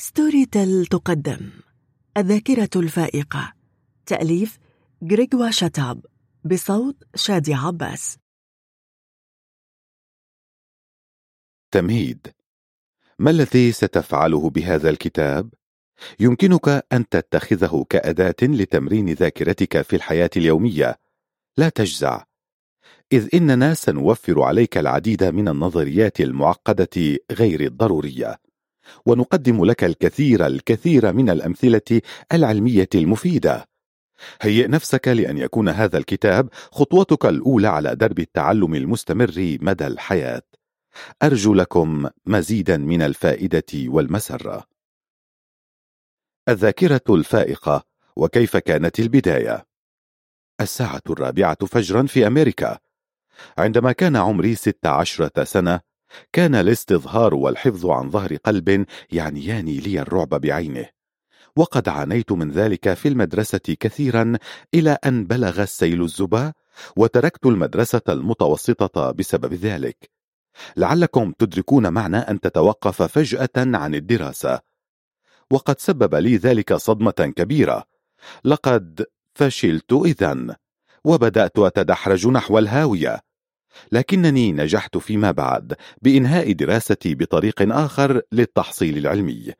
ستوري تيل تقدم. الذاكرة الفائقة. تأليف غريغوا شتاب بصوت شادي عباس. تمهيد. ما الذي ستفعله بهذا الكتاب؟ يمكنك أن تتخذه كأداة لتمرين ذاكرتك في الحياة اليومية. لا تجزع. إذ إننا سنوفر عليك العديد من النظريات المعقدة غير الضرورية. ونقدم لك الكثير الكثير من الأمثلة العلمية المفيدة. هيئ نفسك لأن يكون هذا الكتاب خطوتك الأولى على درب التعلم المستمر مدى الحياة. أرجو لكم مزيدا من الفائدة والمسرة. الذاكرة الفائقة وكيف كانت البداية؟ الساعة الرابعة فجرا في أمريكا. عندما كان عمري ست عشرة سنة كان الاستظهار والحفظ عن ظهر قلب يعنيان لي الرعب بعينه. وقد عانيت من ذلك في المدرسة كثيرا إلى أن بلغ السيل الزبا وتركت المدرسة المتوسطة بسبب ذلك. لعلكم تدركون معنى أن تتوقف فجأة عن الدراسة. وقد سبب لي ذلك صدمة كبيرة. لقد فشلت إذن وبدأت أتدحرج نحو الهاوية. لكنني نجحت فيما بعد بإنهاء دراستي بطريق آخر للتحصيل العلمي.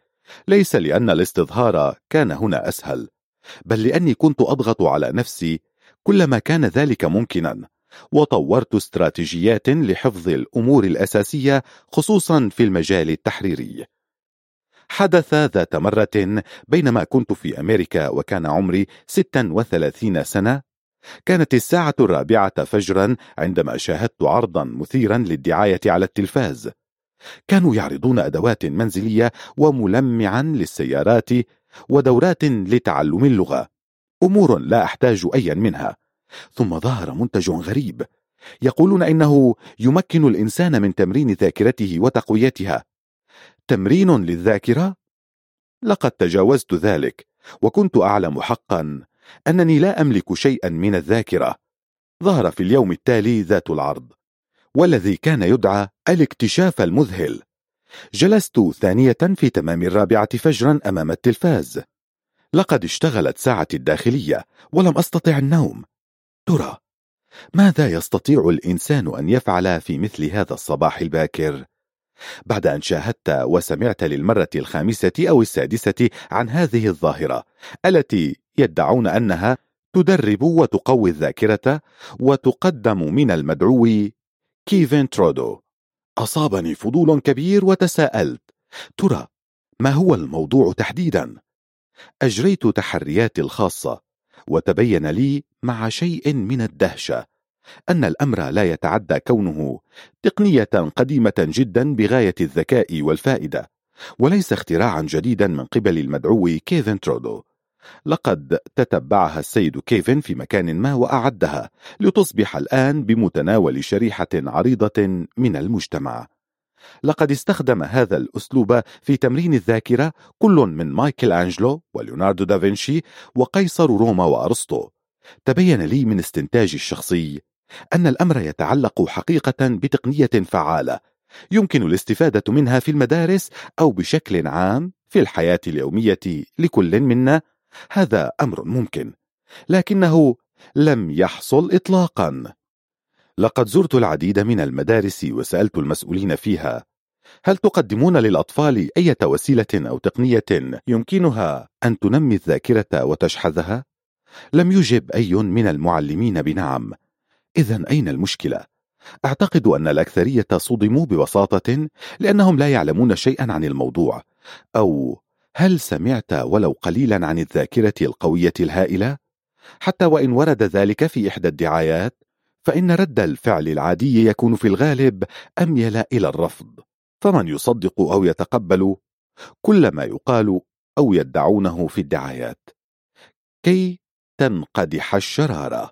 ليس لأن الاستظهار كان هنا أسهل بل لأني كنت أضغط على نفسي كلما كان ذلك ممكنا وطورت استراتيجيات لحفظ الأمور الأساسية خصوصا في المجال التحريري. حدث ذات مرة بينما كنت في أمريكا وكان عمري 36 سنة كانت الساعة الرابعة فجرا عندما شاهدت عرضا مثيرا للدعاية على التلفاز. كانوا يعرضون أدوات منزلية وملمعا للسيارات ودورات لتعلم اللغة. أمور لا أحتاج أيا منها. ثم ظهر منتج غريب. يقولون إنه يمكن الإنسان من تمرين ذاكرته وتقويتها. تمرين للذاكرة؟ لقد تجاوزت ذلك وكنت أعلم حقا. أنني لا أملك شيئا من الذاكرة. ظهر في اليوم التالي ذات العرض والذي كان يدعى الاكتشاف المذهل. جلست ثانية في تمام الرابعة فجرا أمام التلفاز. لقد اشتغلت ساعتي الداخلية ولم أستطع النوم. ترى ماذا يستطيع الإنسان أن يفعل في مثل هذا الصباح الباكر؟ بعد أن شاهدت وسمعت للمرة الخامسة أو السادسة عن هذه الظاهرة التي يدعون أنها تدرب وتقوي الذاكرة وتقدم من المدعو كيفن ترودو أصابني فضول كبير وتساءلت ترى ما هو الموضوع تحديدا؟ أجريت تحرياتي الخاصة وتبين لي مع شيء من الدهشة أن الأمر لا يتعدى كونه تقنية قديمة جدا بغاية الذكاء والفائدة وليس اختراعا جديدا من قبل المدعو كيفن ترودو لقد تتبعها السيد كيفن في مكان ما وأعدها لتصبح الآن بمتناول شريحة عريضة من المجتمع. لقد استخدم هذا الأسلوب في تمرين الذاكرة كل من مايكل أنجلو وليوناردو دافنشي وقيصر روما وأرسطو. تبين لي من استنتاجي الشخصي أن الأمر يتعلق حقيقة بتقنية فعالة يمكن الاستفادة منها في المدارس أو بشكل عام في الحياة اليومية لكل منا. هذا أمر ممكن لكنه لم يحصل إطلاقا لقد زرت العديد من المدارس وسألت المسؤولين فيها هل تقدمون للأطفال أي وسيلة أو تقنية يمكنها أن تنمي الذاكرة وتشحذها؟ لم يجب أي من المعلمين بنعم إذا أين المشكلة؟ أعتقد أن الأكثرية صدموا ببساطة لأنهم لا يعلمون شيئا عن الموضوع أو هل سمعت ولو قليلا عن الذاكرة القوية الهائلة؟ حتى وإن ورد ذلك في إحدى الدعايات فإن رد الفعل العادي يكون في الغالب أميل إلى الرفض. فمن يصدق أو يتقبل كل ما يقال أو يدعونه في الدعايات. كي تنقدح الشرارة.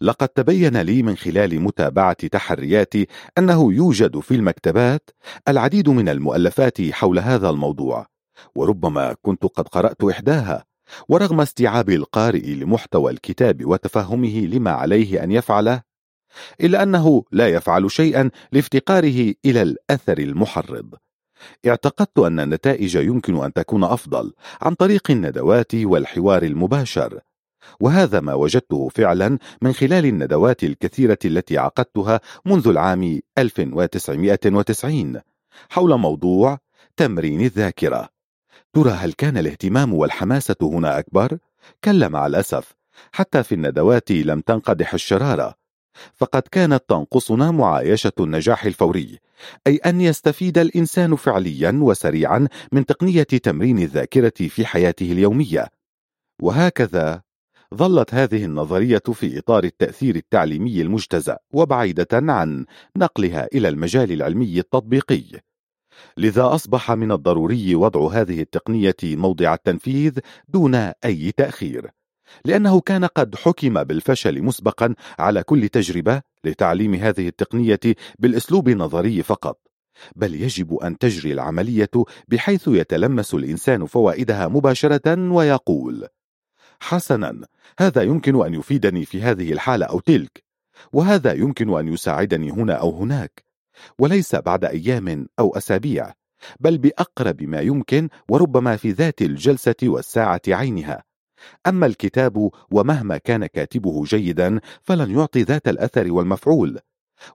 لقد تبين لي من خلال متابعة تحرياتي أنه يوجد في المكتبات العديد من المؤلفات حول هذا الموضوع. وربما كنت قد قرأت إحداها ورغم استيعاب القارئ لمحتوى الكتاب وتفهمه لما عليه أن يفعله إلا أنه لا يفعل شيئا لافتقاره إلى الأثر المحرض. اعتقدت أن النتائج يمكن أن تكون أفضل عن طريق الندوات والحوار المباشر وهذا ما وجدته فعلا من خلال الندوات الكثيرة التي عقدتها منذ العام 1990 حول موضوع تمرين الذاكرة. ترى هل كان الاهتمام والحماسة هنا أكبر؟ كلا مع الأسف حتى في الندوات لم تنقدح الشرارة. فقد كانت تنقصنا معايشة النجاح الفوري أي أن يستفيد الإنسان فعليا وسريعا من تقنية تمرين الذاكرة في حياته اليومية. وهكذا ظلت هذه النظرية في إطار التأثير التعليمي المجتزأ وبعيدة عن نقلها إلى المجال العلمي التطبيقي. لذا أصبح من الضروري وضع هذه التقنية موضع التنفيذ دون أي تأخير لأنه كان قد حكم بالفشل مسبقا على كل تجربة لتعليم هذه التقنية بالأسلوب النظري فقط بل يجب أن تجري العملية بحيث يتلمس الإنسان فوائدها مباشرة ويقول حسنا هذا يمكن أن يفيدني في هذه الحالة أو تلك وهذا يمكن أن يساعدني هنا أو هناك. وليس بعد أيام أو أسابيع بل بأقرب ما يمكن وربما في ذات الجلسة والساعة عينها. أما الكتاب ومهما كان كاتبه جيدا فلن يعطي ذات الأثر والمفعول.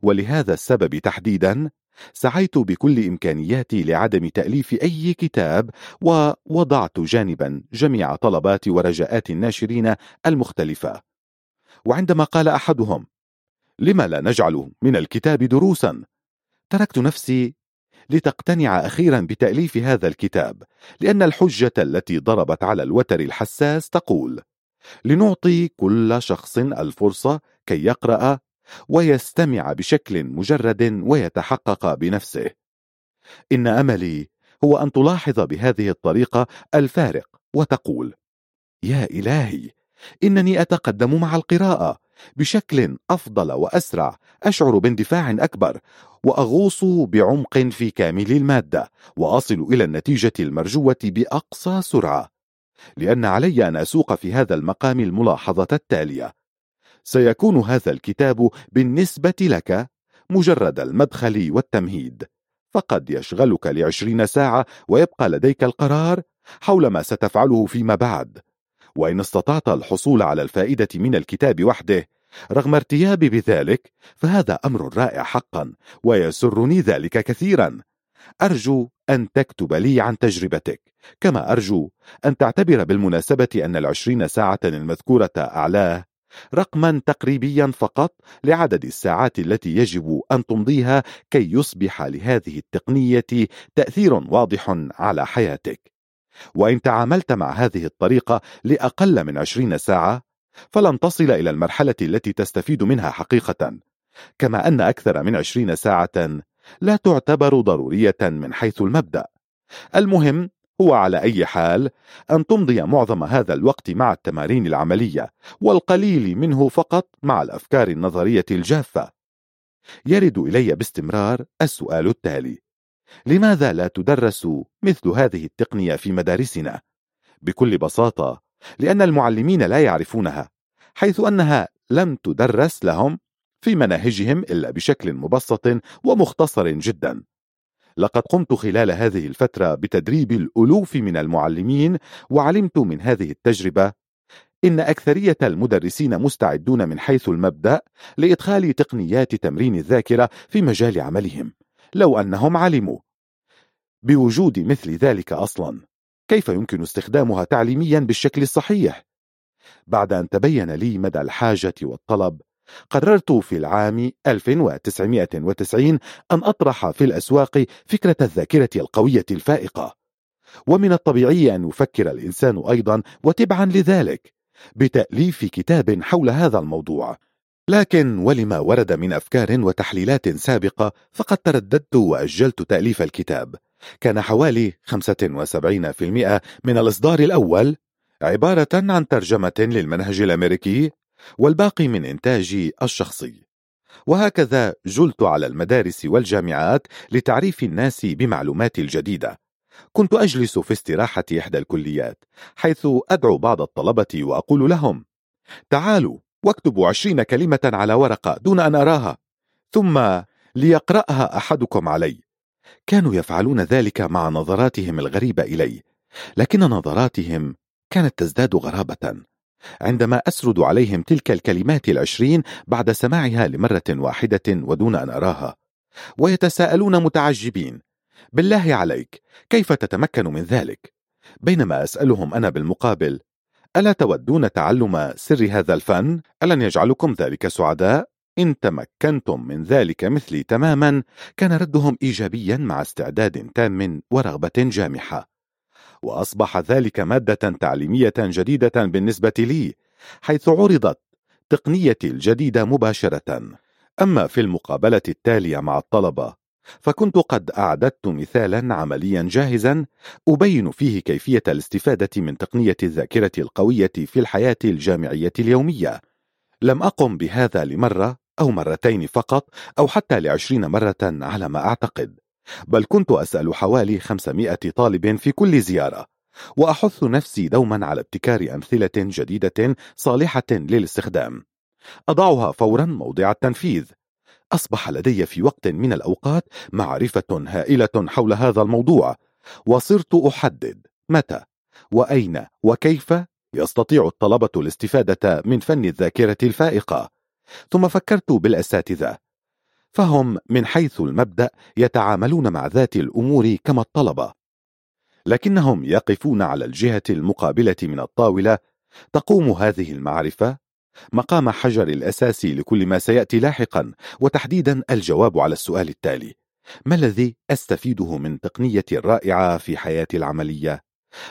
ولهذا السبب تحديدا سعيت بكل إمكانياتي لعدم تأليف أي كتاب ووضعت جانبا جميع طلبات ورجاءات الناشرين المختلفة. وعندما قال أحدهم لما لا نجعل من الكتاب دروسا؟ تركت نفسي لتقتنع أخيرا بتأليف هذا الكتاب لأن الحجة التي ضربت على الوتر الحساس تقول لنعطي كل شخص الفرصة كي يقرأ ويستمع بشكل مجرد ويتحقق بنفسه. إن أملي هو أن تلاحظ بهذه الطريقة الفارق وتقول يا إلهي إنني أتقدم مع القراءة بشكل أفضل وأسرع أشعر باندفاع أكبر وأغوص بعمق في كامل المادة وأصل إلى النتيجة المرجوة بأقصى سرعة لأن علي أن أسوق في هذا المقام الملاحظة التالية. سيكون هذا الكتاب بالنسبة لك مجرد المدخل والتمهيد فقد يشغلك لعشرين ساعة ويبقى لديك القرار حول ما ستفعله فيما بعد. وإن استطعت الحصول على الفائدة من الكتاب وحده. رغم ارتيابي بذلك فهذا أمر رائع حقا ويسرني ذلك كثيرا. أرجو أن تكتب لي عن تجربتك. كما أرجو أن تعتبر بالمناسبة أن العشرين ساعة المذكورة أعلاه رقما تقريبيا فقط لعدد الساعات التي يجب أن تمضيها كي يصبح لهذه التقنية تأثير واضح على حياتك. وإن تعاملت مع هذه الطريقة لأقل من عشرين ساعة فلن تصل إلى المرحلة التي تستفيد منها حقيقة. كما أن أكثر من عشرين ساعة لا تعتبر ضرورية من حيث المبدأ. المهم هو على أي حال أن تمضي معظم هذا الوقت مع التمارين العملية والقليل منه فقط مع الأفكار النظرية الجافة. يرد إلي باستمرار السؤال التالي. لماذا لا تدرس مثل هذه التقنية في مدارسنا؟ بكل بساطة لأن المعلمين لا يعرفونها حيث أنها لم تدرس لهم في مناهجهم إلا بشكل مبسط ومختصر جدا لقد قمت خلال هذه الفترة بتدريب الألوف من المعلمين وعلمت من هذه التجربة إن أكثرية المدرسين مستعدون من حيث المبدأ لإدخال تقنيات تمرين الذاكرة في مجال عملهم لو أنهم علموا. بوجود مثل ذلك أصلا كيف يمكن استخدامها تعليميا بالشكل الصحيح؟ بعد أن تبين لي مدى الحاجة والطلب قررت في العام 1990 أن أطرح في الأسواق فكرة الذاكرة القوية الفائقة. ومن الطبيعي أن يفكر الإنسان أيضا وتبعا لذلك بتأليف كتاب حول هذا الموضوع. لكن ولما ورد من أفكار وتحليلات سابقة فقد ترددت وأجلت تأليف الكتاب. كان حوالي 75% من الإصدار الأول عبارة عن ترجمة للمنهج الأمريكي والباقي من إنتاجي الشخصي. وهكذا جلت على المدارس والجامعات لتعريف الناس بمعلومات الجديدة. كنت أجلس في استراحة إحدى الكليات حيث أدعو بعض الطلبة وأقول لهم تعالوا واكتبوا عشرين كلمة على ورقة دون أن أراها. ثم ليقرأها أحدكم علي. كانوا يفعلون ذلك مع نظراتهم الغريبة إلي. لكن نظراتهم كانت تزداد غرابة. عندما أسرد عليهم تلك الكلمات العشرين بعد سماعها لمرة واحدة ودون أن أراها. ويتساءلون متعجبين. بالله عليك كيف تتمكن من ذلك؟ بينما أسألهم أنا بالمقابل ألا تودون تعلم سر هذا الفن؟ ألن يجعلكم ذلك سعداء؟ إن تمكنتم من ذلك مثلي تماما كان ردهم إيجابيا مع استعداد تام ورغبة جامحة وأصبح ذلك مادة تعليمية جديدة بالنسبة لي حيث عرضت تقنيتي الجديدة مباشرة أما في المقابلة التالية مع الطلبة فكنت قد أعددت مثالا عمليا جاهزا أبين فيه كيفية الاستفادة من تقنية الذاكرة القوية في الحياة الجامعية اليومية. لم أقم بهذا لمرة أو مرتين فقط أو حتى لعشرين مرة على ما أعتقد بل كنت أسأل حوالي خمسمائة طالب في كل زيارة وأحث نفسي دوما على ابتكار أمثلة جديدة صالحة للاستخدام. أضعها فورا موضع التنفيذ. أصبح لدي في وقت من الأوقات معرفة هائلة حول هذا الموضوع. وصرت أحدد متى وأين وكيف يستطيع الطلبة الاستفادة من فن الذاكرة الفائقة. ثم فكرت بالأساتذة فهم من حيث المبدأ يتعاملون مع ذات الأمور كما الطلبة. لكنهم يقفون على الجهة المقابلة من الطاولة تقوم هذه المعرفة مقام حجر الأساس لكل ما سيأتي لاحقا وتحديدا الجواب على السؤال التالي ما الذي أستفيده من تقنية رائعة في حياتي العملية؟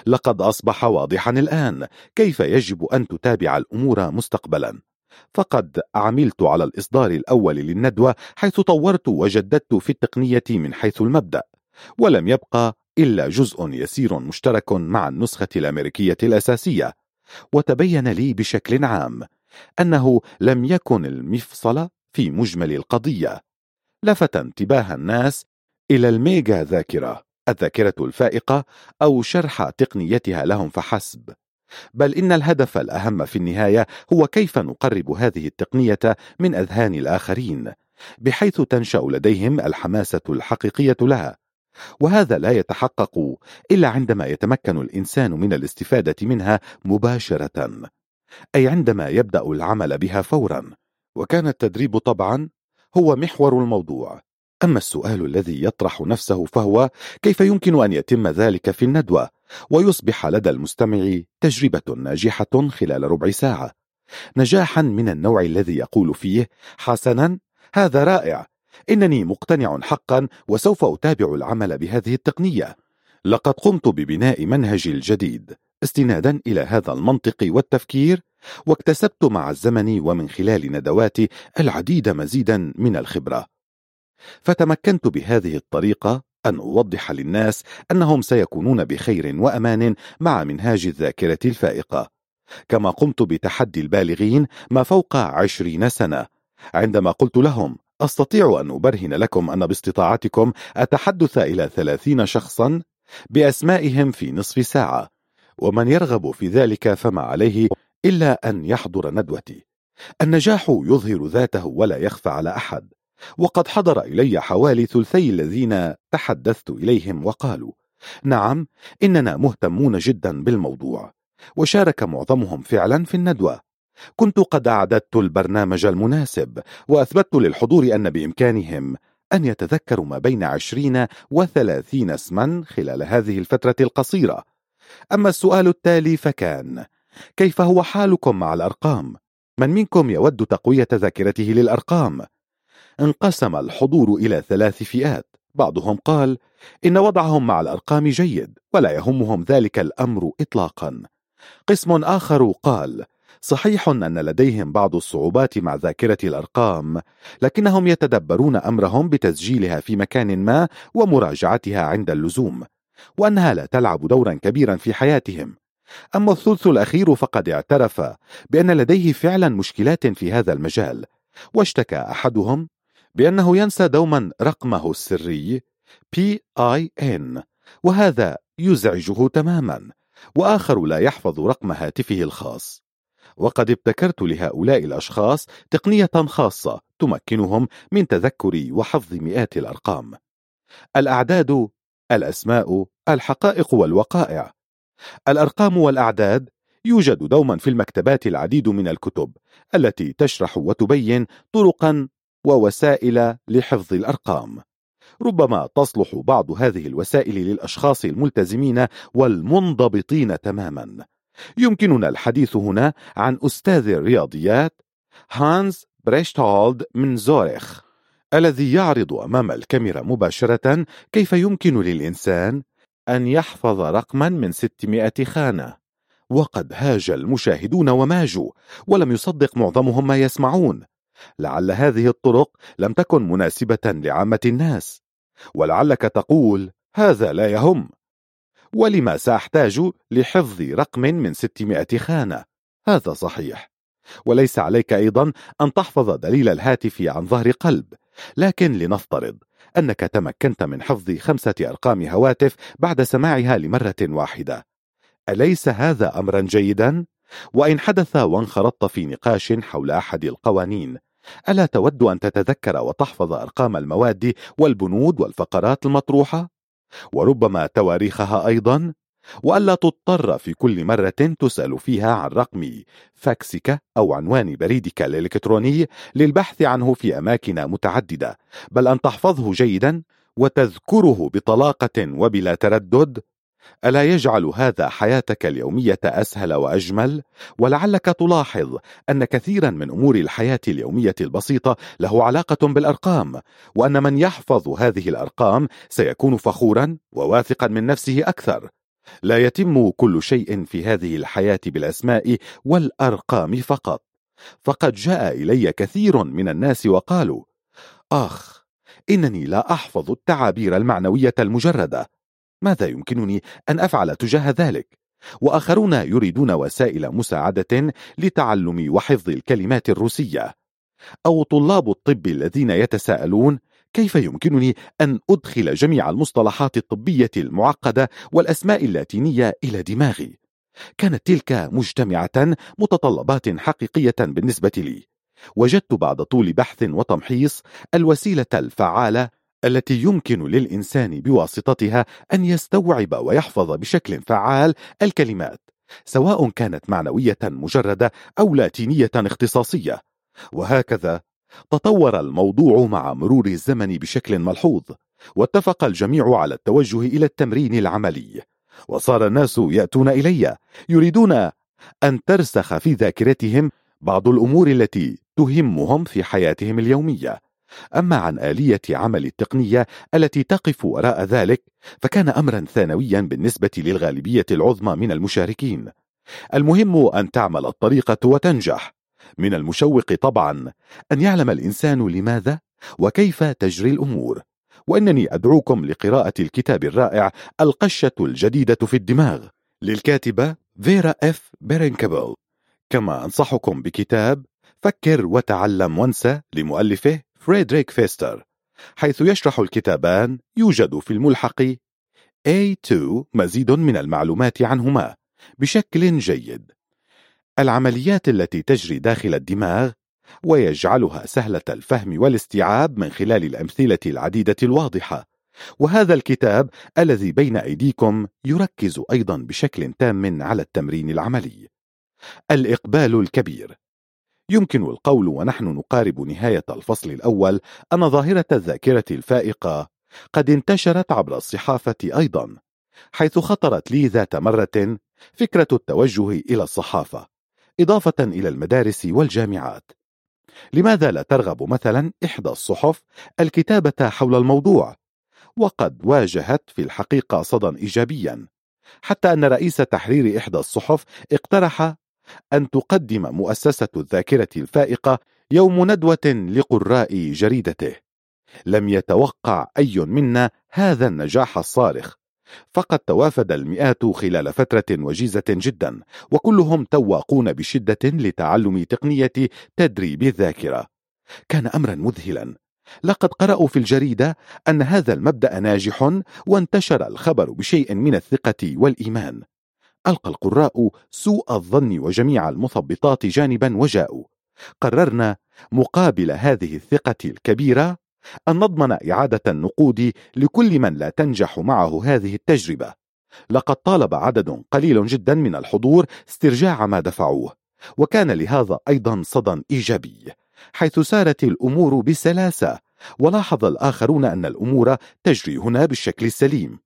لقد أصبح واضحا الآن كيف يجب أن تتابع الأمور مستقبلا فقد عملت على الإصدار الأول للندوة حيث طورت وجددت في التقنية من حيث المبدأ ولم يبقى إلا جزء يسير مشترك مع النسخة الأمريكية الأساسية وتبين لي بشكل عام أنه لم يكن المفصل في مجمل القضية. لفت انتباه الناس إلى الميجا ذاكرة الذاكرة الفائقة أو شرح تقنيتها لهم فحسب. بل إن الهدف الأهم في النهاية هو كيف نقرب هذه التقنية من أذهان الآخرين بحيث تنشأ لديهم الحماسة الحقيقية لها. وهذا لا يتحقق إلا عندما يتمكن الإنسان من الاستفادة منها مباشرة. أي عندما يبدأ العمل بها فورا وكان التدريب طبعا هو محور الموضوع. أما السؤال الذي يطرح نفسه فهو كيف يمكن أن يتم ذلك في الندوة؟ ويصبح لدى المستمع تجربة ناجحة خلال ربع ساعة. نجاحا من النوع الذي يقول فيه حسنا هذا رائع إنني مقتنع حقا وسوف أتابع العمل بهذه التقنية. لقد قمت ببناء منهجي الجديد. استنادا إلى هذا المنطق والتفكير واكتسبت مع الزمن ومن خلال ندواتي العديد مزيدا من الخبرة. فتمكنت بهذه الطريقة أن أوضح للناس أنهم سيكونون بخير وأمان مع منهاج الذاكرة الفائقة. كما قمت بتحدي البالغين ما فوق عشرين سنة. عندما قلت لهم أستطيع أن أبرهن لكم أن باستطاعتكم أتحدث إلى ثلاثين شخصا؟ بأسمائهم في نصف ساعة. ومن يرغب في ذلك فما عليه إلا أن يحضر ندوتي. النجاح يظهر ذاته ولا يخفى على أحد. وقد حضر إلي حوالي ثلثي الذين تحدثت إليهم وقالوا نعم إننا مهتمون جدا بالموضوع. وشارك معظمهم فعلا في الندوة. كنت قد أعددت البرنامج المناسب وأثبت للحضور أن بإمكانهم أن يتذكروا ما بين عشرين وثلاثين اسما خلال هذه الفترة القصيرة. أما السؤال التالي فكان كيف هو حالكم مع الأرقام؟ من منكم يود تقوية ذاكرته للأرقام؟ انقسم الحضور إلى ثلاث فئات بعضهم قال إن وضعهم مع الأرقام جيد ولا يهمهم ذلك الأمر إطلاقا قسم آخر قال صحيح أن لديهم بعض الصعوبات مع ذاكرة الأرقام لكنهم يتدبرون أمرهم بتسجيلها في مكان ما ومراجعتها عند اللزوم وأنها لا تلعب دورا كبيرا في حياتهم. أما الثلث الأخير فقد اعترف بأن لديه فعلا مشكلات في هذا المجال واشتكى أحدهم بأنه ينسى دوما رقمه السري PIN وهذا يزعجه تماما وآخر لا يحفظ رقم هاتفه الخاص. وقد ابتكرت لهؤلاء الأشخاص تقنية خاصة تمكنهم من تذكر وحفظ مئات الأرقام. الأعداد الأسماء الحقائق والوقائع. الأرقام والأعداد يوجد دوما في المكتبات العديد من الكتب التي تشرح وتبين طرقا ووسائل لحفظ الأرقام. ربما تصلح بعض هذه الوسائل للأشخاص الملتزمين والمنضبطين تماما. يمكننا الحديث هنا عن أستاذ الرياضيات هانز بريشتالد من زوريخ الذي يعرض أمام الكاميرا مباشرة كيف يمكن للإنسان أن يحفظ رقما من 600 خانة. وقد هاج المشاهدون وماجوا ولم يصدق معظمهم ما يسمعون. لعل هذه الطرق لم تكن مناسبة لعامة الناس. ولعلك تقول هذا لا يهم. ولما سأحتاج لحفظ رقم من 600 خانة؟ هذا صحيح. وليس عليك أيضا أن تحفظ دليل الهاتف عن ظهر قلب لكن لنفترض أنك تمكنت من حفظ خمسة أرقام هواتف بعد سماعها لمرة واحدة أليس هذا أمرا جيدا؟ وإن حدث وانخرطت في نقاش حول أحد القوانين ألا تود أن تتذكر وتحفظ أرقام المواد والبنود والفقرات المطروحة؟ وربما تواريخها أيضا؟ وألا تضطر في كل مرة تسأل فيها عن رقم فاكسك أو عنوان بريدك الإلكتروني للبحث عنه في أماكن متعددة بل أن تحفظه جيدا وتذكره بطلاقة وبلا تردد ألا يجعل هذا حياتك اليومية أسهل وأجمل؟ ولعلك تلاحظ أن كثيرا من أمور الحياة اليومية البسيطة له علاقة بالأرقام وأن من يحفظ هذه الأرقام سيكون فخورا وواثقا من نفسه أكثر لا يتم كل شيء في هذه الحياة بالأسماء والأرقام فقط. فقد جاء إلي كثير من الناس وقالوا آخ إنني لا أحفظ التعابير المعنوية المجردة. ماذا يمكنني أن أفعل تجاه ذلك؟ وآخرون يريدون وسائل مساعدة لتعلم وحفظ الكلمات الروسية. أو طلاب الطب الذين يتساءلون كيف يمكنني أن أدخل جميع المصطلحات الطبية المعقدة والأسماء اللاتينية إلى دماغي؟ كانت تلك مجتمعة متطلبات حقيقية بالنسبة لي. وجدت بعد طول بحث وتمحيص الوسيلة الفعالة التي يمكن للإنسان بواسطتها أن يستوعب ويحفظ بشكل فعال الكلمات سواء كانت معنوية مجردة أو لاتينية اختصاصية. وهكذا تطور الموضوع مع مرور الزمن بشكل ملحوظ واتفق الجميع على التوجه إلى التمرين العملي. وصار الناس يأتون إلي يريدون أن ترسخ في ذاكرتهم بعض الأمور التي تهمهم في حياتهم اليومية. أما عن آلية عمل التقنية التي تقف وراء ذلك فكان أمرا ثانويا بالنسبة للغالبية العظمى من المشاركين. المهم أن تعمل الطريقة وتنجح. من المشوق طبعا أن يعلم الإنسان لماذا وكيف تجري الأمور. وإنني أدعوكم لقراءة الكتاب الرائع القشة الجديدة في الدماغ للكاتبة فيرا إف بيركنبيل كما أنصحكم بكتاب فكر وتعلم وانسى لمؤلفه فريدريك فيستر حيث يشرح الكتابان يوجد في الملحق A2 مزيد من المعلومات عنهما بشكل جيد. العمليات التي تجري داخل الدماغ ويجعلها سهلة الفهم والاستيعاب من خلال الأمثلة العديدة الواضحة. وهذا الكتاب الذي بين أيديكم يركز أيضا بشكل تام على التمرين العملي. الإقبال الكبير. يمكن القول ونحن نقارب نهاية الفصل الأول أن ظاهرة الذاكرة الفائقة قد انتشرت عبر الصحافة أيضا حيث خطرت لي ذات مرة فكرة التوجه إلى الصحافة. إضافة إلى المدارس والجامعات. لماذا لا ترغب مثلا إحدى الصحف الكتابة حول الموضوع؟ وقد واجهت في الحقيقة صدى إيجابيا. حتى أن رئيس تحرير إحدى الصحف اقترح أن تقدم مؤسسة الذاكرة الفائقة يوم ندوة لقراء جريدته. لم يتوقع أي منا هذا النجاح الصارخ. فقد توافد المئات خلال فترة وجيزة جدا وكلهم تواقون بشدة لتعلم تقنية تدريب الذاكرة. كان أمرا مذهلا. لقد قرأوا في الجريدة أن هذا المبدأ ناجح وانتشر الخبر بشيء من الثقة والإيمان. ألقى القراء سوء الظن وجميع المثبطات جانبا وجاءوا. قررنا مقابل هذه الثقة الكبيرة أن نضمن إعادة النقود لكل من لا تنجح معه هذه التجربة. لقد طالب عدد قليل جدا من الحضور استرجاع ما دفعوه وكان لهذا أيضا صدى إيجابي حيث سارت الأمور بسلاسة ولاحظ الآخرون أن الأمور تجري هنا بالشكل السليم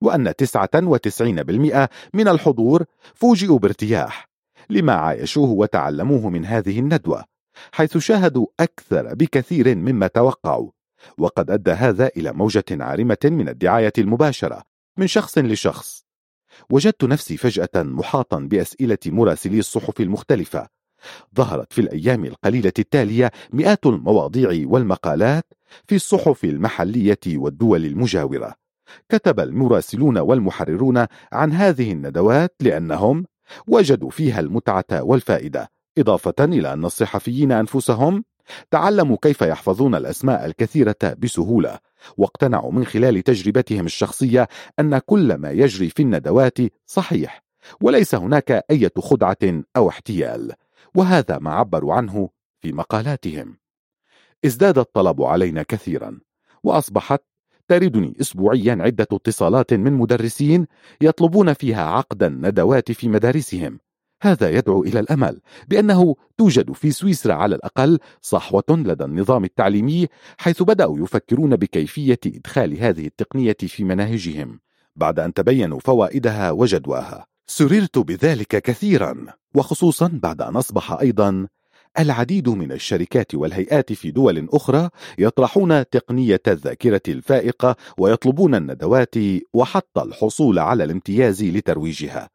وأن 99% من الحضور فوجئوا بارتياح لما عايشوه وتعلموه من هذه الندوة. حيث شاهدوا أكثر بكثير مما توقعوا وقد أدى هذا إلى موجة عارمة من الدعاية المباشرة من شخص لشخص. وجدت نفسي فجأة محاطا بأسئلة مراسلي الصحف المختلفة. ظهرت في الأيام القليلة التالية مئات المواضيع والمقالات في الصحف المحلية والدول المجاورة. كتب المراسلون والمحررون عن هذه الندوات لأنهم وجدوا فيها المتعة والفائدة. إضافة إلى أن الصحفيين أنفسهم تعلموا كيف يحفظون الأسماء الكثيرة بسهولة واقتنعوا من خلال تجربتهم الشخصية أن كل ما يجري في الندوات صحيح وليس هناك أي خدعة أو احتيال وهذا ما عبروا عنه في مقالاتهم. ازداد الطلب علينا كثيرا وأصبحت تردني أسبوعيا عدة اتصالات من مدرسين يطلبون فيها عقد الندوات في مدارسهم هذا يدعو إلى الأمل بأنه توجد في سويسرا على الأقل صحوة لدى النظام التعليمي حيث بدأوا يفكرون بكيفية إدخال هذه التقنية في مناهجهم. بعد أن تبينوا فوائدها وجدواها سررت بذلك كثيرا وخصوصا بعد أن أصبح أيضا العديد من الشركات والهيئات في دول أخرى يطرحون تقنية الذاكرة الفائقة ويطلبون الندوات وحتى الحصول على الامتياز لترويجها.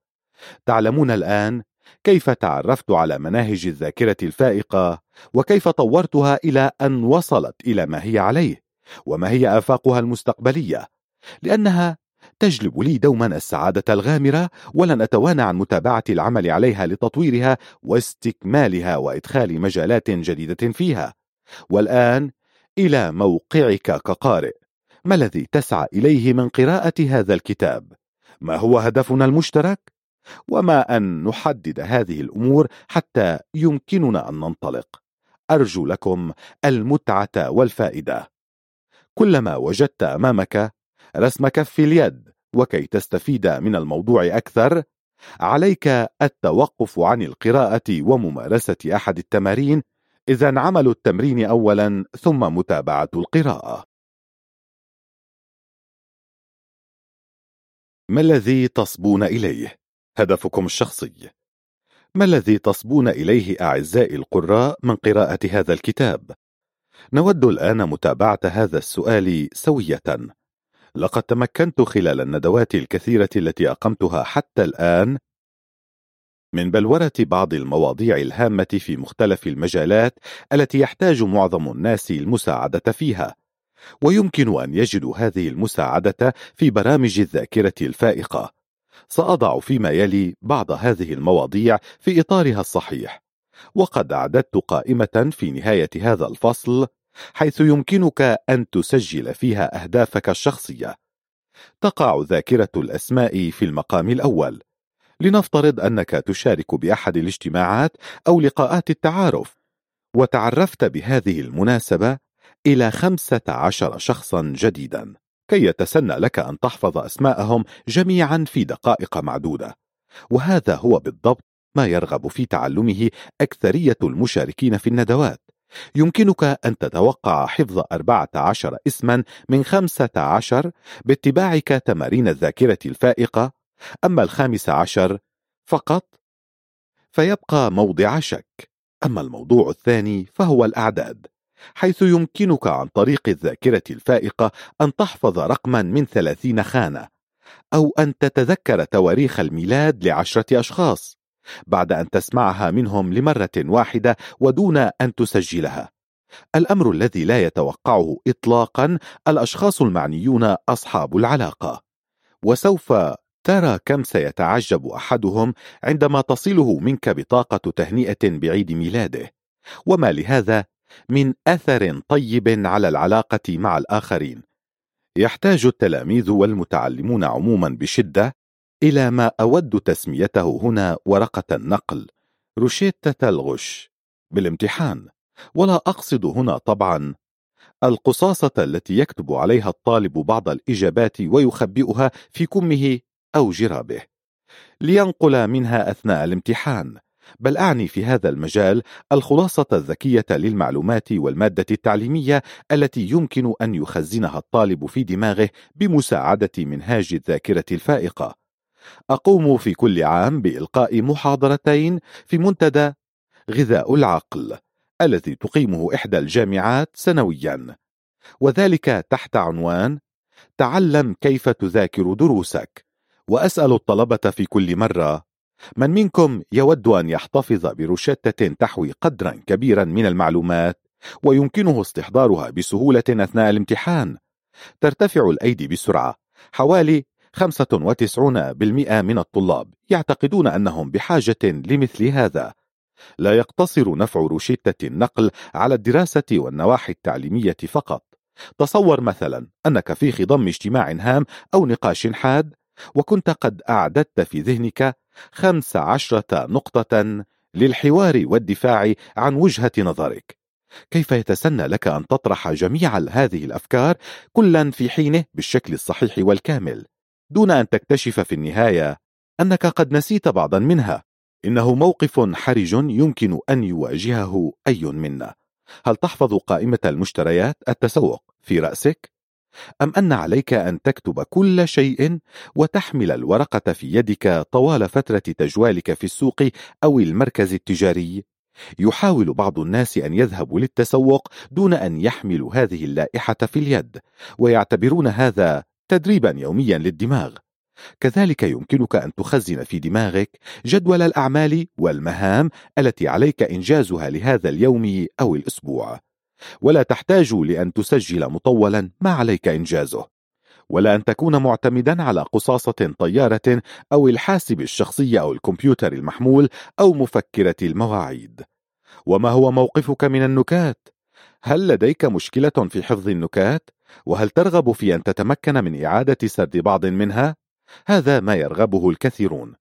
تعلمون الآن كيف تعرفت على مناهج الذاكرة الفائقة؟ وكيف طورتها إلى أن وصلت إلى ما هي عليه؟ وما هي آفاقها المستقبلية؟ لأنها تجلب لي دوما السعادة الغامرة ولن أتوانى عن متابعة العمل عليها لتطويرها واستكمالها وإدخال مجالات جديدة فيها. والآن إلى موقعك كقارئ. ما الذي تسعى إليه من قراءة هذا الكتاب؟ ما هو هدفنا المشترك؟ وما أن نحدد هذه الأمور حتى يمكننا أن ننطلق. أرجو لكم المتعة والفائدة. كلما وجدت أمامك رسم كف اليد وكي تستفيد من الموضوع أكثر عليك التوقف عن القراءة وممارسة أحد التمارين إذا عمل التمرين أولا ثم متابعة القراءة. ما الذي تصبون إليه؟ هدفكم الشخصي. ما الذي تصبون إليه أعزائي القراء من قراءة هذا الكتاب؟ نود الآن متابعة هذا السؤال سوية. لقد تمكنت خلال الندوات الكثيرة التي أقمتها حتى الآن من بلورة بعض المواضيع الهامة في مختلف المجالات التي يحتاج معظم الناس المساعدة فيها. ويمكن أن يجدوا هذه المساعدة في برامج الذاكرة الفائقة. سأضع فيما يلي بعض هذه المواضيع في إطارها الصحيح. وقد أعددت قائمة في نهاية هذا الفصل حيث يمكنك أن تسجل فيها أهدافك الشخصية. تقع ذاكرة الأسماء في المقام الأول. لنفترض أنك تشارك بأحد الاجتماعات أو لقاءات التعارف. وتعرفت بهذه المناسبة إلى خمسة عشر شخصا جديدا. كي يتسنى لك أن تحفظ أسماءهم جميعا في دقائق معدودة. وهذا هو بالضبط ما يرغب في تعلمه أكثرية المشاركين في الندوات. يمكنك أن تتوقع حفظ 14 اسما من 15 باتباعك تمارين الذاكرة الفائقة. أما الخامس عشر فقط فيبقى موضع شك. أما الموضوع الثاني فهو الأعداد. حيث يمكنك عن طريق الذاكرة الفائقة أن تحفظ رقما من ثلاثين خانة أو أن تتذكر تواريخ الميلاد لعشرة أشخاص بعد أن تسمعها منهم لمرة واحدة ودون أن تسجلها. الأمر الذي لا يتوقعه إطلاقا الأشخاص المعنيون أصحاب العلاقة. وسوف ترى كم سيتعجب أحدهم عندما تصله منك بطاقة تهنئة بعيد ميلاده. وما لهذا من أثر طيب على العلاقة مع الآخرين. يحتاج التلاميذ والمتعلمون عموما بشدة إلى ما أود تسميته هنا ورقة النقل روشيتة الغش بالامتحان. ولا أقصد هنا طبعا القصاصة التي يكتب عليها الطالب بعض الإجابات ويخبئها في كمه أو جرابه لينقل منها أثناء الامتحان. بل أعني في هذا المجال الخلاصة الذكية للمعلومات والمادة التعليمية التي يمكن أن يخزنها الطالب في دماغه بمساعدة منهاج الذاكرة الفائقة. أقوم في كل عام بإلقاء محاضرتين في منتدى غذاء العقل الذي تقيمه إحدى الجامعات سنويا. وذلك تحت عنوان تعلم كيف تذاكر دروسك وأسأل الطلبة في كل مرة من منكم يود أن يحتفظ بروشتة تحوي قدرا كبيرا من المعلومات ويمكنه استحضارها بسهولة أثناء الامتحان؟ ترتفع الأيدي بسرعة. حوالي 95% من الطلاب يعتقدون أنهم بحاجة لمثل هذا. لا يقتصر نفع روشتة النقل على الدراسة والنواحي التعليمية فقط. تصور مثلا أنك في خضم اجتماع هام أو نقاش حاد وكنت قد أعددت في ذهنك خمس عشرة نقطة للحوار والدفاع عن وجهة نظرك. كيف يتسنى لك أن تطرح جميع هذه الأفكار كلا في حينه بالشكل الصحيح والكامل دون أن تكتشف في النهاية أنك قد نسيت بعضا منها؟ إنه موقف حرج يمكن أن يواجهه أي منا. هل تحفظ قائمة المشتريات التسوق في رأسك؟ أم أن عليك أن تكتب كل شيء وتحمل الورقة في يدك طوال فترة تجوالك في السوق أو المركز التجاري؟ يحاول بعض الناس أن يذهبوا للتسوق دون أن يحملوا هذه اللائحة في اليد ويعتبرون هذا تدريبا يوميا للدماغ كذلك يمكنك أن تخزن في دماغك جدول الأعمال والمهام التي عليك إنجازها لهذا اليوم أو الأسبوع ولا تحتاج لأن تسجل مطولا ما عليك إنجازه ولا أن تكون معتمدا على قصاصة طيارة أو الحاسب الشخصي أو الكمبيوتر المحمول أو مفكرة المواعيد وما هو موقفك من النكات؟ هل لديك مشكلة في حفظ النكات؟ وهل ترغب في أن تتمكن من إعادة سرد بعض منها؟ هذا ما يرغبه الكثيرون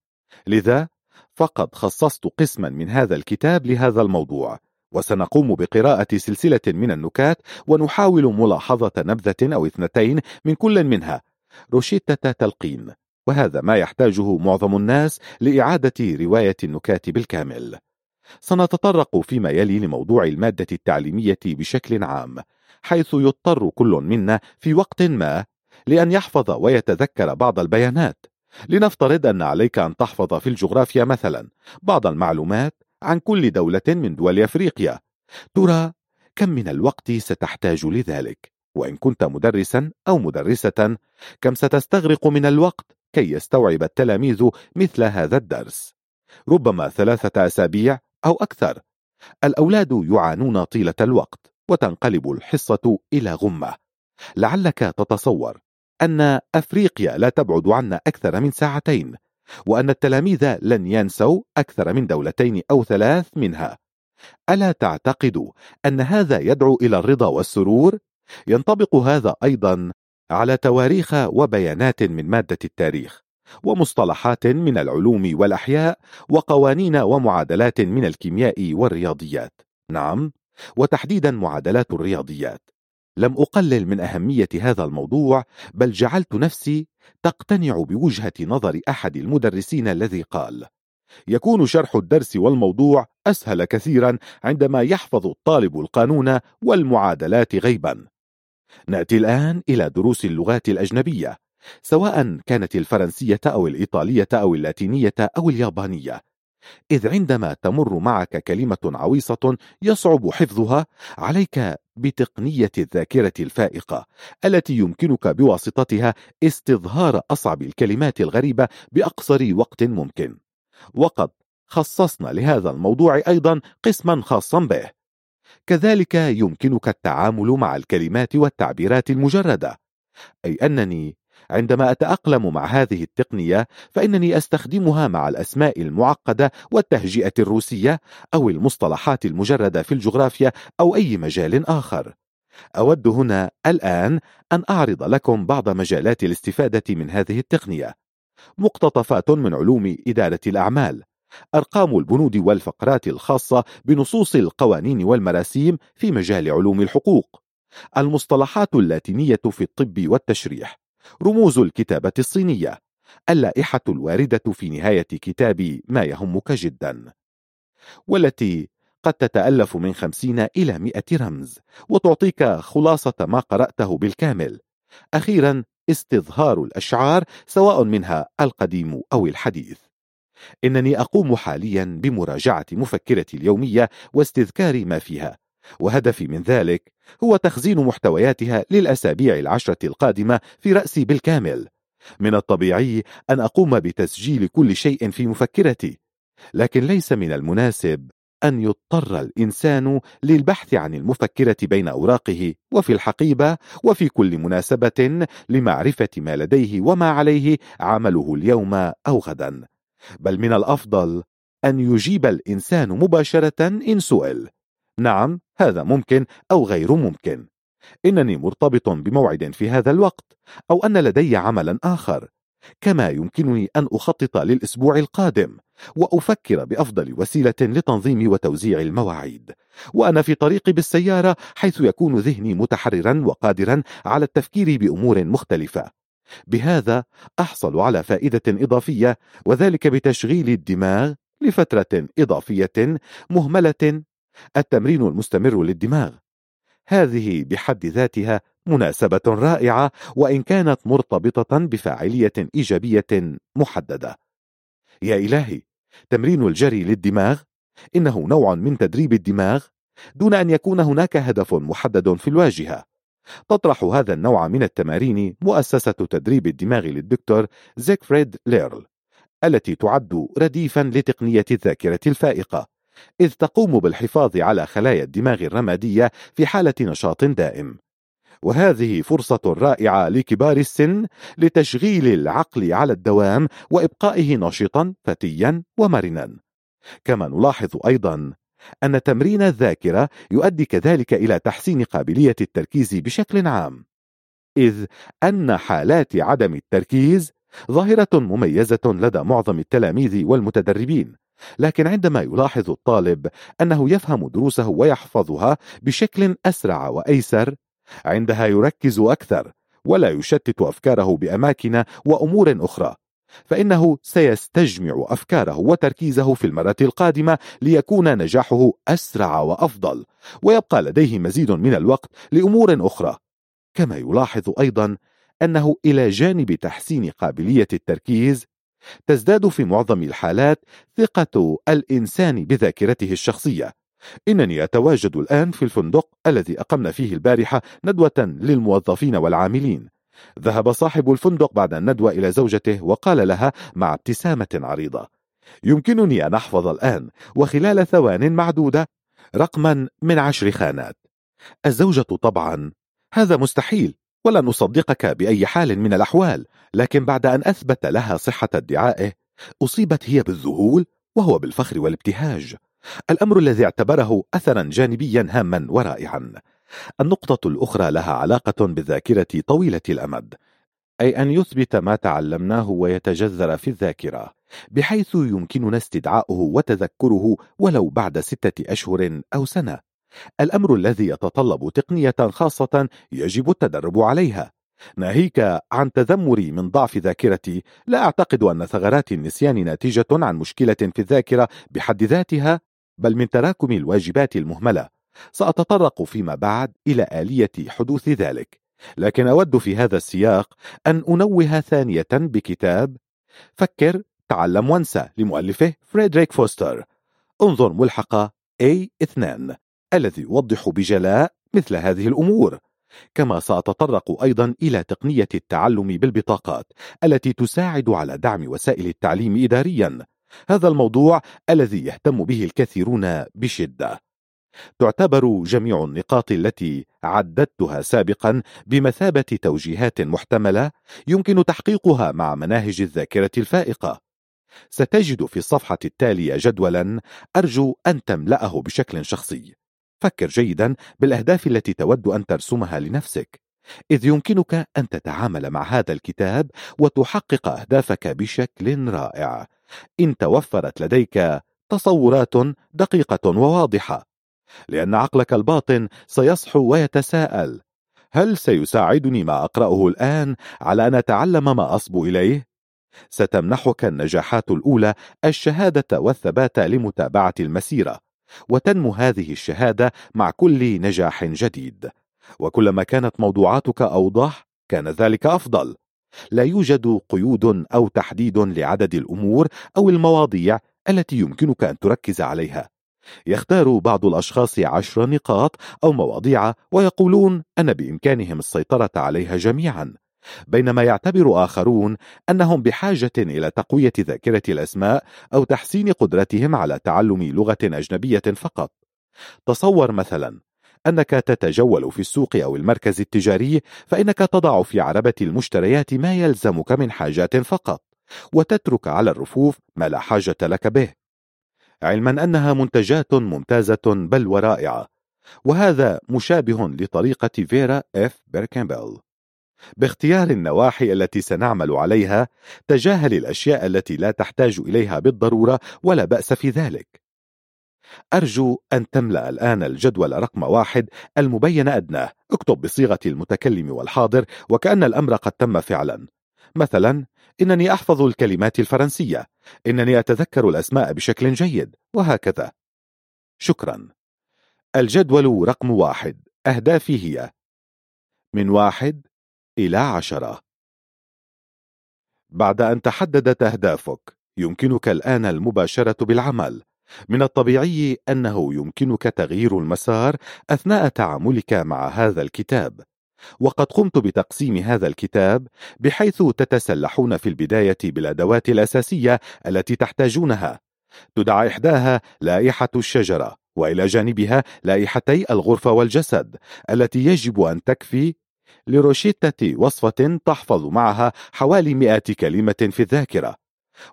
لذا فقد خصصت قسما من هذا الكتاب لهذا الموضوع وسنقوم بقراءة سلسلة من النكات ونحاول ملاحظة نبذة أو اثنتين من كل منها. روشيتة تلقين. وهذا ما يحتاجه معظم الناس لإعادة رواية النكات بالكامل. سنتطرق فيما يلي لموضوع المادة التعليمية بشكل عام حيث يضطر كل منا في وقت ما لأن يحفظ ويتذكر بعض البيانات. لنفترض أن عليك أن تحفظ في الجغرافيا مثلا بعض المعلومات عن كل دولة من دول أفريقيا. ترى كم من الوقت ستحتاج لذلك؟ وإن كنت مدرسا أو مدرسة كم ستستغرق من الوقت كي يستوعب التلاميذ مثل هذا الدرس؟ ربما ثلاثة أسابيع أو أكثر. الأولاد يعانون طيلة الوقت وتنقلب الحصة إلى غمة. لعلك تتصور أن أفريقيا لا تبعد عنا أكثر من ساعتين. وأن التلاميذ لن ينسوا أكثر من دولتين أو ثلاث منها. ألا تعتقد أن هذا يدعو إلى الرضا والسرور؟ ينطبق هذا أيضا على تواريخ وبيانات من مادة التاريخ ومصطلحات من العلوم والأحياء وقوانين ومعادلات من الكيمياء والرياضيات. نعم وتحديدا معادلات الرياضيات. لم أقلل من أهمية هذا الموضوع بل جعلت نفسي تقتنع بوجهة نظر أحد المدرسين الذي قال يكون شرح الدرس والموضوع أسهل كثيرا عندما يحفظ الطالب القانون والمعادلات غيبا. نأتي الآن إلى دروس اللغات الأجنبية سواء كانت الفرنسية أو الإيطالية أو اللاتينية أو اليابانية. إذ عندما تمر معك كلمة عويصة يصعب حفظها عليك بتقنية الذاكرة الفائقة التي يمكنك بواسطتها استظهار أصعب الكلمات الغريبة بأقصر وقت ممكن. وقد خصصنا لهذا الموضوع أيضا قسما خاصا به. كذلك يمكنك التعامل مع الكلمات والتعبيرات المجردة أي أنني عندما أتأقلم مع هذه التقنية فإنني أستخدمها مع الأسماء المعقدة والتهجئة الروسية أو المصطلحات المجردة في الجغرافيا أو أي مجال آخر. أود هنا الآن أن أعرض لكم بعض مجالات الاستفادة من هذه التقنية. مقتطفات من علوم إدارة الأعمال. أرقام البنود والفقرات الخاصة بنصوص القوانين والمراسيم في مجال علوم الحقوق. المصطلحات اللاتينية في الطب والتشريح. رموز الكتابة الصينية اللائحة الواردة في نهاية كتاب ما يهمك جدا والتي قد تتألف من خمسين إلى مئة رمز وتعطيك خلاصة ما قرأته بالكامل. أخيرا استظهار الأشعار سواء منها القديم أو الحديث. إنني أقوم حاليا بمراجعة مفكرتي اليومية واستذكار ما فيها. وهدفي من ذلك هو تخزين محتوياتها للأسابيع العشرة القادمة في رأسي بالكامل. من الطبيعي أن أقوم بتسجيل كل شيء في مفكرتي لكن ليس من المناسب أن يضطر الإنسان للبحث عن المفكرة بين أوراقه وفي الحقيبة وفي كل مناسبة لمعرفة ما لديه وما عليه عمله اليوم أو غدا. بل من الأفضل أن يجيب الإنسان مباشرة إن سئل. نعم هذا ممكن أو غير ممكن. إنني مرتبط بموعد في هذا الوقت أو أن لدي عملا آخر. كما يمكنني أن أخطط للأسبوع القادم وأفكر بأفضل وسيلة لتنظيم وتوزيع المواعيد. وأنا في طريقي بالسيارة حيث يكون ذهني متحررا وقادرا على التفكير بأمور مختلفة. بهذا أحصل على فائدة إضافية وذلك بتشغيل الدماغ لفترة إضافية مهملة التمرين المستمر للدماغ. هذه بحد ذاتها مناسبة رائعة وإن كانت مرتبطة بفاعلية إيجابية محددة. يا إلهي تمرين الجري للدماغ؟ إنه نوع من تدريب الدماغ دون أن يكون هناك هدف محدد في الواجهة. تطرح هذا النوع من التمارين مؤسسة تدريب الدماغ للدكتور زيكفريد ليرل التي تعد رديفا لتقنية الذاكرة الفائقة. إذ تقوم بالحفاظ على خلايا الدماغ الرمادية في حالة نشاط دائم. وهذه فرصة رائعة لكبار السن لتشغيل العقل على الدوام وإبقائه نشطا فتيا ومرنا. كما نلاحظ أيضا أن تمرين الذاكرة يؤدي كذلك إلى تحسين قابلية التركيز بشكل عام. إذ أن حالات عدم التركيز ظاهرة مميزة لدى معظم التلاميذ والمتدربين. لكن عندما يلاحظ الطالب أنه يفهم دروسه ويحفظها بشكل أسرع وأيسر عندها يركز أكثر ولا يشتت أفكاره بأماكن وأمور أخرى فإنه سيستجمع أفكاره وتركيزه في المرة القادمة ليكون نجاحه أسرع وأفضل ويبقى لديه مزيد من الوقت لأمور أخرى. كما يلاحظ أيضا أنه إلى جانب تحسين قابلية التركيز تزداد في معظم الحالات ثقة الإنسان بذاكرته الشخصية. إنني أتواجد الآن في الفندق الذي أقمنا فيه البارحة ندوة للموظفين والعاملين. ذهب صاحب الفندق بعد الندوة إلى زوجته وقال لها مع ابتسامة عريضة. يمكنني أن أحفظ الآن وخلال ثوان معدودة رقما من عشر خانات. الزوجة طبعا. هذا مستحيل. ولن أصدقك بأي حال من الأحوال لكن بعد أن أثبت لها صحة ادعائه أصيبت هي بالذهول وهو بالفخر والابتهاج. الأمر الذي اعتبره أثرا جانبيا هاما ورائعا. النقطة الأخرى لها علاقة بالذاكرة طويلة الأمد أي أن يثبت ما تعلمناه ويتجذر في الذاكرة بحيث يمكننا استدعاؤه وتذكره ولو بعد ستة أشهر أو سنة. الأمر الذي يتطلب تقنية خاصة يجب التدرب عليها. ناهيك عن تذمري من ضعف ذاكرتي. لا أعتقد أن ثغرات النسيان ناتجة عن مشكلة في الذاكرة بحد ذاتها بل من تراكم الواجبات المهملة. سأتطرق فيما بعد إلى آلية حدوث ذلك. لكن أود في هذا السياق أن أنوه ثانية بكتاب. فكر تعلم وانسى لمؤلفه فريدريك فوستر. انظر ملحق A2 الذي يوضح بجلاء مثل هذه الأمور كما سأتطرق أيضا إلى تقنية التعلم بالبطاقات التي تساعد على دعم وسائل التعليم إداريا. هذا الموضوع الذي يهتم به الكثيرون بشدة. تعتبر جميع النقاط التي عددتها سابقا بمثابة توجيهات محتملة يمكن تحقيقها مع مناهج الذاكرة الفائقة. ستجد في الصفحة التالية جدولا أرجو أن تملأه بشكل شخصي. فكر جيدا بالأهداف التي تود أن ترسمها لنفسك. إذ يمكنك أن تتعامل مع هذا الكتاب وتحقق أهدافك بشكل رائع. إن توفرت لديك تصورات دقيقة وواضحة لأن عقلك الباطن سيصحو ويتساءل هل سيساعدني ما أقرأه الآن على أن أتعلم ما أصبو إليه؟ ستمنحك النجاحات الأولى الشهادة والثبات لمتابعة المسيرة. وتنمو هذه الشهادة مع كل نجاح جديد. وكلما كانت موضوعاتك أوضح كان ذلك أفضل. لا يوجد قيود أو تحديد لعدد الأمور أو المواضيع التي يمكنك أن تركز عليها. يختار بعض الأشخاص عشر نقاط أو مواضيع ويقولون أن بإمكانهم السيطرة عليها جميعا. بينما يعتبر آخرون أنهم بحاجة إلى تقوية ذاكرة الأسماء أو تحسين قدرتهم على تعلم لغة أجنبية فقط. تصور مثلا أنك تتجول في السوق أو المركز التجاري فإنك تضع في عربة المشتريات ما يلزمك من حاجات فقط وتترك على الرفوف ما لا حاجة لك به. علما أنها منتجات ممتازة بل ورائعة وهذا مشابه لطريقة فيرا إف. بيركنبيل باختيار النواحي التي سنعمل عليها تجاهل الأشياء التي لا تحتاج إليها بالضرورة ولا بأس في ذلك. أرجو أن تملأ الآن الجدول رقم واحد المبين أدناه. اكتب بصيغة المتكلم والحاضر وكأن الأمر قد تم فعلا. مثلا إنني أحفظ الكلمات الفرنسية. إنني أتذكر الأسماء بشكل جيد. وهكذا. شكرا. الجدول رقم واحد. أهدافي هي من واحد إلى عشرة. بعد أن تحددت أهدافك يمكنك الآن المباشرة بالعمل. من الطبيعي أنه يمكنك تغيير المسار أثناء تعاملك مع هذا الكتاب. وقد قمت بتقسيم هذا الكتاب بحيث تتسلحون في البداية بالأدوات الأساسية التي تحتاجونها. تدعى إحداها لائحة الشجرة وإلى جانبها لائحتي الغرفة والجسد التي يجب أن تكفي لروشيتة وصفة تحفظ معها حوالي مئة كلمة في الذاكرة.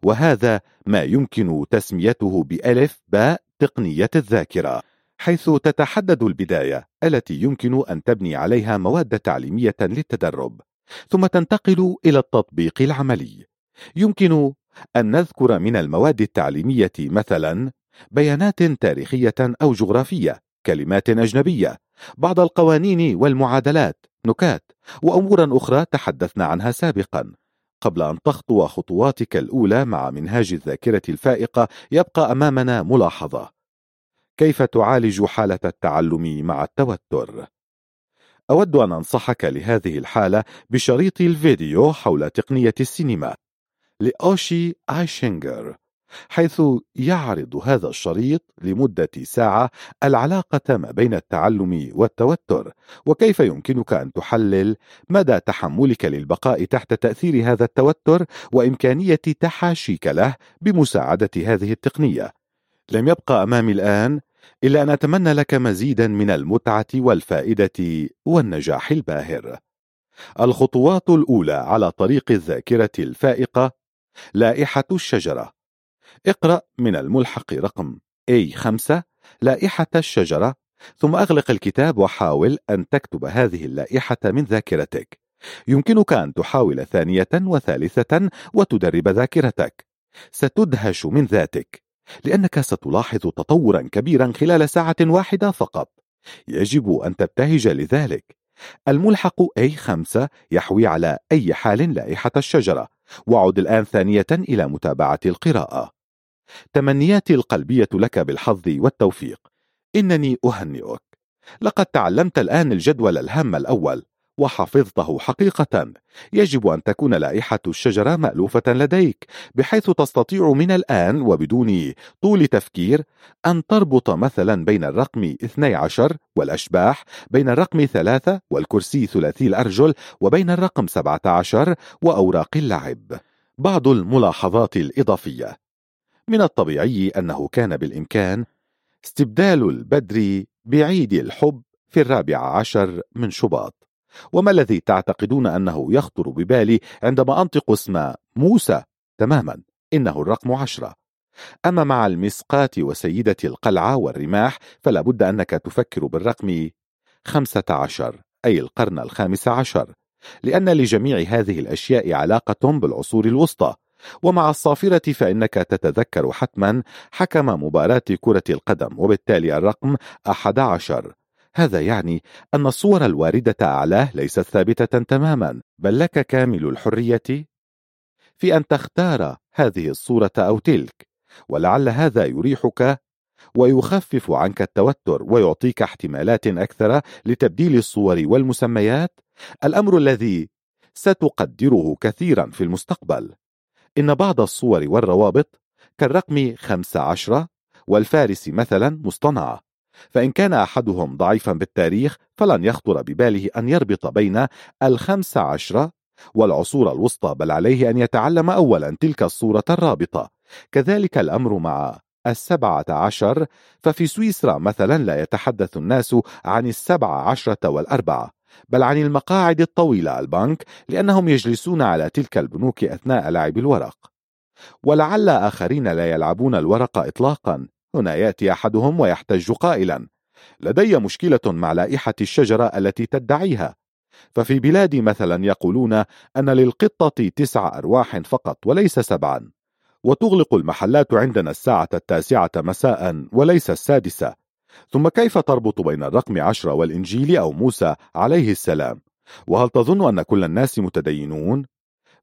وهذا ما يمكن تسميته بألف باء تقنية الذاكرة حيث تتحدد البداية التي يمكن أن تبني عليها مواد تعليمية للتدرب. ثم تنتقل إلى التطبيق العملي. يمكن أن نذكر من المواد التعليمية مثلا بيانات تاريخية أو جغرافية. كلمات أجنبية. بعض القوانين والمعادلات. نكات. وأمورا أخرى تحدثنا عنها سابقا. قبل أن تخطو خطواتك الأولى مع منهاج الذاكرة الفائقة يبقى أمامنا ملاحظة. كيف تعالج حالة التعلم مع التوتر؟ أود أن أنصحك لهذه الحالة بشريط الفيديو حول تقنية السينما. لأوشي آيشينجر. حيث يعرض هذا الشريط لمدة ساعة العلاقة ما بين التعلم والتوتر وكيف يمكنك أن تحلل مدى تحملك للبقاء تحت تأثير هذا التوتر وإمكانية تحاشيك له بمساعدة هذه التقنية؟ لم يبقى أمامي الآن إلا أن أتمنى لك مزيدا من المتعة والفائدة والنجاح الباهر. الخطوات الأولى على طريق الذاكرة الفائقة لائحة الشجرة. اقرأ من الملحق رقم A5 لائحة الشجرة ثم أغلق الكتاب وحاول أن تكتب هذه اللائحة من ذاكرتك. يمكنك أن تحاول ثانية وثالثة وتدرب ذاكرتك. ستدهش من ذاتك لأنك ستلاحظ تطورا كبيرا خلال ساعة واحدة فقط. يجب أن تبتهج لذلك. الملحق A5 يحوي على أي حال لائحة الشجرة. وعد الآن ثانية إلى متابعة القراءة. تمنياتي القلبية لك بالحظ والتوفيق. إنني أهنئك. لقد تعلمت الآن الجدول الهام الأول وحفظته حقيقة. يجب أن تكون لائحة الشجرة مألوفة لديك بحيث تستطيع من الآن وبدون طول تفكير أن تربط مثلا بين الرقم 12 والأشباح بين الرقم 3 والكرسي ثلاثي الأرجل وبين الرقم 17 وأوراق اللعب. بعض الملاحظات الإضافية. من الطبيعي أنه كان بالإمكان استبدال البدر بعيد الحب في الرابع عشر من شباط. وما الذي تعتقدون أنه يخطر ببالي عندما أنطق اسم موسى تماما؟ إنه الرقم عشرة. أما مع المسقات وسيدة القلعة والرماح فلا بد أنك تفكر بالرقم خمسة عشر أي القرن الخامس عشر لأن لجميع هذه الأشياء علاقة بالعصور الوسطى. ومع الصافرة فإنك تتذكر حتما حكم مباراة كرة القدم وبالتالي الرقم 11 هذا يعني أن الصور الواردة أعلاه ليست ثابتة تماما. بل لك كامل الحرية في أن تختار هذه الصورة أو تلك ولعل هذا يريحك ويخفف عنك التوتر ويعطيك احتمالات أكثر لتبديل الصور والمسميات. الأمر الذي ستقدره كثيرا في المستقبل. إن بعض الصور والروابط كالرقم 15 والفارس مثلا مصطنعة فإن كان أحدهم ضعيفا بالتاريخ فلن يخطر بباله أن يربط بين الخمس عشرة والعصور الوسطى بل عليه أن يتعلم أولا تلك الصورة الرابطة. كذلك الأمر مع السبعة عشر ففي سويسرا مثلا لا يتحدث الناس عن السبعة عشرة والأربعة. بل عن المقاعد الطويلة البنك لأنهم يجلسون على تلك البنوك أثناء لعب الورق. ولعل آخرين لا يلعبون الورق إطلاقا. هنا يأتي أحدهم ويحتج قائلا. لدي مشكلة مع لائحة الشجرة التي تدعيها. ففي بلادي مثلا يقولون أن للقطة تسع أرواح فقط وليس سبعا. وتغلق المحلات عندنا الساعة التاسعة مساء وليس السادسة. ثم كيف تربط بين الرقم عشرة والإنجيل أو موسى عليه السلام؟ وهل تظن أن كل الناس متدينون؟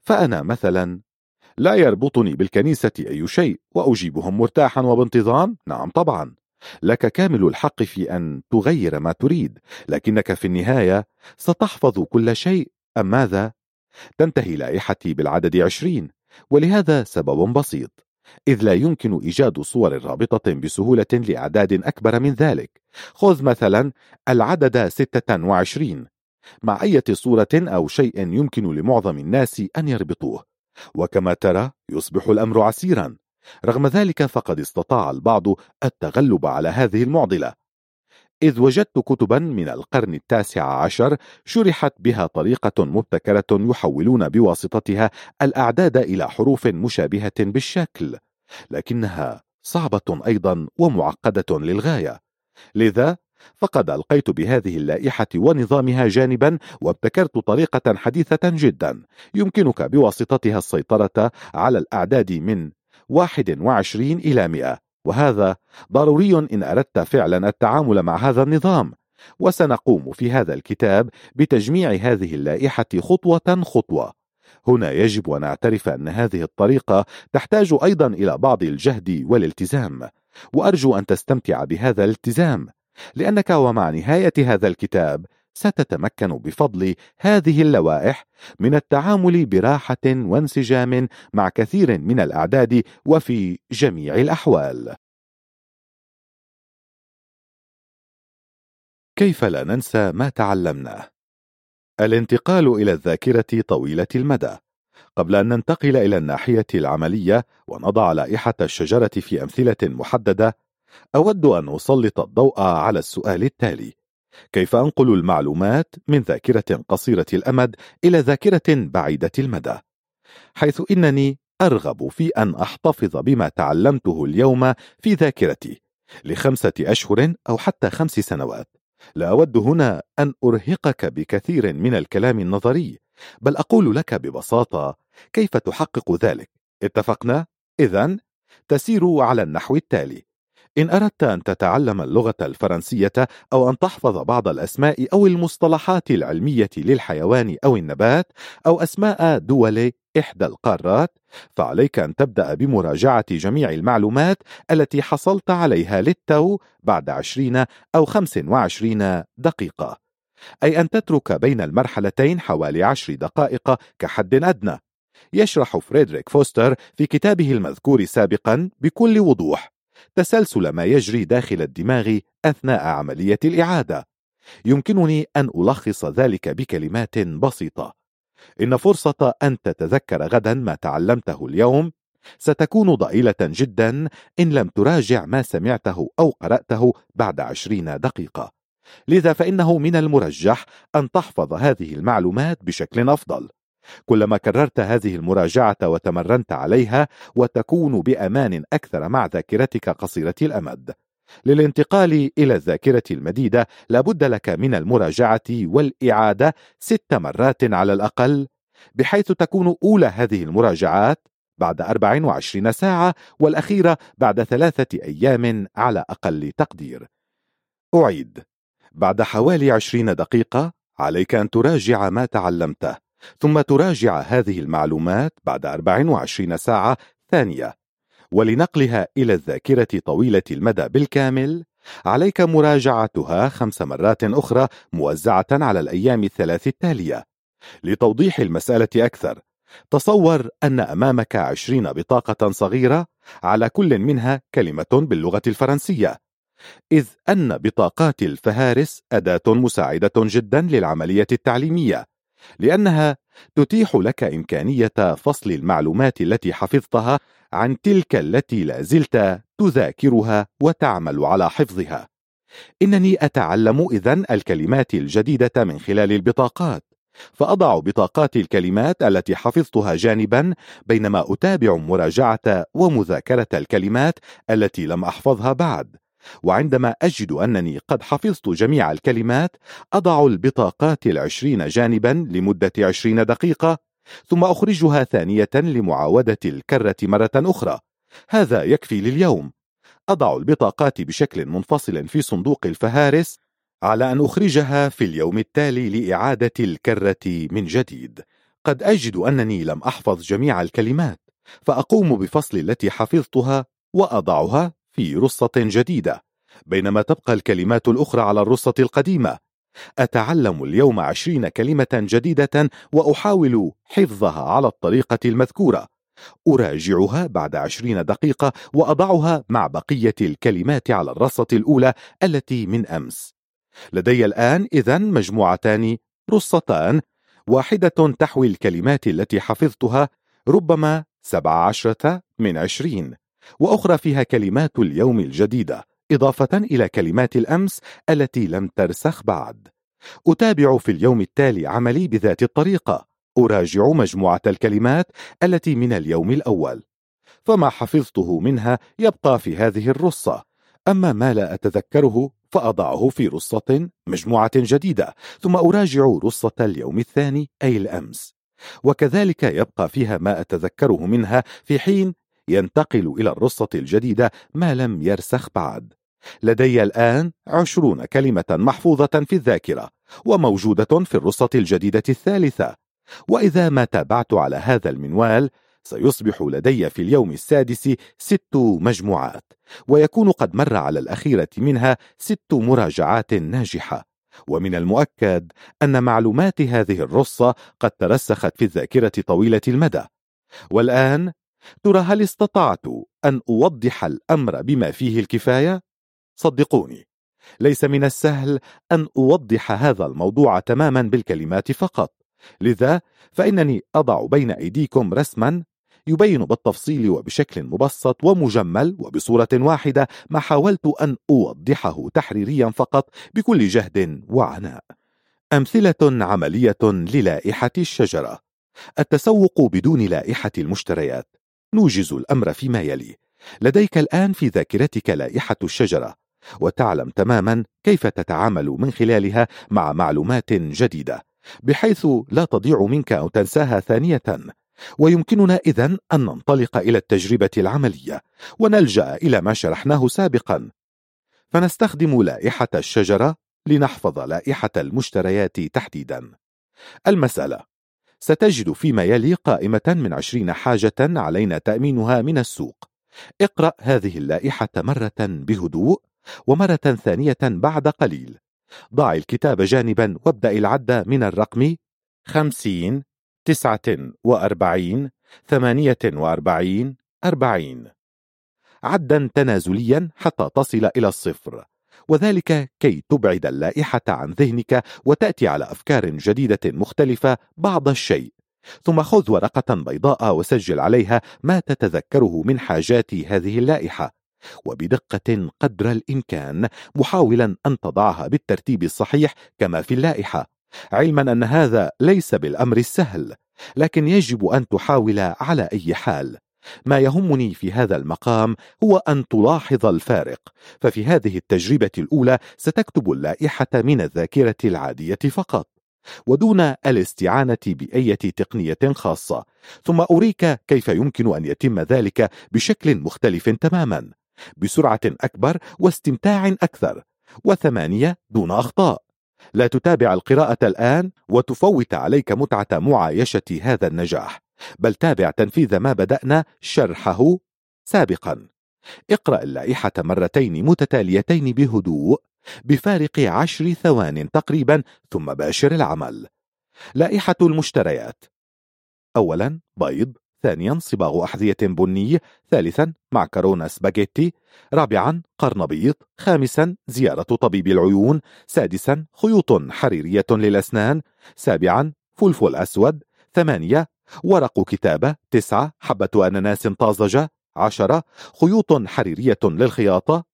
فأنا مثلا لا يربطني بالكنيسة أي شيء وأجيبهم مرتاحا وبانتظام؟ نعم طبعا. لك كامل الحق في أن تغير ما تريد لكنك في النهاية ستحفظ كل شيء. أم ماذا؟ تنتهي لائحتي بالعدد عشرين ولهذا سبب بسيط. إذ لا يمكن إيجاد صور رابطة بسهولة لأعداد أكبر من ذلك. خذ مثلا العدد 26 مع أي صورة أو شيء يمكن لمعظم الناس أن يربطوه. وكما ترى يصبح الأمر عسيرا. رغم ذلك فقد استطاع البعض التغلب على هذه المعضلة. إذ وجدت كتبا من القرن التاسع عشر شرحت بها طريقة مبتكرة يحولون بواسطتها الأعداد إلى حروف مشابهة بالشكل لكنها صعبة أيضا ومعقدة للغاية. لذا فقد ألقيت بهذه اللائحة ونظامها جانبا وابتكرت طريقة حديثة جدا يمكنك بواسطتها السيطرة على الأعداد من 21 إلى 100 وهذا ضروري إن أردت فعلا التعامل مع هذا النظام. وسنقوم في هذا الكتاب بتجميع هذه اللائحة خطوة خطوة. هنا يجب أن نعترف أن هذه الطريقة تحتاج أيضا إلى بعض الجهد والالتزام. وأرجو أن تستمتع بهذا الالتزام لأنك ومع نهاية هذا الكتاب ستتمكن بفضل هذه اللوائح من التعامل براحة وانسجام مع كثير من الأعداد وفي جميع الأحوال. كيف لا ننسى ما تعلمناه؟ الانتقال إلى الذاكرة طويلة المدى قبل أن ننتقل إلى الناحية العملية ونضع لائحة الشجرة في أمثلة محددة أود أن أسلط الضوء على السؤال التالي كيف أنقل المعلومات من ذاكرة قصيرة الأمد إلى ذاكرة بعيدة المدى؟ حيث إنني أرغب في أن أحتفظ بما تعلمته اليوم في ذاكرتي لخمسة أشهر أو حتى خمس سنوات. لا أود هنا أن أرهقك بكثير من الكلام النظري بل أقول لك ببساطة كيف تحقق ذلك؟ اتفقنا؟ إذا تسير على النحو التالي. إن أردت أن تتعلم اللغة الفرنسية أو أن تحفظ بعض الأسماء أو المصطلحات العلمية للحيوان أو النبات أو أسماء دول إحدى القارات فعليك أن تبدأ بمراجعة جميع المعلومات التي حصلت عليها للتو بعد 20 أو 25 دقيقة. أي أن تترك بين المرحلتين حوالي عشر دقائق كحد أدنى. يشرح فريدريك فوستر في كتابه المذكور سابقا بكل وضوح. تسلسل ما يجري داخل الدماغ أثناء عملية الإعادة. يمكنني أن ألخص ذلك بكلمات بسيطة. إن فرصة أن تتذكر غدا ما تعلمته اليوم ستكون ضئيلة جدا إن لم تراجع ما سمعته أو قرأته بعد عشرين دقيقة. لذا فإنه من المرجح أن تحفظ هذه المعلومات بشكل أفضل. كلما كررت هذه المراجعة وتمرنت عليها وتكون بأمان أكثر مع ذاكرتك قصيرة الأمد. للانتقال إلى الذاكرة المديدة لابد لك من المراجعة والإعادة ست مرات على الأقل بحيث تكون أولى هذه المراجعات بعد 24 ساعة والأخيرة بعد ثلاثة أيام على أقل تقدير. أعيد. بعد حوالي 20 دقيقة عليك أن تراجع ما تعلمته. ثم تراجع هذه المعلومات بعد 24 ساعة ثانية. ولنقلها إلى الذاكرة طويلة المدى بالكامل عليك مراجعتها خمس مرات أخرى موزعة على الأيام الثلاث التالية. لتوضيح المسألة أكثر تصور أن أمامك عشرين بطاقة صغيرة على كل منها كلمة باللغة الفرنسية. إذ أن بطاقات الفهارس أداة مساعدة جدا للعملية التعليمية. لأنها تتيح لك إمكانية فصل المعلومات التي حفظتها عن تلك التي لا زلت تذاكرها وتعمل على حفظها. إنني أتعلم إذن الكلمات الجديدة من خلال البطاقات فأضع بطاقات الكلمات التي حفظتها جانبا بينما أتابع مراجعة ومذاكرة الكلمات التي لم أحفظها بعد. وعندما أجد أنني قد حفظت جميع الكلمات أضع البطاقات العشرين جانبا لمدة عشرين دقيقة ثم أخرجها ثانية لمعاودة الكرة مرة أخرى. هذا يكفي لليوم. أضع البطاقات بشكل منفصل في صندوق الفهارس على أن أخرجها في اليوم التالي لإعادة الكرة من جديد. قد أجد أنني لم أحفظ جميع الكلمات فأقوم بفصل التي حفظتها وأضعها في رصة جديدة بينما تبقى الكلمات الأخرى على الرصة القديمة. أتعلم اليوم عشرين كلمة جديدة وأحاول حفظها على الطريقة المذكورة. أراجعها بعد عشرين دقيقة وأضعها مع بقية الكلمات على الرصة الأولى التي من أمس. لدي الآن إذن مجموعتان رصتان. واحدة تحوي الكلمات التي حفظتها ربما سبع عشرة من عشرين. وأخرى فيها كلمات اليوم الجديدة إضافة إلى كلمات الأمس التي لم ترسخ بعد. أتابع في اليوم التالي عملي بذات الطريقة. أراجع مجموعة الكلمات التي من اليوم الأول. فما حفظته منها يبقى في هذه الرصة. أما ما لا أتذكره فأضعه في رصة مجموعة جديدة ثم أراجع رصة اليوم الثاني أي الأمس. وكذلك يبقى فيها ما أتذكره منها في حين ينتقل إلى الرصة الجديدة ما لم يرسخ بعد. لدي الآن عشرون كلمة محفوظة في الذاكرة وموجودة في الرصة الجديدة الثالثة. وإذا ما تابعت على هذا المنوال سيصبح لدي في اليوم السادس ست مجموعات ويكون قد مر على الأخيرة منها ست مراجعات ناجحة. ومن المؤكد أن معلومات هذه الرصة قد ترسخت في الذاكرة طويلة المدى. والآن ترى هل استطعت أن أوضح الأمر بما فيه الكفاية؟ صدقوني ليس من السهل أن أوضح هذا الموضوع تماما بالكلمات فقط. لذا فإنني أضع بين أيديكم رسما يبين بالتفصيل وبشكل مبسط ومجمل وبصورة واحدة ما حاولت أن أوضحه تحريريا فقط بكل جهد وعناء. أمثلة عملية للائحة الشجرة. التسوق بدون لائحة المشتريات. نوجز الأمر فيما يلي. لديك الآن في ذاكرتك لائحة الشجرة وتعلم تماما كيف تتعامل من خلالها مع معلومات جديدة بحيث لا تضيع منك أو تنساها ثانية. ويمكننا إذن أن ننطلق إلى التجربة العملية ونلجأ إلى ما شرحناه سابقا. فنستخدم لائحة الشجرة لنحفظ لائحة المشتريات تحديدا. المسألة ستجد فيما يلي قائمة من عشرين حاجة علينا تأمينها من السوق. اقرأ هذه اللائحة مرة بهدوء ومرة ثانية بعد قليل. ضع الكتاب جانبا وابدأ العد من الرقم خمسين تسعة وأربعين ثمانية وأربعين أربعين. عدا تنازليا حتى تصل إلى الصفر. وذلك كي تبعد اللائحة عن ذهنك وتأتي على أفكار جديدة مختلفة بعض الشيء. ثم خذ ورقة بيضاء وسجل عليها ما تتذكره من حاجات هذه اللائحة. وبدقة قدر الإمكان محاولا أن تضعها بالترتيب الصحيح كما في اللائحة. علما أن هذا ليس بالأمر السهل لكن يجب أن تحاول على أي حال. ما يهمني في هذا المقام هو أن تلاحظ الفارق ففي هذه التجربة الأولى ستكتب اللائحة من الذاكرة العادية فقط ودون الاستعانة بأي تقنية خاصة ثم أريك كيف يمكن أن يتم ذلك بشكل مختلف تماما بسرعة أكبر واستمتاع أكثر وثمانية دون أخطاء. لا تتابع القراءة الآن وتفوت عليك متعة معايشة هذا النجاح. بل تابع تنفيذ ما بدأنا شرحه سابقا. اقرأ اللائحة مرتين متتاليتين بهدوء بفارق عشر ثوان تقريبا ثم باشر العمل. لائحة المشتريات. أولا بيض ثانيا صباغ أحذية بني ثالثا معكرونة سباجيتي رابعا قرنبيط خامسا زيارة طبيب العيون سادسا خيوط حريرية للأسنان سابعا فلفل أسود ثمانية ورق كتابة تسعة حبة أناناس طازجة عشرة خيوط حريرية للخياطة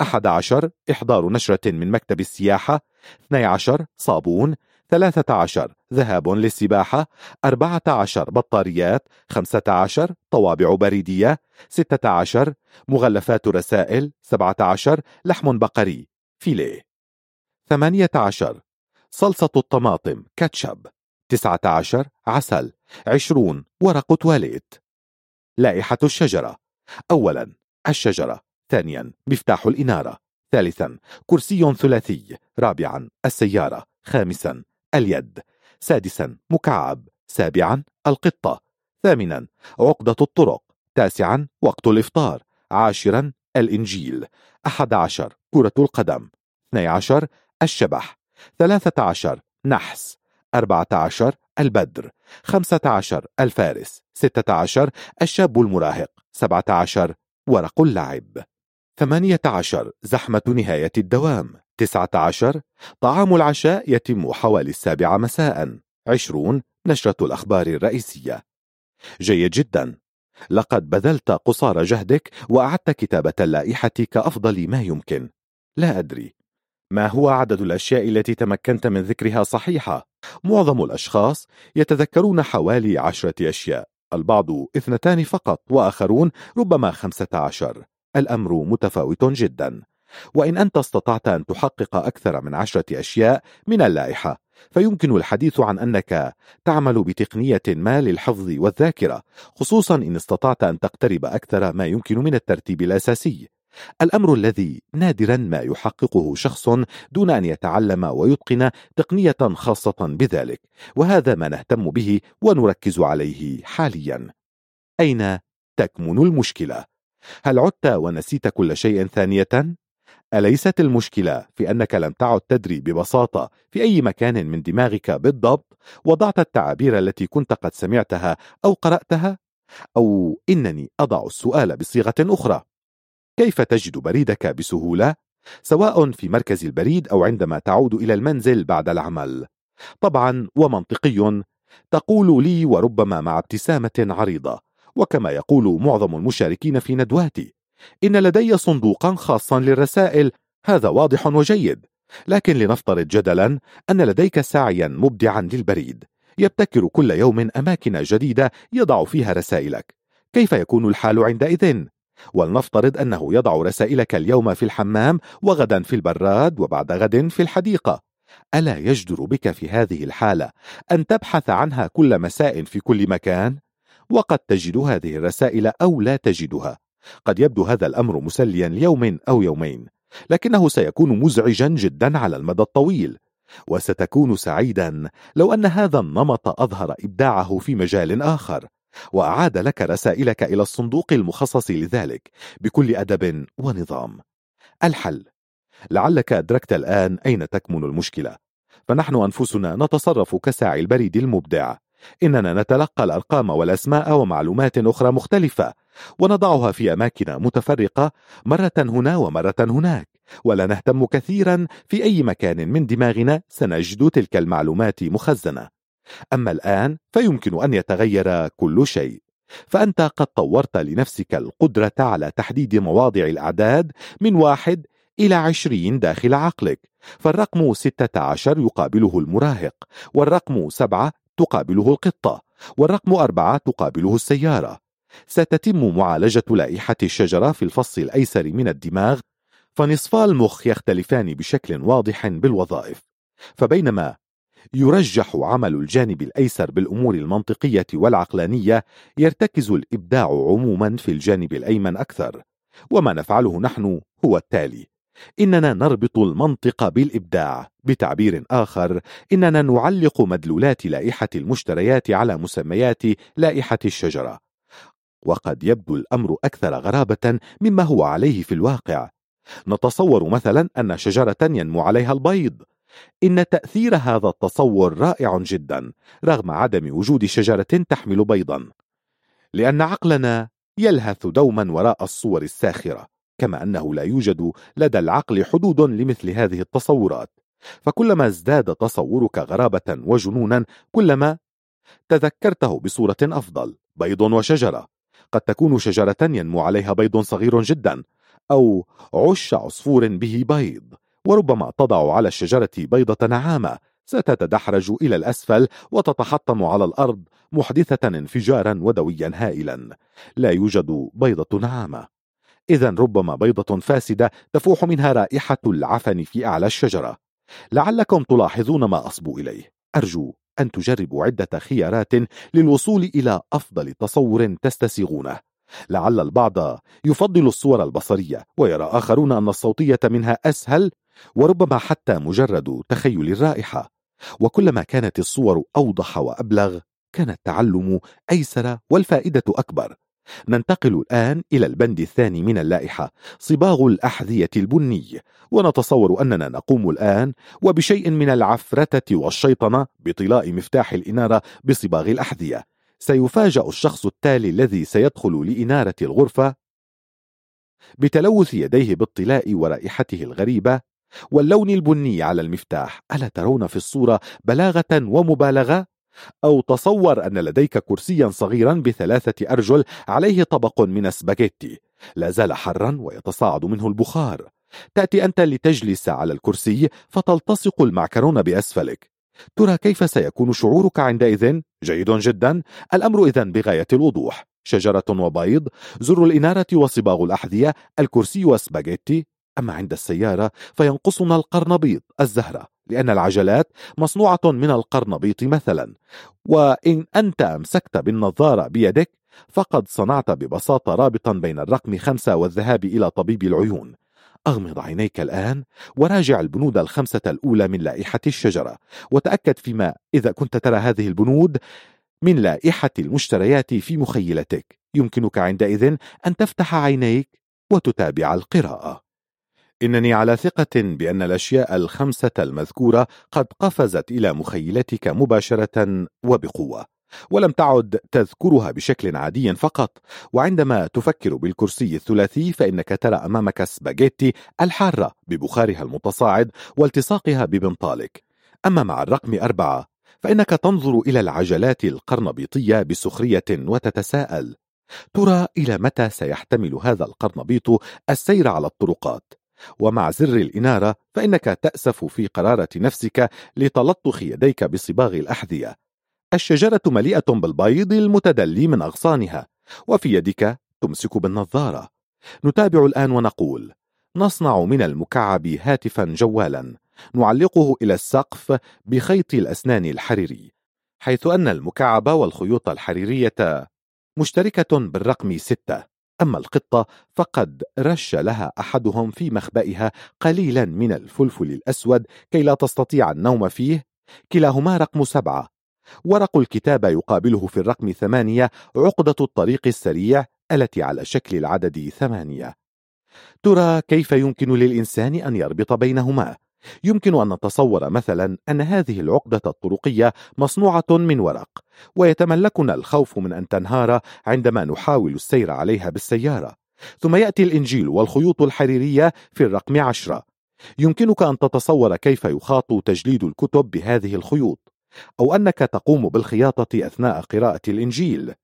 أحد عشر إحضار نشرة من مكتب السياحة 12 صابون 13 ذهاب للسباحة 14 بطاريات 15 طوابع بريدية 16 مغلفات رسائل 17 لحم بقري فيليه. 18 صلصة الطماطم كاتشب. 19 عسل 20 ورق تواليت. لائحة الشجرة. أولا الشجرة. ثانيا مفتاح الإنارة. ثالثا كرسي ثلاثي. رابعا السيارة. خامسا اليد. سادسا مكعب. سابعا القطة. ثامنا عقدة الطرق. تاسعا وقت الإفطار. عاشرا الإنجيل. أحد عشر كرة القدم. اثني عشر الشبح. ثلاثة عشر نحس. أربعة عشر البدر خمسة عشر الفارس ستة عشر الشاب المراهق سبعة عشر ورق اللعب ثمانية عشر زحمة نهاية الدوام تسعة عشر طعام العشاء يتم حوالي السابعة مساء عشرون نشرة الأخبار الرئيسية. جيد جدا. لقد بذلت قصار جهدك وأعدت كتابة اللائحة كأفضل ما يمكن. لا أدري ما هو عدد الأشياء التي تمكنت من ذكرها صحيحة؟ معظم الأشخاص يتذكرون حوالي عشرة أشياء البعض اثنتان فقط وآخرون ربما خمسة عشر. الأمر متفاوت جدا. وإن أنت استطعت أن تحقق أكثر من عشرة أشياء من اللائحة فيمكن الحديث عن أنك تعمل بتقنية ما للحفظ والذاكرة خصوصا إن استطعت أن تقترب أكثر ما يمكن من الترتيب الأساسي. الأمر الذي نادرا ما يحققه شخص دون أن يتعلم ويتقن تقنية خاصة بذلك وهذا ما نهتم به ونركز عليه حاليا أين تكمن المشكلة؟ هل عدت ونسيت كل شيء ثانية؟ أليست المشكلة في أنك لم تعد تدري ببساطة في أي مكان من دماغك بالضبط وضعت التعابير التي كنت قد سمعتها أو قرأتها؟ أو إنني أضع السؤال بصيغة أخرى كيف تجد بريدك بسهولة؟ سواء في مركز البريد أو عندما تعود إلى المنزل بعد العمل. طبعا ومنطقي. تقول لي وربما مع ابتسامة عريضة وكما يقول معظم المشاركين في ندواتي إن لدي صندوقا خاصا للرسائل. هذا واضح وجيد. لكن لنفترض جدلا أن لديك سعيا مبدعا للبريد. يبتكر كل يوم أماكن جديدة يضع فيها رسائلك. كيف يكون الحال عندئذ؟ ولنفترض أنه يضع رسائلك اليوم في الحمام وغدا في البراد وبعد غد في الحديقة. ألا يجدر بك في هذه الحالة أن تبحث عنها كل مساء في كل مكان؟ وقد تجد هذه الرسائل أو لا تجدها. قد يبدو هذا الأمر مسليا ليوم أو يومين لكنه سيكون مزعجا جدا على المدى الطويل. وستكون سعيدا لو أن هذا النمط أظهر إبداعه في مجال آخر. وأعاد لك رسائلك إلى الصندوق المخصص لذلك بكل أدب ونظام. الحل لعلك أدركت الآن أين تكمن المشكلة فنحن أنفسنا نتصرف كساعي البريد المبدع. إننا نتلقى الأرقام والأسماء ومعلومات أخرى مختلفة ونضعها في أماكن متفرقة مرة هنا ومرة هناك ولا نهتم كثيرا في أي مكان من دماغنا سنجد تلك المعلومات مخزنة. أما الآن فيمكن أن يتغير كل شيء. فأنت قد طورت لنفسك القدرة على تحديد مواضع الأعداد من واحد إلى عشرين داخل عقلك. فالرقم ستة عشر يقابله المراهق والرقم سبعة تقابله القطة والرقم أربعة تقابله السيارة. ستتم معالجة لائحة الشجرة في الفص الأيسر من الدماغ فنصفا المخ يختلفان بشكل واضح بالوظائف. فبينما يرجح عمل الجانب الأيسر بالأمور المنطقية والعقلانية يرتكز الإبداع عموما في الجانب الأيمن أكثر. وما نفعله نحن هو التالي إننا نربط المنطق بالإبداع بتعبير آخر إننا نعلق مدلولات لائحة المشتريات على مسميات لائحة الشجرة. وقد يبدو الأمر أكثر غرابة مما هو عليه في الواقع. نتصور مثلا أن شجرة ينمو عليها البيض. إن تأثير هذا التصور رائع جدا رغم عدم وجود شجرة تحمل بيضا لأن عقلنا يلهث دوما وراء الصور الساخرة كما أنه لا يوجد لدى العقل حدود لمثل هذه التصورات. فكلما ازداد تصورك غرابة وجنونا كلما تذكرته بصورة أفضل بيض وشجرة. قد تكون شجرة ينمو عليها بيض صغير جدا أو عش عصفور به بيض. وربما تضع على الشجرة بيضة نعامة ستتدحرج إلى الأسفل وتتحطم على الأرض محدثة انفجارا ودويا هائلا. لا يوجد بيضة نعامة إذا ربما بيضة فاسدة تفوح منها رائحة العفن في أعلى الشجرة. لعلكم تلاحظون ما أصبو إليه. أرجو أن تجربوا عدة خيارات للوصول إلى أفضل تصور تستسيغونه. لعل البعض يفضل الصور البصرية ويرى آخرون أن الصوتية منها أسهل وربما حتى مجرد تخيل الرائحة. وكلما كانت الصور أوضح وأبلغ كان التعلم أيسر والفائدة أكبر. ننتقل الآن إلى البند الثاني من اللائحة صباغ الأحذية البني. ونتصور أننا نقوم الآن وبشيء من العفرتة والشيطنة بطلاء مفتاح الإنارة بصباغ الأحذية. سيفاجأ الشخص التالي الذي سيدخل لإنارة الغرفة بتلوث يديه بالطلاء ورائحته الغريبة. واللون البني على المفتاح ألا ترون في الصورة بلاغة ومبالغة؟ أو تصور أن لديك كرسيا صغيرا بثلاثة أرجل عليه طبق من السباجيتي لا زال حرا ويتصاعد منه البخار. تأتي أنت لتجلس على الكرسي فتلتصق المعكرون بأسفلك. ترى كيف سيكون شعورك عندئذ؟ جيد جدا. الأمر إذا بغاية الوضوح. شجرة وبيض زر الإنارة وصباغ الأحذية الكرسي وسباجيتي. أما عند السيارة فينقصنا القرنبيط الزهرة لأن العجلات مصنوعة من القرنبيط مثلا. وإن أنت أمسكت بالنظارة بيدك فقد صنعت ببساطة رابطا بين الرقم خمسة والذهاب إلى طبيب العيون. أغمض عينيك الآن وراجع البنود الخمسة الأولى من لائحة الشجرة وتأكد فيما إذا كنت ترى هذه البنود من لائحة المشتريات في مخيلتك. يمكنك عندئذ أن تفتح عينيك وتتابع القراءة. إنني على ثقة بأن الأشياء الخمسة المذكورة قد قفزت إلى مخيلتك مباشرة وبقوة ولم تعد تذكرها بشكل عادي فقط. وعندما تفكر بالكرسي الثلاثي فإنك ترى أمامك سباجيتي الحارة ببخارها المتصاعد والتصاقها ببنطالك. أما مع الرقم أربعة فإنك تنظر إلى العجلات القرنبيطية بسخرية وتتساءل ترى إلى متى سيحتمل هذا القرنبيط السير على الطرقات؟ ومع زر الإنارة فإنك تأسف في قرارة نفسك لتلطخ يديك بصباغ الأحذية. الشجرة مليئة بالبيض المتدلي من أغصانها وفي يدك تمسك بالنظارة. نتابع الآن ونقول نصنع من المكعب هاتفا جوالا نعلقه إلى السقف بخيط الأسنان الحريري حيث أن المكعب والخيوط الحريرية مشتركة بالرقم ستة. أما القطة فقد رش لها أحدهم في مخبئها قليلا من الفلفل الأسود كي لا تستطيع النوم فيه. كلاهما رقم سبعة. ورق الكتاب يقابله في الرقم ثمانية عقدة الطريق السريع التي على شكل العدد ثمانية. ترى كيف يمكن للإنسان أن يربط بينهما؟ يمكن أن نتصور مثلا أن هذه العقدة الطرقية مصنوعة من ورق ويتملكنا الخوف من أن تنهار عندما نحاول السير عليها بالسيارة. ثم يأتي الإنجيل والخيوط الحريرية في الرقم عشرة. يمكنك أن تتصور كيف يخاط تجليد الكتب بهذه الخيوط أو أنك تقوم بالخياطة أثناء قراءة الإنجيل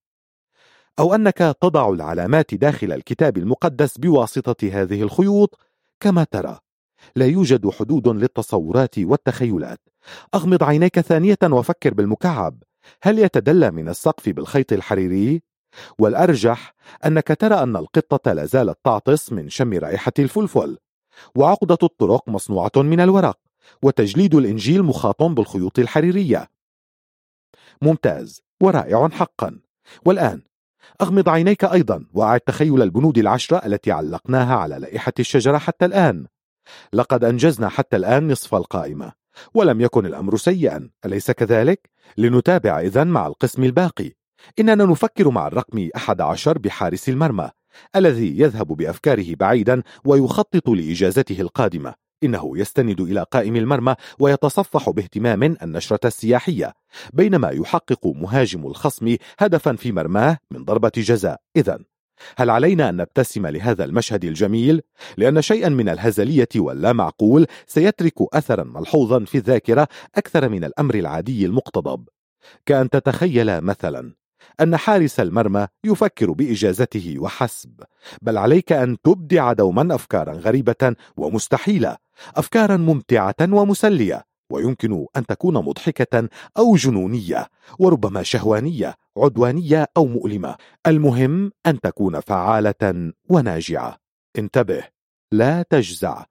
أو أنك تضع العلامات داخل الكتاب المقدس بواسطة هذه الخيوط كما ترى. لا يوجد حدود للتصورات والتخيلات. أغمض عينيك ثانية وفكر بالمكعب. هل يتدلى من السقف بالخيط الحريري؟ والأرجح أنك ترى أن القطة لا زالت تعطس من شم رائحة الفلفل. وعقدة الطرق مصنوعة من الورق وتجليد الإنجيل مخاط بالخيوط الحريرية. ممتاز ورائع حقا. والآن أغمض عينيك أيضا وأعد تخيل البنود العشرة التي علقناها على لائحة الشجرة حتى الآن. لقد أنجزنا حتى الآن نصف القائمة ولم يكن الأمر سيئا. أليس كذلك؟ لنتابع إذن مع القسم الباقي. إننا نفكر مع الرقم أحد عشر بحارس المرمى الذي يذهب بأفكاره بعيدا ويخطط لإجازته القادمة. إنه يستند إلى قائم المرمى ويتصفح باهتمام النشرة السياحية بينما يحقق مهاجم الخصم هدفا في مرماه من ضربة جزاء. إذا هل علينا أن نبتسم لهذا المشهد الجميل؟ لأن شيئا من الهزلية واللا معقول سيترك أثرا ملحوظا في الذاكرة أكثر من الأمر العادي المقتضب كأن تتخيل مثلا أن حارس المرمى يفكر بإجازته وحسب بل عليك أن تبدع دوما أفكارا غريبة ومستحيلة أفكارا ممتعة ومسلية ويمكن أن تكون مضحكة أو جنونية وربما شهوانية عدوانية أو مؤلمة. المهم أن تكون فعالة وناجعة. انتبه لا تجزع.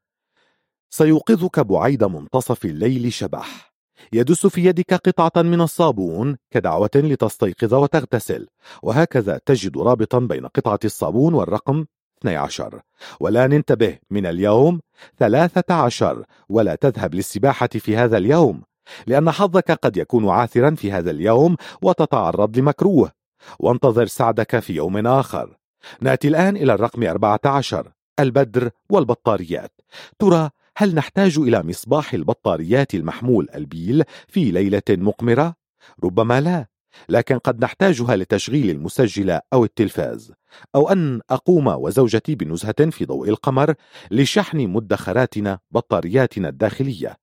سيوقظك بعيد منتصف الليل شبح. يدس في يدك قطعة من الصابون كدعوة لتستيقظ وتغتسل. وهكذا تجد رابطا بين قطعة الصابون والرقم 12 والآن انتبه من اليوم 13 ولا تذهب للسباحة في هذا اليوم لأن حظك قد يكون عاثرا في هذا اليوم وتتعرض لمكروه. وانتظر سعدك في يوم آخر. نأتي الآن إلى الرقم 14 البدر والبطاريات. ترى هل نحتاج إلى مصباح البطاريات المحمول البيل في ليلة مقمرة؟ ربما لا. لكن قد نحتاجها لتشغيل المسجل أو التلفاز أو أن أقوم وزوجتي بنزهة في ضوء القمر لشحن مدخراتنا بطارياتنا الداخلية.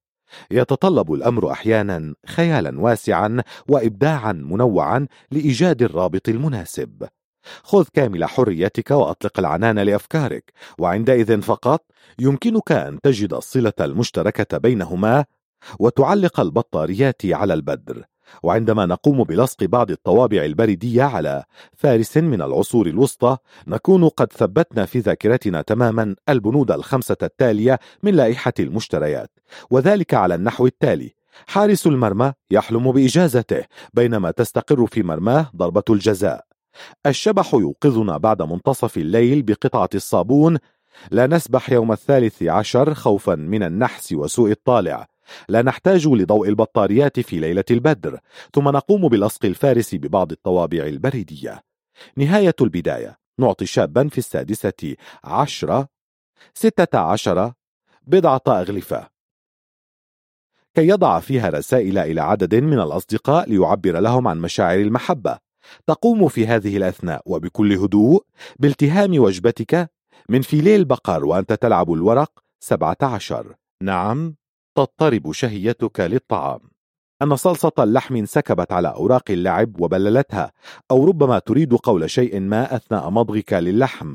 يتطلب الأمر أحيانا خيالا واسعا وإبداعا منوعا لإيجاد الرابط المناسب. خذ كامل حريتك وأطلق العنان لأفكارك وعندئذ فقط يمكنك أن تجد الصلة المشتركة بينهما وتعلق البطاريات على البدر. وعندما نقوم بلصق بعض الطوابع البريدية على فارس من العصور الوسطى نكون قد ثبتنا في ذاكرتنا تماما البنود الخمسة التالية من لائحة المشتريات وذلك على النحو التالي حارس المرمى يحلم بإجازته بينما تستقر في مرماه ضربة الجزاء. الشبح يوقظنا بعد منتصف الليل بقطعة الصابون لا نسبح يوم الثالث عشر خوفا من النحس وسوء الطالع. لا نحتاج لضوء البطاريات في ليلة البدر ثم نقوم بلصق الفارس ببعض الطوابع البريدية. نهاية البداية. نعطي شابا في السادسة عشرة ستة عشر بضعة أغلفة كي يضع فيها رسائل إلى عدد من الأصدقاء ليعبر لهم عن مشاعر المحبة. تقوم في هذه الأثناء وبكل هدوء بالتهام وجبتك من فيليه البقر وأنت تلعب الورق 17 نعم. تضطرب شهيتك للطعام. أن صلصة اللحم انسكبت على أوراق اللعب وبللتها أو ربما تريد قول شيء ما أثناء مضغك للحم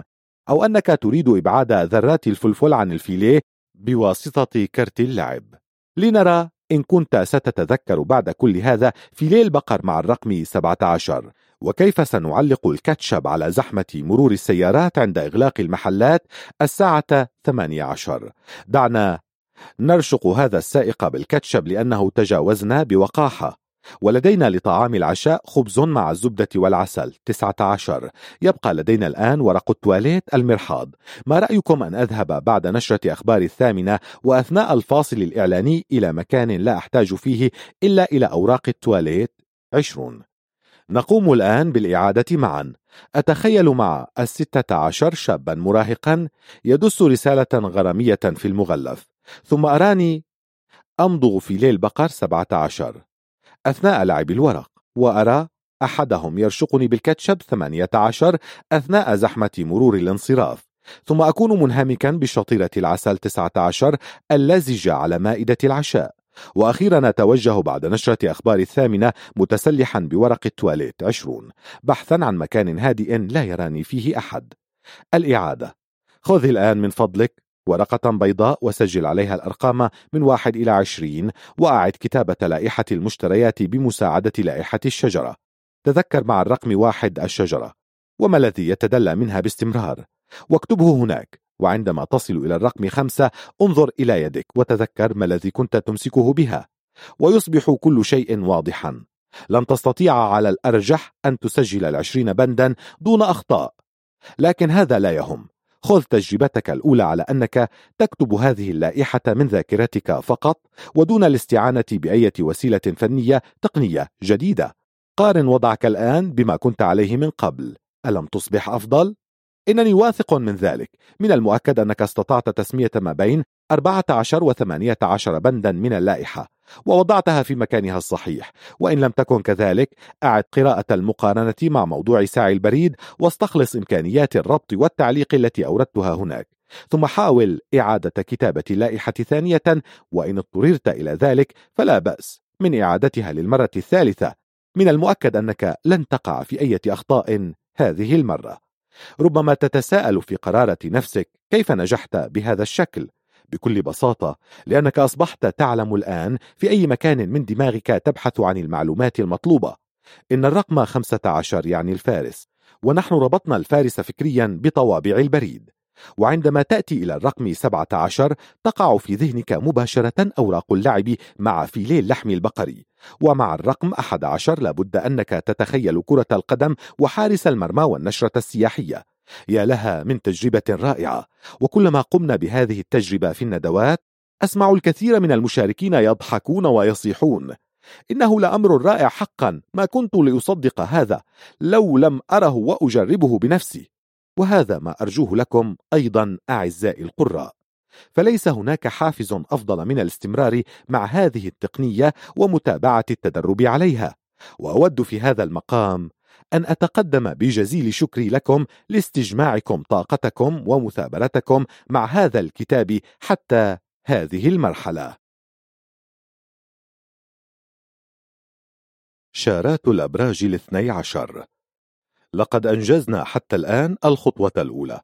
أو أنك تريد إبعاد ذرات الفلفل عن الفيليه بواسطة كرت اللعب. لنرى إن كنت ستتذكر بعد كل هذا فيليه البقر مع الرقم 17 وكيف سنعلق الكاتشب على زحمة مرور السيارات عند إغلاق المحلات الساعة 18 دعنا نرشق هذا السائق بالكاتشب لأنه تجاوزنا بوقاحة. ولدينا لطعام العشاء خبز مع الزبدة والعسل. 19 يبقى لدينا الآن ورق التواليت المرحاض. ما رأيكم أن أذهب بعد نشرة أخبار الثامنة وأثناء الفاصل الإعلاني إلى مكان لا أحتاج فيه إلا إلى أوراق التواليت؟ 20 نقوم الآن بالإعادة معا. أتخيل مع الستة عشر شابا مراهقا يدس رسالة غرامية في المغلف. ثم أراني أمضغ في ليل بقر سبعة عشر أثناء لعب الورق وأرى أحدهم يرشقني بالكاتشب ثمانية عشر أثناء زحمة مرور الانصراف ثم أكون منهمكا بشطيرة العسل تسعة عشر اللزجة على مائدة العشاء. وأخيرا أتوجه بعد نشرة أخبار الثامنة متسلحا بورق التواليت عشرون بحثا عن مكان هادئ لا يراني فيه أحد. الإعادة خذ الآن من فضلك. ورقة بيضاء وسجل عليها الأرقام من واحد إلى عشرين وأعد كتابة لائحة المشتريات بمساعدة لائحة الشجرة. تذكر مع الرقم واحد الشجرة. وما الذي يتدلى منها باستمرار؟ واكتبه هناك. وعندما تصل إلى الرقم خمسة انظر إلى يدك وتذكر ما الذي كنت تمسكه بها. ويصبح كل شيء واضحا. لن تستطيع على الأرجح أن تسجل العشرين بندا دون أخطاء. لكن هذا لا يهم. خذ تجربتك الأولى على أنك تكتب هذه اللائحة من ذاكرتك فقط ودون الاستعانة بأية وسيلة فنية تقنية جديدة. قارن وضعك الآن بما كنت عليه من قبل. ألم تصبح أفضل؟ إنني واثق من ذلك. من المؤكد أنك استطعت تسمية ما بين 14 و 18 بندا من اللائحة. ووضعتها في مكانها الصحيح. وإن لم تكن كذلك أعد قراءة المقارنة مع موضوع ساعي البريد واستخلص إمكانيات الربط والتعليق التي أوردتها هناك. ثم حاول إعادة كتابة اللائحة ثانية وإن اضطررت إلى ذلك فلا بأس. من إعادتها للمرة الثالثة. من المؤكد أنك لن تقع في أي أخطاء هذه المرة. ربما تتساءل في قرارة نفسك كيف نجحت بهذا الشكل. بكل بساطة لأنك أصبحت تعلم الآن في أي مكان من دماغك تبحث عن المعلومات المطلوبة. إن الرقم 15 يعني الفارس ونحن ربطنا الفارس فكريا بطوابع البريد. وعندما تأتي إلى الرقم 17 تقع في ذهنك مباشرة أوراق اللعب مع فيلي اللحم البقري. ومع الرقم 11 لابد أنك تتخيل كرة القدم وحارس المرمى والنشرة السياحية. يا لها من تجربة رائعة. وكلما قمنا بهذه التجربة في الندوات أسمع الكثير من المشاركين يضحكون ويصيحون. إنه لأمر رائع حقا ما كنت لأصدق هذا لو لم أره وأجربه بنفسي. وهذا ما أرجوه لكم أيضا أعزائي القراء. فليس هناك حافز أفضل من الاستمرار مع هذه التقنية ومتابعة التدرب عليها. وأود في هذا المقام أن أتقدم بجزيل شكري لكم لاستجماعكم طاقتكم ومثابرتكم مع هذا الكتاب حتى هذه المرحلة. شارات الأبراج الاثني عشر. لقد أنجزنا حتى الآن الخطوة الأولى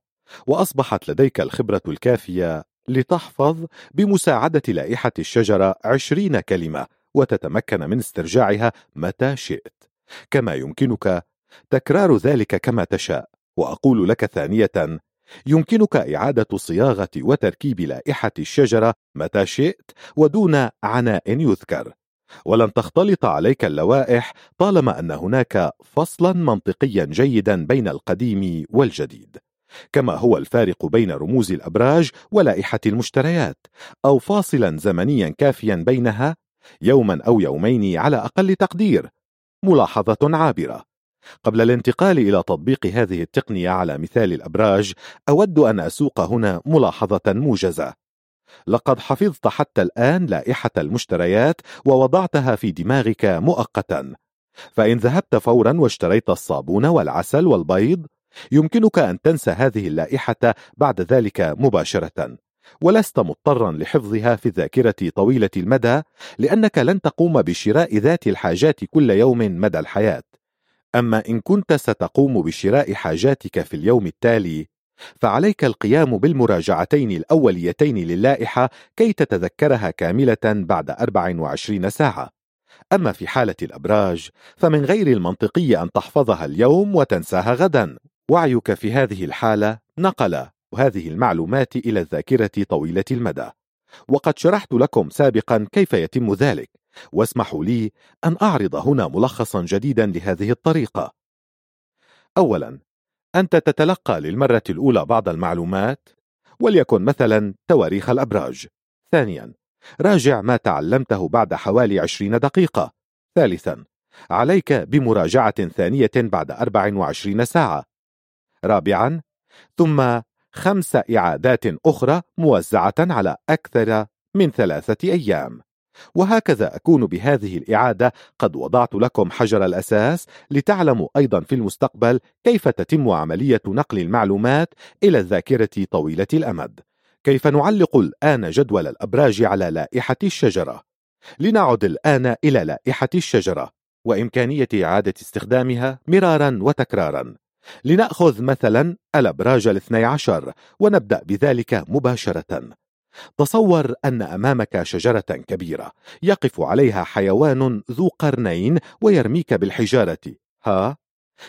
وأصبحت لديك الخبرة الكافية لتحفظ بمساعدة لائحة الشجرة عشرين كلمة وتتمكن من استرجاعها متى شئت. كما يمكنك تكرار ذلك كما تشاء. وأقول لك ثانية يمكنك إعادة صياغة وتركيب لائحة الشجرة متى شئت ودون عناء يذكر. ولن تختلط عليك اللوائح طالما أن هناك فصلا منطقيا جيدا بين القديم والجديد. كما هو الفارق بين رموز الأبراج ولائحة المشتريات أو فاصلا زمنيا كافيا بينها يوما أو يومين على أقل تقدير. ملاحظة عابرة. قبل الانتقال إلى تطبيق هذه التقنية على مثال الأبراج أود أن أسوق هنا ملاحظة موجزة. لقد حفظت حتى الآن لائحة المشتريات ووضعتها في دماغك مؤقتا. فإن ذهبت فورا واشتريت الصابون والعسل والبيض يمكنك أن تنسى هذه اللائحة بعد ذلك مباشرة. ولست مضطرا لحفظها في الذاكرة طويلة المدى لأنك لن تقوم بشراء ذات الحاجات كل يوم مدى الحياة. أما إن كنت ستقوم بشراء حاجاتك في اليوم التالي فعليك القيام بالمراجعتين الأوليتين للائحة كي تتذكرها كاملة بعد 24 ساعة. أما في حالة الأبراج فمن غير المنطقي أن تحفظها اليوم وتنساها غدا. وعيك في هذه الحالة نقل هذه المعلومات إلى الذاكرة طويلة المدى. وقد شرحت لكم سابقا كيف يتم ذلك. واسمحوا لي أن أعرض هنا ملخصا جديدا لهذه الطريقة. أولا أنت تتلقى للمرة الأولى بعض المعلومات وليكن مثلا تواريخ الأبراج. ثانيا راجع ما تعلمته بعد حوالي عشرين دقيقة. ثالثا عليك بمراجعة ثانية بعد 24 ساعة. رابعا ثم خمس إعادات أخرى موزعة على أكثر من ثلاثة أيام. وهكذا أكون بهذه الإعادة قد وضعت لكم حجر الأساس لتعلموا أيضا في المستقبل كيف تتم عملية نقل المعلومات إلى الذاكرة طويلة الأمد. كيف نعلق الآن جدول الأبراج على لائحة الشجرة؟ لنعد الآن إلى لائحة الشجرة وإمكانية إعادة استخدامها مرارا وتكرارا. لنأخذ مثلا الأبراج الاثني عشر ونبدأ بذلك مباشرة. تصور أن أمامك شجرة كبيرة يقف عليها حيوان ذو قرنين ويرميك بالحجارة. ها؟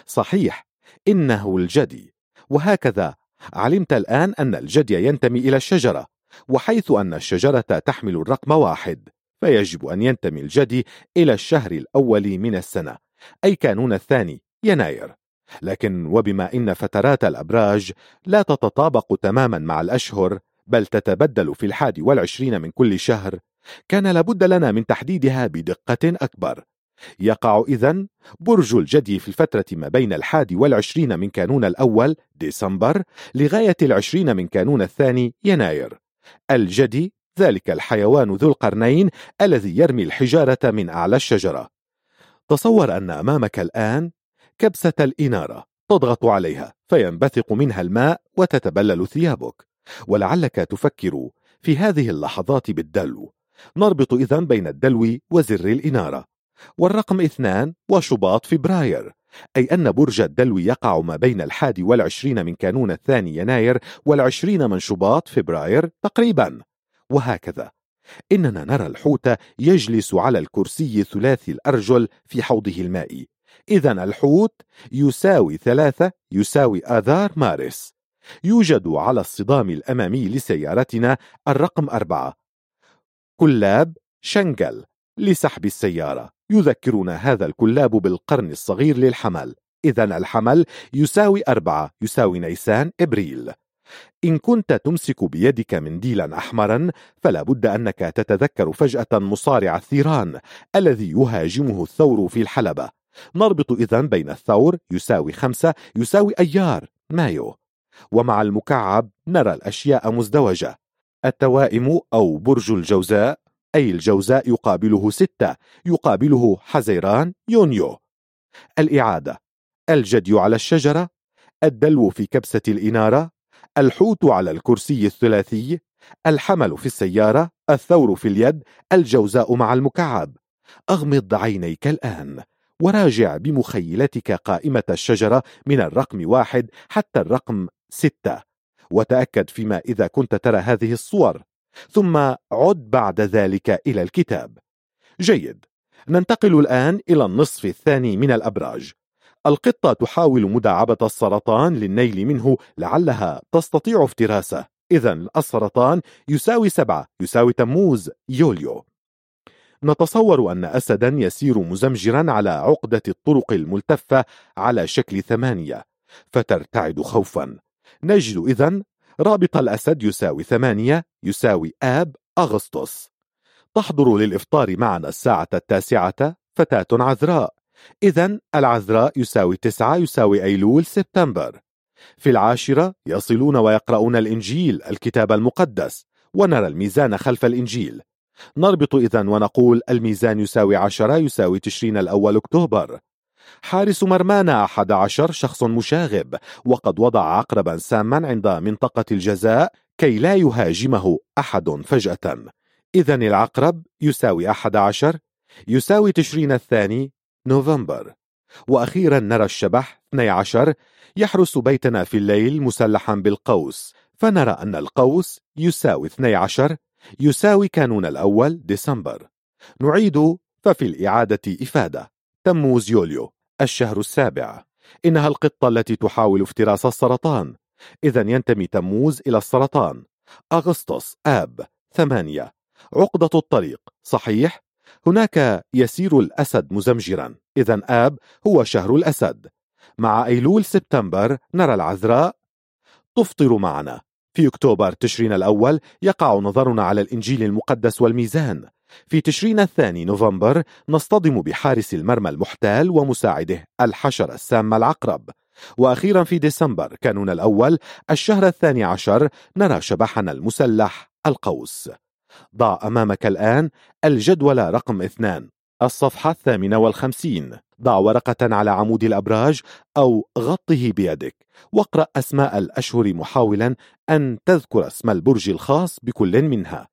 صحيح إنه الجدي. وهكذا علمت الآن أن الجدي ينتمي إلى الشجرة وحيث أن الشجرة تحمل الرقم واحد فيجب أن ينتمي الجدي إلى الشهر الأول من السنة أي كانون الثاني يناير. لكن وبما إن فترات الأبراج لا تتطابق تماما مع الأشهر بل تتبدل في الحادي والعشرين من كل شهر كان لابد لنا من تحديدها بدقة أكبر. يقع إذن برج الجدي في الفترة ما بين الحادي والعشرين من كانون الأول ديسمبر لغاية العشرين من كانون الثاني يناير. الجدي ذلك الحيوان ذو القرنين الذي يرمي الحجارة من أعلى الشجرة. تصور أن أمامك الآن كبسة الإنارة تضغط عليها فينبثق منها الماء وتتبلل ثيابك. ولعلك تفكر في هذه اللحظات بالدلو. نربط إذن بين الدلو وزر الإنارة. والرقم اثنان وشباط فبراير أي أن برج الدلو يقع ما بين الحادي والعشرين من كانون الثاني يناير والعشرين من شباط فبراير تقريبا. وهكذا. إننا نرى الحوت يجلس على الكرسي ثلاثي الأرجل في حوضه المائي. إذا الحوت يساوي ثلاثة يساوي آذار مارس. يوجد على الصدام الأمامي لسيارتنا الرقم أربعة. كلاب شنجل لسحب السيارة. يذكرنا هذا الكلاب بالقرن الصغير للحمل. إذا الحمل يساوي أربعة يساوي نيسان إبريل. إن كنت تمسك بيدك منديلا أحمرا فلا بد أنك تتذكر فجأة مصارع الثيران الذي يهاجمه الثور في الحلبة. نربط إذن بين الثور يساوي خمسة يساوي أيار مايو. ومع المكعب نرى الأشياء مزدوجة. التوائم أو برج الجوزاء أي الجوزاء يقابله ستة يقابله حزيران يونيو. الإعادة الجدي على الشجرة الدلو في كبسة الإنارة الحوت على الكرسي الثلاثي الحمل في السيارة الثور في اليد الجوزاء مع المكعب. أغمض عينيك الآن وراجع بمخيلتك قائمة الشجرة من الرقم واحد حتى الرقم ستة. وتأكد فيما إذا كنت ترى هذه الصور. ثم عد بعد ذلك إلى الكتاب. جيد. ننتقل الآن إلى النصف الثاني من الأبراج. القطة تحاول مداعبة السرطان للنيل منه لعلها تستطيع افتراسه. إذا السرطان يساوي سبعة يساوي تموز يوليو. نتصور أن أسدا يسير مزمجرا على عقدة الطرق الملتفة على شكل ثمانية فترتعد خوفا. نجد إذن رابط الأسد يساوي ثمانية يساوي آب أغسطس. تحضر للإفطار معنا الساعة التاسعة فتاة عذراء. إذا العذراء يساوي تسعة يساوي أيلول سبتمبر. في العاشرة يصلون ويقرؤون الإنجيل الكتاب المقدس ونرى الميزان خلف الإنجيل. نربط إذا ونقول الميزان يساوي عشرة يساوي تشرين الأول أكتوبر. حارس مرمانا أحد عشر شخص مشاغب وقد وضع عقربا ساما عند منطقة الجزاء كي لا يهاجمه أحد فجأة. إذا العقرب يساوي أحد عشر يساوي تشرين الثاني نوفمبر. وأخيرا نرى الشبح 12 يحرس بيتنا في الليل مسلحا بالقوس فنرى أن القوس يساوي 12 يساوي كانون الأول ديسمبر. نعيد ففي الإعادة إفادة تموز يوليو. الشهر السابع. إنها القطة التي تحاول افتراس السرطان. إذا ينتمي تموز إلى السرطان. أغسطس آب ثمانية. عقدة الطريق صحيح؟ هناك يسير الأسد مزمجرا. إذا آب هو شهر الأسد. مع أيلول سبتمبر نرى العذراء. تفطر معنا. في أكتوبر تشرين الأول يقع نظرنا على الإنجيل المقدس والميزان. في تشرين الثاني نوفمبر نصطدم بحارس المرمى المحتال ومساعده الحشرة السامة العقرب. وأخيرا في ديسمبر كانون الأول الشهر الثاني عشر نرى شبحنا المسلح القوس. ضع أمامك الآن الجدول رقم اثنان الصفحة الثامنة والخمسين. ضع ورقة على عمود الأبراج أو غطه بيدك واقرأ أسماء الأشهر محاولا أن تذكر اسم البرج الخاص بكل منها.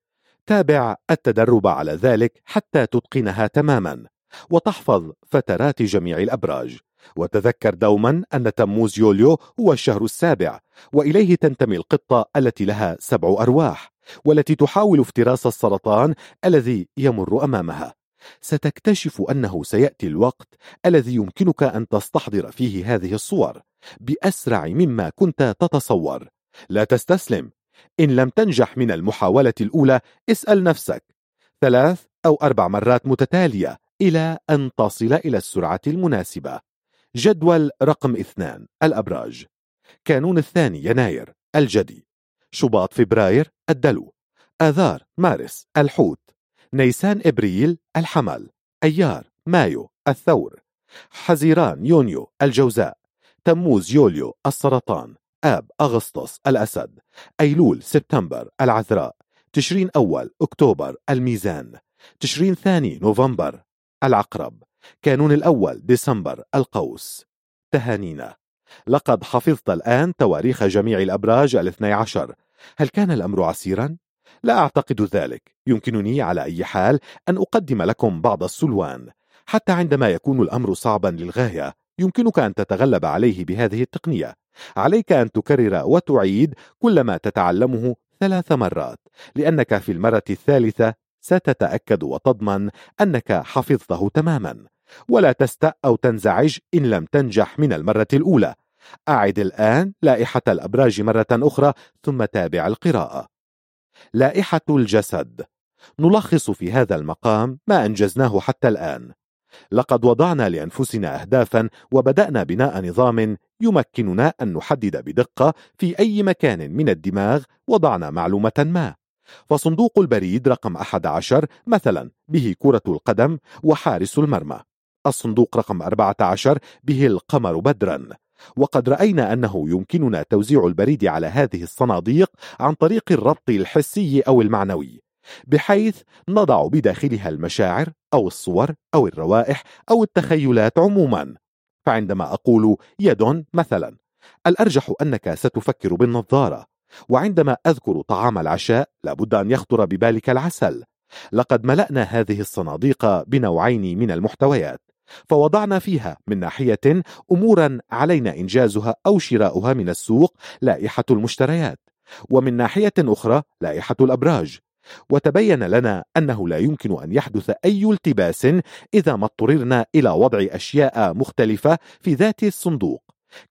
تابع التدرب على ذلك حتى تتقنها تماما وتحفظ فترات جميع الأبراج. وتذكر دوما أن تموز يوليو هو الشهر السابع وإليه تنتمي القطة التي لها سبع أرواح والتي تحاول افتراس السرطان الذي يمر أمامها. ستكتشف أنه سيأتي الوقت الذي يمكنك أن تستحضر فيه هذه الصور بأسرع مما كنت تتصور. لا تستسلم. إن لم تنجح من المحاولة الأولى اسأل نفسك. ثلاث أو أربع مرات متتالية إلى أن تصل إلى السرعة المناسبة. جدول رقم اثنان الأبراج. كانون الثاني يناير الجدي. شباط فبراير الدلو. آذار مارس الحوت. نيسان إبريل الحمل. أيار مايو الثور. حزيران يونيو الجوزاء. تموز يوليو السرطان. آب أغسطس الأسد أيلول سبتمبر العذراء تشرين أول أكتوبر الميزان تشرين ثاني نوفمبر العقرب كانون الأول ديسمبر القوس. تهانينا. لقد حفظت الآن تواريخ جميع الأبراج الاثني عشر. هل كان الأمر عسيرا؟ لا أعتقد ذلك. يمكنني على أي حال أن أقدم لكم بعض السلوان. حتى عندما يكون الأمر صعبا للغاية يمكنك أن تتغلب عليه بهذه التقنية. عليك أن تكرر وتعيد كل ما تتعلمه ثلاث مرات لأنك في المرة الثالثة ستتأكد وتضمن أنك حفظته تماما. ولا تستأ أو تنزعج إن لم تنجح من المرة الأولى. أعد الآن لائحة الأبراج مرة أخرى ثم تابع القراءة. لائحة الجسد. نلخص في هذا المقام ما أنجزناه حتى الآن. لقد وضعنا لأنفسنا أهدافا وبدأنا بناء نظام يمكننا أن نحدد بدقة في أي مكان من الدماغ وضعنا معلومة ما. فصندوق البريد رقم 11 مثلا به كرة القدم وحارس المرمى. الصندوق رقم 14 به القمر بدرا. وقد رأينا أنه يمكننا توزيع البريد على هذه الصناديق عن طريق الربط الحسي أو المعنوي. بحيث نضع بداخلها المشاعر أو الصور أو الروائح أو التخيلات عموما. فعندما أقول يد مثلا الأرجح أنك ستفكر بالنظارة. وعندما أذكر طعام العشاء لابد أن يخطر ببالك العسل. لقد ملأنا هذه الصناديق بنوعين من المحتويات. فوضعنا فيها من ناحية أمورا علينا إنجازها أو شراؤها من السوق لائحة المشتريات. ومن ناحية أخرى لائحة الأبراج. وتبين لنا أنه لا يمكن أن يحدث أي التباس إذا ما اضطررنا إلى وضع أشياء مختلفة في ذات الصندوق.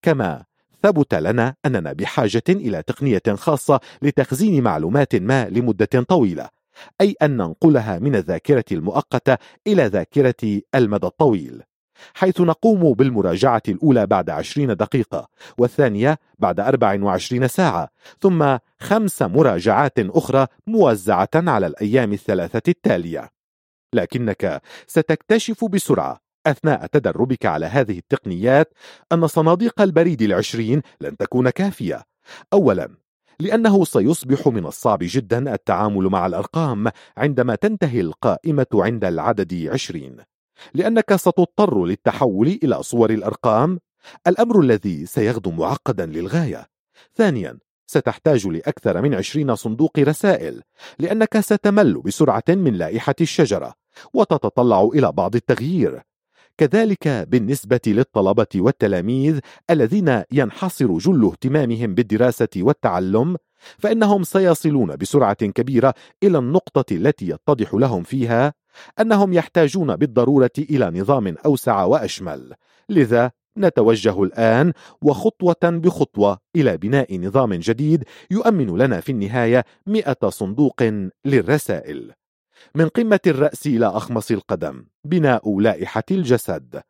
كما ثبت لنا أننا بحاجة إلى تقنية خاصة لتخزين معلومات ما لمدة طويلة أي أن ننقلها من الذاكرة المؤقتة إلى ذاكرة المدى الطويل. حيث نقوم بالمراجعة الأولى بعد عشرين دقيقة والثانية بعد أربع وعشرين ساعة ثم خمس مراجعات أخرى موزعة على الأيام الثلاثة التالية. لكنك ستكتشف بسرعة أثناء تدربك على هذه التقنيات أن صناديق البريد العشرين لن تكون كافية. أولا لأنه سيصبح من الصعب جدا التعامل مع الأرقام عندما تنتهي القائمة عند العدد عشرين. لأنك ستضطر للتحول إلى صور الأرقام. الأمر الذي سيغدو معقدا للغاية. ثانيا ستحتاج لأكثر من عشرين صندوق رسائل لأنك ستمل بسرعة من لائحة الشجرة وتتطلع إلى بعض التغيير. كذلك بالنسبة للطلبة والتلاميذ الذين ينحصر جل اهتمامهم بالدراسة والتعلم فإنهم سيصلون بسرعة كبيرة إلى النقطة التي يتضح لهم فيها أنهم يحتاجون بالضرورة إلى نظام أوسع وأشمل. لذا نتوجه الآن وخطوة بخطوة إلى بناء نظام جديد يؤمن لنا في النهاية مئة صندوق للرسائل. من قمة الرأس إلى أخمص القدم بناء لائحة الجسد.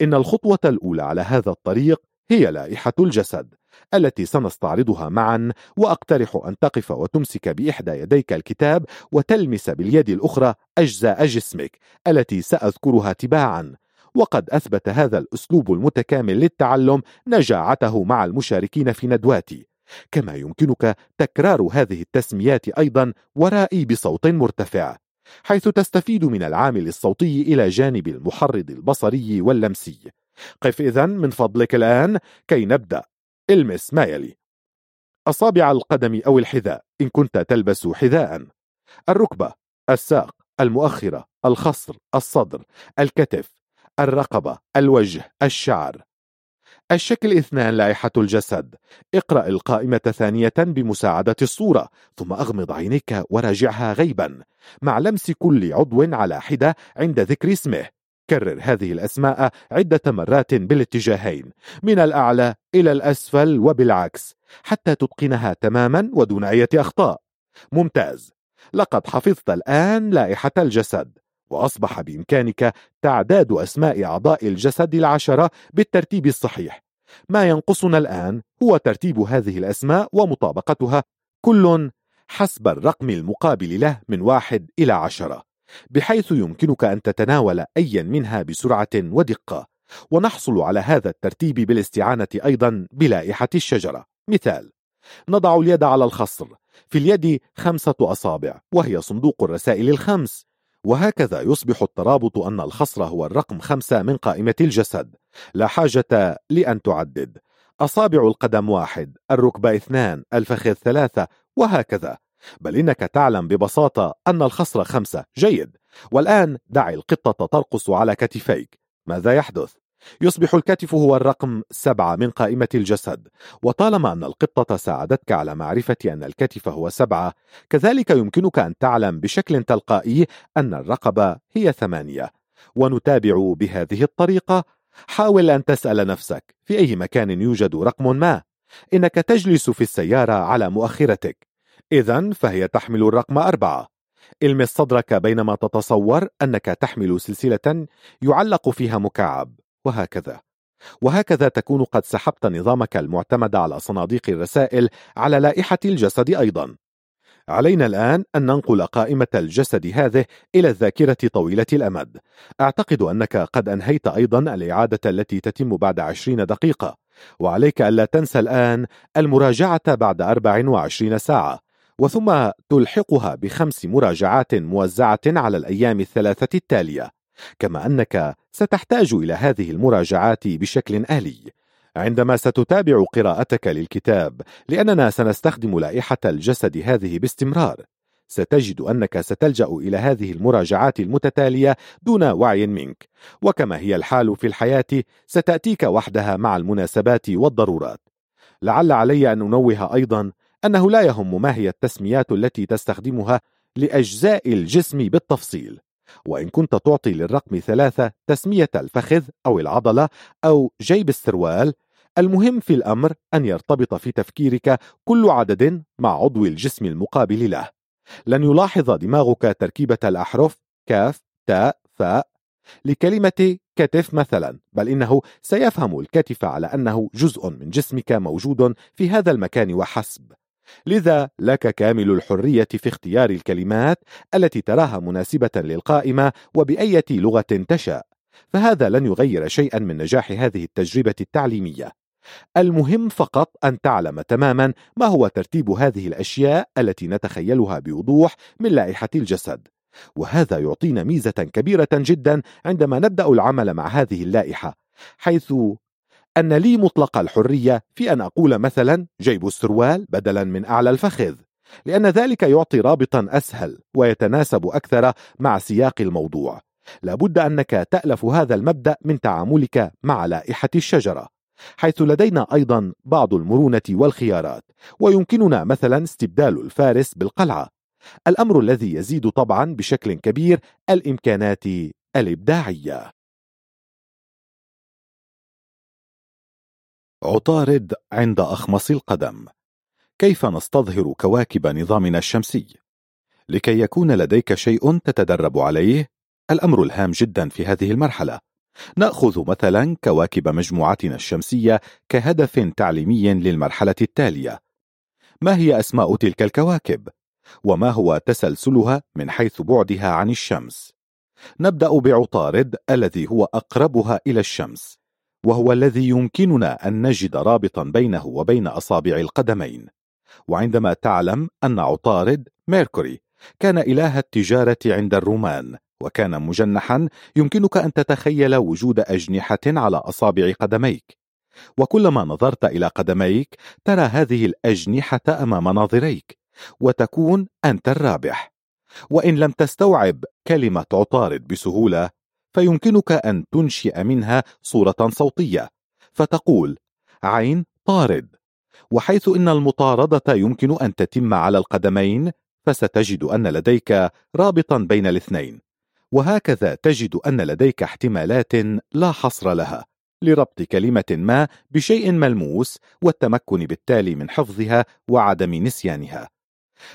إن الخطوة الأولى على هذا الطريق هي لائحة الجسد. التي سنستعرضها معا وأقترح أن تقف وتمسك بإحدى يديك الكتاب وتلمس باليد الأخرى أجزاء جسمك التي سأذكرها تباعا. وقد أثبت هذا الأسلوب المتكامل للتعلم نجاعته مع المشاركين في ندواتي. كما يمكنك تكرار هذه التسميات أيضا ورائي بصوت مرتفع حيث تستفيد من العامل الصوتي إلى جانب المحرض البصري واللمسي. قف إذن من فضلك الآن كي نبدأ. إلمس ما يلي. أصابع القدم أو الحذاء إن كنت تلبس حذاء. الركبة الساق المؤخرة الخصر الصدر الكتف الرقبة الوجه الشعر. الشكل اثنان لائحة الجسد. اقرأ القائمة ثانية بمساعدة الصورة ثم أغمض عينيك وراجعها غيبا. مع لمس كل عضو على حدة عند ذكر اسمه. كرر هذه الأسماء عدة مرات بالاتجاهين من الأعلى إلى الأسفل وبالعكس حتى تتقنها تماما ودون أي أخطاء. ممتاز. لقد حفظت الآن لائحة الجسد وأصبح بإمكانك تعداد أسماء أعضاء الجسد العشرة بالترتيب الصحيح. ما ينقصنا الآن هو ترتيب هذه الأسماء ومطابقتها كل حسب الرقم المقابل له من واحد إلى عشرة. بحيث يمكنك أن تتناول أيا منها بسرعة ودقة. ونحصل على هذا الترتيب بالاستعانة أيضا بلائحة الشجرة. مثال نضع اليد على الخصر. في اليد خمسة أصابع وهي صندوق الرسائل الخمس. وهكذا يصبح الترابط أن الخصر هو الرقم خمسة من قائمة الجسد. لا حاجة لأن تعدد. أصابع القدم واحد الركبة اثنان الفخذ ثلاثة وهكذا. بل إنك تعلم ببساطة أن الخصر خمسة. جيد. والآن دع القطة ترقص على كتفيك. ماذا يحدث؟ يصبح الكتف هو الرقم سبعة من قائمة الجسد. وطالما أن القطة ساعدتك على معرفة أن الكتف هو سبعة كذلك يمكنك أن تعلم بشكل تلقائي أن الرقبة هي ثمانية. ونتابع بهذه الطريقة. حاول أن تسأل نفسك في أي مكان يوجد رقم ما. إنك تجلس في السيارة على مؤخرتك. إذا فهي تحمل الرقم أربعة. المس صدرك بينما تتصور أنك تحمل سلسلة يعلق فيها مكعب. وهكذا. وهكذا تكون قد سحبت نظامك المعتمد على صناديق الرسائل على لائحة الجسد أيضا. علينا الآن أن ننقل قائمة الجسد هذه إلى الذاكرة طويلة الأمد. أعتقد أنك قد أنهيت أيضا الإعادة التي تتم بعد عشرين دقيقة. وعليك ألا تنسى الآن المراجعة بعد 24 ساعة. وثم تلحقها بخمس مراجعات موزعة على الأيام الثلاثة التالية. كما أنك ستحتاج إلى هذه المراجعات بشكل آلي عندما ستتابع قراءتك للكتاب لأننا سنستخدم لائحة الجسد هذه باستمرار. ستجد أنك ستلجأ إلى هذه المراجعات المتتالية دون وعي منك. وكما هي الحال في الحياة ستأتيك وحدها مع المناسبات والضرورات. لعل علي أن أنوه أيضا أنه لا يهم ما هي التسميات التي تستخدمها لأجزاء الجسم بالتفصيل وإن كنت تعطي للرقم ثلاثة تسمية الفخذ أو العضلة أو جيب السروال المهم في الأمر أن يرتبط في تفكيرك كل عدد مع عضو الجسم المقابل له. لن يلاحظ دماغك تركيبة الأحرف كاف تاء فاء لكلمة كتف مثلا بل إنه سيفهم الكتف على أنه جزء من جسمك موجود في هذا المكان وحسب. لذا لك كامل الحرية في اختيار الكلمات التي تراها مناسبة للقائمة وبأية لغة تشاء فهذا لن يغير شيئا من نجاح هذه التجربة التعليمية. المهم فقط أن تعلم تماما ما هو ترتيب هذه الأشياء التي نتخيلها بوضوح من لائحة الجسد وهذا يعطينا ميزة كبيرة جدا عندما نبدأ العمل مع هذه اللائحة حيث أن لي مطلق الحرية في أن أقول مثلا جيب السروال بدلا من أعلى الفخذ لأن ذلك يعطي رابطا أسهل ويتناسب أكثر مع سياق الموضوع. لابد أنك تألف هذا المبدأ من تعاملك مع لائحة الشجرة حيث لدينا أيضا بعض المرونة والخيارات ويمكننا مثلا استبدال الفارس بالقلعة. الأمر الذي يزيد طبعا بشكل كبير الإمكانات الإبداعية. عطارد عند أخمص القدم كيف نستظهر كواكب نظامنا الشمسي؟ لكي يكون لديك شيء تتدرب عليه الأمر الهام جدا في هذه المرحلة نأخذ مثلا كواكب مجموعتنا الشمسية كهدف تعليمي للمرحلة التالية ما هي أسماء تلك الكواكب؟ وما هو تسلسلها من حيث بعدها عن الشمس؟ نبدأ بعطارد الذي هو أقربها إلى الشمس وهو الذي يمكننا أن نجد رابطا بينه وبين أصابع القدمين. وعندما تعلم أن عطارد ميركوري كان إله التجارة عند الرومان وكان مجنحا يمكنك أن تتخيل وجود أجنحة على أصابع قدميك. وكلما نظرت إلى قدميك ترى هذه الأجنحة أمام ناظريك وتكون أنت الرابح. وإن لم تستوعب كلمة عطارد بسهولة فيمكنك أن تنشئ منها صورة صوتية. فتقول عين طارد. وحيث إن المطاردة يمكن أن تتم على القدمين فستجد أن لديك رابطا بين الاثنين. وهكذا تجد أن لديك احتمالات لا حصر لها لربط كلمة ما بشيء ملموس والتمكن بالتالي من حفظها وعدم نسيانها.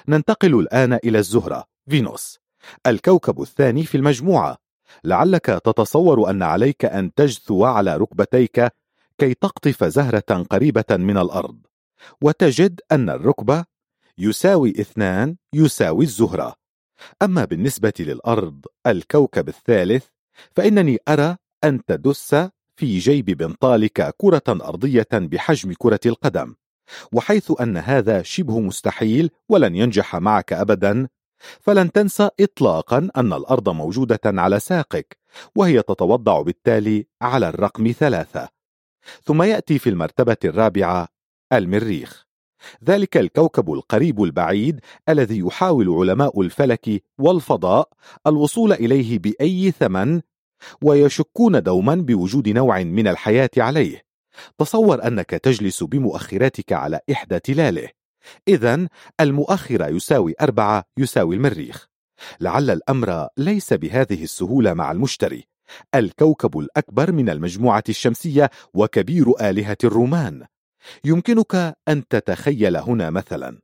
ننتقل الآن إلى الزهرة. فينوس. الكوكب الثاني في المجموعة. لعلك تتصور أن عليك أن تجثو على ركبتيك كي تقطف زهرة قريبة من الأرض وتجد أن الركبة يساوي اثنان يساوي الزهرة. أما بالنسبة للأرض الكوكب الثالث فإنني أرى أن تدس في جيب بنطالك كرة أرضية بحجم كرة القدم وحيث أن هذا شبه مستحيل ولن ينجح معك أبدا فلن تنسى إطلاقا أن الأرض موجودة على ساقك وهي تتوضع بالتالي على الرقم ثلاثة. ثم يأتي في المرتبة الرابعة المريخ. ذلك الكوكب القريب البعيد الذي يحاول علماء الفلك والفضاء الوصول إليه بأي ثمن ويشكون دوما بوجود نوع من الحياة عليه. تصور أنك تجلس بمؤخراتك على إحدى تلاله. إذا المؤخرة يساوي أربعة يساوي المريخ. لعل الأمر ليس بهذه السهولة مع المشتري. الكوكب الأكبر من المجموعة الشمسية وكبير آلهة الرومان. يمكنك أن تتخيل هنا مثلا.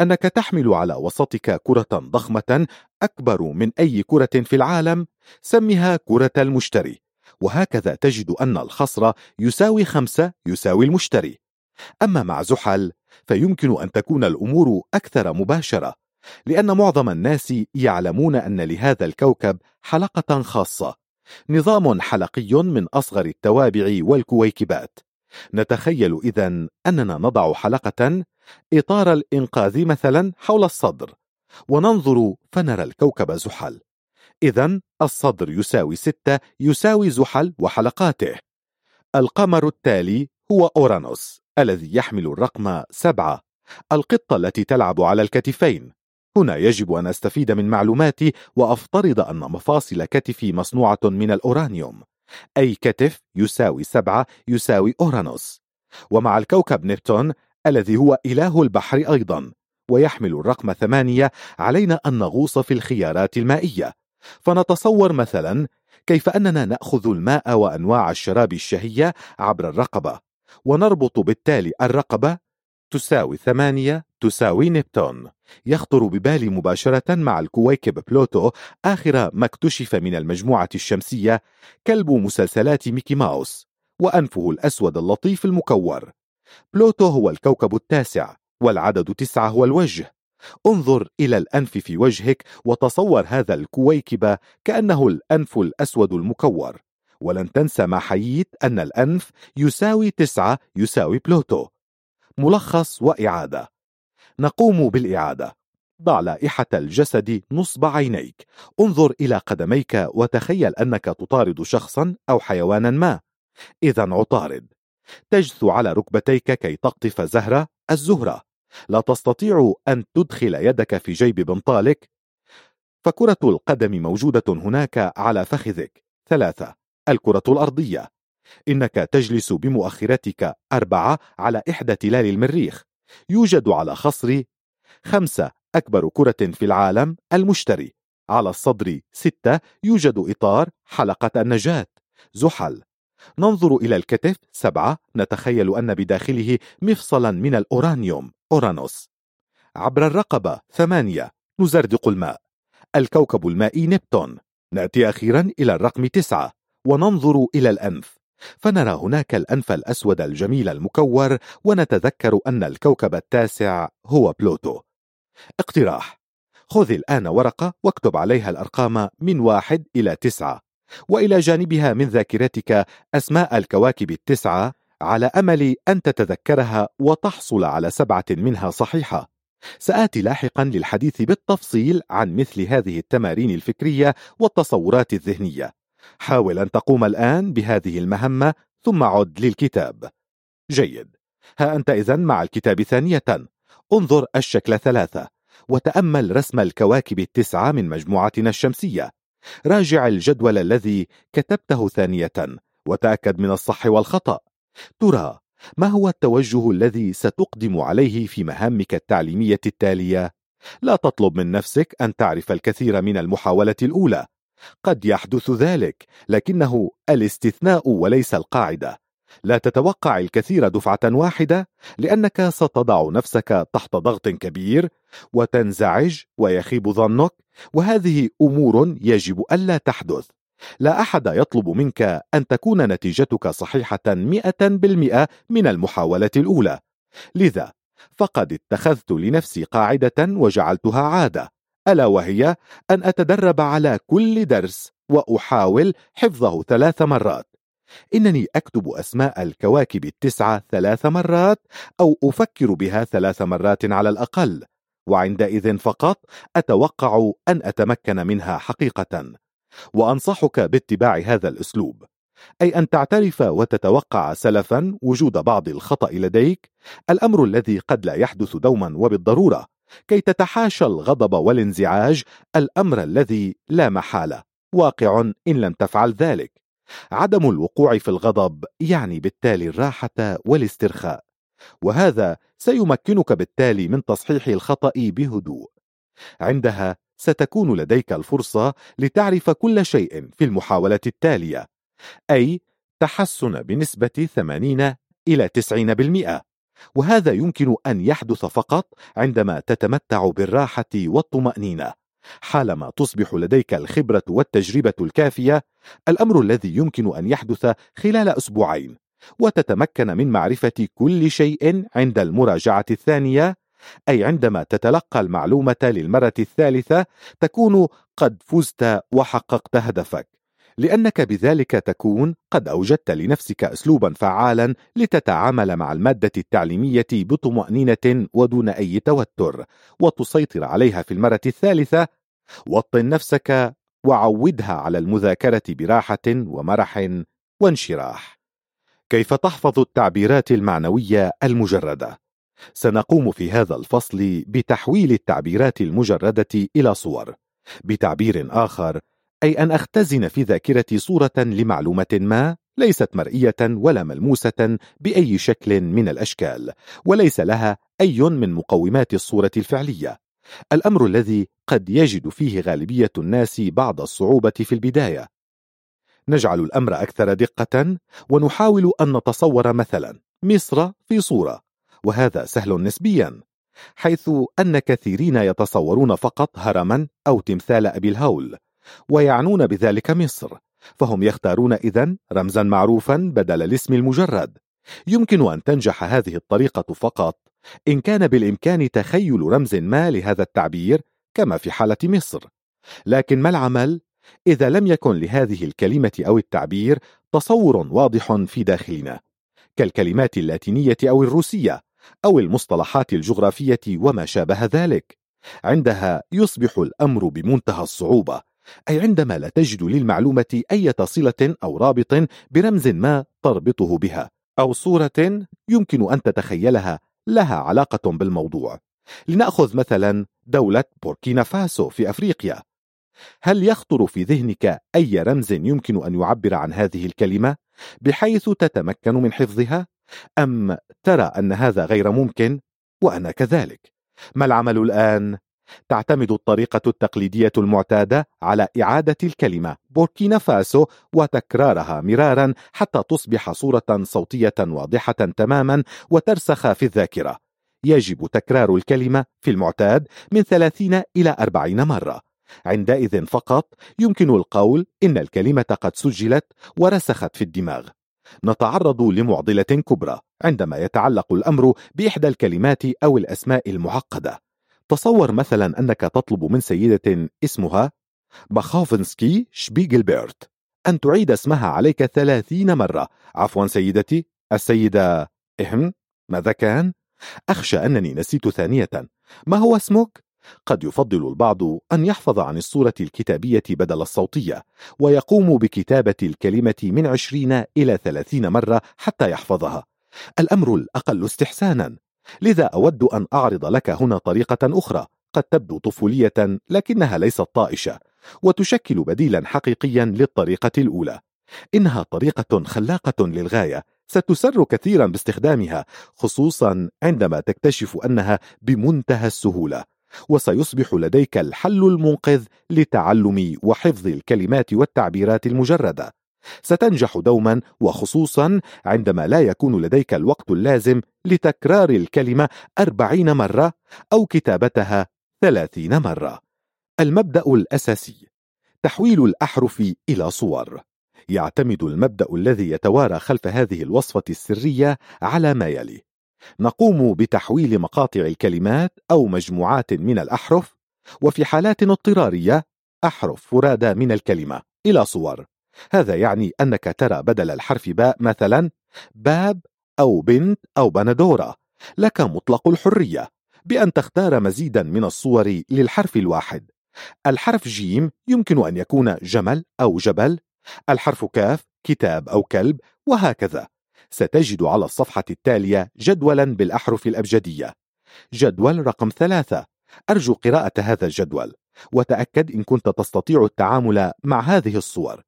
أنك تحمل على وسطك كرة ضخمة أكبر من أي كرة في العالم سمها كرة المشتري. وهكذا تجد أن الخصر يساوي خمسة يساوي المشتري. أما مع زحل فيمكن أن تكون الأمور أكثر مباشرة لأن معظم الناس يعلمون أن لهذا الكوكب حلقة خاصة نظام حلقي من أصغر التوابع والكويكبات. نتخيل إذا أننا نضع حلقة إطار الإنقاذ مثلا حول الصدر وننظر فنرى الكوكب زحل. إذا الصدر يساوي ستة يساوي زحل وحلقاته. القمر التالي هو أورانوس. الذي يحمل الرقم سبعة. القطة التي تلعب على الكتفين. هنا يجب أن أستفيد من معلوماتي وأفترض أن مفاصل كتفي مصنوعة من الأورانيوم. أي كتف يساوي سبعة يساوي أورانوس. ومع الكوكب نبتون الذي هو إله البحر أيضا ويحمل الرقم ثمانية علينا أن نغوص في الخيارات المائية. فنتصور مثلا كيف أننا نأخذ الماء وأنواع الشراب الشهية عبر الرقبة. ونربط بالتالي الرقبة تساوي ثمانية تساوي نبتون يخطر ببالي مباشرة مع الكويكب بلوتو آخر ما اكتشف من المجموعة الشمسية كلب مسلسلات ميكي ماوس وأنفه الأسود اللطيف المكور. بلوتو هو الكوكب التاسع والعدد تسعة هو الوجه. انظر إلى الأنف في وجهك وتصور هذا الكويكب كأنه الأنف الأسود المكور. ولن تنسى ما حييت أن الأنف يساوي تسعة يساوي بلوتو. ملخص وإعادة. نقوم بالإعادة. ضع لائحة الجسد نصب عينيك. انظر إلى قدميك وتخيل أنك تطارد شخصا أو حيوانا ما. إذا عطارد. تجثو على ركبتيك كي تقطف زهرة الزهرة. لا تستطيع أن تدخل يدك في جيب بنطالك فكرة القدم موجودة هناك على فخذك. ثلاثة. الكرة الأرضية. إنك تجلس بمؤخرتك أربعة على إحدى تلال المريخ. يوجد على خصر خمسة أكبر كرة في العالم المشتري. على الصدر ستة يوجد إطار حلقة النجاة. زحل. ننظر إلى الكتف سبعة. نتخيل أن بداخله مفصلا من الأورانيوم. أورانوس. عبر الرقبة ثمانية. نزردق الماء. الكوكب المائي نبتون. نأتي أخيرا إلى الرقم تسعة. وننظر إلى الأنف. فنرى هناك الأنف الأسود الجميل المكور ونتذكر أن الكوكب التاسع هو بلوتو. اقتراح خذ الآن ورقة واكتب عليها الأرقام من واحد إلى تسعة وإلى جانبها من ذاكرتك أسماء الكواكب التسعة على أمل أن تتذكرها وتحصل على سبعة منها صحيحة. سآتي لاحقا للحديث بالتفصيل عن مثل هذه التمارين الفكرية والتصورات الذهنية. حاول أن تقوم الآن بهذه المهمة ثم عد للكتاب. جيد. ها أنت إذن مع الكتاب ثانية. انظر الشكل ثلاثة وتأمل رسم الكواكب التسعة من مجموعتنا الشمسية. راجع الجدول الذي كتبته ثانية وتأكد من الصح والخطأ. ترى ما هو التوجه الذي ستقدم عليه في مهامك التعليمية التالية؟ لا تطلب من نفسك أن تعرف الكثير من المحاولة الأولى. قد يحدث ذلك لكنه الاستثناء وليس القاعدة. لا تتوقع الكثير دفعة واحدة لأنك ستضع نفسك تحت ضغط كبير وتنزعج ويخيب ظنك وهذه أمور يجب ألا تحدث. لا أحد يطلب منك أن تكون نتيجتك صحيحة مئة بالمئة من المحاولة الأولى. لذا فقد اتخذت لنفسي قاعدة وجعلتها عادة. ألا وهي أن أتدرب على كل درس وأحاول حفظه ثلاث مرات. إنني أكتب أسماء الكواكب التسعة ثلاث مرات أو أفكر بها ثلاث مرات على الأقل. وعندئذ فقط أتوقع أن أتمكن منها حقيقة. وأنصحك باتباع هذا الأسلوب. أي أن تعترف وتتوقع سلفا وجود بعض الخطأ لديك. الأمر الذي قد لا يحدث دوما وبالضرورة. كي تتحاشى الغضب والانزعاج الأمر الذي لا محالة. واقع إن لم تفعل ذلك. عدم الوقوع في الغضب يعني بالتالي الراحة والاسترخاء. وهذا سيمكنك بالتالي من تصحيح الخطأ بهدوء. عندها ستكون لديك الفرصة لتعرف كل شيء في المحاولة التالية. أي تحسن بنسبة 80 إلى 90% وهذا يمكن أن يحدث فقط عندما تتمتع بالراحة والطمأنينة. حالما تصبح لديك الخبرة والتجربة الكافية الأمر الذي يمكن أن يحدث خلال أسبوعين. وتتمكن من معرفة كل شيء عند المراجعة الثانية أي عندما تتلقى المعلومة للمرة الثالثة تكون قد فزت وحققت هدفك. لأنك بذلك تكون قد أوجدت لنفسك أسلوبا فعالا لتتعامل مع المادة التعليمية بطمأنينة ودون أي توتر وتسيطر عليها في المرة الثالثة وطن نفسك وعودها على المذاكرة براحة ومرح وانشراح كيف تحفظ التعبيرات المعنوية المجردة؟ سنقوم في هذا الفصل بتحويل التعبيرات المجردة إلى صور بتعبير آخر أي أن أختزن في ذاكرتي صورة لمعلومة ما ليست مرئية ولا ملموسة بأي شكل من الأشكال وليس لها أي من مقومات الصورة الفعلية. الأمر الذي قد يجد فيه غالبية الناس بعض الصعوبة في البداية. نجعل الأمر أكثر دقة ونحاول أن نتصور مثلا مصر في صورة وهذا سهل نسبيا حيث أن كثيرين يتصورون فقط هرما أو تمثال أبي الهول. ويعنون بذلك مصر فهم يختارون إذن رمزا معروفا بدل الاسم المجرد. يمكن أن تنجح هذه الطريقة فقط إن كان بالإمكان تخيل رمز ما لهذا التعبير كما في حالة مصر. لكن ما العمل؟ إذا لم يكن لهذه الكلمة أو التعبير تصور واضح في داخلنا. كالكلمات اللاتينية أو الروسية أو المصطلحات الجغرافية وما شابه ذلك. عندها يصبح الأمر بمنتهى الصعوبة. أي عندما لا تجد للمعلومة أي صلة أو رابط برمز ما تربطه بها أو صورة يمكن أن تتخيلها لها علاقة بالموضوع لنأخذ مثلا دولة بوركينا فاسو في أفريقيا هل يخطر في ذهنك أي رمز يمكن أن يعبر عن هذه الكلمة بحيث تتمكن من حفظها؟ أم ترى أن هذا غير ممكن؟ وأنا كذلك ما العمل الآن؟ تعتمد الطريقة التقليدية المعتادة على إعادة الكلمة بوركينا فاسو وتكرارها مرارا حتى تصبح صورة صوتية واضحة تماما وترسخ في الذاكرة. يجب تكرار الكلمة في المعتاد من 30 إلى 40 مرة. عندئذ فقط يمكن القول إن الكلمة قد سجلت ورسخت في الدماغ. نتعرض لمعضلة كبرى عندما يتعلق الأمر بإحدى الكلمات أو الأسماء المعقدة. تصور مثلا أنك تطلب من سيدة اسمها مخافنسكي شبيغلبرت أن تعيد اسمها عليك ثلاثين مرة عفوا سيدتي السيدة إهم ماذا كان؟ أخشى أنني نسيت ثانية ما هو اسمك؟ قد يفضل البعض أن يحفظ عن الصورة الكتابية بدل الصوتية ويقوم بكتابة الكلمة من عشرين إلى ثلاثين مرة حتى يحفظها الأمر الأقل استحسانا لذا أود أن أعرض لك هنا طريقة أخرى. قد تبدو طفولية لكنها ليست طائشة وتشكل بديلا حقيقيا للطريقة الأولى. إنها طريقة خلاقة للغاية. ستسر كثيرا باستخدامها خصوصا عندما تكتشف أنها بمنتهى السهولة. وسيصبح لديك الحل المنقذ لتعلم وحفظ الكلمات والتعبيرات المجردة. ستنجح دوما وخصوصا عندما لا يكون لديك الوقت اللازم لتكرار الكلمة أربعين مرة أو كتابتها ثلاثين مرة. المبدأ الأساسي تحويل الأحرف إلى صور. يعتمد المبدأ الذي يتوارى خلف هذه الوصفة السرية على ما يلي. نقوم بتحويل مقاطع الكلمات أو مجموعات من الأحرف وفي حالات اضطرارية أحرف فرادى من الكلمة إلى صور. هذا يعني أنك ترى بدل الحرف باء مثلا باب أو بنت أو بندورة. لك مطلق الحرية بأن تختار مزيدا من الصور للحرف الواحد. الحرف جيم يمكن أن يكون جمل أو جبل. الحرف كاف كتاب أو كلب وهكذا. ستجد على الصفحة التالية جدولا بالأحرف الأبجدية. جدول رقم ثلاثة. أرجو قراءة هذا الجدول وتأكد إن كنت تستطيع التعامل مع هذه الصور.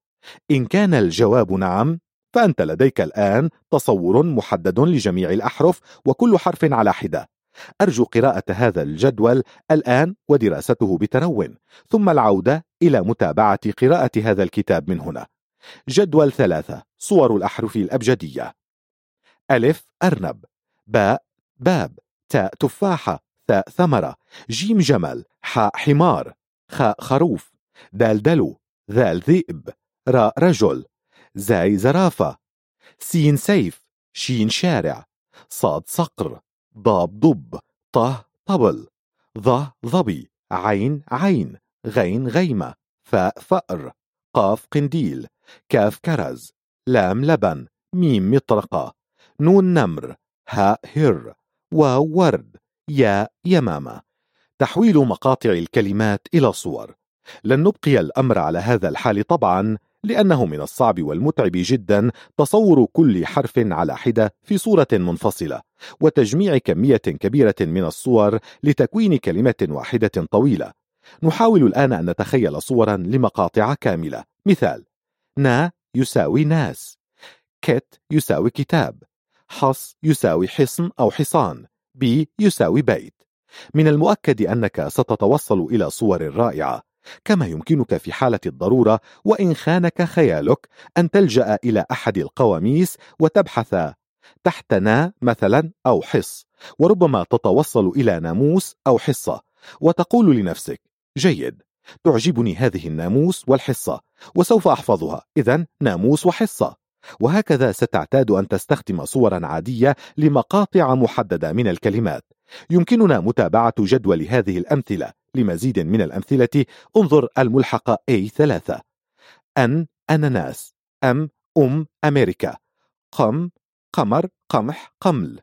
إن كان الجواب نعم فأنت لديك الآن تصور محدد لجميع الأحرف وكل حرف على حدة. أرجو قراءة هذا الجدول الآن ودراسته بترون ثم العودة إلى متابعة قراءة هذا الكتاب من هنا. جدول ثلاثة صور الأحرف الأبجدية. ألف أرنب. باء باب. تاء تفاحة. ثاء ثمرة. جيم جمل. حاء حمار. خاء خروف. دال دلو. ذال ذئب. راء رجل. زاي زرافة. سين سيف. شين شارع. صاد صقر. ضاد ضب. طاء طبل. ظاء ظبي. عين عين. غين غيمة. فاء فأر. قاف قنديل. كاف كرز. لام لبن. ميم مطرقة. نون نمر. هاء هر. واو ورد. ياء يمامة. تحويل مقاطع الكلمات إلى صور. لن نبقي الأمر على هذا الحال طبعا. لأنه من الصعب والمتعب جدا تصور كل حرف على حدة في صورة منفصلة وتجميع كمية كبيرة من الصور لتكوين كلمة واحدة طويلة. نحاول الآن أن نتخيل صورا لمقاطع كاملة. مثال نا يساوي ناس كت يساوي كتاب حص يساوي حصن أو حصان بي يساوي بيت. من المؤكد أنك ستتوصل إلى صور رائعة. كما يمكنك في حالة الضرورة وإن خانك خيالك أن تلجأ إلى أحد القواميس وتبحث تحت نا مثلا أو حص وربما تتوصل إلى ناموس أو حصة وتقول لنفسك جيد تعجبني هذه الناموس والحصة وسوف أحفظها إذا ناموس وحصة. وهكذا ستعتاد أن تستخدم صورا عادية لمقاطع محددة من الكلمات. يمكننا متابعة جدول هذه الأمثلة. لمزيد من الأمثلة انظر الملحق A3 أن أناناس. أم أم أمريكا. قم قمر قمح قمل.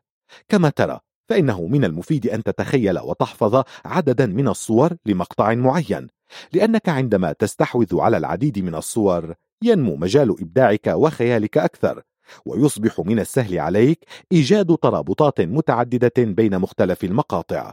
كما ترى فإنه من المفيد أن تتخيل وتحفظ عددا من الصور لمقطع معين لأنك عندما تستحوذ على العديد من الصور ينمو مجال إبداعك وخيالك أكثر ويصبح من السهل عليك إيجاد ترابطات متعددة بين مختلف المقاطع.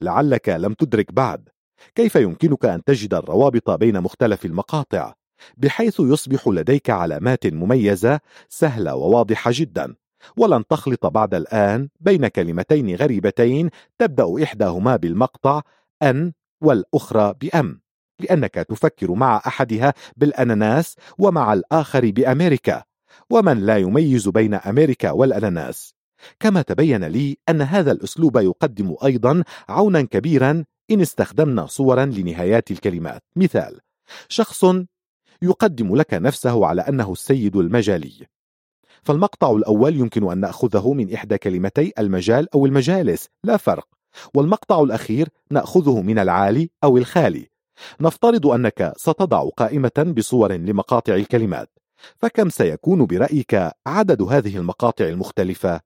لعلك لم تدرك بعد كيف يمكنك أن تجد الروابط بين مختلف المقاطع؟ بحيث يصبح لديك علامات مميزة سهلة وواضحة جدا. ولن تخلط بعد الآن بين كلمتين غريبتين تبدأ إحداهما بالمقطع أن والأخرى بأم لأنك تفكر مع أحدها بالأناناس ومع الآخر بأمريكا. ومن لا يميز بين أمريكا والأناناس؟ كما تبين لي أن هذا الأسلوب يقدم أيضا عونا كبيرا إن استخدمنا صورا لنهايات الكلمات. مثال شخص يقدم لك نفسه على أنه السيد المجالي. فالمقطع الأول يمكن أن نأخذه من إحدى كلمتي المجال أو المجالس لا فرق. والمقطع الأخير نأخذه من العالي أو الخالي. نفترض أنك ستضع قائمة بصور لمقاطع الكلمات. فكم سيكون برأيك عدد هذه المقاطع المختلفة؟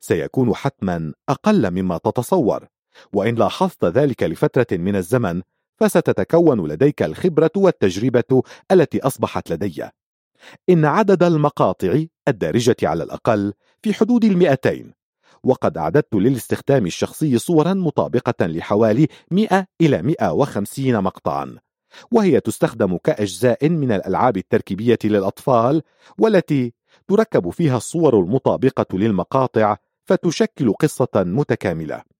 سيكون حتما أقل مما تتصور. وإن لاحظت ذلك لفترة من الزمن فستتكون لديك الخبرة والتجربة التي أصبحت لدي. إن عدد المقاطع الدارجة على الأقل في حدود المئتين وقد أعددت للاستخدام الشخصي صورا مطابقة لحوالي 100 إلى 150 مقطعا وهي تستخدم كأجزاء من الألعاب التركيبية للأطفال والتي تركب فيها الصور المطابقة للمقاطع فتشكل قصة متكاملة.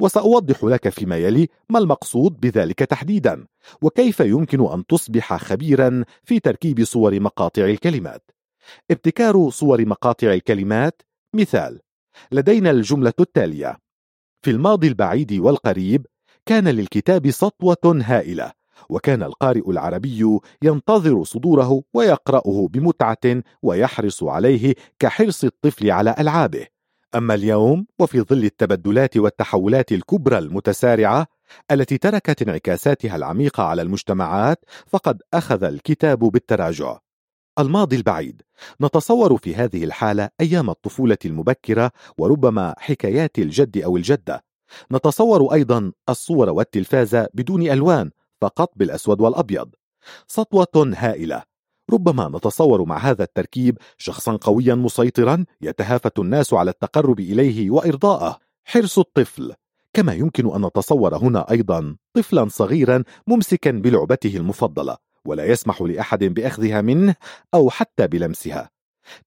وسأوضح لك فيما يلي ما المقصود بذلك تحديدا وكيف يمكن أن تصبح خبيرا في تركيب صور مقاطع الكلمات. ابتكار صور مقاطع الكلمات مثال لدينا الجملة التالية في الماضي البعيد والقريب كان للكتاب سطوة هائلة وكان القارئ العربي ينتظر صدوره ويقرأه بمتعة ويحرص عليه كحرص الطفل على ألعابه. أما اليوم وفي ظل التبدلات والتحولات الكبرى المتسارعة التي تركت انعكاساتها العميقة على المجتمعات فقد أخذ الكتاب بالتراجع. الماضي البعيد. نتصور في هذه الحالة أيام الطفولة المبكرة وربما حكايات الجد أو الجدة. نتصور أيضا الصور والتلفاز بدون ألوان فقط بالأسود والأبيض. سطوة هائلة. ربما نتصور مع هذا التركيب شخصا قويا مسيطرا يتهافت الناس على التقرب إليه وإرضاءه. حرص الطفل. كما يمكن أن نتصور هنا أيضا طفلا صغيرا ممسكا بلعبته المفضلة ولا يسمح لأحد بأخذها منه أو حتى بلمسها.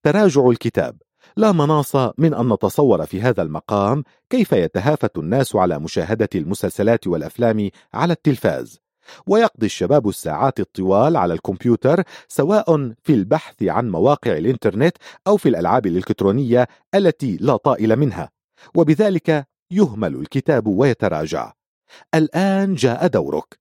تراجع الكتاب. لا مناص من أن نتصور في هذا المقام كيف يتهافت الناس على مشاهدة المسلسلات والأفلام على التلفاز. ويقضي الشباب الساعات الطوال على الكمبيوتر سواء في البحث عن مواقع الإنترنت أو في الألعاب الإلكترونية التي لا طائل منها. وبذلك يهمل الكتاب ويتراجع. الآن جاء دورك.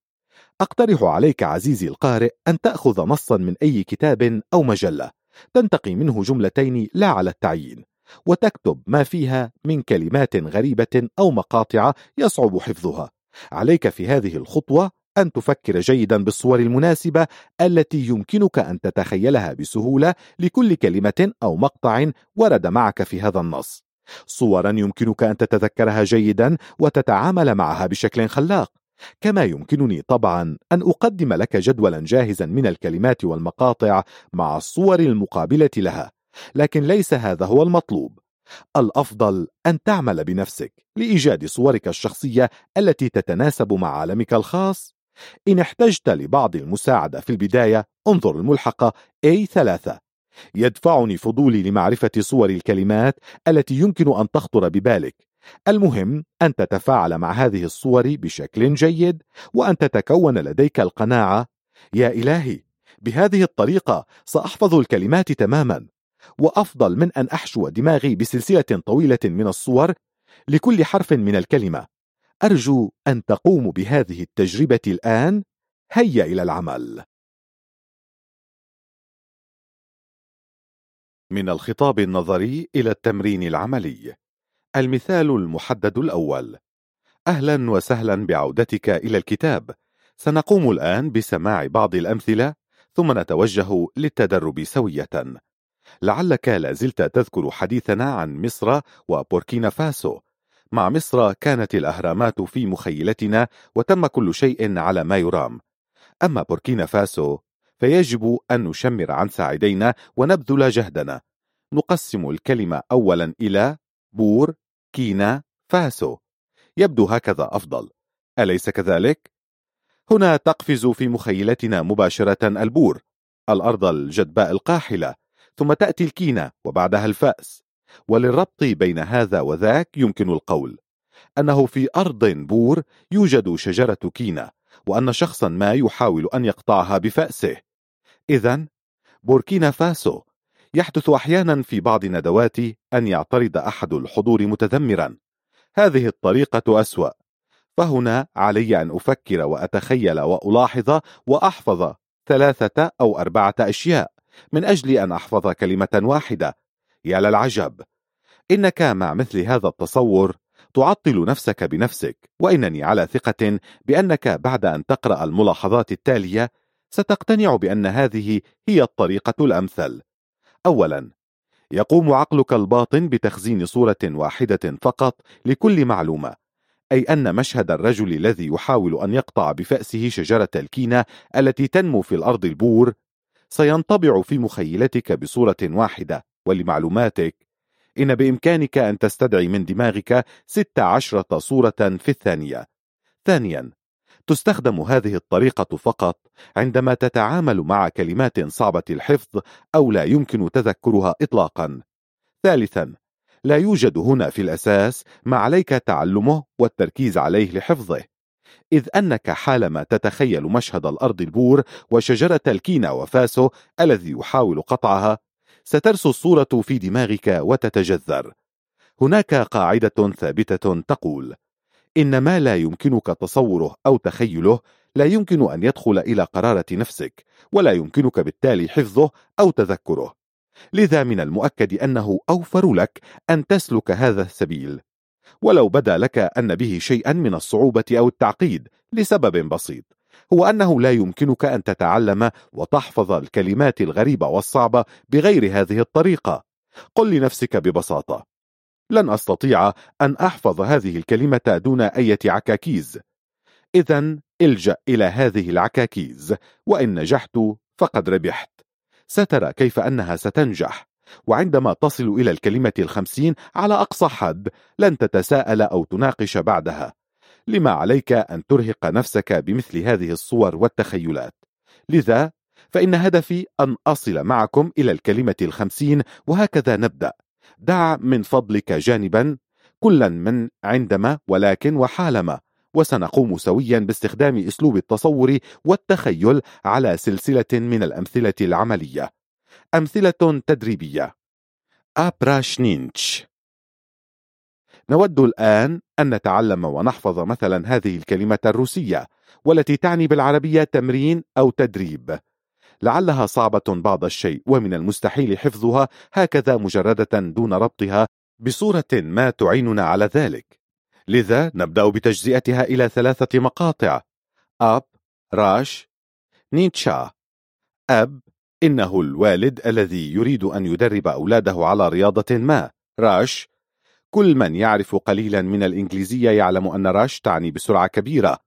أقترح عليك عزيزي القارئ أن تأخذ نصا من أي كتاب أو مجلة. تنتقي منه جملتين لا على التعيين. وتكتب ما فيها من كلمات غريبة أو مقاطع يصعب حفظها. عليك في هذه الخطوة أن تفكر جيدا بالصور المناسبة التي يمكنك أن تتخيلها بسهولة لكل كلمة أو مقطع ورد معك في هذا النص. صورا يمكنك أن تتذكرها جيدا وتتعامل معها بشكل خلاق. كما يمكنني طبعا أن أقدم لك جدولا جاهزا من الكلمات والمقاطع مع الصور المقابلة لها. لكن ليس هذا هو المطلوب. الأفضل أن تعمل بنفسك لإيجاد صورك الشخصية التي تتناسب مع عالمك الخاص. إن احتجت لبعض المساعدة في البداية انظر الملحقة A3 يدفعني فضولي لمعرفة صور الكلمات التي يمكن أن تخطر ببالك. المهم أن تتفاعل مع هذه الصور بشكل جيد وأن تتكون لديك القناعة. يا إلهي بهذه الطريقة سأحفظ الكلمات تماما. وأفضل من أن أحشو دماغي بسلسلة طويلة من الصور لكل حرف من الكلمة. أرجو أن تقوموا بهذه التجربة الآن. هيا إلى العمل. من الخطاب النظري إلى التمرين العملي. المثال المحدد الأول. أهلا وسهلا بعودتك إلى الكتاب. سنقوم الآن بسماع بعض الأمثلة ثم نتوجه للتدرب سوية. لعلك لازلت تذكر حديثنا عن مصر وبوركينا فاسو. مع مصر كانت الأهرامات في مخيلتنا وتم كل شيء على ما يرام. أما بوركينا فاسو فيجب أن نشمر عن ساعدينا ونبذل جهدنا. نقسم الكلمة أولا إلى بور كينا فاسو. يبدو هكذا أفضل. أليس كذلك؟ هنا تقفز في مخيلتنا مباشرة البور الأرض الجدباء القاحلة ثم تأتي الكينة وبعدها الفأس. وللربط بين هذا وذاك يمكن القول. أنه في أرض بور يوجد شجرة كينة وأن شخصا ما يحاول أن يقطعها بفأسه. إذا بوركينا فاسو يحدث أحيانا في بعض ندواتي أن يعترض أحد الحضور متذمرا. هذه الطريقة أسوأ. فهنا علي أن أفكر وأتخيل وألاحظ وأحفظ ثلاثة أو أربعة أشياء من أجل أن أحفظ كلمة واحدة. يا للعجب. إنك مع مثل هذا التصور تعطل نفسك بنفسك وإنني على ثقة بأنك بعد أن تقرأ الملاحظات التالية ستقتنع بأن هذه هي الطريقة الأمثل. أولا يقوم عقلك الباطن بتخزين صورة واحدة فقط لكل معلومة أي أن مشهد الرجل الذي يحاول أن يقطع بفأسه شجرة الكينة التي تنمو في الأرض البور سينطبع في مخيلتك بصورة واحدة. ولمعلوماتك. إن بإمكانك أن تستدعي من دماغك ست عشرة صورة في الثانية. ثانيا تستخدم هذه الطريقة فقط عندما تتعامل مع كلمات صعبة الحفظ أو لا يمكن تذكرها إطلاقا. ثالثا لا يوجد هنا في الأساس ما عليك تعلمه والتركيز عليه لحفظه. إذ أنك حالما تتخيل مشهد الأرض البور وشجرة الكينا وفاسو الذي يحاول قطعها سترسو الصورة في دماغك وتتجذر. هناك قاعدة ثابتة تقول إن ما لا يمكنك تصوره أو تخيله لا يمكن أن يدخل إلى قرارة نفسك ولا يمكنك بالتالي حفظه أو تذكره. لذا من المؤكد أنه أوفر لك أن تسلك هذا السبيل. ولو بدا لك أن به شيئا من الصعوبة أو التعقيد لسبب بسيط. هو أنه لا يمكنك أن تتعلم وتحفظ الكلمات الغريبة والصعبة بغير هذه الطريقة. قل لنفسك ببساطة لن أستطيع أن أحفظ هذه الكلمة دون أي عكاكيز. إذا إلجأ إلى هذه العكاكيز وإن نجحت فقد ربحت. سترى كيف أنها ستنجح. وعندما تصل إلى الكلمة الخمسين على أقصى حد لن تتساءل أو تناقش بعدها. لما عليك أن ترهق نفسك بمثل هذه الصور والتخيلات. لذا فإن هدفي أن أصل معكم إلى الكلمة الخمسين وهكذا نبدأ. دع من فضلك جانبا كلا من عندما ولكن وحالما وسنقوم سويا باستخدام أسلوب التصور والتخيل على سلسلة من الأمثلة العملية. أمثلة تدريبية. أبراشنينش نود الآن أن نتعلم ونحفظ مثلا هذه الكلمة الروسية والتي تعني بالعربية تمرين أو تدريب. لعلها صعبة بعض الشيء ومن المستحيل حفظها هكذا مجردة دون ربطها بصورة ما تعيننا على ذلك. لذا نبدأ بتجزئتها إلى ثلاثة مقاطع. أب راش نيتشا. أب إنه الوالد الذي يريد أن يدرب أولاده على رياضة ما. راش كل من يعرف قليلا من الإنجليزية يعلم أن راش تعني بسرعة كبيرة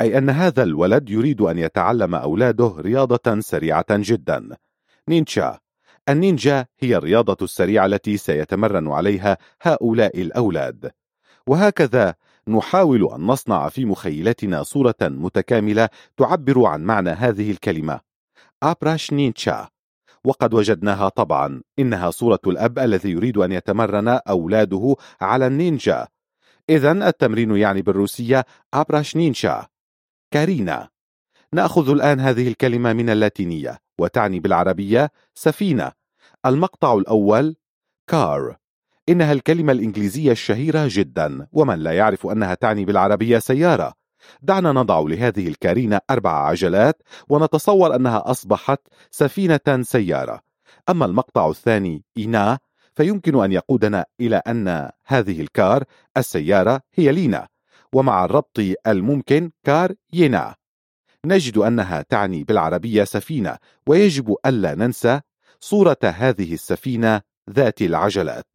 أي أن هذا الولد يريد أن يتعلم أولاده رياضة سريعة جدا. نينشا النينجا هي الرياضة السريعة التي سيتمرن عليها هؤلاء الأولاد. وهكذا نحاول أن نصنع في مخيلتنا صورة متكاملة تعبر عن معنى هذه الكلمة. أبراش نينشا وقد وجدناها طبعا. إنها صورة الأب الذي يريد أن يتمرن أولاده على النينجا. إذا التمرين يعني بالروسية أبراش نينشا كارينا. نأخذ الآن هذه الكلمة من اللاتينية وتعني بالعربية سفينة. المقطع الأول كار. إنها الكلمة الإنجليزية الشهيرة جدا ومن لا يعرف أنها تعني بالعربية سيارة. دعنا نضع لهذه الكارينة أربع عجلات ونتصور أنها أصبحت سفينة سيارة. أما المقطع الثاني إينا فيمكن أن يقودنا إلى أن هذه الكار السيارة هي لينا. ومع الربط الممكن كار ينا نجد أنها تعني بالعربية سفينة ويجب ألا ننسى صورة هذه السفينة ذات العجلات.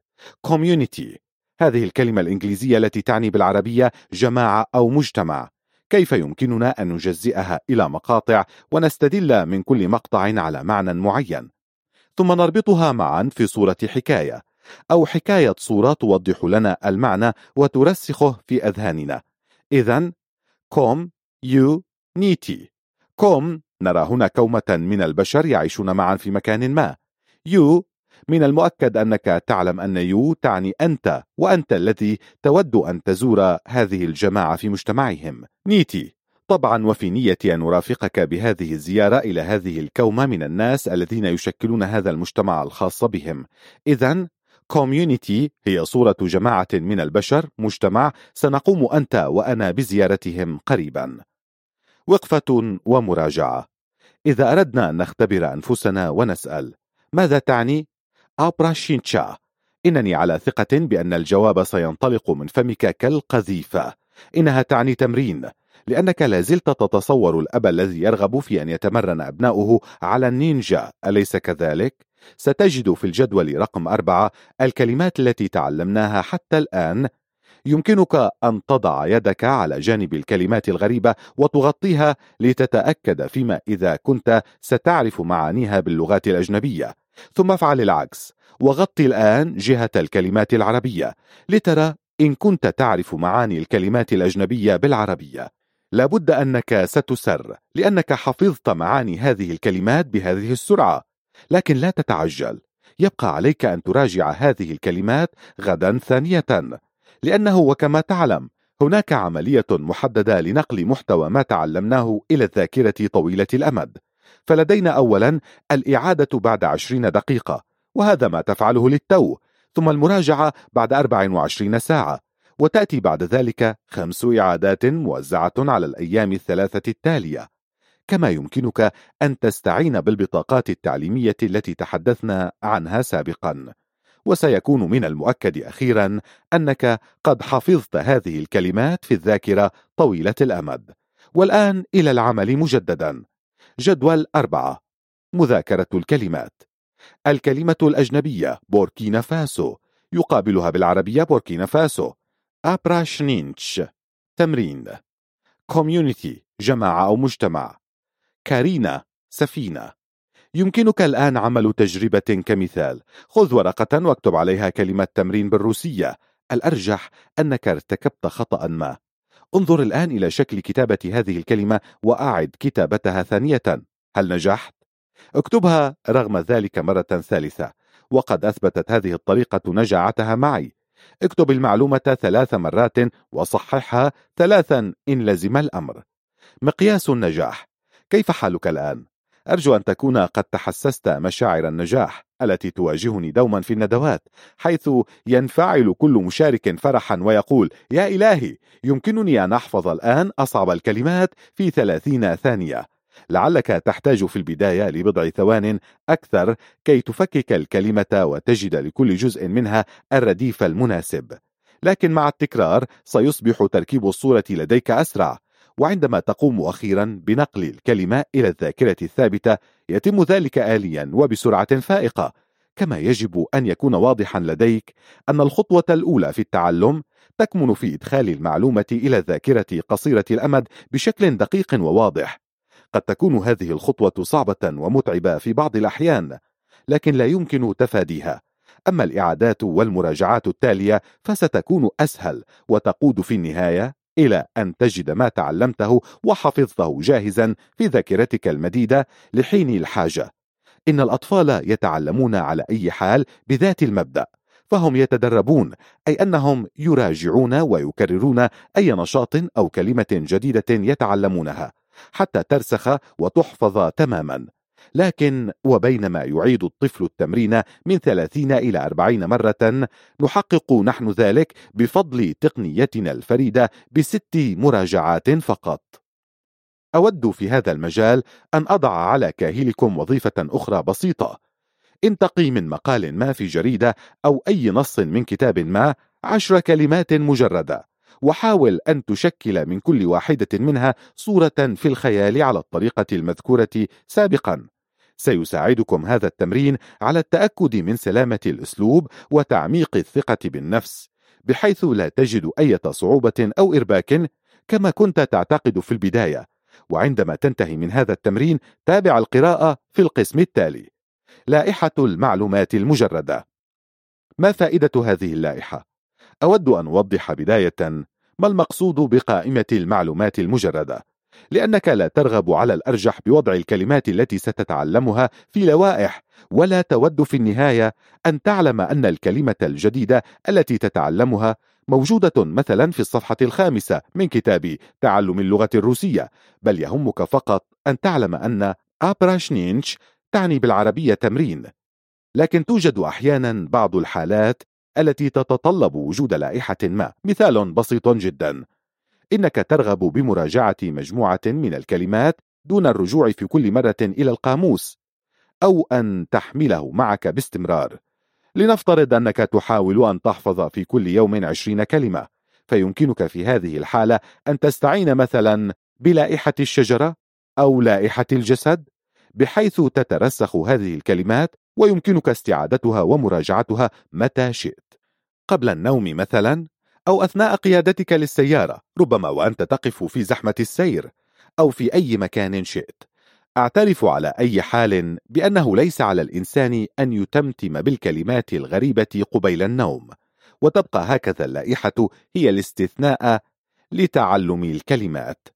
Community هذه الكلمة الإنجليزية التي تعني بالعربية جماعة أو مجتمع. كيف يمكننا أن نجزئها إلى مقاطع ونستدل من كل مقطع على معنى معين؟ ثم نربطها معا في صورة حكاية أو حكاية صورة توضح لنا المعنى وترسخه في أذهاننا. إذا كوم you نيتي. كوم نرى هنا كومة من البشر يعيشون معا في مكان ما. you من المؤكد أنك تعلم أن you تعني أنت وأنت الذي تود أن تزور هذه الجماعة في مجتمعهم. نيتي. طبعا وفي نيتي أن أرافقك بهذه الزيارة إلى هذه الكومة من الناس الذين يشكلون هذا المجتمع الخاص بهم. إذا community هي صورة جماعة من البشر مجتمع سنقوم أنت وأنا بزيارتهم قريبا. وقفة ومراجعة. إذا أردنا أن نختبر أنفسنا ونسأل ماذا تعني؟ упражнение. إنني على ثقة بأن الجواب سينطلق من فمك كالقذيفة. إنها تعني تمرين لأنك لازلت تتصور الأب الذي يرغب في أن يتمرن أبناؤه على النينجا. أليس كذلك؟ ستجد في الجدول رقم أربعة الكلمات التي تعلمناها حتى الآن. يمكنك أن تضع يدك على جانب الكلمات الغريبة وتغطيها لتتأكد فيما إذا كنت ستعرف معانيها باللغات الأجنبية. ثم افعل العكس وغطي الآن جهة الكلمات العربية لترى إن كنت تعرف معاني الكلمات الأجنبية بالعربية. لابد أنك ستسر لأنك حفظت معاني هذه الكلمات بهذه السرعة. لكن لا تتعجل يبقى عليك أن تراجع هذه الكلمات غدا ثانية. لأنه وكما تعلم هناك عملية محددة لنقل محتوى ما تعلمناه إلى الذاكرة طويلة الأمد. فلدينا أولا الإعادة بعد عشرين دقيقة وهذا ما تفعله للتو ثم المراجعة بعد 24 ساعة وتأتي بعد ذلك خمس إعادات موزعة على الأيام الثلاثة التالية. كما يمكنك أن تستعين بالبطاقات التعليمية التي تحدثنا عنها سابقا. وسيكون من المؤكد أخيرا أنك قد حفظت هذه الكلمات في الذاكرة طويلة الأمد. والآن إلى العمل مجددا. جدول أربعة. مذاكرة الكلمات. الكلمة الأجنبية بوركينا فاسو. يقابلها بالعربية بوركينا فاسو. упражнение. تمرين. community جماعة أو مجتمع. carina سفينة. يمكنك الآن عمل تجربة كمثال. خذ ورقة واكتب عليها كلمة تمرين بالروسية. الأرجح أنك ارتكبت خطأ ما. انظر الآن إلى شكل كتابة هذه الكلمة وأعد كتابتها ثانية. هل نجحت؟ اكتبها رغم ذلك مرة ثالثة. وقد أثبتت هذه الطريقة نجاعتها معي. اكتب المعلومة ثلاث مرات وصححها ثلاثا إن لزم الأمر. مقياس النجاح. كيف حالك الآن؟ أرجو أن تكون قد تحسست مشاعر النجاح التي تواجهني دوما في الندوات حيث ينفعل كل مشارك فرحا ويقول يا إلهي يمكنني أن أحفظ الآن أصعب الكلمات في ثلاثين ثانية. لعلك تحتاج في البداية لبضع ثوان أكثر كي تفكك الكلمة وتجد لكل جزء منها الرديف المناسب. لكن مع التكرار سيصبح تركيب الصورة لديك أسرع. وعندما تقوم أخيرا بنقل الكلمة إلى الذاكرة الثابتة يتم ذلك آليا وبسرعة فائقة. كما يجب أن يكون واضحا لديك أن الخطوة الأولى في التعلم تكمن في إدخال المعلومة إلى الذاكرة قصيرة الأمد بشكل دقيق وواضح. قد تكون هذه الخطوة صعبة ومتعبة في بعض الأحيان لكن لا يمكن تفاديها. أما الإعادات والمراجعات التالية فستكون أسهل وتقود في النهاية. إلى أن تجد ما تعلمته وحفظته جاهزا في ذاكرتك المديدة لحين الحاجة. إن الأطفال يتعلمون على أي حال بذات المبدأ فهم يتدربون أي أنهم يراجعون ويكررون أي نشاط أو كلمة جديدة يتعلمونها حتى ترسخ وتحفظ تماما. لكن وبينما يعيد الطفل التمرين من 30 إلى 40 مرة نحقق نحن ذلك بفضل تقنيتنا الفريدة بست مراجعات فقط. أود في هذا المجال أن أضع على كاهلكم وظيفة أخرى بسيطة. انتقي من مقال ما في جريدة أو أي نص من كتاب ما عشر كلمات مجردة. وحاول أن تشكل من كل واحدة منها صورة في الخيال على الطريقة المذكورة سابقا. سيساعدكم هذا التمرين على التأكد من سلامة الأسلوب وتعميق الثقة بالنفس بحيث لا تجد أي صعوبة أو إرباك كما كنت تعتقد في البداية. وعندما تنتهي من هذا التمرين تابع القراءة في القسم التالي. لائحة المعلومات المجردة. ما فائدة هذه اللائحة؟ أود أن أوضح بداية ما المقصود بقائمة المعلومات المجردة لأنك لا ترغب على الأرجح بوضع الكلمات التي ستتعلمها في لوائح ولا تود في النهاية أن تعلم أن الكلمة الجديدة التي تتعلمها موجودة مثلا في الصفحة الخامسة من كتاب تعلم اللغة الروسية بل يهمك فقط أن تعلم أن أبراشنينش تعني بالعربية تمرين لكن توجد أحيانا بعض الحالات التي تتطلب وجود لائحة ما. مثال بسيط جدا. إنك ترغب بمراجعة مجموعة من الكلمات دون الرجوع في كل مرة إلى القاموس أو أن تحمله معك باستمرار. لنفترض أنك تحاول أن تحفظ في كل يوم عشرين كلمة فيمكنك في هذه الحالة أن تستعين مثلا بلائحة الشجرة أو لائحة الجسد بحيث تترسخ هذه الكلمات ويمكنك استعادتها ومراجعتها متى شئت. قبل النوم مثلا أو أثناء قيادتك للسيارة ربما وأنت تقف في زحمة السير أو في أي مكان شئت. أعترف على أي حال بأنه ليس على الإنسان أن يتمتم بالكلمات الغريبة قبيل النوم. وتبقى هكذا اللائحة هي الاستثناء لتعلم الكلمات.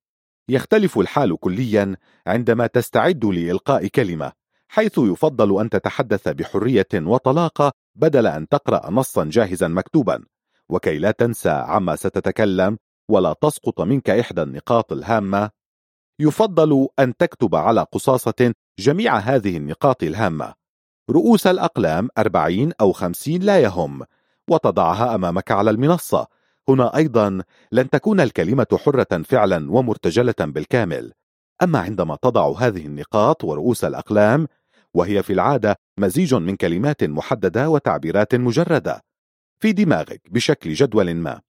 يختلف الحال كليا عندما تستعد لإلقاء كلمة حيث يفضل أن تتحدث بحرية وطلاقة بدل أن تقرأ نصا جاهزا مكتوبا وكي لا تنسى عما ستتكلم ولا تسقط منك إحدى النقاط الهامة يفضل أن تكتب على قصاصة جميع هذه النقاط الهامة. رؤوس الأقلام أربعين أو خمسين لا يهم وتضعها أمامك على المنصة. هنا أيضا لن تكون الكلمة حرة فعلا ومرتجلة بالكامل. أما عندما تضع هذه النقاط ورؤوس الأقلام وهي في العادة مزيج من كلمات محددة وتعبيرات مجردة. في دماغك بشكل جدول ما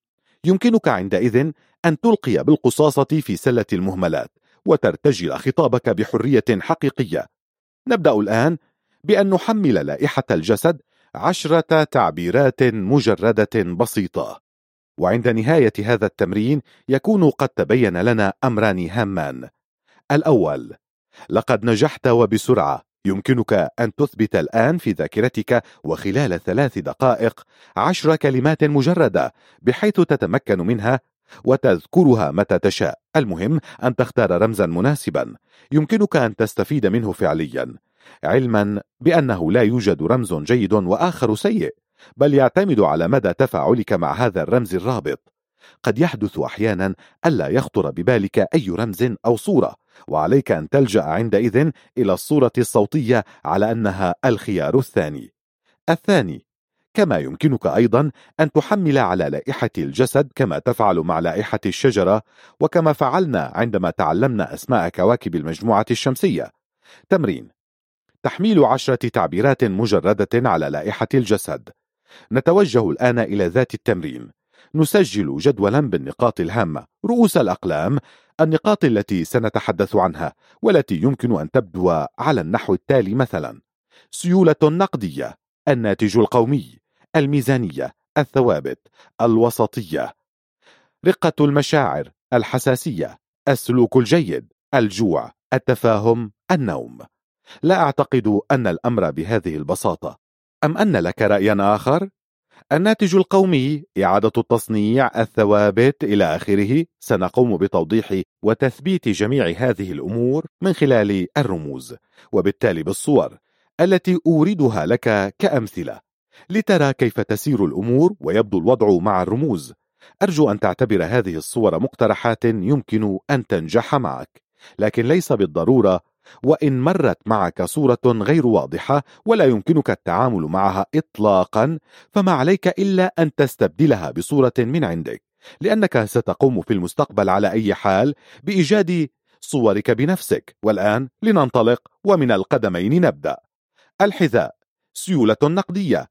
يمكنك عندئذ أن تلقي بالقصاصة في سلة المهملات وترتجل خطابك بحرية حقيقية. نبدأ الآن بأن نحمل لائحة الجسد عشرة تعبيرات مجردة بسيطة. وعند نهاية هذا التمرين يكون قد تبين لنا أمران هامان. الأول لقد نجحت وبسرعة. يمكنك أن تثبت الآن في ذاكرتك وخلال ثلاث دقائق عشر كلمات مجردة بحيث تتمكن منها وتذكرها متى تشاء. المهم أن تختار رمزا مناسبا يمكنك أن تستفيد منه فعليا علما بأنه لا يوجد رمز جيد وآخر سيء بل يعتمد على مدى تفاعلك مع هذا الرمز الرابط. قد يحدث أحيانا ألا يخطر ببالك أي رمز أو صورة. وعليك أن تلجأ عندئذ إلى الصورة الصوتية على أنها الخيار الثاني. الثاني كما يمكنك أيضا أن تحمل على لائحة الجسد كما تفعل مع لائحة الشجرة وكما فعلنا عندما تعلمنا أسماء كواكب المجموعة الشمسية. تمرين تحميل عشرة تعبيرات مجردة على لائحة الجسد. نتوجه الآن إلى ذات التمرين. نسجل جدولا بالنقاط الهامة. رؤوس الأقلام النقاط التي سنتحدث عنها والتي يمكن أن تبدو على النحو التالي مثلا. سيولة نقدية الناتج القومي الميزانية الثوابت الوسطية. رقة المشاعر الحساسية السلوك الجيد الجوع التفاهم النوم. لا أعتقد أن الأمر بهذه البساطة. أم أن لك رأيا آخر؟ الناتج القومي إعادة التصنيع الثوابت إلى آخره. سنقوم بتوضيح وتثبيت جميع هذه الأمور من خلال الرموز وبالتالي بالصور التي أوردها لك كأمثلة لترى كيف تسير الأمور ويبدو الوضع مع الرموز. أرجو أن تعتبر هذه الصور مقترحات يمكن أن تنجح معك لكن ليس بالضرورة وإن مرت معك صورة غير واضحة ولا يمكنك التعامل معها إطلاقا فما عليك إلا أن تستبدلها بصورة من عندك لأنك ستقوم في المستقبل على أي حال بإيجاد صورك بنفسك. والآن لننطلق ومن القدمين نبدأ. الحذاء سيولة نقدية.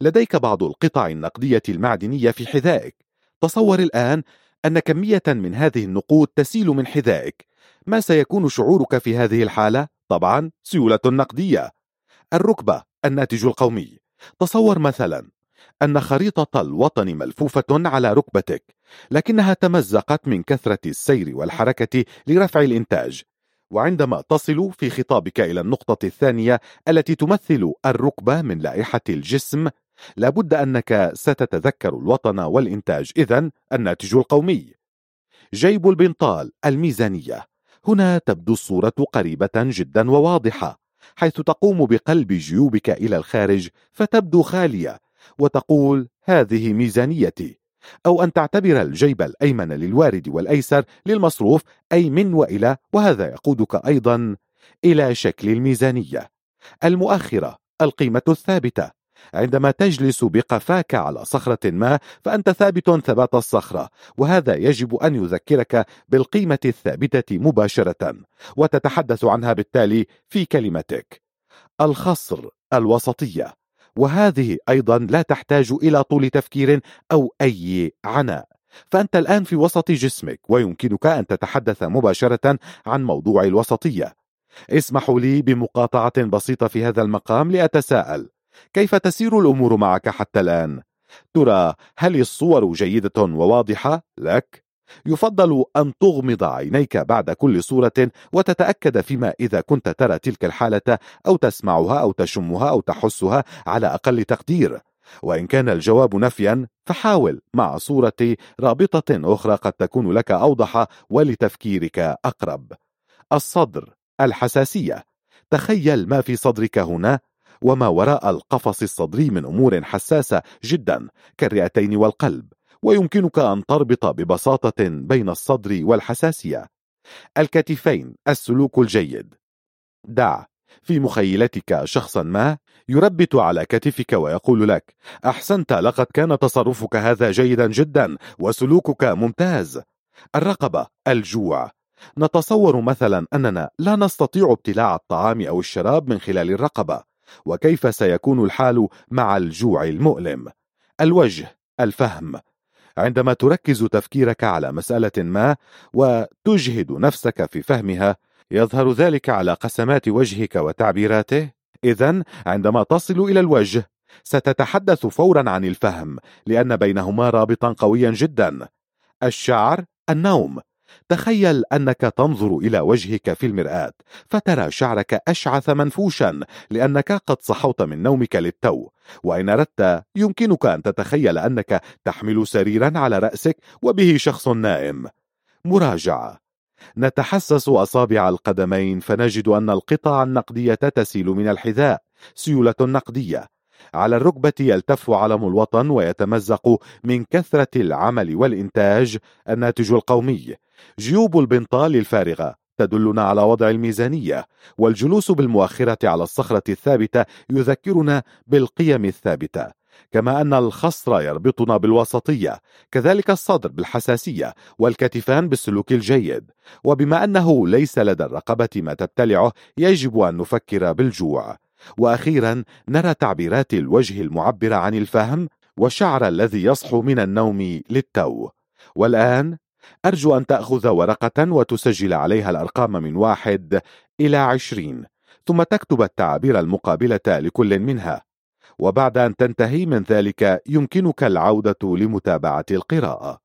لديك بعض القطع النقدية المعدنية في حذائك. تصور الآن أن كمية من هذه النقود تسيل من حذائك. ما سيكون شعورك في هذه الحالة؟ طبعا سيولة نقدية. الركبة الناتج القومي. تصور مثلا أن خريطة الوطن ملفوفة على ركبتك لكنها تمزقت من كثرة السير والحركة لرفع الإنتاج. وعندما تصل في خطابك إلى النقطة الثانية التي تمثل الركبة من لائحة الجسم لابد أنك ستتذكر الوطن والإنتاج. إذن الناتج القومي. جيب البنطال الميزانية. هنا تبدو الصورة قريبة جدا وواضحة حيث تقوم بقلب جيوبك إلى الخارج فتبدو خالية وتقول هذه ميزانيتي أو أن تعتبر الجيب الأيمن للوارد والأيسر للمصروف أي من وإلى وهذا يقودك أيضا إلى شكل الميزانية. المؤخرة القيمة الثابتة. عندما تجلس بقفاك على صخرة ما فأنت ثابت ثبات الصخرة وهذا يجب أن يذكرك بالقيمة الثابتة مباشرة وتتحدث عنها بالتالي في كلمتك. الخصر الوسطية وهذه أيضا لا تحتاج إلى طول تفكير أو أي عناء. فأنت الآن في وسط جسمك ويمكنك أن تتحدث مباشرة عن موضوع الوسطية. اسمحوا لي بمقاطعة بسيطة في هذا المقام لأتساءل. كيف تسير الأمور معك حتى الآن؟ ترى هل الصور جيدة وواضحة لك؟ يفضل أن تغمض عينيك بعد كل صورة وتتأكد فيما إذا كنت ترى تلك الحالة أو تسمعها أو تشمها أو تحسها على أقل تقدير وإن كان الجواب نفيا فحاول مع صورة رابطة أخرى قد تكون لك أوضح ولتفكيرك أقرب الصدر الحساسية تخيل ما في صدرك هنا وما وراء القفص الصدري من أمور حساسة جدا كالرئتين والقلب ويمكنك أن تربط ببساطة بين الصدر والحساسية. الكتفين السلوك الجيد. دع في مخيلتك شخصا ما يربت على كتفك ويقول لك أحسنت لقد كان تصرفك هذا جيدا جدا وسلوكك ممتاز. الرقبة الجوع. نتصور مثلا أننا لا نستطيع ابتلاع الطعام أو الشراب من خلال الرقبة. وكيف سيكون الحال مع الجوع المؤلم. الوجه الفهم. عندما تركز تفكيرك على مسألة ما وتجهد نفسك في فهمها يظهر ذلك على قسمات وجهك وتعبيراته. إذا عندما تصل إلى الوجه ستتحدث فورا عن الفهم لأن بينهما رابطا قويا جدا. الشعر النوم. تخيل أنك تنظر إلى وجهك في المرآة فترى شعرك أشعث منفوشا لأنك قد صحوت من نومك للتو. وإن أردت يمكنك أن تتخيل أنك تحمل سريرا على رأسك وبه شخص نائم. مراجعة. نتحسس أصابع القدمين فنجد أن القطع النقدية تسيل من الحذاء سيولة نقدية. على الركبة يلتف علم الوطن ويتمزق من كثرة العمل والإنتاج الناتج القومي. جيوب البنطال الفارغة تدلنا على وضع الميزانية والجلوس بالمؤخرة على الصخرة الثابتة يذكرنا بالقيم الثابتة. كما أن الخصر يربطنا بالوسطية كذلك الصدر بالحساسية والكتفان بالسلوك الجيد. وبما أنه ليس لدى الرقبة ما تبتلعه يجب أن نفكر بالجوع. وأخيرا نرى تعبيرات الوجه المعبرة عن الفهم والشعر الذي يصحو من النوم للتو. والآن أرجو أن تأخذ ورقة وتسجل عليها الأرقام من واحد إلى عشرين ثم تكتب التعابير المقابلة لكل منها. وبعد أن تنتهي من ذلك يمكنك العودة لمتابعة القراءة.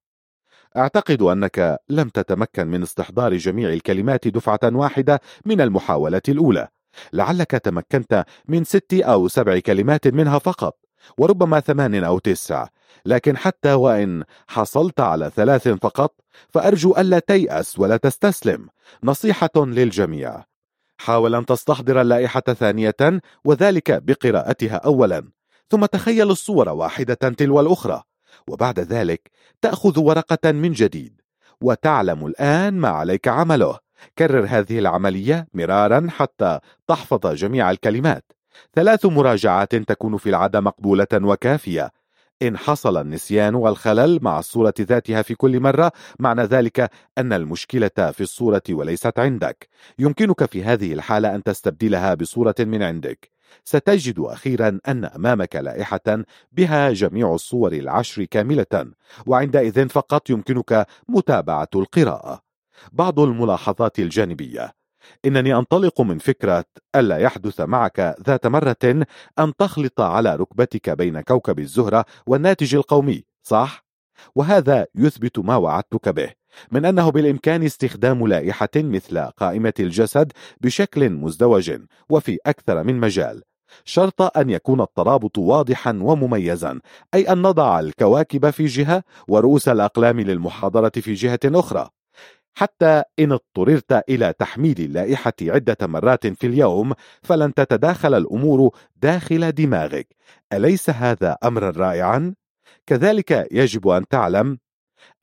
أعتقد أنك لم تتمكن من استحضار جميع الكلمات دفعة واحدة من المحاولة الأولى. لعلك تمكنت من ست أو سبع كلمات منها فقط وربما ثمان أو تسع. لكن حتى وإن حصلت على ثلاث فقط فأرجو ألا تيأس ولا تستسلم. نصيحة للجميع. حاول أن تستحضر اللائحة ثانية وذلك بقراءتها أولا. ثم تخيل الصور واحدة تلو الأخرى. وبعد ذلك تأخذ ورقة من جديد وتعلم الآن ما عليك عمله. كرر هذه العملية مرارا حتى تحفظ جميع الكلمات. ثلاث مراجعات تكون في العادة مقبولة وكافية. إن حصل النسيان والخلل مع الصورة ذاتها في كل مرة معنى ذلك أن المشكلة في الصورة وليست عندك. يمكنك في هذه الحالة أن تستبدلها بصورة من عندك. ستجد أخيرا أن أمامك لائحة بها جميع الصور العشر كاملة وعندئذ فقط يمكنك متابعة القراءة. بعض الملاحظات الجانبية إنني أنطلق من فكرة ألا يحدث معك ذات مرة أن تخلط على ركبتك بين كوكب الزهرة والناتج القومي صح؟ وهذا يثبت ما وعدتك به من أنه بالإمكان استخدام لائحة مثل قائمة الجسد بشكل مزدوج وفي أكثر من مجال شرط أن يكون الترابط واضحا ومميزا أي أن نضع الكواكب في جهة ورؤوس الأقلام للمحاضرة في جهة أخرى حتى إن اضطررت إلى تحميل اللائحة عدة مرات في اليوم فلن تتداخل الأمور داخل دماغك أليس هذا أمرا رائعا؟ كذلك يجب أن تعلم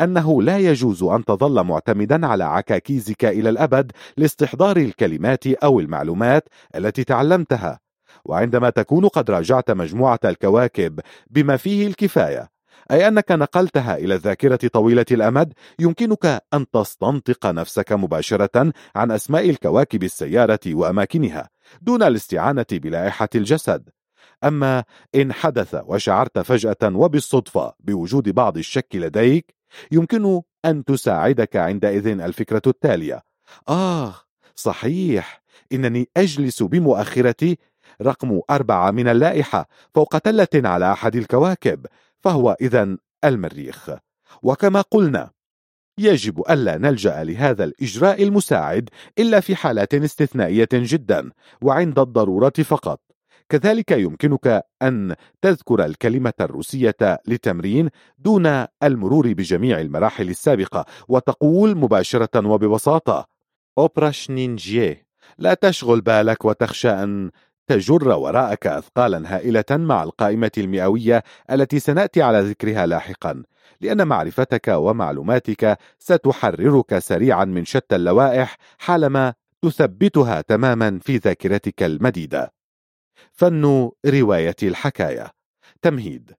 أنه لا يجوز أن تظل معتمدا على عكاكيزك إلى الأبد لاستحضار الكلمات أو المعلومات التي تعلمتها وعندما تكون قد راجعت مجموعة الكواكب بما فيه الكفاية أي أنك نقلتها إلى الذاكرة طويلة الأمد يمكنك أن تستنطق نفسك مباشرة عن أسماء الكواكب السيارة وأماكنها دون الاستعانة بلائحة الجسد. أما إن حدث وشعرت فجأة وبالصدفة بوجود بعض الشك لديك يمكن أن تساعدك عندئذ الفكرة التالية. آه صحيح إنني أجلس بمؤخرتي رقم أربعة من اللائحة فوق تلة على أحد الكواكب. فهو إذا المريخ. وكما قلنا يجب ألا نلجأ لهذا الإجراء المساعد إلا في حالات استثنائية جدا وعند الضرورة فقط. كذلك يمكنك أن تذكر الكلمة الروسية لتمرين دون المرور بجميع المراحل السابقة وتقول مباشرة وببساطة أوبراشنينجيه لا تشغل بالك وتخشى أن تجر وراءك أثقالا هائلة مع القائمة المئوية التي سنأتي على ذكرها لاحقا لأن معرفتك ومعلوماتك ستحررك سريعا من شتى اللوائح حالما تثبتها تماما في ذاكرتك المديدة. فن رواية الحكاية. تمهيد.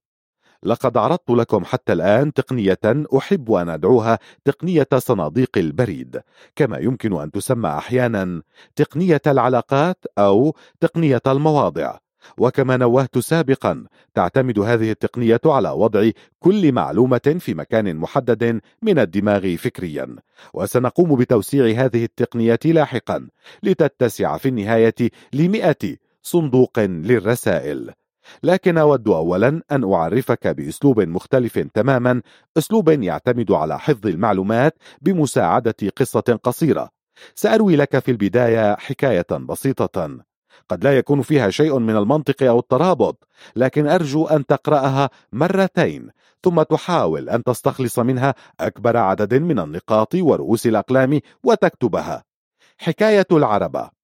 لقد عرضت لكم حتى الآن تقنية أحب أن أدعوها تقنية صناديق البريد. كما يمكن أن تسمى أحيانا تقنية العلاقات أو تقنية المواضع. وكما نوهت سابقا تعتمد هذه التقنية على وضع كل معلومة في مكان محدد من الدماغ فكريا. وسنقوم بتوسيع هذه التقنية لاحقا لتتسع في النهاية لمئة صندوق للرسائل. لكن أود أولا أن أعرفك بأسلوب مختلف تماما أسلوب يعتمد على حفظ المعلومات بمساعدة قصة قصيرة. سأروي لك في البداية حكاية بسيطة. قد لا يكون فيها شيء من المنطق أو الترابط لكن أرجو أن تقرأها مرتين ثم تحاول أن تستخلص منها أكبر عدد من النقاط ورؤوس الأقلام وتكتبها. حكاية العربة.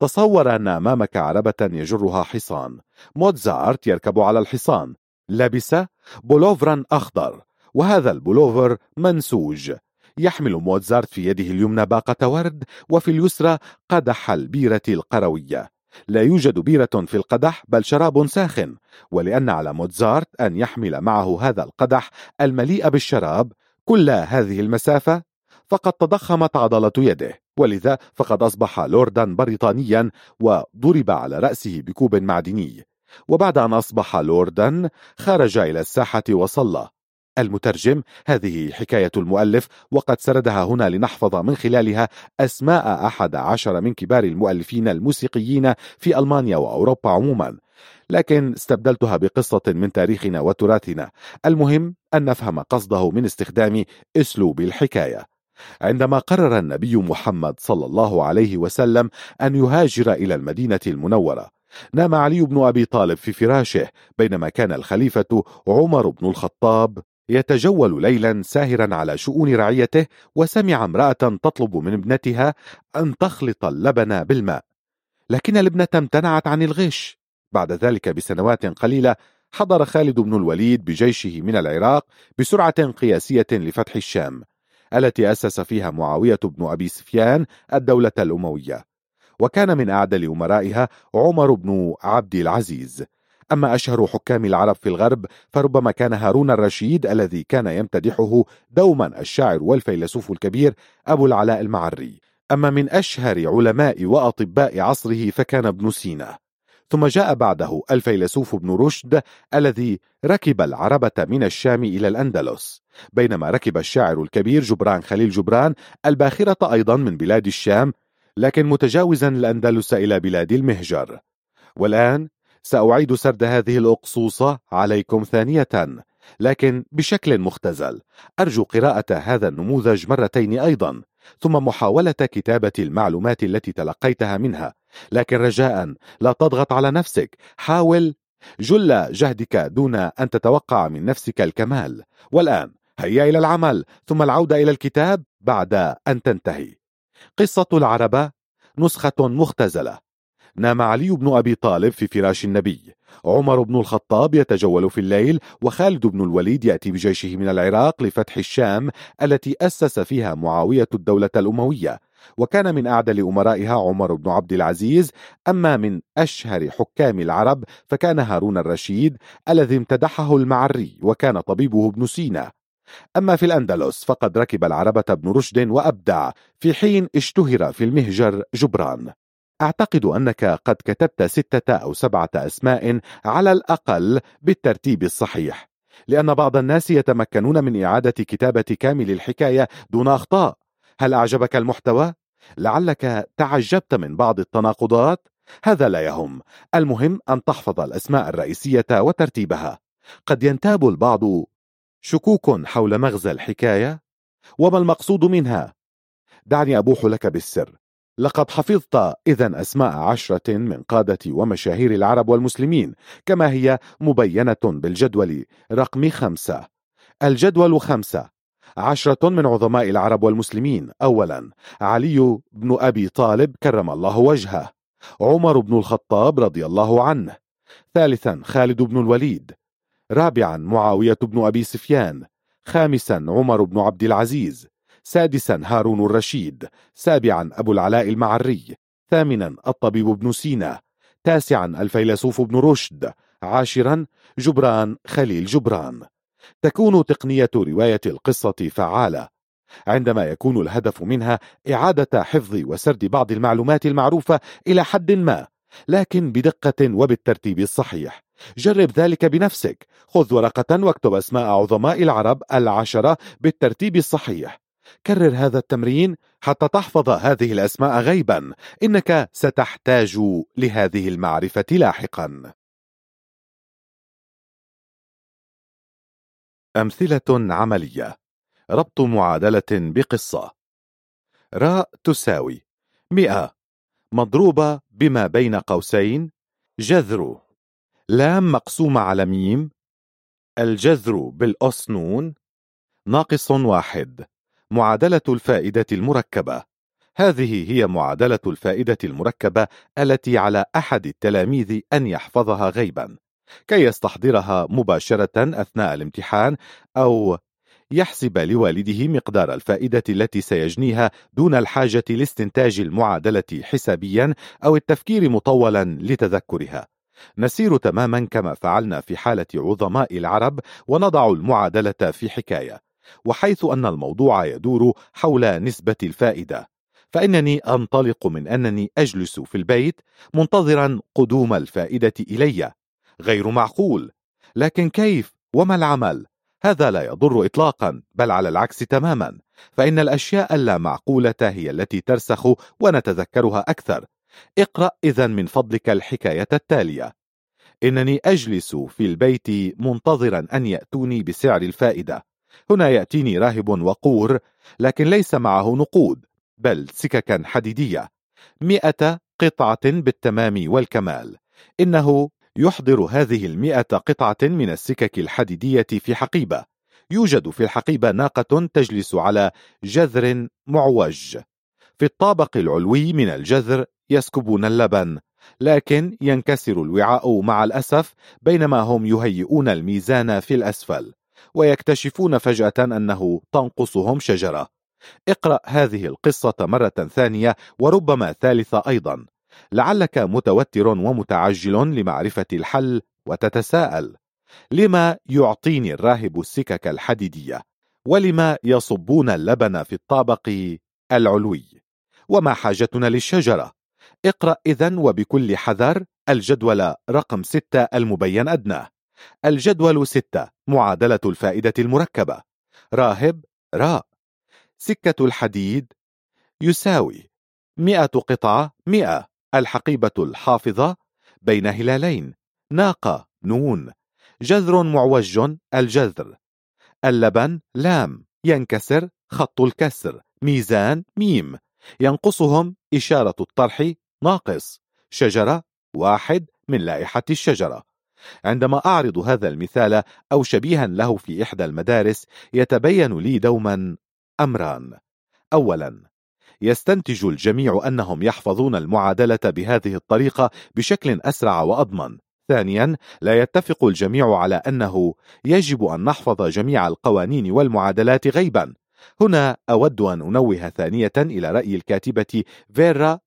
تصور أن أمامك عربة يجرها حصان. موتزارت يركب على الحصان. لبس بولوفرا أخضر. وهذا البولوفر منسوج. يحمل موتزارت في يده اليمنى باقة ورد وفي اليسرى قدح البيرة القروية. لا يوجد بيرة في القدح بل شراب ساخن. ولأن على موتزارت أن يحمل معه هذا القدح المليء بالشراب كل هذه المسافة فقد تضخمت عضلة يده. ولذا فقد أصبح لوردا بريطانيا وضرب على رأسه بكوب معدني. وبعد أن أصبح لوردا خرج إلى الساحة وصلى. المترجم هذه حكاية المؤلف وقد سردها هنا لنحفظ من خلالها أسماء أحد عشر من كبار المؤلفين الموسيقيين في ألمانيا وأوروبا عموما. لكن استبدلتها بقصة من تاريخنا وتراثنا. المهم أن نفهم قصده من استخدام أسلوب الحكاية. عندما قرر النبي محمد صلى الله عليه وسلم أن يهاجر إلى المدينة المنورة. نام علي بن أبي طالب في فراشه بينما كان الخليفة عمر بن الخطاب يتجول ليلا ساهرا على شؤون رعيته وسمع امرأة تطلب من ابنتها أن تخلط اللبن بالماء. لكن الابنة امتنعت عن الغش. بعد ذلك بسنوات قليلة حضر خالد بن الوليد بجيشه من العراق بسرعة قياسية لفتح الشام. التي أسس فيها معاوية بن أبي سفيان الدولة الأموية. وكان من أعدل أمرائها عمر بن عبد العزيز. أما أشهر حكام العرب في الغرب فربما كان هارون الرشيد الذي كان يمتدحه دوما الشاعر والفيلسوف الكبير أبو العلاء المعري. أما من أشهر علماء وأطباء عصره فكان ابن سينا. ثم جاء بعده الفيلسوف ابن رشد الذي ركب العربة من الشام إلى الأندلس. بينما ركب الشاعر الكبير جبران خليل جبران الباخرة أيضا من بلاد الشام لكن متجاوزا الأندلس إلى بلاد المهجر. والآن سأعيد سرد هذه الأقصوصة عليكم ثانية لكن بشكل مختزل. أرجو قراءة هذا النموذج مرتين أيضا ثم محاولة كتابة المعلومات التي تلقيتها منها. لكن رجاء لا تضغط على نفسك. حاول جل جهدك دون أن تتوقع من نفسك الكمال. والآن هيا إلى العمل ثم العودة إلى الكتاب بعد أن تنتهي. قصة العربة نسخة مختزلة. نام علي بن أبي طالب في فراش النبي. عمر بن الخطاب يتجول في الليل وخالد بن الوليد يأتي بجيشه من العراق لفتح الشام التي أسس فيها معاوية الدولة الأموية. وكان من أعدل أمرائها عمر بن عبد العزيز أما من أشهر حكام العرب فكان هارون الرشيد الذي امتدحه المعري وكان طبيبه ابن سينا. أما في الأندلس فقد ركب العربة ابن رشد وأبدع في حين اشتهر في المهجر جبران. أعتقد أنك قد كتبت ستة أو سبعة أسماء على الأقل بالترتيب الصحيح لأن بعض الناس يتمكنون من إعادة كتابة كامل الحكاية دون أخطاء. هل أعجبك المحتوى؟ لعلك تعجبت من بعض التناقضات؟ هذا لا يهم. المهم أن تحفظ الأسماء الرئيسية وترتيبها. قد ينتاب البعض شكوك حول مغزى الحكاية؟ وما المقصود منها؟ دعني أبوح لك بالسر. لقد حفظت إذا أسماء عشرة من قادة ومشاهير العرب والمسلمين كما هي مبينة بالجدول رقم خمسة. الجدول خمسة. عشرة من عظماء العرب والمسلمين. أولا علي بن أبي طالب كرم الله وجهه. عمر بن الخطاب رضي الله عنه. ثالثا خالد بن الوليد. رابعا معاوية بن أبي سفيان. خامسا عمر بن عبد العزيز. سادسا هارون الرشيد. سابعا أبو العلاء المعري. ثامنا الطبيب بن سينا. تاسعا الفيلسوف ابن رشد. عاشرا جبران خليل جبران. تكون تقنية رواية القصة فعالة. عندما يكون الهدف منها إعادة حفظ وسرد بعض المعلومات المعروفة إلى حد ما لكن بدقة وبالترتيب الصحيح. جرب ذلك بنفسك. خذ ورقة واكتب أسماء عظماء العرب العشرة بالترتيب الصحيح. كرر هذا التمرين حتى تحفظ هذه الأسماء غيبا. إنك ستحتاج لهذه المعرفة لاحقا. أمثلة عملية. ربط معادلة بقصة. راء تساوي مئة. مضروبة بما بين قوسين. جذر. لام مقسومة على ميم. الجذر بالأس نون ناقص واحد. معادلة الفائدة المركبة. هذه هي معادلة الفائدة المركبة التي على أحد التلاميذ أن يحفظها غيبا. كي يستحضرها مباشرة أثناء الامتحان أو يحسب لوالده مقدار الفائدة التي سيجنيها دون الحاجة لاستنتاج المعادلة حسابيا أو التفكير مطولا لتذكرها. نسير تماما كما فعلنا في حالة عظماء العرب ونضع المعادلة في حكاية وحيث أن الموضوع يدور حول نسبة الفائدة. فإنني أنطلق من أنني أجلس في البيت منتظرا قدوم الفائدة إلي. غير معقول. لكن كيف وما العمل؟ هذا لا يضر إطلاقا بل على العكس تماما. فإن الأشياء اللا معقولة هي التي ترسخ ونتذكرها أكثر. اقرأ إذا من فضلك الحكاية التالية. إنني أجلس في البيت منتظرا أن يأتوني بسعر الفائدة. هنا يأتيني راهب وقور لكن ليس معه نقود بل سككا حديدية. مئة قطعة بالتمام والكمال. إنه يحضر هذه المئة قطعة من السكك الحديدية في حقيبة. يوجد في الحقيبة ناقة تجلس على جذر معوج. في الطابق العلوي من الجذر يسكبون اللبن لكن ينكسر الوعاء مع الأسف بينما هم يهيئون الميزان في الأسفل ويكتشفون فجأة أنه تنقصهم شجرة. اقرأ هذه القصة مرة ثانية وربما ثالثة أيضا. لعلك متوتر ومتعجل لمعرفة الحل وتتساءل لما يعطيني الراهب السكك الحديدية؟ ولما يصبون اللبن في الطابق العلوي؟ وما حاجتنا للشجرة؟ اقرأ إذن وبكل حذر الجدول رقم ستة المبين أدناه الجدول ستة معادلة الفائدة المركبة. راهب راء. سكة الحديد يساوي مئة قطعة مئة. الحقيبة الحافظة بين هلالين ناقة نون. جذر معوج الجذر. اللبن لام. ينكسر خط الكسر. ميزان ميم. ينقصهم إشارة الطرح ناقص. شجرة واحد من لائحة الشجرة. عندما أعرض هذا المثال أو شبيها له في إحدى المدارس يتبين لي دوما أمران. أولا يستنتج الجميع أنهم يحفظون المعادلة بهذه الطريقة بشكل أسرع وأضمن. ثانيا لا يتفق الجميع على أنه يجب أن نحفظ جميع القوانين والمعادلات غيبا. هنا أود أن أنوه ثانية إلى رأي الكاتبة فيرا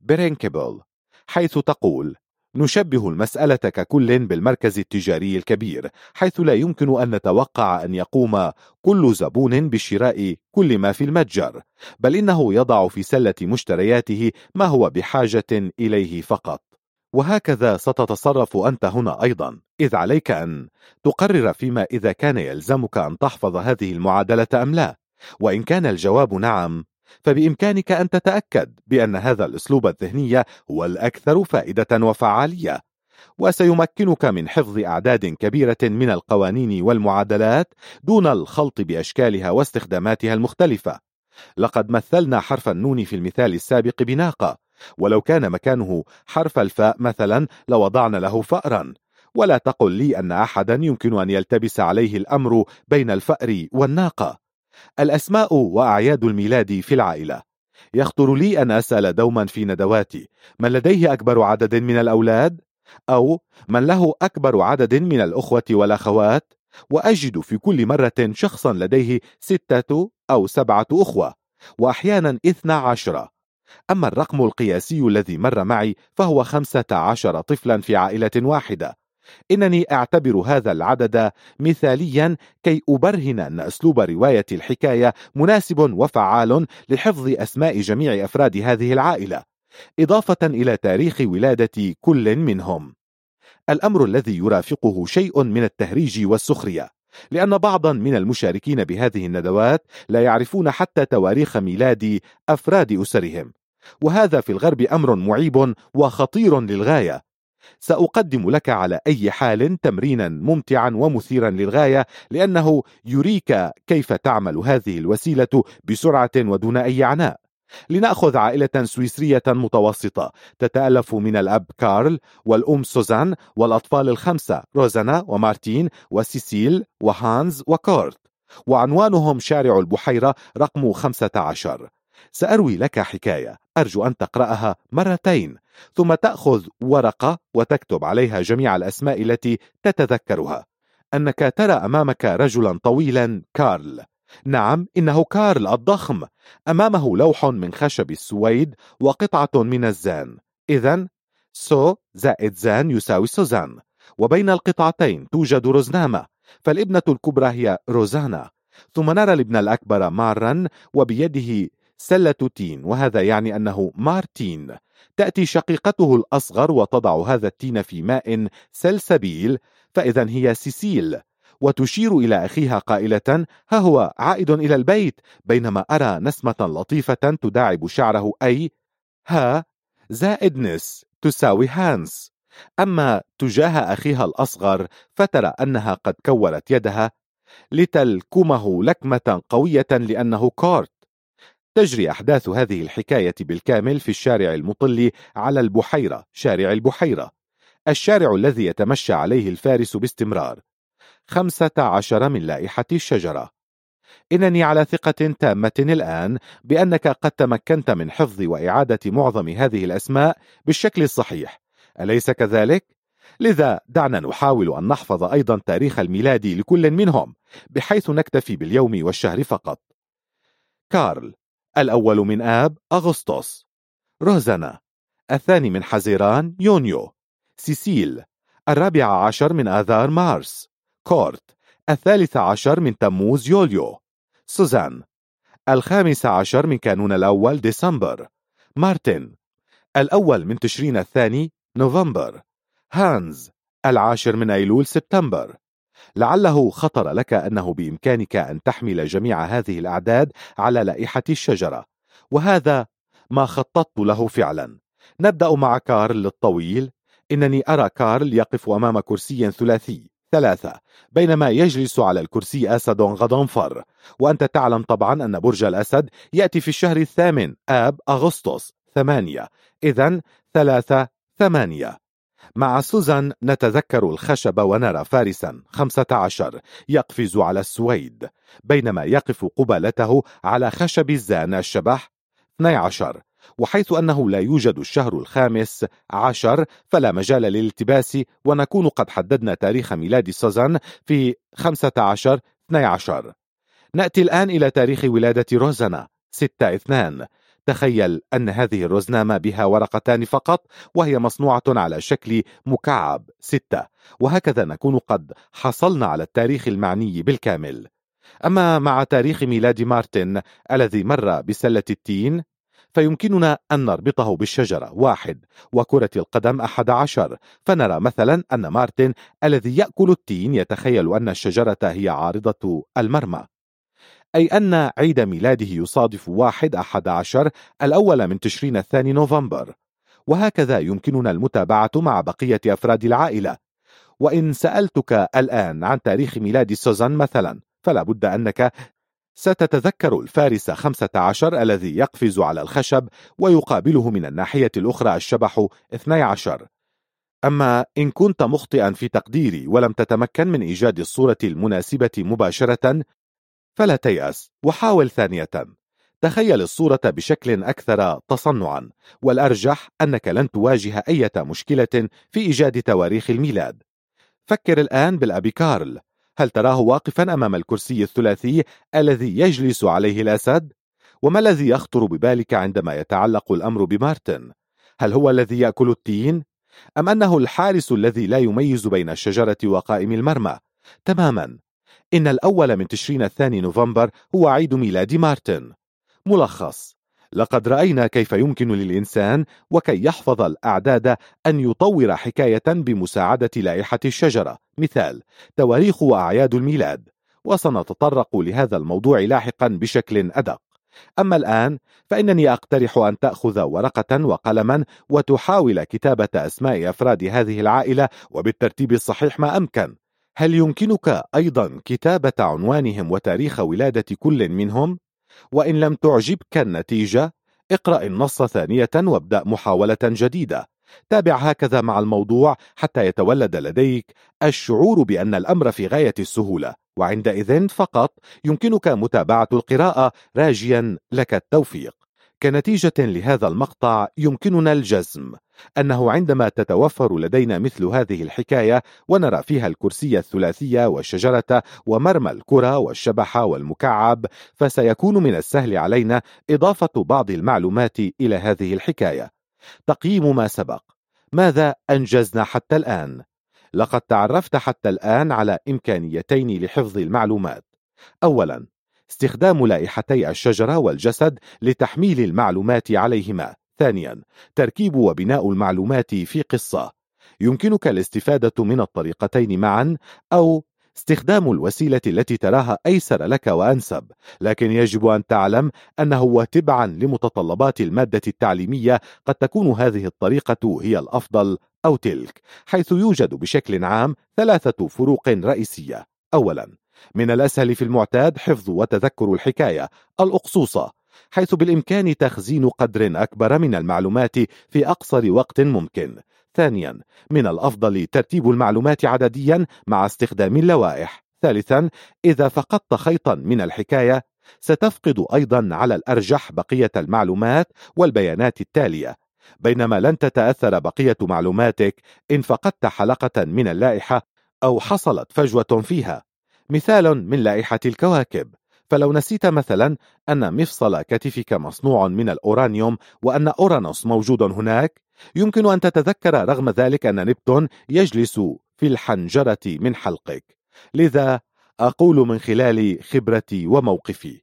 برينكبل حيث تقول نشبه المسألة ككل بالمركز التجاري الكبير حيث لا يمكن أن نتوقع أن يقوم كل زبون بشراء كل ما في المتجر بل إنه يضع في سلة مشترياته ما هو بحاجة إليه فقط. وهكذا ستتصرف أنت هنا أيضا إذ عليك أن تقرر فيما إذا كان يلزمك أن تحفظ هذه المعادلة أم لا. وإن كان الجواب نعم فبإمكانك أن تتأكد بأن هذا الأسلوب الذهني هو الأكثر فائدة وفعالية وسيمكنك من حفظ أعداد كبيرة من القوانين والمعادلات دون الخلط بأشكالها واستخداماتها المختلفة. لقد مثلنا حرف النون في المثال السابق بناقة ولو كان مكانه حرف الفاء مثلا لوضعنا له فأرا. ولا تقل لي أن أحدا يمكن أن يلتبس عليه الأمر بين الفأر والناقة. الأسماء وأعياد الميلاد في العائلة يخطر لي أن أسأل دوما في ندواتي من لديه أكبر عدد من الأولاد؟ أو من له أكبر عدد من الأخوة والأخوات؟ وأجد في كل مرة شخصا لديه ستة أو سبعة أخوة وأحيانا إثنى عشر أما الرقم القياسي الذي مر معي فهو خمسة عشر طفلا في عائلة واحدة إنني أعتبر هذا العدد مثاليا كي أبرهن أن أسلوب رواية الحكاية مناسب وفعال لحفظ أسماء جميع أفراد هذه العائلة إضافة إلى تاريخ ولادة كل منهم. الأمر الذي يرافقه شيء من التهريج والسخرية لأن بعضا من المشاركين بهذه الندوات لا يعرفون حتى تواريخ ميلاد أفراد أسرهم وهذا في الغرب أمر معيب وخطير للغاية. سأقدم لك على أي حال تمرينا ممتعا ومثيرا للغاية لأنه يريك كيف تعمل هذه الوسيلة بسرعة ودون أي عناء. لنأخذ عائلة سويسرية متوسطة تتألف من الأب كارل والأم سوزان والأطفال الخمسة روزانا ومارتين وسيسيل وهانز وكورت. وعنوانهم شارع البحيرة رقم 15 سأروي لك حكاية. أرجو أن تقرأها مرتين ثم تأخذ ورقة وتكتب عليها جميع الأسماء التي تتذكرها. أنك ترى أمامك رجلا طويلا كارل. نعم إنه كارل الضخم. أمامه لوح من خشب السويد وقطعة من الزان. إذا سو زائد زان يساوي سوزان وبين القطعتين توجد روزنامة. فالابنة الكبرى هي روزانا. ثم نرى الابن الأكبر مارا وبيده سلة تين وهذا يعني أنه مارتين. تأتي شقيقته الأصغر وتضع هذا التين في ماء سلسبيل فإذا هي سيسيل. وتشير إلى أخيها قائلة ها هو عائد إلى البيت. بينما أرى نسمة لطيفة تداعب شعره أي ها زائد نس تساوي هانس. أما تجاه أخيها الأصغر فترى أنها قد كورت يدها لتلكمه لكمة قوية لأنه كورت تجري أحداث هذه الحكاية بالكامل في الشارع المطل على البحيرة شارع البحيرة. الشارع الذي يتمشى عليه الفارس باستمرار. خمسة عشر من لائحة الشجرة. إنني على ثقة تامة الآن بأنك قد تمكنت من حفظ وإعادة معظم هذه الأسماء بالشكل الصحيح. أليس كذلك؟ لذا دعنا نحاول أن نحفظ أيضا تاريخ الميلاد لكل منهم بحيث نكتفي باليوم والشهر فقط. كارل الأول من آب أغسطس. روزانا الثاني من حزيران يونيو. سيسيل. الرابع عشر من آذار مارس. كورت. الثالث عشر من تموز يوليو. سوزان. الخامس عشر من كانون الأول ديسمبر. مارتن. الأول من تشرين الثاني نوفمبر. هانز. العاشر من أيلول سبتمبر. لعله خطر لك أنه بإمكانك أن تحمل جميع هذه الأعداد على لائحة الشجرة. وهذا ما خططت له فعلا. نبدأ مع كارل الطويل. إنني أرى كارل يقف أمام كرسي ثلاثي ثلاثة بينما يجلس على الكرسي أسد غضنفر. وأنت تعلم طبعا أن برج الأسد يأتي في الشهر الثامن آب أغسطس ثمانية. إذا ثلاثة ثمانية. مع سوزان نتذكر الخشب ونرى فارسا خمسة عشر يقفز على السويد. بينما يقف قبالته على خشب الزان الشبح 12 وحيث أنه لا يوجد الشهر الخامس عشر فلا مجال للالتباس. ونكون قد حددنا تاريخ ميلاد سوزان في 15 12 نأتي الآن إلى تاريخ ولادة روزانا 6 2 تخيل أن هذه الرزنامة بها ورقتان فقط وهي مصنوعة على شكل مكعب ستة. وهكذا نكون قد حصلنا على التاريخ المعني بالكامل. أما مع تاريخ ميلاد مارتن الذي مر بسلة التين فيمكننا أن نربطه بالشجرة واحد وكرة القدم أحد عشر. فنرى مثلا أن مارتن الذي يأكل التين يتخيل أن الشجرة هي عارضة المرمى. أي أن عيد ميلاده يصادف واحد أحد عشر الأول من تشرين الثاني نوفمبر. وهكذا يمكننا المتابعة مع بقية أفراد العائلة. وإن سألتك الآن عن تاريخ ميلاد سوزان مثلا فلا بد أنك ستتذكر الفارس خمسة عشر الذي يقفز على الخشب ويقابله من الناحية الأخرى الشبح اثني عشر. أما إن كنت مخطئا في تقديري ولم تتمكن من إيجاد الصورة المناسبة مباشرة فلا تيأس وحاول ثانية تخيل الصورة بشكل أكثر تصنعا والأرجح أنك لن تواجه أي مشكلة في إيجاد تواريخ الميلاد فكر الآن بالأبي كارل هل تراه واقفا أمام الكرسي الثلاثي الذي يجلس عليه الأسد؟ وما الذي يخطر ببالك عندما يتعلق الأمر بمارتن؟ هل هو الذي يأكل التين؟ أم أنه الحارس الذي لا يميز بين الشجرة وقائم المرمى؟ تماما إن الأول من تشرين الثاني نوفمبر هو عيد ميلاد مارتن. ملخص. لقد رأينا كيف يمكن للإنسان وكي يحفظ الأعداد أن يطور حكاية بمساعدة لائحة الشجرة. مثال تواريخ وأعياد الميلاد. وسنتطرق لهذا الموضوع لاحقا بشكل أدق. أما الآن فإنني أقترح أن تأخذ ورقة وقلما وتحاول كتابة أسماء أفراد هذه العائلة وبالترتيب الصحيح ما أمكن. هل يمكنك أيضا كتابة عنوانهم وتاريخ ولادة كل منهم؟ وإن لم تعجبك النتيجة اقرأ النص ثانية وابدأ محاولة جديدة. تابع هكذا مع الموضوع حتى يتولد لديك الشعور بأن الأمر في غاية السهولة. وعندئذ فقط يمكنك متابعة القراءة. راجيا لك التوفيق. كنتيجة لهذا المقطع يمكننا الجزم. أنه عندما تتوفر لدينا مثل هذه الحكاية ونرى فيها الكرسي الثلاثية والشجرة ومرمى الكرة والشبح والمكعب فسيكون من السهل علينا إضافة بعض المعلومات إلى هذه الحكاية. تقييم ما سبق. ماذا أنجزنا حتى الآن؟ لقد تعرفت حتى الآن على إمكانيتين لحفظ المعلومات. أولا استخدام لائحتي الشجرة والجسد لتحميل المعلومات عليهما. ثانيا تركيب وبناء المعلومات في قصة. يمكنك الاستفادة من الطريقتين معا أو استخدام الوسيلة التي تراها أيسر لك وأنسب. لكن يجب أن تعلم أنه وتبعا لمتطلبات المادة التعليمية قد تكون هذه الطريقة هي الأفضل أو تلك حيث يوجد بشكل عام ثلاثة فروق رئيسية. أولا من الأسهل في المعتاد حفظ وتذكر الحكاية الأقصوصة. حيث بالإمكان تخزين قدر أكبر من المعلومات في أقصر وقت ممكن. ثانيا من الأفضل ترتيب المعلومات عدديا مع استخدام اللوائح. ثالثا إذا فقدت خيطا من الحكاية ستفقد أيضا على الأرجح بقية المعلومات والبيانات التالية. بينما لن تتأثر بقية معلوماتك إن فقدت حلقة من اللائحة أو حصلت فجوة فيها. مثال من لائحة الكواكب. فلو نسيت مثلا أن مفصل كتفك مصنوع من الأورانيوم وأن أورانوس موجود هناك يمكن أن تتذكر رغم ذلك أن نبتون يجلس في الحنجرة من حلقك. لذا أقول من خلال خبرتي وموقفي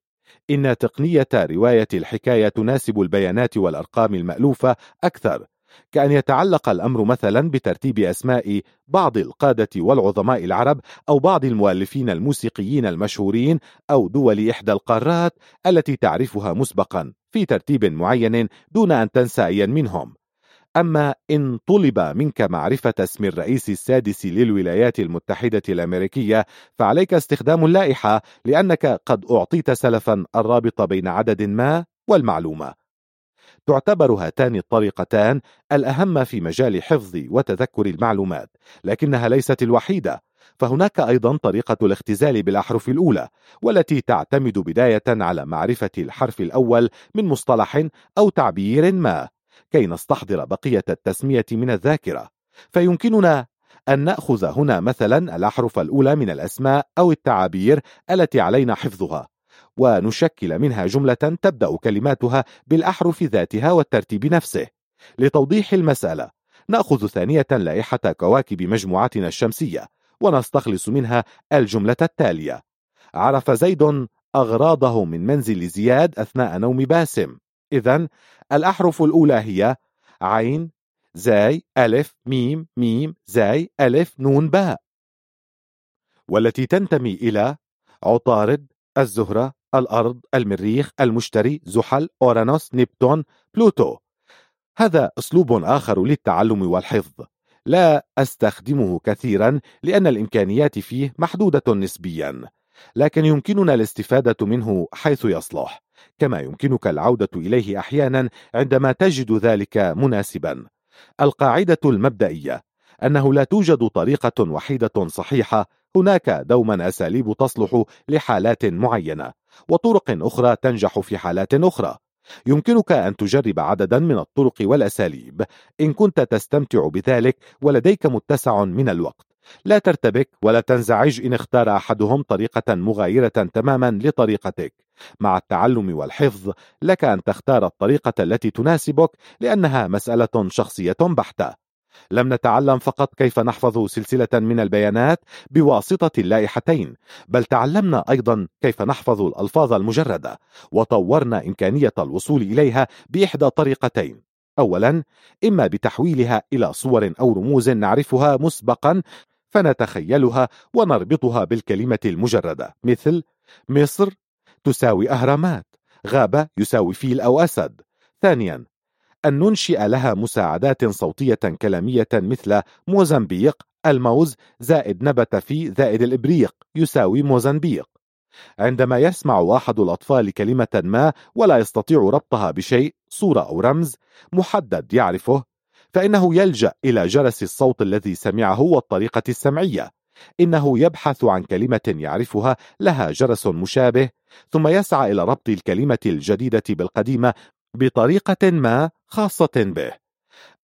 إن تقنية رواية الحكاية تناسب البيانات والأرقام المألوفة أكثر كأن يتعلق الأمر مثلا بترتيب أسماء بعض القادة والعظماء العرب أو بعض المؤلفين الموسيقيين المشهورين أو دول إحدى القارات التي تعرفها مسبقا في ترتيب معين دون أن تنسى أيا منهم. أما إن طلب منك معرفة اسم الرئيس السادس للولايات المتحدة الأمريكية فعليك استخدام اللائحة لأنك قد أعطيت سلفا الرابط بين عدد ما والمعلومة. تعتبر هاتان الطريقتان الأهم في مجال حفظ وتذكر المعلومات لكنها ليست الوحيدة. فهناك أيضا طريقة الاختزال بالأحرف الأولى والتي تعتمد بداية على معرفة الحرف الأول من مصطلح أو تعبير ما كي نستحضر بقية التسمية من الذاكرة. فيمكننا أن نأخذ هنا مثلا الأحرف الأولى من الأسماء أو التعابير التي علينا حفظها. ونشكل منها جملة تبدأ كلماتها بالأحرف ذاتها والترتيب نفسه. لتوضيح المسألة نأخذ ثانية لائحة كواكب مجموعتنا الشمسية ونستخلص منها الجملة التالية. عرف زيد أغراضه من منزل زياد أثناء نوم باسم. إذا الأحرف الأولى هي عين زاي ألف ميم ميم زاي ألف نون باء. والتي تنتمي إلى عطارد الزهرة الأرض المريخ المشتري زحل أورانوس نبتون بلوتو. هذا أسلوب آخر للتعلم والحفظ. لا أستخدمه كثيرا لأن الإمكانيات فيه محدودة نسبيا لكن يمكننا الاستفادة منه حيث يصلح كما يمكنك العودة إليه أحيانا عندما تجد ذلك مناسبا. القاعدة المبدئية أنه لا توجد طريقة وحيدة صحيحة هناك دوما أساليب تصلح لحالات معينة. وطرق أخرى تنجح في حالات أخرى. يمكنك أن تجرب عددا من الطرق والأساليب. إن كنت تستمتع بذلك ولديك متسع من الوقت. لا ترتبك ولا تنزعج إن اختار أحدهم طريقة مغايرة تماما لطريقتك. مع التعلم والحفظ لك أن تختار الطريقة التي تناسبك لأنها مسألة شخصية بحتة. لم نتعلم فقط كيف نحفظ سلسلة من البيانات بواسطة اللائحتين بل تعلمنا أيضا كيف نحفظ الألفاظ المجردة وطورنا إمكانية الوصول إليها بإحدى طريقتين. أولا إما بتحويلها إلى صور أو رموز نعرفها مسبقا فنتخيلها ونربطها بالكلمة المجردة. مثل مصر تساوي أهرامات غابة يساوي فيل أو أسد. ثانيا أن ننشئ لها مساعدات صوتية كلامية مثل موزمبيق الموز زائد نبت في زائد الإبريق يساوي موزنبيق عندما يسمع أحد الأطفال كلمة ما ولا يستطيع ربطها بشيء صورة أو رمز محدد يعرفه فإنه يلجأ إلى جرس الصوت الذي سمعه والطريقة السمعية. إنه يبحث عن كلمة يعرفها لها جرس مشابه ثم يسعى إلى ربط الكلمة الجديدة بالقديمة بطريقة ما خاصة به.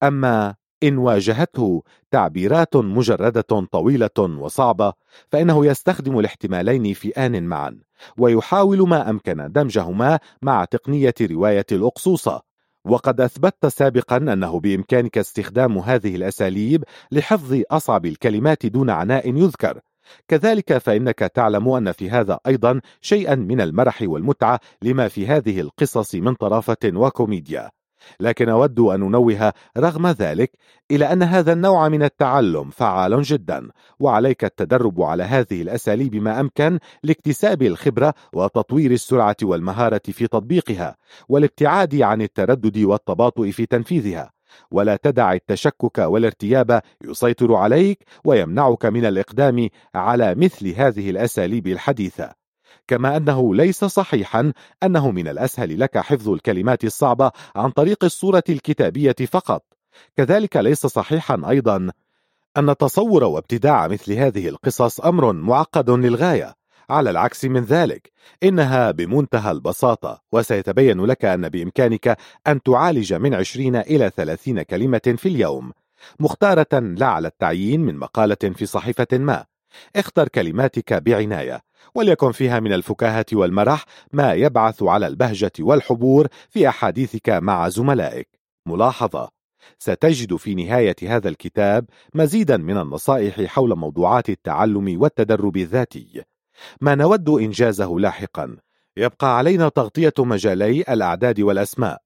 أما إن واجهته تعبيرات مجردة طويلة وصعبة فإنه يستخدم الاحتمالين في آن معا ويحاول ما أمكن دمجهما مع تقنية رواية الأقصوصة. وقد أثبتت سابقا أنه بإمكانك استخدام هذه الأساليب لحفظ أصعب الكلمات دون عناء يذكر. كذلك فإنك تعلم أن في هذا أيضا شيئا من المرح والمتعة لما في هذه القصص من طرافة وكوميديا. لكن أود أن أنوه رغم ذلك إلى أن هذا النوع من التعلم فعال جدا وعليك التدرب على هذه الأساليب ما أمكن لاكتساب الخبرة وتطوير السرعة والمهارة في تطبيقها والابتعاد عن التردد والتباطؤ في تنفيذها. ولا تدع التشكك والارتياب يسيطر عليك ويمنعك من الإقدام على مثل هذه الأساليب الحديثة. كما أنه ليس صحيحا أنه من الأسهل لك حفظ الكلمات الصعبة عن طريق الصورة الكتابية فقط. كذلك ليس صحيحا أيضا أن تصور وابتداع مثل هذه القصص أمر معقد للغاية. على العكس من ذلك إنها بمنتهى البساطة وسيتبين لك أن بإمكانك أن تعالج من 20 إلى 30 كلمة في اليوم مختارة لا على التعيين من مقالة في صحيفة ما. اختر كلماتك بعناية. وليكن فيها من الفكاهة والمرح ما يبعث على البهجة والحبور في أحاديثك مع زملائك. ملاحظة. ستجد في نهاية هذا الكتاب مزيدا من النصائح حول موضوعات التعلم والتدرب الذاتي. ما نود إنجازه لاحقا. يبقى علينا تغطية مجالي الأعداد والأسماء.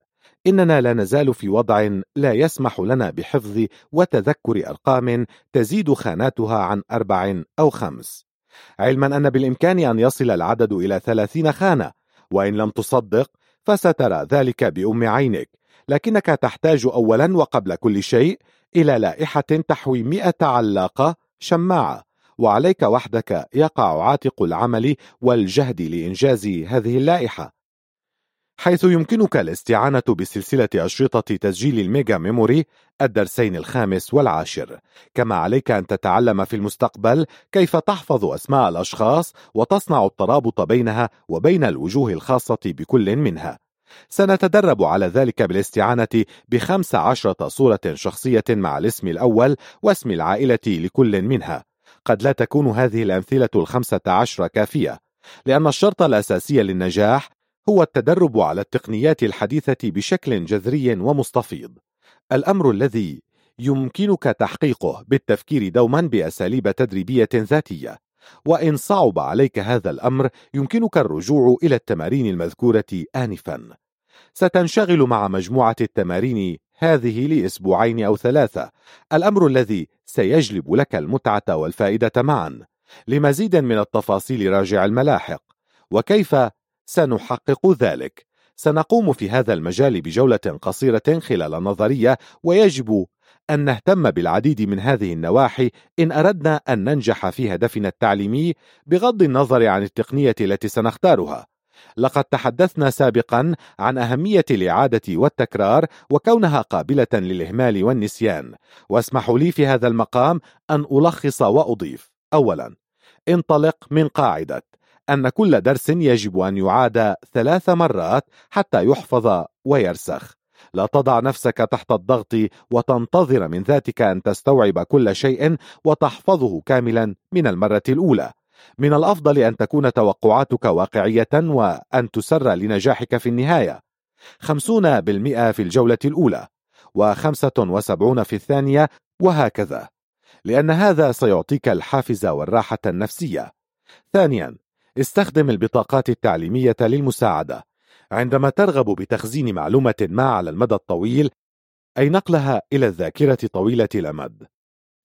إننا لا نزال في وضع لا يسمح لنا بحفظ وتذكر أرقام تزيد خاناتها عن أربع أو خمس. علما أن بالإمكان أن يصل العدد إلى ثلاثين خانة وإن لم تصدق فسترى ذلك بأم عينك لكنك تحتاج أولا وقبل كل شيء إلى لائحة تحوي مئة علاقة شماعة وعليك وحدك يقع عاتق العمل والجهد لإنجاز هذه اللائحة. حيث يمكنك الاستعانة بسلسلة أشرطة تسجيل الميجا ميموري الدرسين الخامس والعاشر. كما عليك أن تتعلم في المستقبل كيف تحفظ أسماء الأشخاص وتصنع الترابط بينها وبين الوجوه الخاصة بكل منها. سنتدرب على ذلك بالاستعانة بخمس عشرة صورة شخصية مع الاسم الأول واسم العائلة لكل منها. قد لا تكون هذه الأمثلة الخمسة عشر كافية لأن الشرط الأساسي للنجاح هو التدرب على التقنيات الحديثة بشكل جذري ومستفيض. الأمر الذي يمكنك تحقيقه بالتفكير دوما بأساليب تدريبية ذاتية. وإن صعب عليك هذا الأمر يمكنك الرجوع إلى التمارين المذكورة آنفا. ستنشغل مع مجموعة التمارين هذه لأسبوعين أو ثلاثة. الأمر الذي سيجلب لك المتعة والفائدة معا. لمزيد من التفاصيل راجع الملاحق. وكيف سنحقق ذلك. سنقوم في هذا المجال بجولة قصيرة خلال النظرية ويجب أن نهتم بالعديد من هذه النواحي إن أردنا أن ننجح في هدفنا التعليمي بغض النظر عن التقنية التي سنختارها. لقد تحدثنا سابقا عن أهمية الإعادة والتكرار وكونها قابلة للإهمال والنسيان. واسمحوا لي في هذا المقام أن ألخص وأضيف. أولا انطلق من قاعدة. أن كل درس يجب أن يعاد ثلاث مرات حتى يحفظ ويرسخ. لا تضع نفسك تحت الضغط وتنتظر من ذاتك أن تستوعب كل شيء وتحفظه كاملا من المرة الأولى. من الأفضل أن تكون توقعاتك واقعية وأن تسر لنجاحك في النهاية. خمسون بالمئة في الجولة الأولى وخمسة وسبعون في الثانية وهكذا. لأن هذا سيعطيك الحافز والراحة النفسية. ثانيا استخدم البطاقات التعليمية للمساعدة. عندما ترغب بتخزين معلومة ما على المدى الطويل أي نقلها إلى الذاكرة طويلة الأمد.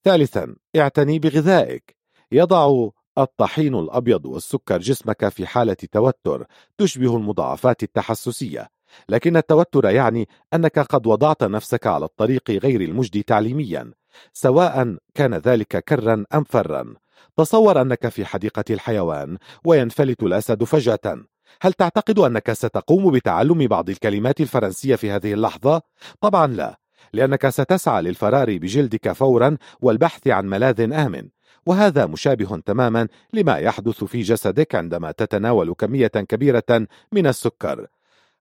ثالثا اعتني بغذائك. يضع الطحين الأبيض والسكر جسمك في حالة توتر تشبه المضاعفات التحسسية. لكن التوتر يعني أنك قد وضعت نفسك على الطريق غير المجدي تعليميا سواء كان ذلك كرا أم فرا تصور أنك في حديقة الحيوان وينفلت الأسد فجأة. هل تعتقد أنك ستقوم بتعلم بعض الكلمات الفرنسية في هذه اللحظة؟ طبعا لا لأنك ستسعى للفرار بجلدك فورا والبحث عن ملاذ آمن. وهذا مشابه تماما لما يحدث في جسدك عندما تتناول كمية كبيرة من السكر.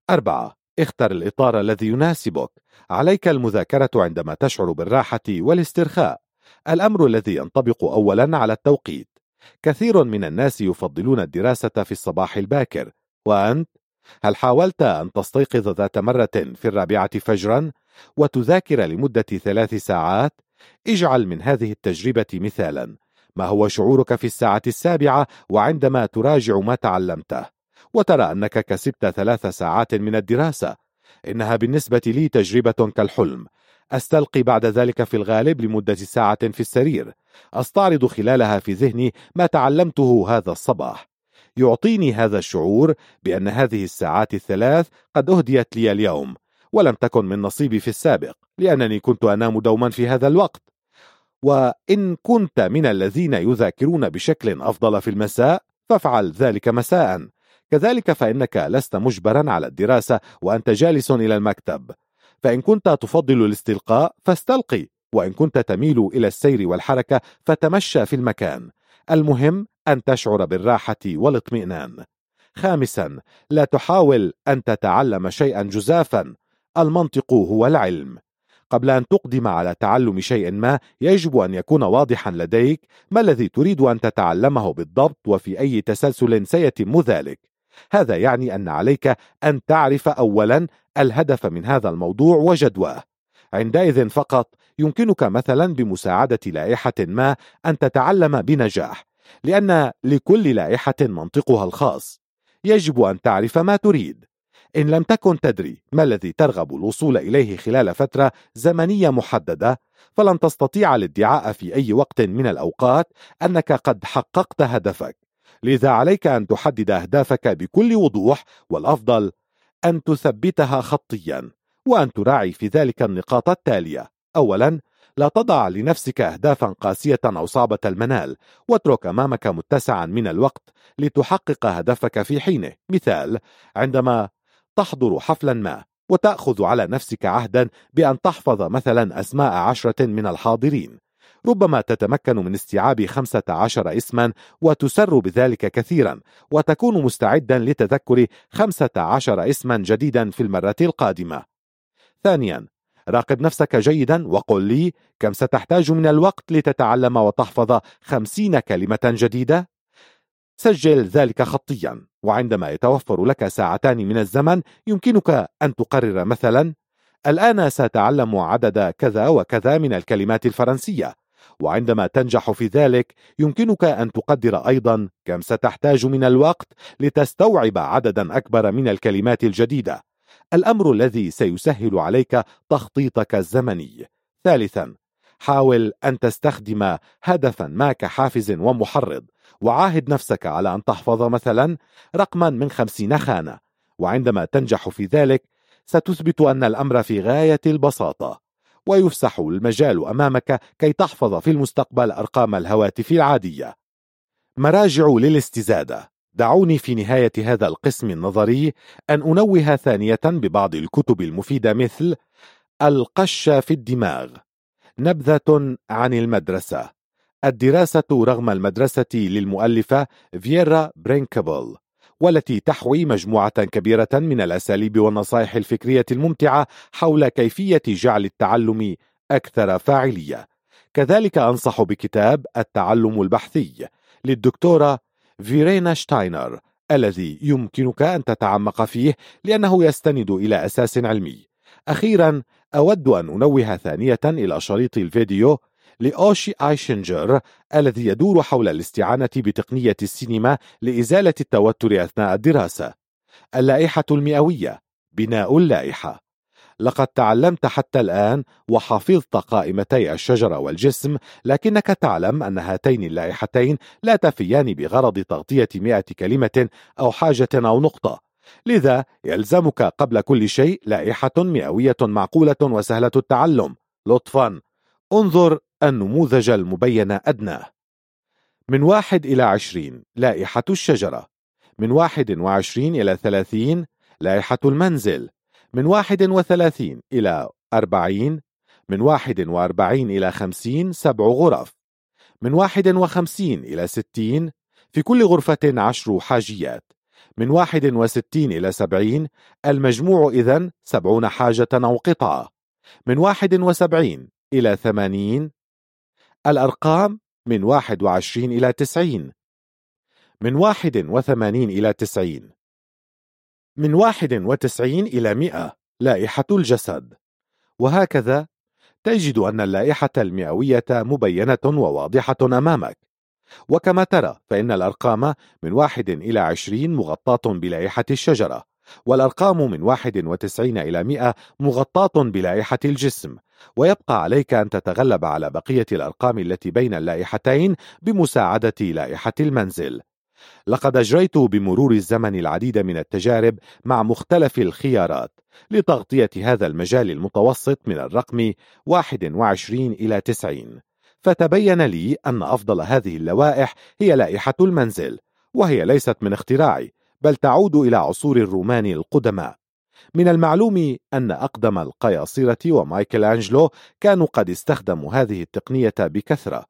أربعة اختر الإطار الذي يناسبك. عليك المذاكرة عندما تشعر بالراحة والاسترخاء. الأمر الذي ينطبق أولا على التوقيت. كثير من الناس يفضلون الدراسة في الصباح الباكر. وأنت؟ هل حاولت أن تستيقظ ذات مرة في الرابعة فجرا وتذاكر لمدة ثلاث ساعات؟ اجعل من هذه التجربة مثالا. ما هو شعورك في الساعة السابعة وعندما تراجع ما تعلمته؟ وترى أنك كسبت ثلاث ساعات من الدراسة. إنها بالنسبة لي تجربة كالحلم. أستلقي بعد ذلك في الغالب لمدة ساعة في السرير. أستعرض خلالها في ذهني ما تعلمته هذا الصباح. يعطيني هذا الشعور بأن هذه الساعات الثلاث قد أهديت لي اليوم ولم تكن من نصيبي في السابق لأنني كنت أنام دوما في هذا الوقت. وإن كنت من الذين يذاكرون بشكل أفضل في المساء فافعل ذلك مساء. كذلك فإنك لست مجبرا على الدراسة وأنت جالس إلى المكتب. فإن كنت تفضل الاستلقاء فاستلقي وإن كنت تميل إلى السير والحركة فتمشى في المكان. المهم أن تشعر بالراحة والاطمئنان. خامسا لا تحاول أن تتعلم شيئا جزافا. المنطق هو العلم. قبل أن تقدم على تعلم شيء ما يجب أن يكون واضحا لديك ما الذي تريد أن تتعلمه بالضبط وفي أي تسلسل سيتم ذلك. هذا يعني أن عليك أن تعرف أولا الهدف من هذا الموضوع وجدواه. عندئذ فقط يمكنك مثلا بمساعدة لائحة ما أن تتعلم بنجاح لأن لكل لائحة منطقها الخاص. يجب أن تعرف ما تريد. إن لم تكن تدري ما الذي ترغب الوصول إليه خلال فترة زمنية محددة فلن تستطيع الادعاء في أي وقت من الأوقات أنك قد حققت هدفك. لذا عليك أن تحدد أهدافك بكل وضوح والأفضل أن تثبتها خطيا وأن تراعي في ذلك النقاط التالية. أولا لا تضع لنفسك أهدافا قاسية أو صعبة المنال واترك أمامك متسعا من الوقت لتحقق هدفك في حينه. مثال عندما تحضر حفلا ما وتأخذ على نفسك عهدا بأن تحفظ مثلا أسماء عشرة من الحاضرين ربما تتمكن من استيعاب خمسة عشر اسما وتسر بذلك كثيرا وتكون مستعدا لتذكر خمسة عشر اسما جديدا في المرة القادمة. ثانيا راقب نفسك جيدا وقل لي كم ستحتاج من الوقت لتتعلم وتحفظ خمسين كلمة جديدة؟ سجل ذلك خطيا وعندما يتوفر لك ساعتان من الزمن يمكنك أن تقرر مثلا الآن سأتعلم عدد كذا وكذا من الكلمات الفرنسية. وعندما تنجح في ذلك يمكنك أن تقدر أيضا كم ستحتاج من الوقت لتستوعب عددا أكبر من الكلمات الجديدة. الأمر الذي سيسهل عليك تخطيطك الزمني. ثالثا حاول أن تستخدم هدفا ما كحافز ومحرض وعاهد نفسك على أن تحفظ مثلا رقما من خمسين خانة. وعندما تنجح في ذلك ستثبت أن الأمر في غاية البساطة. ويفسح المجال أمامك كي تحفظ في المستقبل أرقام الهواتف العادية. مراجع للاستزادة. دعوني في نهاية هذا القسم النظري أن أنوه ثانية ببعض الكتب المفيدة مثل القش في الدماغ نبذة عن المدرسة الدراسة رغم المدرسة للمؤلفة فيرا بيركنبيل. والتي تحوي مجموعة كبيرة من الأساليب والنصائح الفكرية الممتعة حول كيفية جعل التعلم أكثر فاعلية. كذلك أنصح بكتاب التعلم البحثي للدكتورة فيرينا شتاينر الذي يمكنك أن تتعمق فيه لأنه يستند إلى أساس علمي. أخيرا أود أن أنوه ثانية إلى شريط الفيديو لأوشي آيشنجر الذي يدور حول الاستعانة بتقنية السينما لإزالة التوتر أثناء الدراسة. اللائحة المئوية بناء اللائحة. لقد تعلمت حتى الآن وحفظت قائمتي الشجرة والجسم لكنك تعلم أن هاتين اللائحتين لا تفيان بغرض تغطية مئة كلمة أو حاجة أو نقطة. لذا يلزمك قبل كل شيء لائحة مئوية معقولة وسهلة التعلم. لطفا. انظر النموذج المبين أدناه من واحد إلى عشرين لائحة الشجرة. من واحد وعشرين إلى ثلاثين لائحة المنزل. من واحد وثلاثين إلى أربعين من واحد وأربعين إلى خمسين سبع غرف. من واحد وخمسين إلى ستين في كل غرفة عشر حاجيات. من واحد وستين إلى سبعين المجموع إذن سبعون حاجة أو قطعة. من واحد وسبعين إلى ثمانين الأرقام من واحد وعشرين إلى تسعين. من واحد وثمانين إلى تسعين. من واحد وتسعين إلى مئة لائحة الجسد. وهكذا تجد أن اللائحة المئوية مبينة وواضحة أمامك. وكما ترى فإن الأرقام من واحد إلى عشرين مغطاة بلائحة الشجرة والأرقام من واحد وتسعين إلى مئة مغطاة بلائحة الجسم. ويبقى عليك أن تتغلب على بقية الأرقام التي بين اللائحتين بمساعدة لائحة المنزل. لقد أجريت بمرور الزمن العديد من التجارب مع مختلف الخيارات لتغطية هذا المجال المتوسط من الرقم 21 إلى 90 فتبين لي أن أفضل هذه اللوائح هي لائحة المنزل وهي ليست من اختراعي بل تعود إلى عصور الرومان القدماء. من المعلوم أن أقدم القياصرة ومايكل أنجلو كانوا قد استخدموا هذه التقنية بكثرة.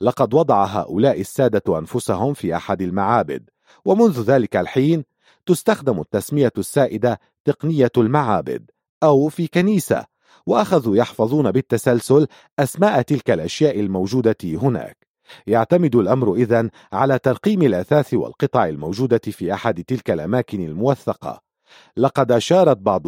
لقد وضع هؤلاء السادة أنفسهم في أحد المعابد ومنذ ذلك الحين تستخدم التسمية السائدة تقنية المعابد أو في كنيسة وأخذوا يحفظون بالتسلسل أسماء تلك الأشياء الموجودة هناك. يعتمد الأمر إذن على ترقيم الأثاث والقطع الموجودة في أحد تلك الأماكن الموثقة. لقد أشارت بعض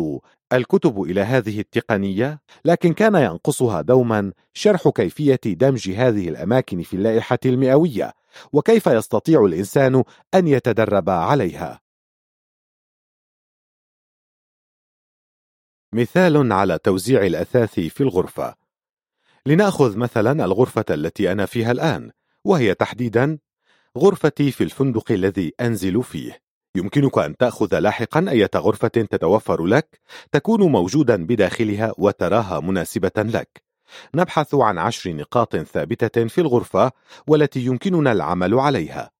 الكتب إلى هذه التقنية لكن كان ينقصها دوما شرح كيفية دمج هذه الأماكن في اللائحة المئوية وكيف يستطيع الإنسان أن يتدرب عليها. مثال على توزيع الأثاث في الغرفة. لنأخذ مثلا الغرفة التي أنا فيها الآن وهي تحديدا غرفتي في الفندق الذي أنزل فيه. يمكنك أن تأخذ لاحقا أي غرفة تتوفر لك تكون موجودا بداخلها وتراها مناسبة لك. نبحث عن عشر نقاط ثابتة في الغرفة والتي يمكننا العمل عليها.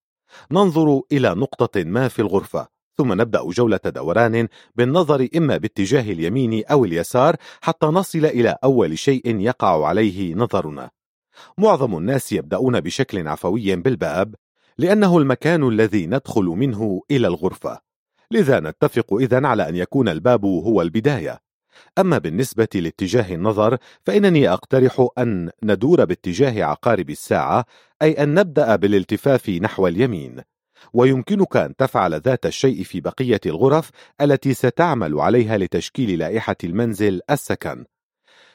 ننظر إلى نقطة ما في الغرفة ثم نبدأ جولة دوران بالنظر إما باتجاه اليمين أو اليسار حتى نصل إلى أول شيء يقع عليه نظرنا. معظم الناس يبدأون بشكل عفوي بالباب لأنه المكان الذي ندخل منه إلى الغرفة. لذا نتفق إذن على أن يكون الباب هو البداية. أما بالنسبة لاتجاه النظر فإنني أقترح أن ندور باتجاه عقارب الساعة أي أن نبدأ بالالتفاف نحو اليمين. ويمكنك أن تفعل ذات الشيء في بقية الغرف التي ستعمل عليها لتشكيل لائحة المنزل السكن.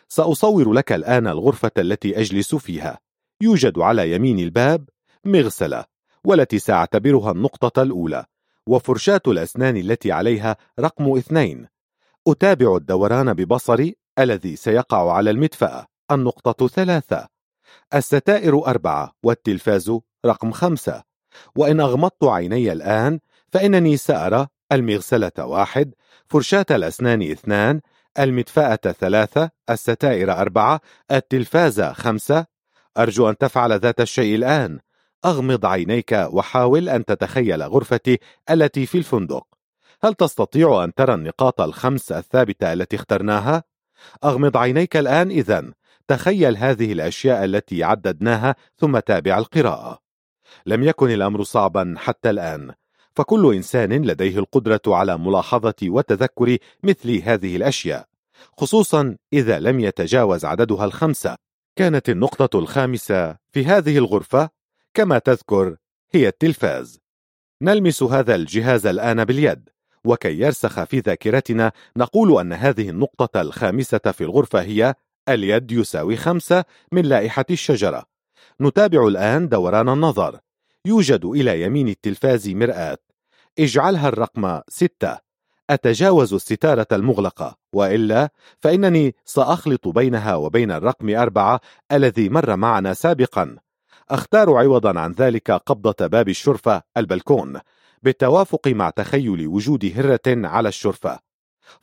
سأصور لك الآن الغرفة التي أجلس فيها. يوجد على يمين الباب مغسلة. والتي سأعتبرها النقطة الأولى وفرشاة الأسنان التي عليها رقم اثنين. أتابع الدوران ببصري الذي سيقع على المدفأة النقطة ثلاثة. الستائر أربعة والتلفاز رقم خمسة. وإن أغمضت عيني الآن فإنني سأرى المغسلة واحد فرشاة الأسنان اثنان المدفأة ثلاثة الستائر أربعة التلفاز خمسة. أرجو أن تفعل ذات الشيء الآن. أغمض عينيك وحاول أن تتخيل غرفتي التي في الفندق. هل تستطيع أن ترى النقاط الخمس الثابتة التي اخترناها؟ أغمض عينيك الآن إذن. تخيل هذه الأشياء التي عددناها ثم تابع القراءة. لم يكن الأمر صعبا حتى الآن. فكل إنسان لديه القدرة على ملاحظة وتذكر مثل هذه الأشياء. خصوصا إذا لم يتجاوز عددها الخمسة. كانت النقطة الخامسة في هذه الغرفة. كما تذكر هي التلفاز. نلمس هذا الجهاز الآن باليد وكي يرسخ في ذاكرتنا نقول أن هذه النقطة الخامسة في الغرفة هي اليد يساوي خمسة من لائحة الشجرة. نتابع الآن دوران النظر. يوجد إلى يمين التلفاز مرآة. اجعلها الرقم ستة. أتجاوز الستارة المغلقة وإلا فإنني سأخلط بينها وبين الرقم أربعة الذي مر معنا سابقا. أختار عوضا عن ذلك قبضة باب الشرفة البلكون بالتوافق مع تخيل وجود هرة على الشرفة.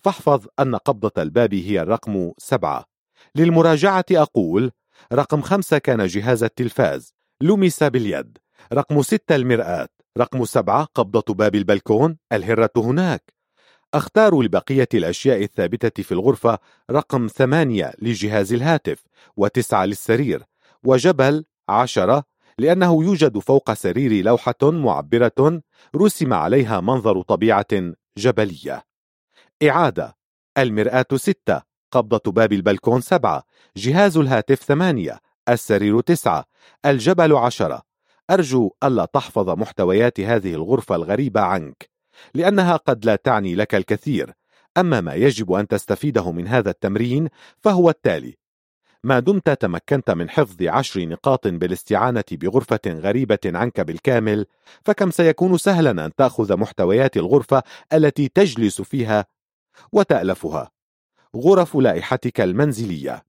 فاحفظ أن قبضة الباب هي الرقم سبعة. للمراجعة أقول رقم خمسة كان جهاز التلفاز. لمس باليد. رقم ستة المرآة. رقم سبعة قبضة باب البلكون. الهرة هناك. أختار لبقية الأشياء الثابتة في الغرفة رقم ثمانية لجهاز الهاتف وتسعة للسرير. وجبل عشرة لأنه يوجد فوق سريري لوحة معبرة رسم عليها منظر طبيعة جبلية. إعادة المرآة ستة قبضة باب البلكون سبعة جهاز الهاتف ثمانية السرير تسعة الجبل عشرة. أرجو ألا تحفظ محتويات هذه الغرفة الغريبة عنك لأنها قد لا تعني لك الكثير. أما ما يجب أن تستفيده من هذا التمرين فهو التالي ما دمت تمكنت من حفظ عشر نقاط بالاستعانة بغرفة غريبة عنك بالكامل فكم سيكون سهلا أن تأخذ محتويات الغرفة التي تجلس فيها وتألفها. غرف لائحتك المنزلية.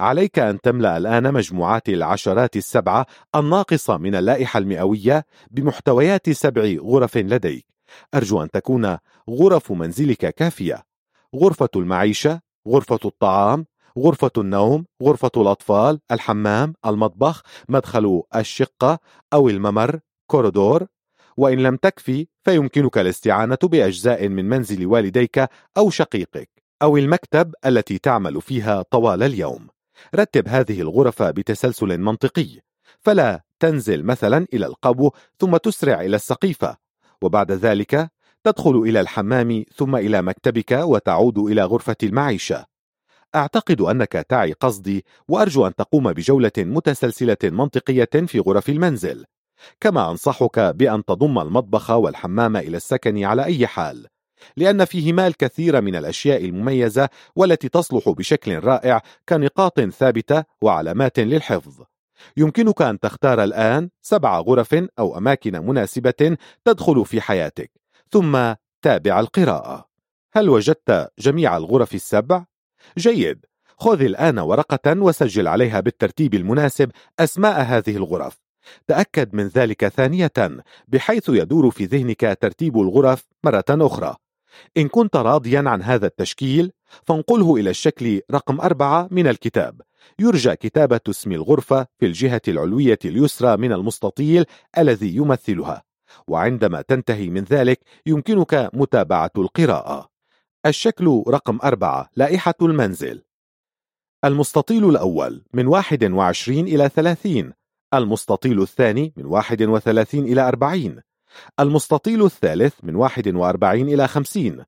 عليك أن تملأ الآن مجموعات العشرات السبعة الناقصة من اللائحة المئوية بمحتويات سبع غرف لديك. أرجو أن تكون غرف منزلك كافية. غرفة المعيشة غرفة الطعام غرفة النوم غرفة الأطفال الحمام المطبخ مدخل الشقة أو الممر كوريدور. وإن لم تكفي فيمكنك الاستعانة بأجزاء من منزل والديك أو شقيقك أو المكتب التي تعمل فيها طوال اليوم. رتب هذه الغرف بتسلسل منطقي. فلا تنزل مثلا إلى القبو ثم تسرع إلى السقيفة. وبعد ذلك تدخل إلى الحمام ثم إلى مكتبك وتعود إلى غرفة المعيشة. أعتقد أنك تعي قصدي وأرجو أن تقوم بجولة متسلسلة منطقية في غرف المنزل. كما أنصحك بأن تضم المطبخ والحمام إلى السكن على أي حال لأن فيهما الكثير من الأشياء المميزة والتي تصلح بشكل رائع كنقاط ثابتة وعلامات للحفظ. يمكنك أن تختار الآن سبع غرف أو أماكن مناسبة تدخل في حياتك ثم تابع القراءة. هل وجدت جميع الغرف السبع؟ جيد. خذ الآن ورقة وسجل عليها بالترتيب المناسب أسماء هذه الغرف. تأكد من ذلك ثانية بحيث يدور في ذهنك ترتيب الغرف مرة أخرى. إن كنت راضيا عن هذا التشكيل فانقله إلى الشكل رقم أربعة من الكتاب. يرجى كتابة اسم الغرفة في الجهة العلوية اليسرى من المستطيل الذي يمثلها. وعندما تنتهي من ذلك يمكنك متابعة القراءة. الشكل رقم أربعة لائحة المنزل. المستطيل الأول من 21 إلى 30 المستطيل الثاني من 31 إلى 40 المستطيل الثالث من 41 إلى 50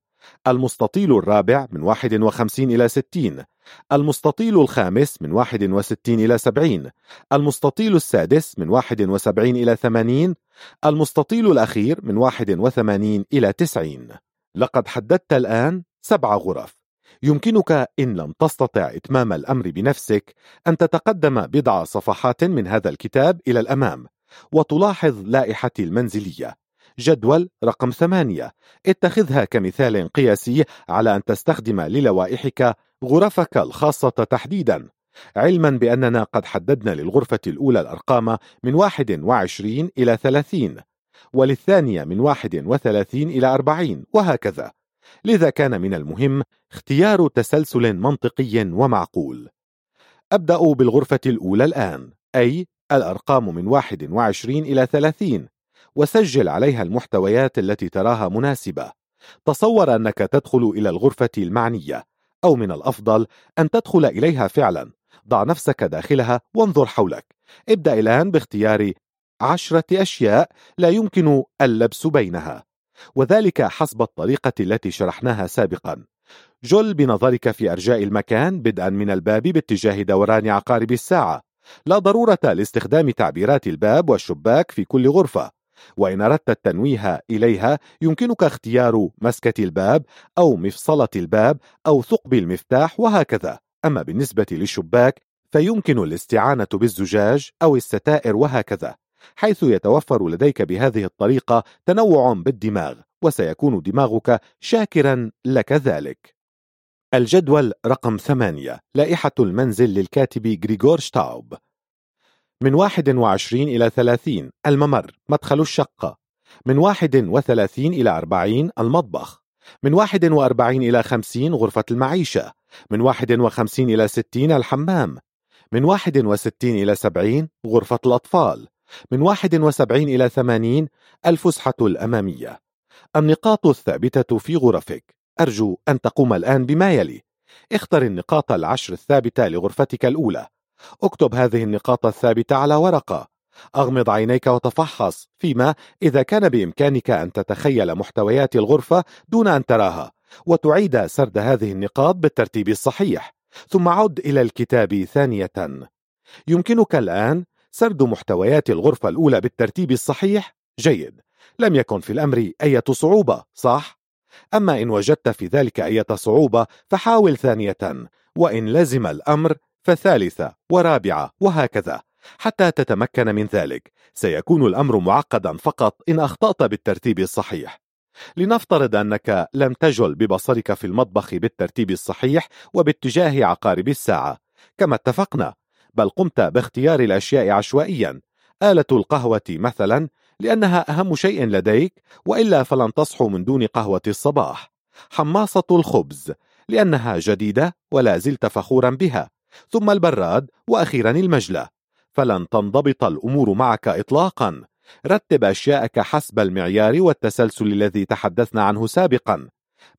المستطيل الرابع من 51 إلى 60 المستطيل الخامس من 61 إلى 70 المستطيل السادس من 71 إلى 80 المستطيل الأخير من 81 إلى 90 لقد حددت الآن سبع غرف. يمكنك إن لم تستطع إتمام الأمر بنفسك أن تتقدم بضع صفحات من هذا الكتاب إلى الأمام وتلاحظ لائحتي المنزلية. جدول رقم ثمانية. اتخذها كمثال قياسي على أن تستخدم للوائحك غرفك الخاصة تحديدا. علما بأننا قد حددنا للغرفة الأولى الأرقام من 21 إلى 30 وللثانية من 31 إلى 40 وهكذا. لذا كان من المهم اختيار تسلسل منطقي ومعقول. أبدأ بالغرفة الأولى الآن أي الأرقام من 21 إلى 30 وسجل عليها المحتويات التي تراها مناسبة. تصور أنك تدخل إلى الغرفة المعنية أو من الأفضل أن تدخل إليها فعلا. ضع نفسك داخلها وانظر حولك. ابدأ الآن باختيار عشرة أشياء لا يمكن اللبس بينها وذلك حسب الطريقة التي شرحناها سابقا. جل بنظرك في أرجاء المكان بدءا من الباب باتجاه دوران عقارب الساعة. لا ضرورة لاستخدام تعبيرات الباب والشباك في كل غرفة. وإن أردت التنويه إليها يمكنك اختيار مسكة الباب أو مفصلة الباب أو ثقب المفتاح وهكذا. أما بالنسبة للشباك فيمكن الاستعانة بالزجاج أو الستائر وهكذا. حيث يتوفر لديك بهذه الطريقة تنوع بالدماغ وسيكون دماغك شاكرا لك ذلك. الجدول رقم ثمانية لائحة المنزل للكاتب غريغور شتاوب. من 21 إلى 30 الممر مدخل الشقة. من 31 إلى 40 المطبخ. من 41 إلى 50 غرفة المعيشة. من 51 إلى 60 الحمام. من 61 إلى 70 غرفة الأطفال. من 71 إلى 80 الفسحة الأمامية. النقاط الثابتة في غرفك. أرجو أن تقوم الآن بما يلي. اختر النقاط العشر الثابتة لغرفتك الأولى. اكتب هذه النقاط الثابتة على ورقة. أغمض عينيك وتفحص فيما إذا كان بإمكانك أن تتخيل محتويات الغرفة دون أن تراها وتعيد سرد هذه النقاط بالترتيب الصحيح. ثم عد إلى الكتاب ثانية. يمكنك الآن سرد محتويات الغرفة الأولى بالترتيب الصحيح؟ جيد. لم يكن في الأمر أي صعوبة صح؟ أما إن وجدت في ذلك أي صعوبة فحاول ثانية وإن لزم الأمر فثالثة ورابعة وهكذا حتى تتمكن من ذلك. سيكون الأمر معقدا فقط إن أخطأت بالترتيب الصحيح. لنفترض أنك لم تجل ببصرك في المطبخ بالترتيب الصحيح وباتجاه عقارب الساعة. كما اتفقنا بل قمت باختيار الأشياء عشوائيا. آلة القهوة مثلا لأنها أهم شيء لديك وإلا فلن تصحو من دون قهوة الصباح. حماصة الخبز لأنها جديدة ولا زلت فخورا بها. ثم البراد وأخيرا المجلة فلن تنضبط الأمور معك إطلاقا. رتب أشياءك حسب المعيار والتسلسل الذي تحدثنا عنه سابقا.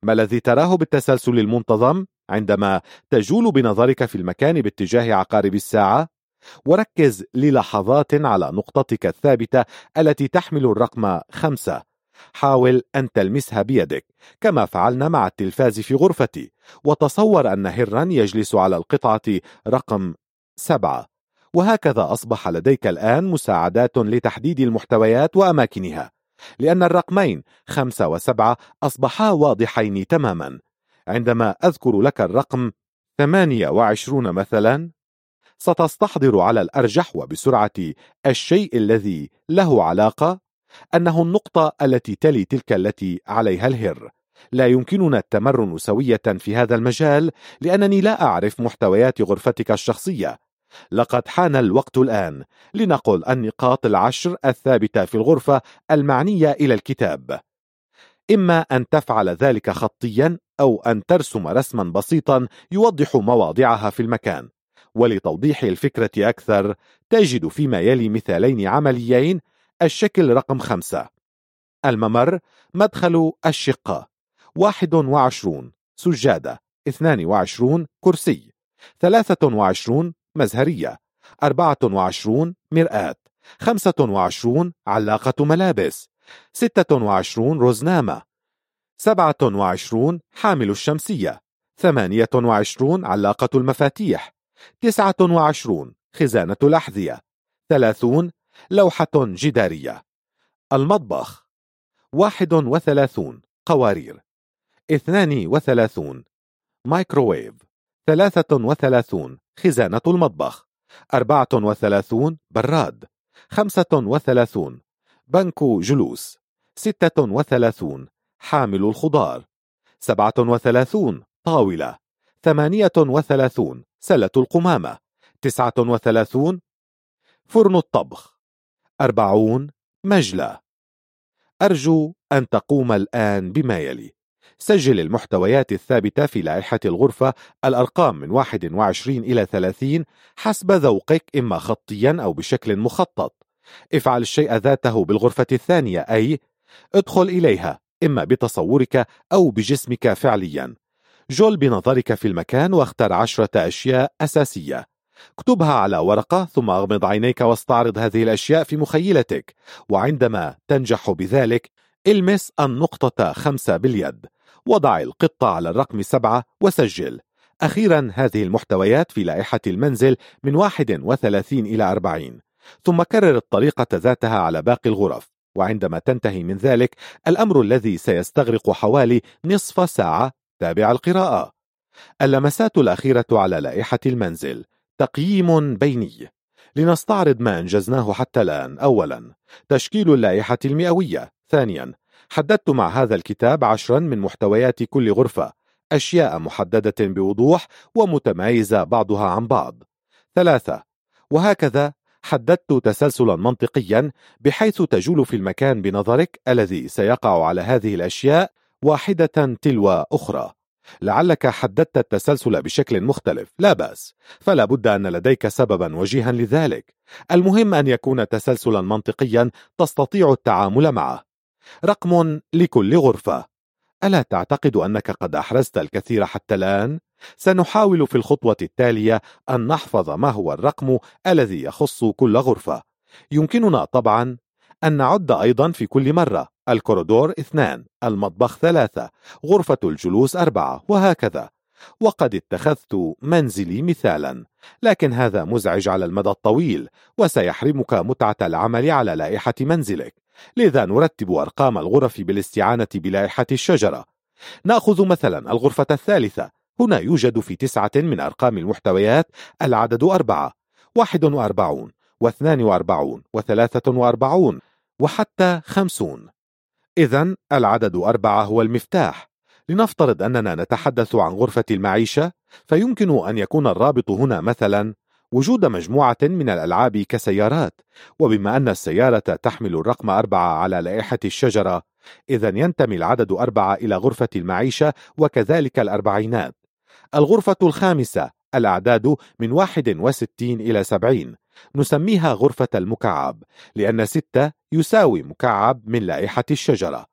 ما الذي تراه بالتسلسل المنتظم؟ عندما تجول بنظرك في المكان باتجاه عقارب الساعة وركز للحظات على نقطتك الثابتة التي تحمل الرقم خمسة. حاول أن تلمسها بيدك كما فعلنا مع التلفاز في غرفتي وتصور أن هرا يجلس على القطعة رقم سبعة. وهكذا أصبح لديك الآن مساعدات لتحديد المحتويات وأماكنها لأن الرقمين خمسة وسبعة أصبحا واضحين تماما. عندما أذكر لك الرقم 28 مثلا ستستحضر على الأرجح وبسرعة الشيء الذي له علاقة أنه النقطة التي تلي تلك التي عليها الهر. لا يمكننا التمرن سوية في هذا المجال لأنني لا أعرف محتويات غرفتك الشخصية. لقد حان الوقت الآن. لنقل النقاط العشر الثابتة في الغرفة المعنية إلى الكتاب. إما أن تفعل ذلك خطيا أو أن ترسم رسما بسيطا يوضح مواضعها في المكان. ولتوضيح الفكرة أكثر تجد فيما يلي مثالين عمليين الشكل رقم خمسة. الممر مدخل الشقة. واحد وعشرون سجادة. اثنان وعشرون كرسي. ثلاثة وعشرون مزهرية. أربعة وعشرون مرآة. خمسة وعشرون علاقة ملابس. ستة وعشرون رزنامة سبعة وعشرون حامل الشمسية ثمانية وعشرون علاقة المفاتيح تسعة وعشرون خزانة الأحذية ثلاثون لوحة جدارية. المطبخ واحد وثلاثون قوارير اثنان وثلاثون مايكروويف ثلاثة وثلاثون خزانة المطبخ أربعة وثلاثون براد خمسة وثلاثون بنك جلوس ستة وثلاثون حامل الخضار. سبعة وثلاثون طاولة. ثمانية وثلاثون سلة القمامة. تسعة وثلاثون فرن الطبخ. أربعون مجلة أرجو أن تقوم الآن بما يلي. سجل المحتويات الثابتة في لائحة الغرفة الأرقام من 21 إلى 30 حسب ذوقك إما خطيا أو بشكل مخطط. افعل الشيء ذاته بالغرفة الثانية أي ادخل إليها. إما بتصورك أو بجسمك فعليا. جل بنظرك في المكان واختر عشرة أشياء أساسية. اكتبها على ورقة ثم أغمض عينيك واستعرض هذه الأشياء في مخيلتك. وعندما تنجح بذلك المس النقطة خمسة باليد. وضع القطة على الرقم سبعة وسجل. أخيرا هذه المحتويات في لائحة المنزل من 31 إلى 40 ثم كرر الطريقة ذاتها على باقي الغرف. وعندما تنتهي من ذلك الأمر الذي سيستغرق حوالي نصف ساعة تابع القراءة. اللمسات الأخيرة على لائحة المنزل. تقييم بيني. لنستعرض ما أنجزناه حتى الآن. أولا تشكيل اللائحة المئوية. ثانيا حددت مع هذا الكتاب عشرا من محتويات كل غرفة. أشياء محددة بوضوح ومتمايزة بعضها عن بعض. ثلاثة وهكذا حددت تسلسلا منطقيا بحيث تجول في المكان بنظرك الذي سيقع على هذه الأشياء واحدة تلو أخرى. لعلك حددت التسلسل بشكل مختلف. لا بأس. فلا بد أن لديك سببا وجيها لذلك. المهم أن يكون تسلسلا منطقيا تستطيع التعامل معه. رقم لكل غرفة. ألا تعتقد أنك قد أحرزت الكثير حتى الآن؟ سنحاول في الخطوة التالية أن نحفظ ما هو الرقم الذي يخص كل غرفة. يمكننا طبعا أن نعد أيضا في كل مرة. الكوريدور اثنان المطبخ ثلاثة غرفة الجلوس أربعة وهكذا. وقد اتخذت منزلي مثالا. لكن هذا مزعج على المدى الطويل وسيحرمك متعة العمل على لائحة منزلك. لذا نرتب أرقام الغرف بالاستعانة بلائحة الشجرة. نأخذ مثلا الغرفة الثالثة. هنا يوجد في تسعة من أرقام المحتويات العدد أربعة واحد وأربعون واثنان وأربعون وثلاثة وأربعون وحتى خمسون. إذا العدد أربعة هو المفتاح. لنفترض أننا نتحدث عن غرفة المعيشة فيمكن أن يكون الرابط هنا مثلا وجود مجموعة من الألعاب كسيارات وبما أن السيارة تحمل الرقم أربعة على لائحة الشجرة إذا ينتمي العدد أربعة إلى غرفة المعيشة وكذلك الأربعينات. الغرفة الخامسة الأعداد من 61 إلى 70 نسميها غرفة المكعب لأن ستة يساوي مكعب من لائحة الشجرة.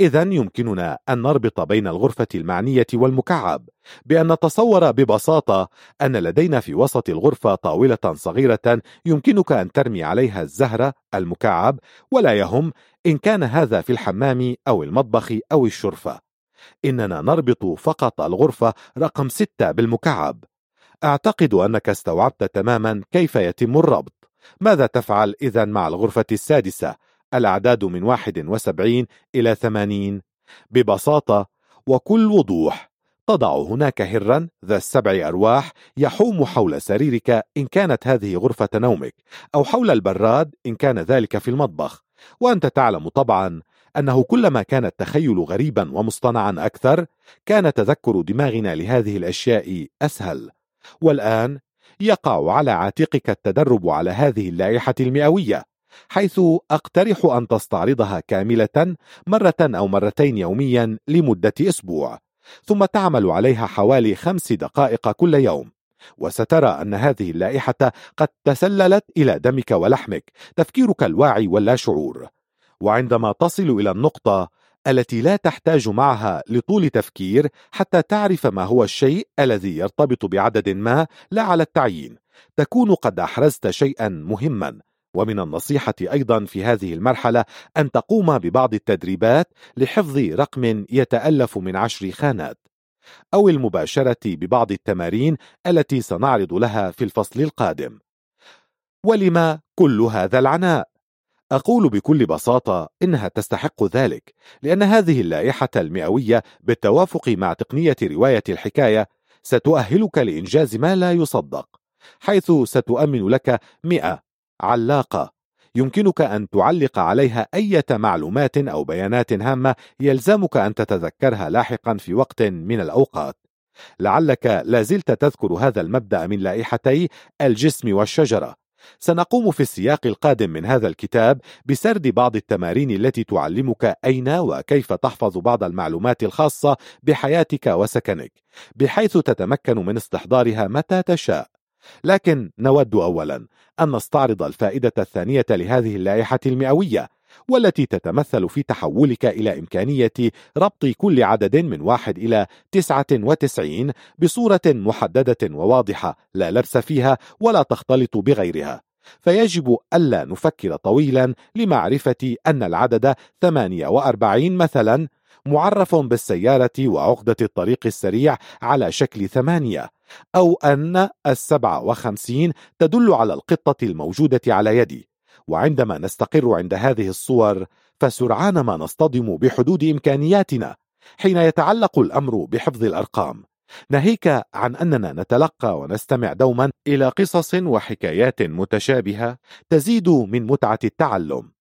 إذا يمكننا أن نربط بين الغرفة المعنية والمكعب بأن نتصور ببساطة أن لدينا في وسط الغرفة طاولة صغيرة يمكنك أن ترمي عليها الزهرة المكعب ولا يهم إن كان هذا في الحمام أو المطبخ أو الشرفة. إننا نربط فقط الغرفة رقم ستة بالمكعب. أعتقد أنك استوعبت تماما كيف يتم الربط. ماذا تفعل إذا مع الغرفة السادسة؟ الأعداد من 71 إلى 80 ببساطة وكل وضوح. تضع هناك هرا ذا السبع أرواح يحوم حول سريرك إن كانت هذه غرفة نومك أو حول البراد إن كان ذلك في المطبخ. وأنت تعلم طبعا أنه كلما كان التخيل غريبا ومصطنعا أكثر كان تذكر دماغنا لهذه الأشياء أسهل. والآن يقع على عاتقك التدرب على هذه اللائحة المئوية حيث أقترح أن تستعرضها كاملة مرة أو مرتين يوميا لمدة أسبوع ثم تعمل عليها حوالي خمس دقائق كل يوم. وسترى أن هذه اللائحة قد تسللت إلى دمك ولحمك تفكيرك الواعي واللا شعور. وعندما تصل إلى النقطة التي لا تحتاج معها لطول تفكير حتى تعرف ما هو الشيء الذي يرتبط بعدد ما لا على التعيين تكون قد أحرزت شيئا مهما ومن النصيحة أيضا في هذه المرحلة أن تقوم ببعض التدريبات لحفظ رقم يتألف من عشر خانات أو المباشرة ببعض التمارين التي سنعرض لها في الفصل القادم ولما كل هذا العناء؟ أقول بكل بساطة إنها تستحق ذلك لأن هذه اللائحة المئوية بالتوافق مع تقنية رواية الحكاية ستؤهلك لإنجاز ما لا يصدق حيث ستؤمن لك مئة علاقة. يمكنك أن تعلق عليها أي معلومات أو بيانات هامة يلزمك أن تتذكرها لاحقا في وقت من الأوقات. لعلك لازلت تذكر هذا المبدأ من لائحتي الجسم والشجرة. سنقوم في السياق القادم من هذا الكتاب بسرد بعض التمارين التي تعلمك أين وكيف تحفظ بعض المعلومات الخاصة بحياتك وسكنك بحيث تتمكن من استحضارها متى تشاء. لكن نود أولا أن نستعرض الفائدة الثانية لهذه اللائحة المئوية. والتي تتمثل في تحولك إلى إمكانية ربط كل عدد من واحد إلى تسعة وتسعين بصورة محددة وواضحة لا لبس فيها ولا تختلط بغيرها. فيجب ألا نفكر طويلا لمعرفة أن العدد 48 مثلا معرف بالسيارة وعقدة الطريق السريع على شكل ثمانية أو أن السبعة وخمسين تدل على القطة الموجودة على يدي. وعندما نستقر عند هذه الصور فسرعان ما نصطدم بحدود إمكانياتنا حين يتعلق الأمر بحفظ الأرقام. ناهيك عن أننا نتلقى ونستمع دوما إلى قصص وحكايات متشابهة تزيد من متعة التعلم.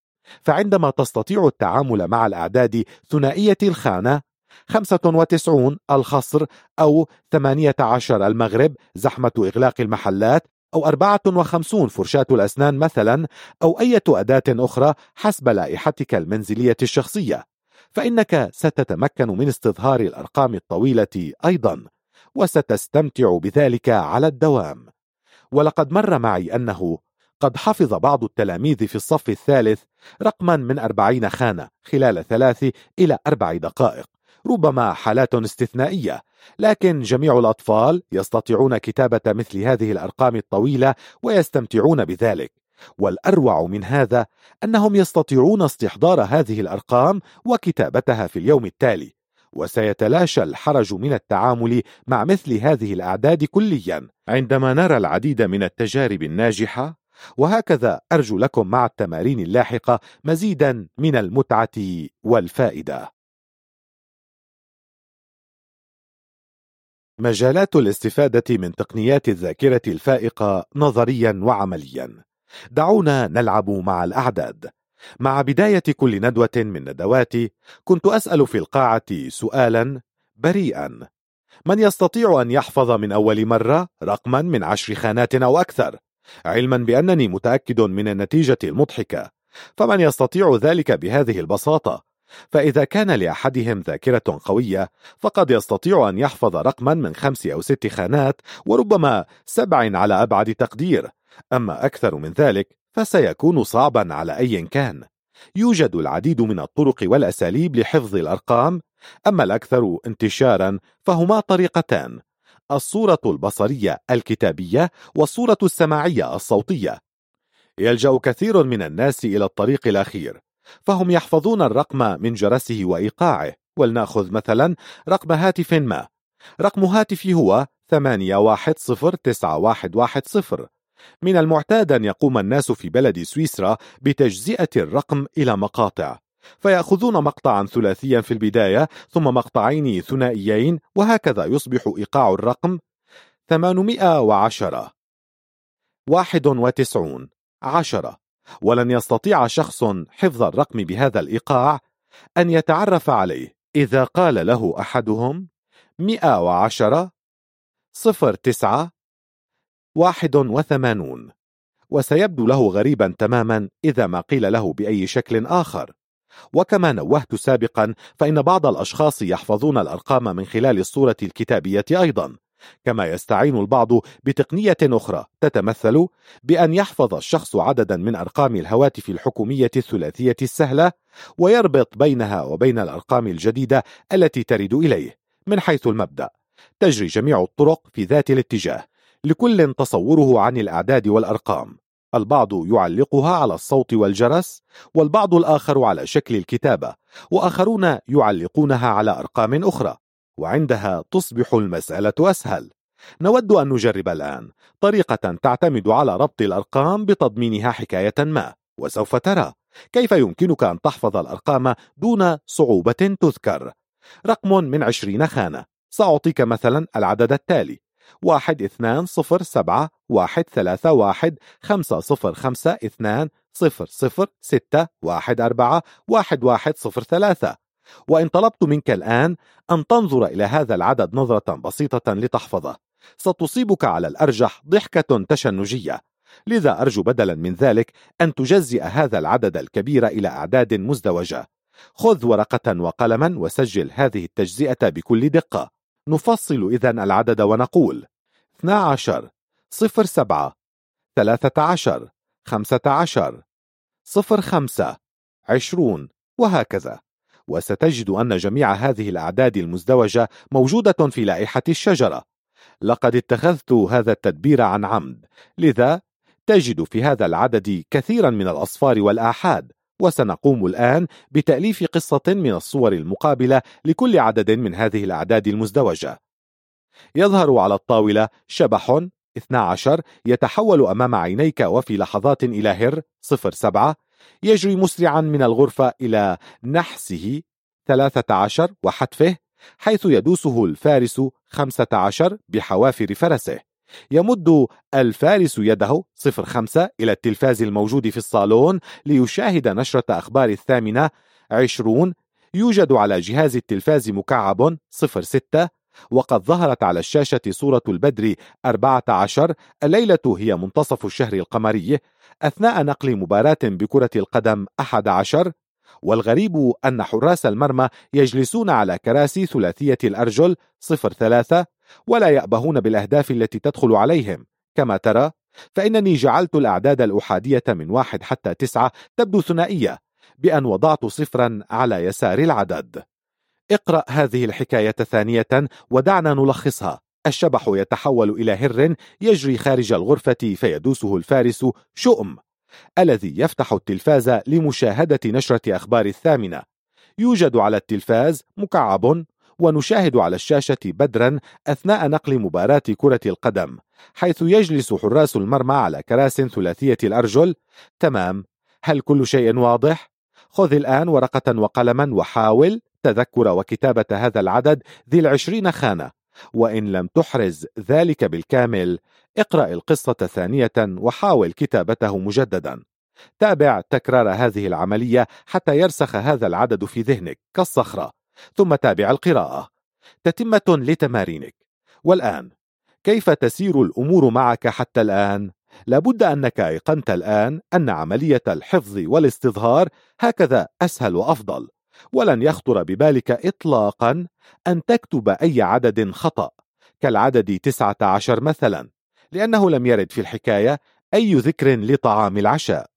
فعندما تستطيع التعامل مع الأعداد ثنائية الخانة 95 الخصر أو 18 المغرب زحمة إغلاق المحلات أو 54 فرشاة الأسنان مثلا أو أي أداة أخرى حسب لائحتك المنزلية الشخصية. فإنك ستتمكن من استظهار الأرقام الطويلة أيضا وستستمتع بذلك على الدوام. ولقد مر معي أنه قد حفظ بعض التلاميذ في الصف الثالث رقما من أربعين خانة خلال ثلاث إلى أربع دقائق. ربما حالات استثنائية لكن جميع الأطفال يستطيعون كتابة مثل هذه الأرقام الطويلة ويستمتعون بذلك. والأروع من هذا أنهم يستطيعون استحضار هذه الأرقام وكتابتها في اليوم التالي وسيتلاشى الحرج من التعامل مع مثل هذه الأعداد كليا. عندما نرى العديد من التجارب الناجحة وهكذا أرجو لكم مع التمارين اللاحقة مزيدا من المتعة والفائدة. مجالات الاستفادة من تقنيات الذاكرة الفائقة نظريا وعمليا. دعونا نلعب مع الأعداد. مع بداية كل ندوة من ندواتي كنت أسأل في القاعة سؤالا بريئا. من يستطيع أن يحفظ من أول مرة رقما من عشر خانات أو أكثر؟ علما بأنني متأكد من النتيجة المضحكة. فمن يستطيع ذلك بهذه البساطة؟ فإذا كان لأحدهم ذاكرة قوية فقد يستطيع أن يحفظ رقما من خمس أو ست خانات وربما سبع على أبعد تقدير. أما أكثر من ذلك فسيكون صعبا على أي كان. يوجد العديد من الطرق والأساليب لحفظ الأرقام أما الأكثر انتشارا فهما طريقتان الصورة البصرية الكتابية والصورة السماعية الصوتية. يلجأ كثير من الناس إلى الطريق الأخير. فهم يحفظون الرقم من جرسه وإيقاعه. ولنأخذ مثلا رقم هاتف ما. رقم هاتفي هو 81091110 من المعتاد أن يقوم الناس في بلد سويسرا بتجزئة الرقم إلى مقاطع. فيأخذون مقطعا ثلاثيا في البداية ثم مقطعين ثنائيين وهكذا يصبح إيقاع الرقم 810 91 10 ولن يستطيع شخص حفظ الرقم بهذا الإيقاع أن يتعرف عليه. إذا قال له أحدهم 110 09 81 وسيبدو له غريبا تماما إذا ما قيل له بأي شكل آخر. وكما نوهت سابقا فإن بعض الأشخاص يحفظون الأرقام من خلال الصورة الكتابية أيضا. كما يستعين البعض بتقنية أخرى تتمثل بأن يحفظ الشخص عددا من أرقام الهواتف الحكومية الثلاثية السهلة ويربط بينها وبين الأرقام الجديدة التي ترد إليه من حيث المبدأ. تجري جميع الطرق في ذات الاتجاه لكل تصوره عن الأعداد والأرقام. البعض يعلقها على الصوت والجرس والبعض الآخر على شكل الكتابة وآخرون يعلقونها على أرقام أخرى. وعندها تصبح المسألة أسهل. نود أن نجرب الآن. طريقة تعتمد على ربط الأرقام بتضمينها حكاية ما وسوف ترى. كيف يمكنك أن تحفظ الأرقام دون صعوبة تذكر؟ رقم من عشرين خانة. سأعطيك مثلا العدد التالي. واحد اثنان صفر سبعة واحد ثلاثة واحد خمسة صفر خمسة اثنان صفر صفر ستة واحد أربعة واحد واحد صفر ثلاثة. وإن طلبت منك الآن أن تنظر إلى هذا العدد نظرة بسيطة لتحفظه. ستصيبك على الأرجح ضحكة تشنجية. لذا أرجو بدلا من ذلك أن تجزئ هذا العدد الكبير إلى أعداد مزدوجة. خذ ورقة وقلما وسجل هذه التجزئة بكل دقة. نفصل إذا العدد ونقول 12 صفر سبعة ثلاثة عشر خمسة عشر صفر خمسة عشرون وهكذا. وستجد أن جميع هذه الأعداد المزدوجة موجودة في لائحة الشجرة. لقد اتخذت هذا التدبير عن عمد. لذا تجد في هذا العدد كثيرا من الأصفار والآحاد وسنقوم الآن بتأليف قصة من الصور المقابلة لكل عدد من هذه الأعداد المزدوجة. يظهر على الطاولة شبح 12 يتحول أمام عينيك وفي لحظات إلى هر 07 يجري مسرعا من الغرفة إلى نحسه 13 وحتفه حيث يدوسه الفارس 15 بحوافر فرسه. يمد الفارس يده 05 إلى التلفاز الموجود في الصالون ليشاهد نشرة أخبار الثامنة 20 يوجد على جهاز التلفاز مكعب 06 وقد ظهرت على الشاشة صورة البدر 14 الليلة هي منتصف الشهر القمري أثناء نقل مباراة بكرة القدم 11 والغريب أن حراس المرمى يجلسون على كراسي ثلاثية الأرجل 03 ولا يأبهون بالأهداف التي تدخل عليهم. كما ترى فإنني جعلت الأعداد الأحادية من واحد حتى تسعة تبدو ثنائية بأن وضعت صفرا على يسار العدد. اقرأ هذه الحكاية ثانية ودعنا نلخصها. الشبح يتحول إلى هر يجري خارج الغرفة فيدوسه الفارس شؤم الذي يفتح التلفاز لمشاهدة نشرة أخبار الثامنة. يوجد على التلفاز مكعب ونشاهد على الشاشة بدرا أثناء نقل مباراة كرة القدم حيث يجلس حراس المرمى على كراس ثلاثية الأرجل. تمام. هل كل شيء واضح؟ خذ الآن ورقة وقلما وحاول. تذكر وكتابة هذا العدد ذي العشرين خانة. وإن لم تحرز ذلك بالكامل اقرأ القصة ثانية وحاول كتابته مجددا. تابع تكرار هذه العملية حتى يرسخ هذا العدد في ذهنك كالصخرة ثم تابع القراءة. تتمة لتمارينك. والآن كيف تسير الأمور معك حتى الآن؟ لابد أنك أيقنت الآن أن عملية الحفظ والاستظهار هكذا أسهل وأفضل. ولن يخطر ببالك إطلاقا أن تكتب أي عدد خطأ كالعدد 19 مثلا لأنه لم يرد في الحكاية أي ذكر لطعام العشاء.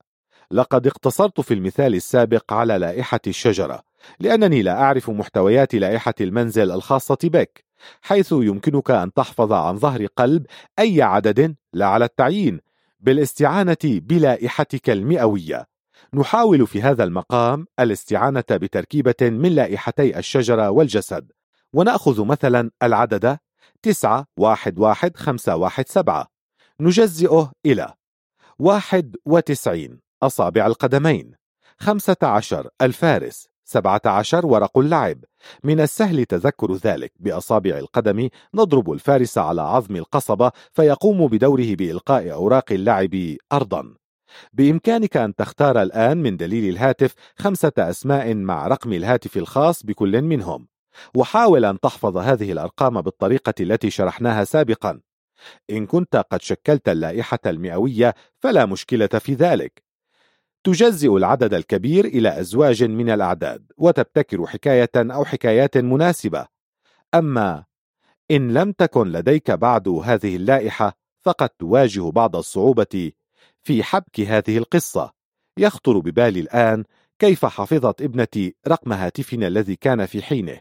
لقد اقتصرت في المثال السابق على لائحة الشجرة لأنني لا أعرف محتويات لائحة المنزل الخاصة بك حيث يمكنك أن تحفظ عن ظهر قلب أي عدد لا على التعيين بالاستعانة بلائحتك المئوية. نحاول في هذا المقام الاستعانة بتركيبة من لائحتي الشجرة والجسد. ونأخذ مثلا العدد تسعة واحد واحد خمسة واحد سبعة. نجزئه إلى واحد وتسعين أصابع القدمين خمسة عشر الفارس سبعة عشر ورق اللعب. من السهل تذكر ذلك بأصابع القدم نضرب الفارس على عظم القصبة فيقوم بدوره بإلقاء أوراق اللعب أرضا. بإمكانك أن تختار الآن من دليل الهاتف خمسة أسماء مع رقم الهاتف الخاص بكل منهم. وحاول أن تحفظ هذه الأرقام بالطريقة التي شرحناها سابقا. إن كنت قد شكلت اللائحة المئوية فلا مشكلة في ذلك. تجزئ العدد الكبير إلى أزواج من الأعداد وتبتكر حكاية أو حكايات مناسبة. أما إن لم تكن لديك بعد هذه اللائحة فقد تواجه بعض الصعوبة في حبك هذه القصة. يخطر ببالي الآن كيف حفظت ابنتي رقم هاتفنا الذي كان في حينه.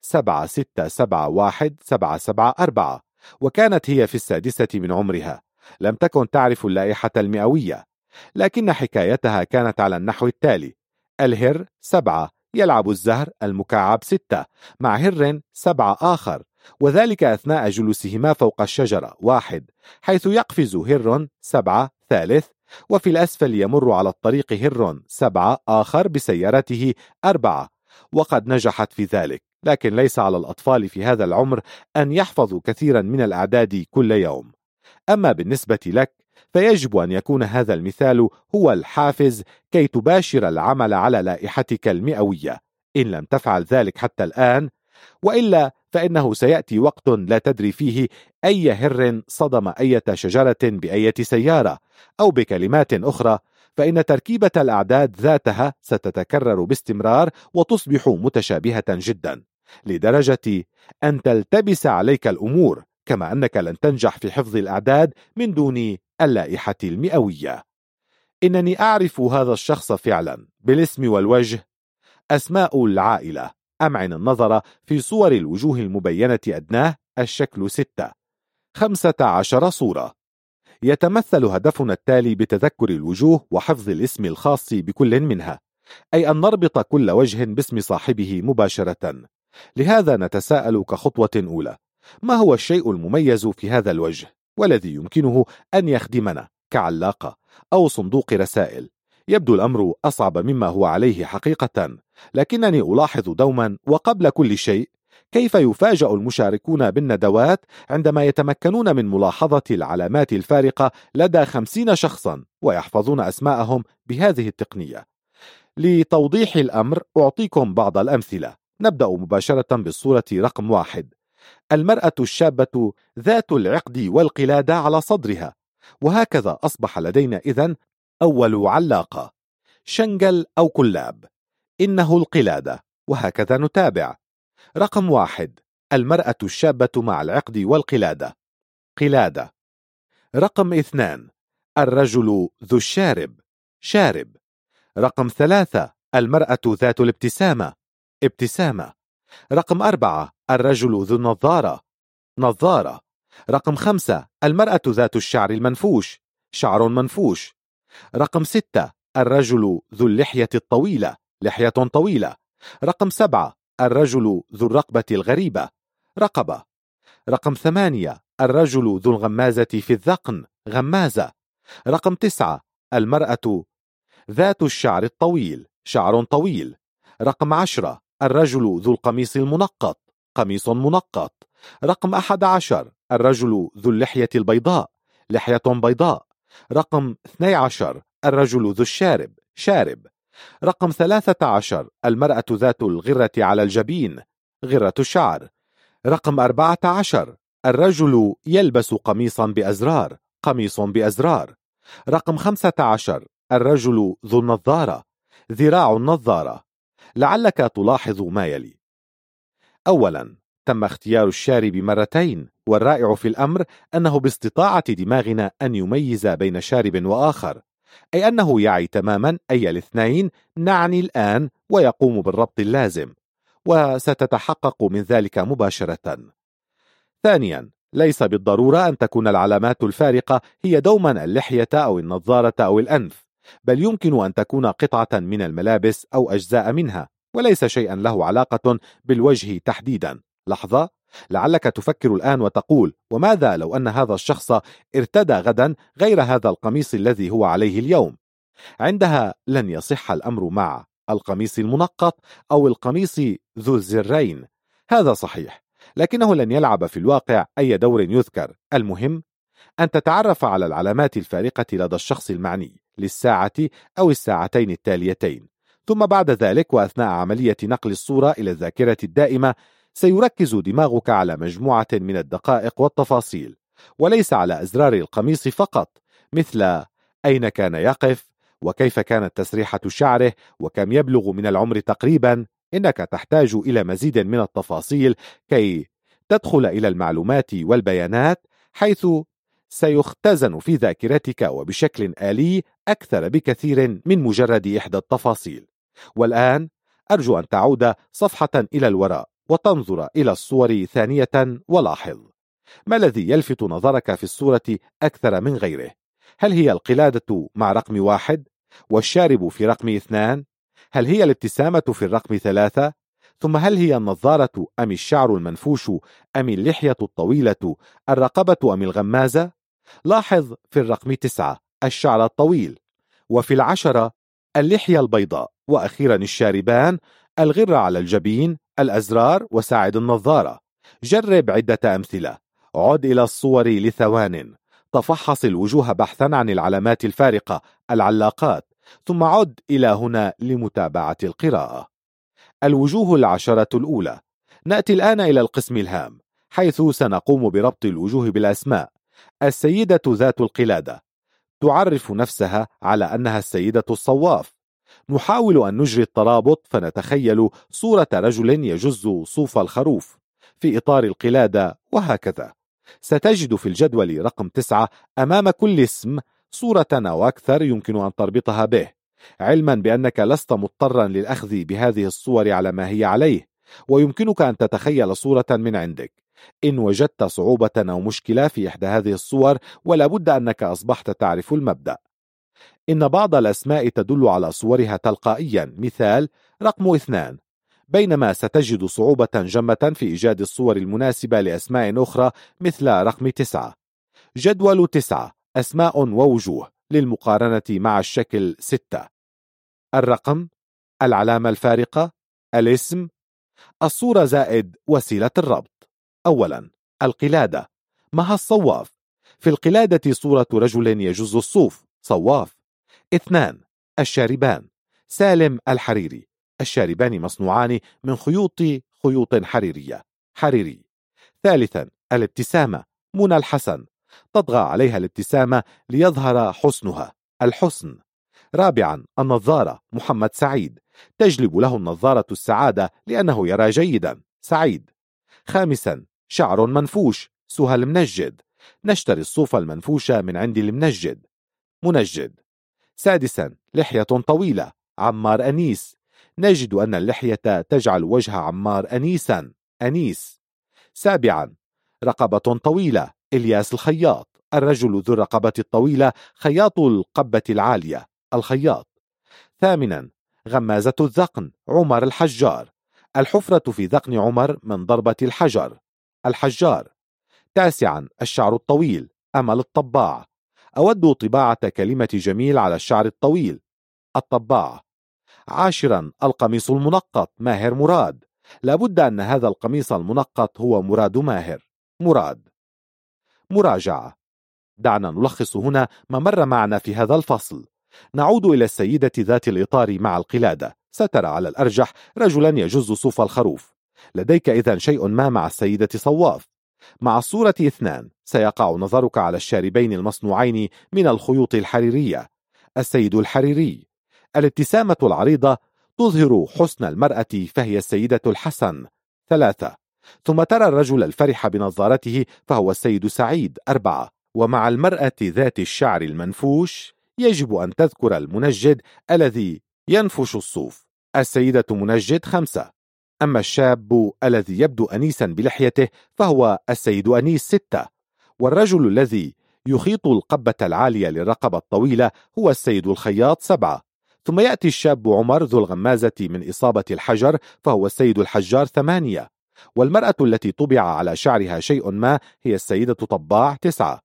سبعة ستة سبعة واحد سبعة سبعة أربعة. وكانت هي في السادسة من عمرها. لم تكن تعرف اللائحة المئوية. لكن حكايتها كانت على النحو التالي. الهر سبعة يلعب الزهر المكعب ستة. مع هر سبعة آخر. وذلك أثناء جلوسهما فوق الشجرة واحد حيث يقفز هر سبعة ثالث وفي الأسفل يمر على الطريق هر سبعة آخر بسيارته أربعة وقد نجحت في ذلك لكن ليس على الأطفال في هذا العمر أن يحفظوا كثيرا من الأعداد كل يوم. أما بالنسبة لك فيجب أن يكون هذا المثال هو الحافز كي تباشر العمل على لائحتك المئوية. إن لم تفعل ذلك حتى الآن وإلا فإنه سيأتي وقت لا تدري فيه أي هر صدم أية شجرة بأية سيارة أو بكلمات أخرى فإن تركيبة الأعداد ذاتها ستتكرر باستمرار وتصبح متشابهة جدا لدرجة أن تلتبس عليك الأمور كما أنك لن تنجح في حفظ الأعداد من دون اللائحة المئوية. إنني أعرف هذا الشخص فعلا بالاسم والوجه أسماء العائلة. أمعن النظر في صور الوجوه المبينة أدناه الشكل ستة. خمسة عشر صورة. يتمثل هدفنا التالي بتذكر الوجوه وحفظ الاسم الخاص بكل منها أي أن نربط كل وجه باسم صاحبه مباشرة. لهذا نتساءل كخطوة أولى ما هو الشيء المميز في هذا الوجه والذي يمكنه أن يخدمنا كعلاقة أو صندوق رسائل؟ يبدو الأمر أصعب مما هو عليه حقيقة لكنني ألاحظ دوما وقبل كل شيء كيف يفاجأ المشاركون بالندوات عندما يتمكنون من ملاحظة العلامات الفارقة لدى خمسين شخصا ويحفظون أسماءهم بهذه التقنية. لتوضيح الأمر أعطيكم بعض الأمثلة. نبدأ مباشرة بالصورة رقم واحد. المرأة الشابة ذات العقد والقلادة على صدرها. وهكذا أصبح لدينا إذن أول علاقة. شنجل أو كلاب. إنه القلادة وهكذا نتابع. رقم واحد المرأة الشابة مع العقد والقلادة. قلادة. رقم اثنان الرجل ذو الشارب شارب. رقم ثلاثة المرأة ذات الابتسامة ابتسامة. رقم أربعة الرجل ذو النظارة نظارة. رقم خمسة المرأة ذات الشعر المنفوش شعر منفوش. رقم ستة الرجل ذو اللحية الطويلة لحية طويلة. رقم سبعة الرجل ذو الرقبة الغريبة. رقبة. رقم ثمانية الرجل ذو الغمازة في الذقن غمازة. رقم تسعة المرأة ذات الشعر الطويل شعر طويل. رقم عشرة الرجل ذو القميص المنقط قميص منقط. رقم أحد عشر الرجل ذو اللحية البيضاء لحية بيضاء. رقم 12 الرجل ذو الشارب شارب. رقم 13 المرأة ذات الغرة على الجبين غرة الشعر. رقم 14 الرجل يلبس قميصا بأزرار قميص بأزرار. رقم 15 الرجل ذو النظارة ذراع النظارة. لعلك تلاحظ ما يلي. أولا تم اختيار الشارب مرتين. والرائع في الأمر أنه باستطاعة دماغنا أن يميز بين شارب وآخر أي أنه يعي تماما أي الاثنين نعني الآن ويقوم بالربط اللازم وستتحقق من ذلك مباشرة. ثانيا ليس بالضرورة أن تكون العلامات الفارقة هي دوما اللحية أو النظارة أو الأنف بل يمكن أن تكون قطعة من الملابس أو أجزاء منها وليس شيئا له علاقة بالوجه تحديدا. لحظة. لعلك تفكر الآن وتقول وماذا لو أن هذا الشخص ارتدى غدا غير هذا القميص الذي هو عليه اليوم؟ عندها لن يصح الأمر مع القميص المنقط أو القميص ذو الزرين. هذا صحيح لكنه لن يلعب في الواقع أي دور يذكر. المهم أن تتعرف على العلامات الفارقة لدى الشخص المعني للساعة أو الساعتين التاليتين ثم بعد ذلك وأثناء عملية نقل الصورة إلى الذاكرة الدائمة سيركز دماغك على مجموعة من الدقائق والتفاصيل وليس على أزرار القميص فقط مثل أين كان يقف وكيف كانت تسريحة شعره وكم يبلغ من العمر تقريبا. إنك تحتاج إلى مزيد من التفاصيل كي تدخل إلى المعلومات والبيانات حيث سيختزن في ذاكرتك وبشكل آلي أكثر بكثير من مجرد إحدى التفاصيل. والآن أرجو أن تعود صفحة إلى الوراء. وتنظر إلى الصور ثانية ولاحظ ما الذي يلفت نظرك في الصورة أكثر من غيره؟ هل هي القلادة مع رقم واحد؟ والشارب في رقم اثنان؟ هل هي الابتسامة في الرقم ثلاثة؟ ثم هل هي النظارة أم الشعر المنفوش أم اللحية الطويلة الرقبة أم الغمازة؟ لاحظ في الرقم تسعة الشعر الطويل وفي العشرة اللحية البيضاء وأخيرا الشاربان الغرة على الجبين الأزرار وساعد النظارة. جرب عدة أمثلة. عد إلى الصور لثوان. تفحص الوجوه بحثا عن العلامات الفارقة العلاقات. ثم عد إلى هنا لمتابعة القراءة. الوجوه العشرة الأولى. نأتي الآن إلى القسم الهام حيث سنقوم بربط الوجوه بالأسماء. السيدة ذات القلادة. تعرف نفسها على أنها السيدة الصواف. نحاول أن نجري الترابط فنتخيل صورة رجل يجز صوف الخروف في إطار القلادة وهكذا. ستجد في الجدول رقم تسعة أمام كل اسم صورة أو أكثر يمكن أن تربطها به علما بأنك لست مضطرا للأخذ بهذه الصور على ما هي عليه ويمكنك أن تتخيل صورة من عندك. إن وجدت صعوبة أو مشكلة في إحدى هذه الصور ولا بد أنك أصبحت تعرف المبدأ. إن بعض الأسماء تدل على صورها تلقائيا. مثال رقم اثنان. بينما ستجد صعوبة جمة في إيجاد الصور المناسبة لأسماء أخرى مثل رقم تسعة. جدول تسعة أسماء ووجوه للمقارنة مع الشكل ستة. الرقم العلامة الفارقة الاسم الصورة زائد وسيلة الربط. أولا القلادة. مها الصواف. في القلادة صورة رجل يجز الصوف. صواف. اثنان الشاربان. سالم الحريري. الشاربان مصنوعان من خيوط خيوط حريرية. حريري. ثالثا الابتسامة. منى الحسن. تطغى عليها الابتسامة ليظهر حسنها. الحسن. رابعا النظارة. محمد سعيد. تجلب له النظارة السعادة لأنه يرى جيدا. سعيد. خامسا شعر منفوش. سهى المنجد. نشتري الصوف المنفوش من عند المنجد. منجد. سادسا لحية طويلة عمار أنيس. نجد أن اللحية تجعل وجه عمار أنيسا. أنيس. سابعا رقبة طويلة إلياس الخياط. الرجل ذو الرقبة الطويلة خياط القبة العالية الخياط. ثامنا غمازة الذقن عمر الحجار. الحفرة في ذقن عمر من ضربة الحجر. الحجار. تاسعا الشعر الطويل أمل الطباع. أود طباعة كلمة جميل على الشعر الطويل. الطباع عاشرا القميص المنقط ماهر مراد. لابد أن هذا القميص المنقط هو مراد ماهر. مراد. مراجعة. دعنا نلخص هنا ما مر معنا في هذا الفصل. نعود إلى السيدة ذات الإطار مع القلادة. سترى على الأرجح رجلا يجز صوف الخروف. لديك إذا شيء ما مع السيدة صواف. مع الصورة اثنان سيقع نظرك على الشاربين المصنوعين من الخيوط الحريرية. السيد الحريري. الابتسامة العريضة تظهر حسن المرأة فهي السيدة الحسن. ثلاثة. ثم ترى الرجل الفرح بنظارته فهو السيد سعيد. أربعة. ومع المرأة ذات الشعر المنفوش يجب أن تذكر المنجد الذي ينفش الصوف. السيدة منجد خمسة. أما الشاب الذي يبدو أنيسا بلحيته فهو السيد أنيس ستة والرجل الذي يخيط القبة العالية للرقبة الطويلة هو السيد الخياط سبعة. ثم يأتي الشاب عمر ذو الغمازة من إصابة الحجر فهو السيد الحجار ثمانية والمرأة التي طبع على شعرها شيء ما هي السيدة طباع تسعة.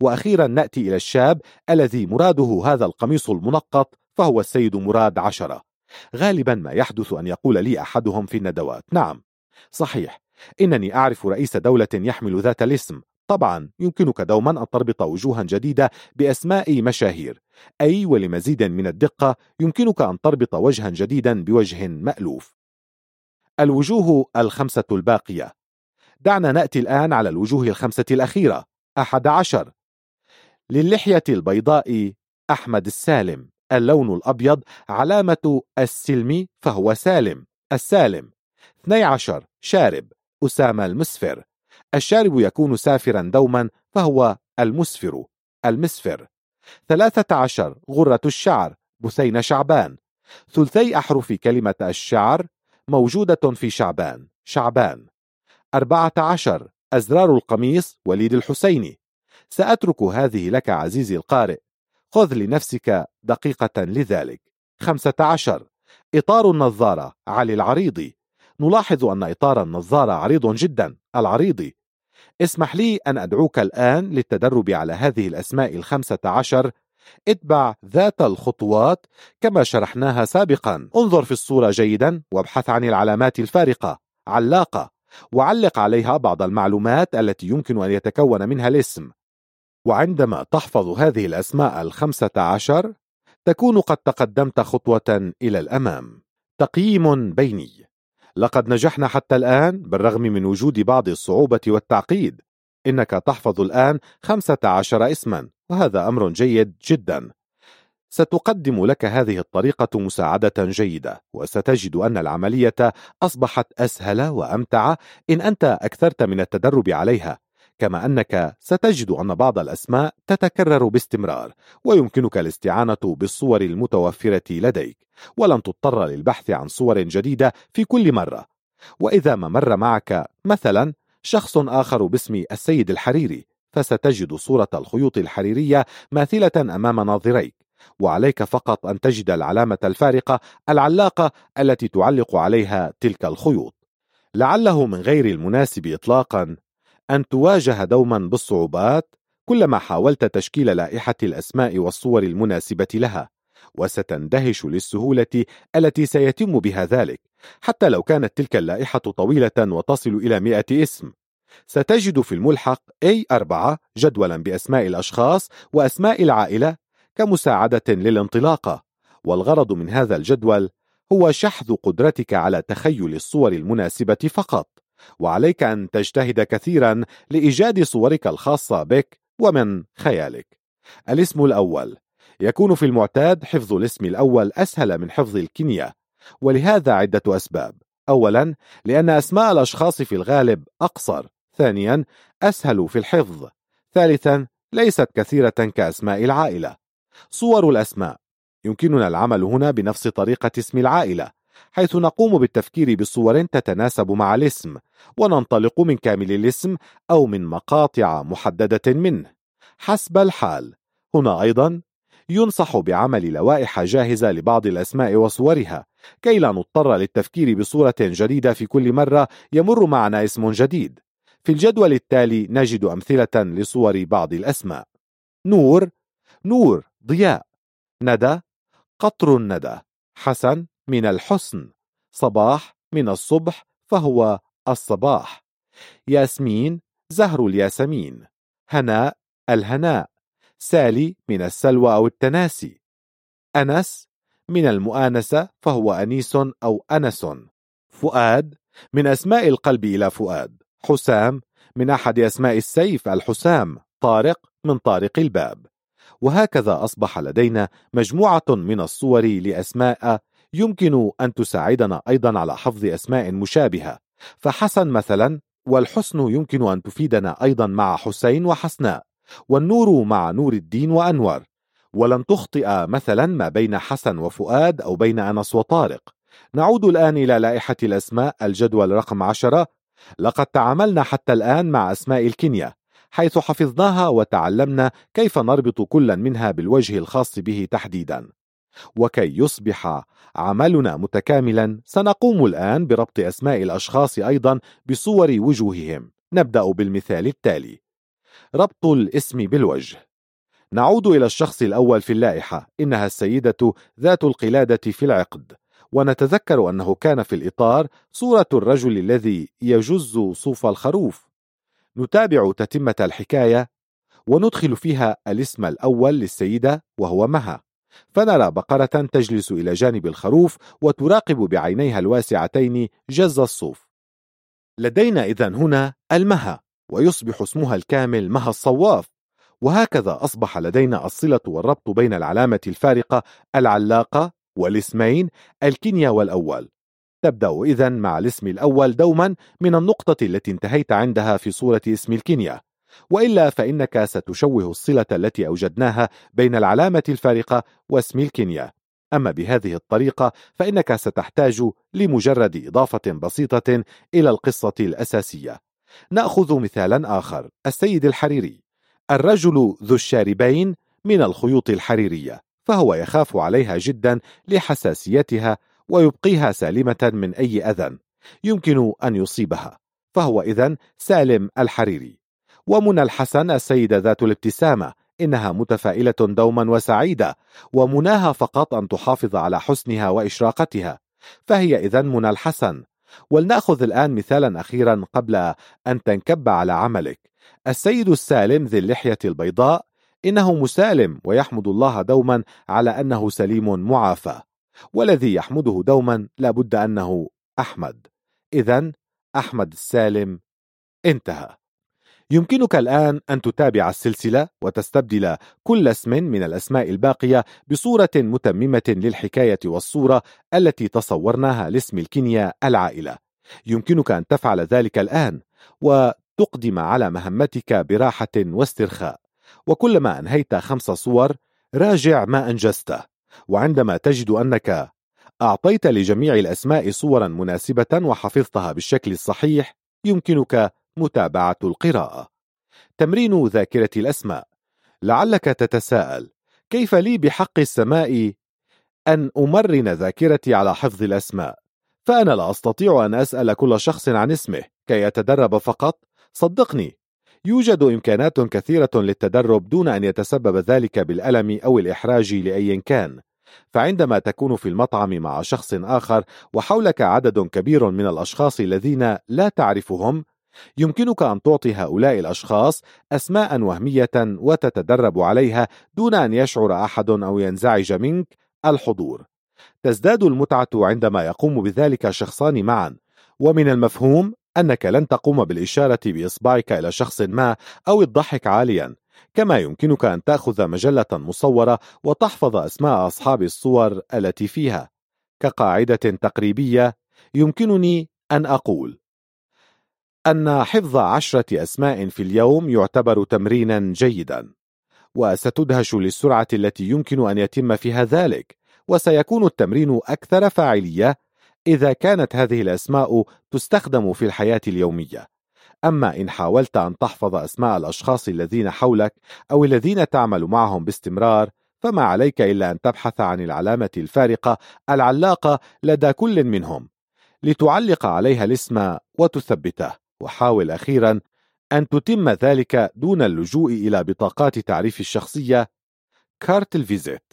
وأخيرا نأتي إلى الشاب الذي مراده هذا القميص المنقط فهو السيد مراد عشرة. غالبا ما يحدث أن يقول لي أحدهم في الندوات نعم. صحيح إنني أعرف رئيس دولة يحمل ذات الاسم. طبعا يمكنك دوما أن تربط وجوها جديدة بأسماء مشاهير. أي ولمزيد من الدقة يمكنك أن تربط وجها جديدا بوجه مألوف. الوجوه الخمسة الباقية. دعنا نأتي الآن على الوجوه الخمسة الأخيرة أحد عشر. للحية البيضاء أحمد السالم. اللون الأبيض علامة السلم فهو سالم. السالم. 12 شارب. أسامة المسفر. الشارب يكون سافرا دوما فهو المسفر. المسفر. 13 غرة الشعر. بثين شعبان. ثلثي أحرف كلمة الشعر موجودة في شعبان. شعبان. 14 أزرار القميص وليد الحسيني. سأترك هذه لك عزيزي القارئ. خذ لنفسك دقيقة لذلك. 15 إطار النظارة علي العريضي نلاحظ أن إطار النظارة عريض جدا. العريضي اسمح لي أن أدعوك الآن للتدرب على هذه الأسماء الخمسة عشر. اتبع ذات الخطوات كما شرحناها سابقا. انظر في الصورة جيدا وابحث عن العلامات الفارقة. علاقة. وعلق عليها بعض المعلومات التي يمكن أن يتكون منها الاسم. وعندما تحفظ هذه الأسماء الخمسة عشر تكون قد تقدمت خطوة إلى الأمام. تقييم بيني. لقد نجحنا حتى الآن بالرغم من وجود بعض الصعوبة والتعقيد. إنك تحفظ الآن خمسة عشر اسما وهذا أمر جيد جدا. ستقدم لك هذه الطريقة مساعدة جيدة وستجد أن العملية أصبحت أسهل وأمتع إن أنت أكثرت من التدرب عليها. كما أنك ستجد أن بعض الأسماء تتكرر باستمرار ويمكنك الاستعانة بالصور المتوفرة لديك ولن تضطر للبحث عن صور جديدة في كل مرة. وإذا ما مر معك مثلا شخص آخر باسم السيد الحريري فستجد صورة الخيوط الحريرية ماثلة أمام ناظريك وعليك فقط أن تجد العلامة الفارقة العلاقة التي تعلق عليها تلك الخيوط. لعله من غير المناسب إطلاقا أن تواجه دوما بالصعوبات كلما حاولت تشكيل لائحة الأسماء والصور المناسبة لها وستندهش للسهولة التي سيتم بها ذلك. حتى لو كانت تلك اللائحة طويلة وتصل إلى مئة اسم ستجد في الملحق A4 جدولا بأسماء الأشخاص وأسماء العائلة كمساعدة للانطلاقة. والغرض من هذا الجدول هو شحذ قدرتك على تخيل الصور المناسبة فقط. وعليك أن تجتهد كثيرا لإيجاد صورك الخاصة بك ومن خيالك. الاسم الأول. يكون في المعتاد حفظ الاسم الأول أسهل من حفظ الكنية. ولهذا عدة أسباب. أولا لأن أسماء الأشخاص في الغالب أقصر. ثانيا أسهل في الحفظ. ثالثا ليست كثيرة كأسماء العائلة. صور الأسماء. يمكننا العمل هنا بنفس طريقة اسم العائلة. حيث نقوم بالتفكير بصور تتناسب مع الاسم وننطلق من كامل الاسم أو من مقاطع محددة منه. حسب الحال هنا أيضا ينصح بعمل لوائح جاهزة لبعض الأسماء وصورها كي لا نضطر للتفكير بصورة جديدة في كل مرة يمر معنا اسم جديد. في الجدول التالي نجد أمثلة لصور بعض الأسماء. نور نور ضياء. ندى قطر الندى. حسن من الحسن صباح من الصبح فهو الصباح. ياسمين زهر الياسمين. هناء الهناء. سالي من السلوى أو التناسي. أنس من المؤانسة فهو أنيس أو أنس. فؤاد من أسماء القلب إلى فؤاد. حسام من أحد أسماء السيف الحسام. طارق من طارق الباب. وهكذا أصبح لدينا مجموعة من الصور لأسماء يمكن أن تساعدنا أيضا على حفظ أسماء مشابهة. فحسن مثلا والحسن يمكن أن تفيدنا أيضا مع حسين وحسناء والنور مع نور الدين وأنور. ولن تخطئ مثلا ما بين حسن وفؤاد أو بين أنس وطارق. نعود الآن إلى لائحة الأسماء الجدول رقم عشرة. لقد تعاملنا حتى الآن مع أسماء الكنية حيث حفظناها وتعلمنا كيف نربط كلا منها بالوجه الخاص به تحديدا. وكي يصبح عملنا متكاملا سنقوم الآن بربط أسماء الأشخاص أيضا بصور وجوههم. نبدأ بالمثال التالي. ربط الاسم بالوجه. نعود إلى الشخص الأول في اللائحة. إنها السيدة ذات القلادة في العقد. ونتذكر أنه كان في الإطار صورة الرجل الذي يجز صوف الخروف. نتابع تتمة الحكاية وندخل فيها الاسم الأول للسيدة وهو مها. فنرى بقرة تجلس إلى جانب الخروف وتراقب بعينيها الواسعتين جز الصوف. لدينا إذن هنا المها ويصبح اسمها الكامل مها الصواف. وهكذا أصبح لدينا الصلة والربط بين العلامة الفارقة العلاقة والاسمين الكينيا والأول. تبدأ إذا مع الاسم الأول دوما من النقطة التي انتهيت عندها في صورة اسم الكينيا وإلا فإنك ستشوه الصلة التي أوجدناها بين العلامة الفارقة واسم الكينيا أما بهذه الطريقة فإنك ستحتاج لمجرد إضافة بسيطة إلى القصة الأساسية. نأخذ مثالا آخر السيد الحريري. الرجل ذو الشاربين من الخيوط الحريرية فهو يخاف عليها جدا لحساسيتها ويبقيها سالمة من أي أذى يمكن أن يصيبها فهو إذن سالم الحريري. ومنى الحسن السيدة ذات الابتسامة إنها متفائلة دوما وسعيدة ومناها فقط أن تحافظ على حسنها وإشراقتها. فهي إذن منى الحسن. ولنأخذ الآن مثالا أخيرا قبل أن تنكب على عملك. السيد السالم ذي اللحية البيضاء إنه مسالم ويحمد الله دوما على أنه سليم معافى. والذي يحمده دوما لابد أنه أحمد. إذا أحمد السالم انتهى. يمكنك الآن أن تتابع السلسلة وتستبدل كل اسم من الأسماء الباقية بصورة متممة للحكاية والصورة التي تصورناها لاسم الكينيا العائلة. يمكنك أن تفعل ذلك الآن تقدم على مهمتك براحة واسترخاء. وكلما أنهيت خمس صور راجع ما أنجزته. وعندما تجد أنك أعطيت لجميع الأسماء صورا مناسبة وحفظتها بالشكل الصحيح يمكنك متابعة القراءة. تمرين ذاكرة الأسماء. لعلك تتساءل كيف لي بحق السماء أن أمرن ذاكرتي على حفظ الأسماء؟ فأنا لا أستطيع أن أسأل كل شخص عن اسمه كي يتدرب فقط. صدقني يوجد إمكانات كثيرة للتدرب دون أن يتسبب ذلك بالألم أو الإحراج لأي كان. فعندما تكون في المطعم مع شخص آخر وحولك عدد كبير من الأشخاص الذين لا تعرفهم يمكنك أن تعطي هؤلاء الأشخاص أسماء وهمية وتتدرب عليها دون أن يشعر أحد أو ينزعج منك الحضور. تزداد المتعة عندما يقوم بذلك شخصان معا ومن المفهوم أنك لن تقوم بالإشارة بإصبعك إلى شخص ما أو الضحك عاليا كما يمكنك أن تأخذ مجلة مصورة وتحفظ أسماء أصحاب الصور التي فيها. كقاعدة تقريبية يمكنني أن أقول أن حفظ عشرة أسماء في اليوم يعتبر تمرينا جيدا وستدهش للسرعة التي يمكن أن يتم فيها ذلك وسيكون التمرين أكثر فاعلية إذا كانت هذه الأسماء تستخدم في الحياة اليومية. أما إن حاولت أن تحفظ أسماء الأشخاص الذين حولك أو الذين تعمل معهم باستمرار فما عليك إلا أن تبحث عن العلامة الفارقة العلاقة لدى كل منهم لتعلق عليها الاسم وتثبته. وحاول أخيرا أن تتم ذلك دون اللجوء إلى بطاقات تعريف الشخصية. كارت الفيزيت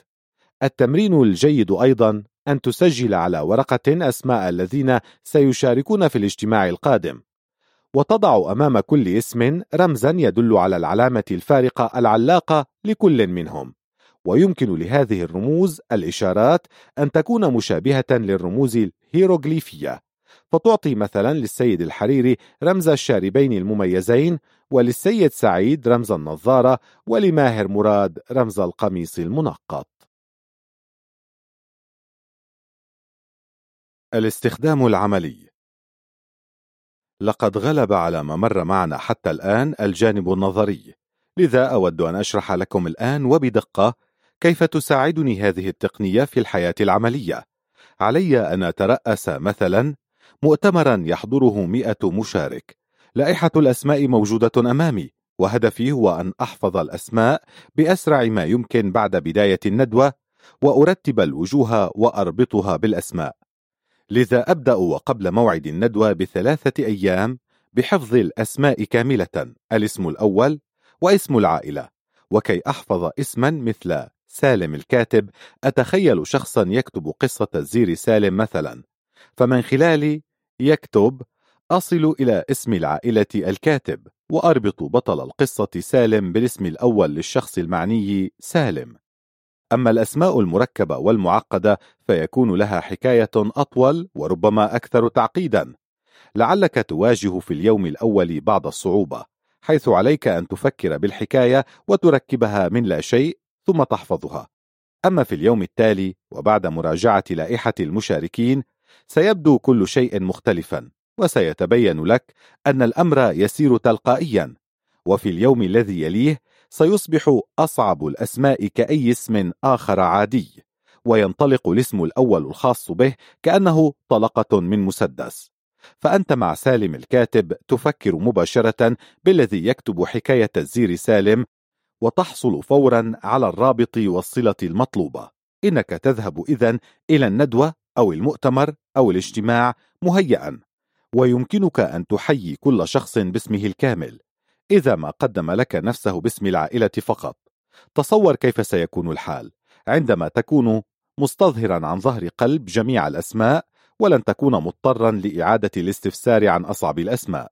التمرين الجيد أيضا أن تسجل على ورقة أسماء الذين سيشاركون في الاجتماع القادم. وتضع أمام كل اسم رمزا يدل على العلامة الفارقة العلاقة لكل منهم. ويمكن لهذه الرموز الإشارات أن تكون مشابهة للرموز الهيروغليفية. فتعطي مثلا للسيد الحريري رمز الشاربين المميزين وللسيد سعيد رمز النظارة ولماهر مراد رمز القميص المنقط. الاستخدام العملي. لقد غلب على ما مر معنا حتى الآن الجانب النظري. لذا أود أن أشرح لكم الآن وبدقة كيف تساعدني هذه التقنية في الحياة العملية. علي أن أترأس مثلا مؤتمرا يحضره مئة مشارك. لائحة الأسماء موجودة أمامي وهدفي هو أن أحفظ الأسماء بأسرع ما يمكن بعد بداية الندوة وأرتب الوجوه وأربطها بالأسماء. لذا أبدأ وقبل موعد الندوة بثلاثة أيام بحفظ الأسماء كاملة الاسم الأول واسم العائلة. وكي أحفظ اسما مثل سالم الكاتب أتخيل شخصا يكتب قصة الزير سالم مثلا. فمن خلال يكتب أصل إلى اسم العائلة الكاتب وأربط بطل القصة سالم بالاسم الأول للشخص المعني سالم. أما الأسماء المركبة والمعقدة فيكون لها حكاية أطول وربما أكثر تعقيدا. لعلك تواجه في اليوم الأول بعض الصعوبة حيث عليك أن تفكر بالحكاية وتركبها من لا شيء ثم تحفظها. أما في اليوم التالي وبعد مراجعة لائحة المشاركين سيبدو كل شيء مختلفا وسيتبين لك أن الأمر يسير تلقائيا وفي اليوم الذي يليه سيصبح أصعب الأسماء كأي اسم آخر عادي وينطلق الاسم الأول الخاص به كأنه طلقة من مسدس. فأنت مع سالم الكاتب تفكر مباشرة بالذي يكتب حكاية الزير سالم وتحصل فورا على الرابط والصلة المطلوبة. إنك تذهب إذن إلى الندوة أو المؤتمر أو الاجتماع مهيئا ويمكنك أن تحيي كل شخص باسمه الكامل إذا ما قدم لك نفسه باسم العائلة فقط. تصور كيف سيكون الحال. عندما تكون مستظهرا عن ظهر قلب جميع الأسماء ولن تكون مضطرا لإعادة الاستفسار عن أصعب الأسماء.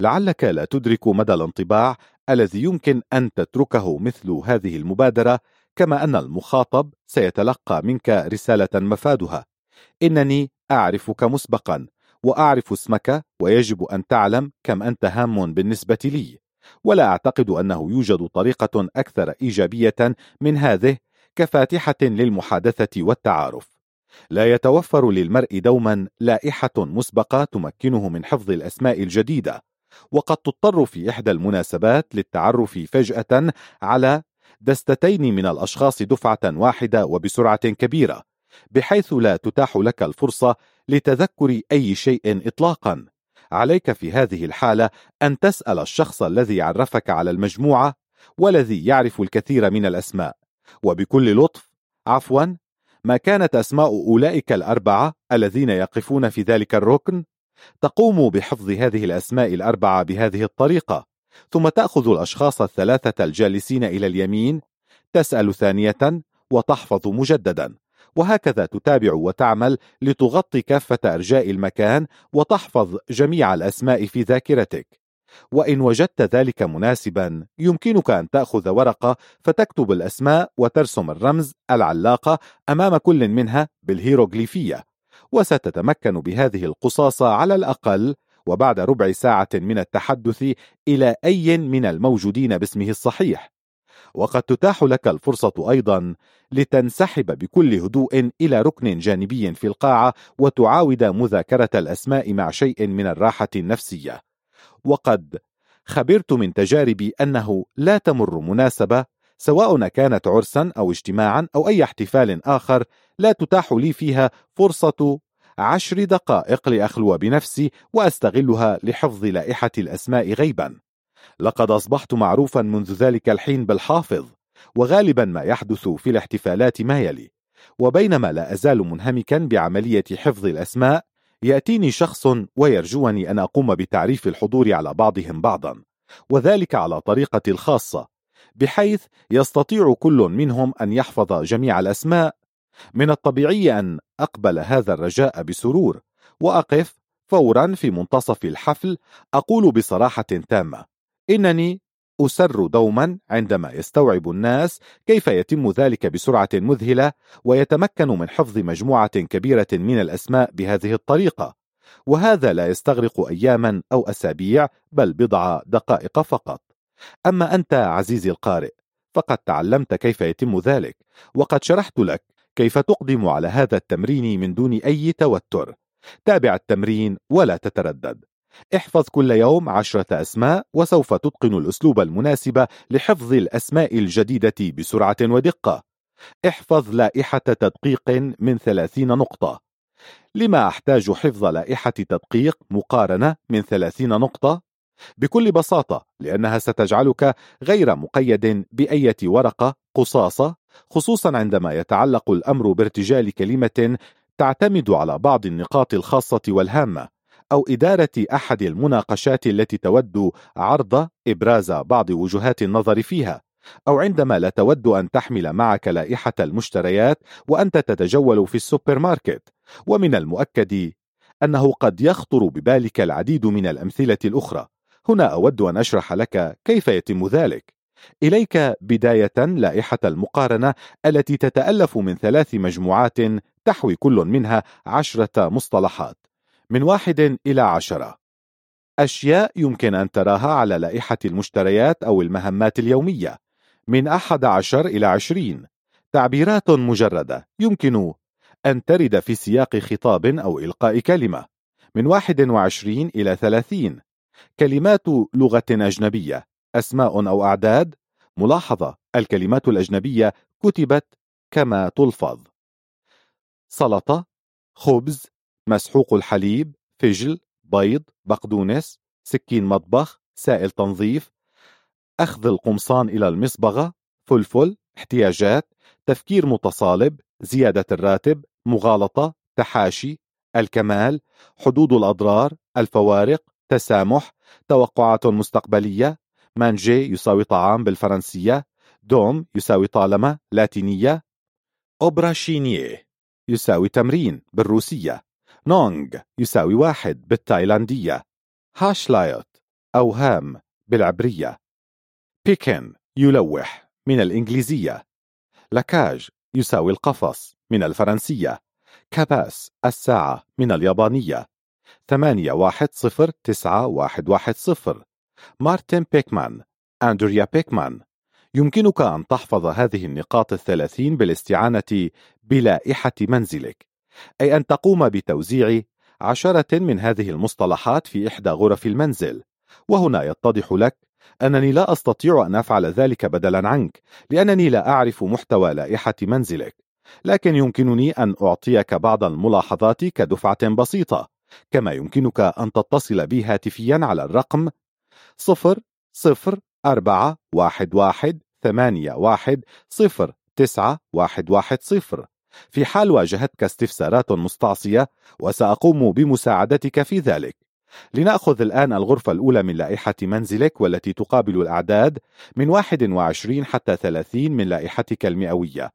لعلك لا تدرك مدى الانطباع الذي يمكن أن تتركه مثل هذه المبادرة كما أن المخاطب سيتلقى منك رسالة مفادها. إنني أعرفك مسبقا وأعرف اسمك ويجب أن تعلم كم أنت هام بالنسبة لي. ولا أعتقد أنه يوجد طريقة أكثر إيجابية من هذه كفاتحة للمحادثة والتعارف. لا يتوفر للمرء دوما لائحة مسبقة تمكنه من حفظ الأسماء الجديدة وقد تضطر في إحدى المناسبات للتعرف فجأة على دستتين من الأشخاص دفعة واحدة وبسرعة كبيرة. بحيث لا تتاح لك الفرصة لتذكر أي شيء إطلاقا. عليك في هذه الحالة أن تسأل الشخص الذي عرفك على المجموعة والذي يعرف الكثير من الأسماء. وبكل لطف عفوا ما كانت أسماء أولئك الأربعة الذين يقفون في ذلك الركن؟ تقوم بحفظ هذه الأسماء الأربعة بهذه الطريقة ثم تأخذ الأشخاص الثلاثة الجالسين إلى اليمين تسأل ثانية وتحفظ مجددا. وهكذا تتابع وتعمل لتغطي كافة أرجاء المكان وتحفظ جميع الأسماء في ذاكرتك. وإن وجدت ذلك مناسبا يمكنك أن تأخذ ورقة فتكتب الأسماء وترسم الرمز العلاقة أمام كل منها بالهيروغليفية. وستتمكن بهذه القصاصة على الأقل وبعد ربع ساعة من التحدث إلى أي من الموجودين باسمه الصحيح. وقد تتاح لك الفرصة أيضا لتنسحب بكل هدوء إلى ركن جانبي في القاعة وتعاود مذاكرة الأسماء مع شيء من الراحة النفسية. وقد خبرت من تجاربي أنه لا تمر مناسبة سواء كانت عرسا أو اجتماعا أو أي احتفال آخر لا تتاح لي فيها فرصة عشر دقائق لأخلو بنفسي وأستغلها لحفظ لائحة الأسماء غيبا. لقد أصبحت معروفا منذ ذلك الحين بالحافظ وغالبا ما يحدث في الاحتفالات ما يلي. وبينما لا أزال منهمكا بعملية حفظ الأسماء يأتيني شخص ويرجوني أن أقوم بتعريف الحضور على بعضهم بعضا وذلك على طريقة الخاصة بحيث يستطيع كل منهم أن يحفظ جميع الأسماء. من الطبيعي أن أقبل هذا الرجاء بسرور وأقف فورا في منتصف الحفل أقول بصراحة تامة إنني أسر دوما عندما يستوعب الناس كيف يتم ذلك بسرعة مذهلة ويتمكن من حفظ مجموعة كبيرة من الأسماء بهذه الطريقة. وهذا لا يستغرق أياما أو أسابيع بل بضع دقائق فقط. أما أنت عزيزي القارئ فقد تعلمت كيف يتم ذلك وقد شرحت لك كيف تقدم على هذا التمرين من دون أي توتر. تابع التمرين ولا تتردد. احفظ كل يوم عشرة أسماء وسوف تتقن الأسلوب المناسب لحفظ الأسماء الجديدة بسرعة ودقة. احفظ لائحة تدقيق من ثلاثين نقطة. لما أحتاج حفظ لائحة تدقيق مقارنة من ثلاثين نقطة؟ بكل بساطة لأنها ستجعلك غير مقيد بأية ورقة قصاصة خصوصا عندما يتعلق الأمر بارتجال كلمة تعتمد على بعض النقاط الخاصة والهامة. أو إدارة أحد المناقشات التي تود عرض إبراز بعض وجهات النظر فيها أو عندما لا تود أن تحمل معك لائحة المشتريات وأنت تتجول في السوبر ماركت ومن المؤكد أنه قد يخطر ببالك العديد من الأمثلة الأخرى. هنا أود أن أشرح لك كيف يتم ذلك. إليك بداية لائحة المقارنة التي تتألف من ثلاث مجموعات تحوي كل منها عشرة مصطلحات. من واحد إلى عشرة. أشياء يمكن أن تراها على لائحة المشتريات أو المهمات اليومية. من أحد عشر إلى عشرين. تعبيرات مجردة. يمكن أن ترد في سياق خطاب أو إلقاء كلمة. من واحد وعشرين إلى ثلاثين. كلمات لغة أجنبية. أسماء أو أعداد. ملاحظة. الكلمات الأجنبية كتبت كما تلفظ. سلطة. خبز. مسحوق الحليب فجل بيض بقدونس سكين مطبخ سائل تنظيف أخذ القمصان إلى المصبغة فلفل احتياجات تفكير متصالب زيادة الراتب مغالطة تحاشي الكمال حدود الأضرار الفوارق تسامح توقعات مستقبلية manger يساوي طعام بالفرنسية dum يساوي طالما لاتينية أوبراشينيه يساوي تمرين بالروسية. نونغ يساوي واحد بالتايلاندية. هاشلايت أوهام بالعبرية. بيكن يلوح من الإنجليزية. لكاج يساوي القفص من الفرنسية. كاباس الساعة من اليابانية. ثمانية واحد صفر تسعة واحد واحد صفر. مارتن بيكمان أندريا بيكمان يمكنك أن تحفظ هذه النقاط الثلاثين بالاستعانة بلائحة منزلك. أي أن تقوم بتوزيع عشرة من هذه المصطلحات في إحدى غرف المنزل. وهنا يتضح لك أنني لا أستطيع أن أفعل ذلك بدلا عنك لأنني لا أعرف محتوى لائحة منزلك. لكن يمكنني أن أعطيك بعض الملاحظات كدفعة بسيطة. كما يمكنك أن تتصل بي هاتفيا على الرقم 0 0 4 1 1 8 1 0 9 1 1 0 في حال واجهتك استفسارات مستعصية وسأقوم بمساعدتك في ذلك. لنأخذ الآن الغرفة الأولى من لائحة منزلك والتي تقابل الأعداد من 21 حتى 30 من لائحتك المئوية.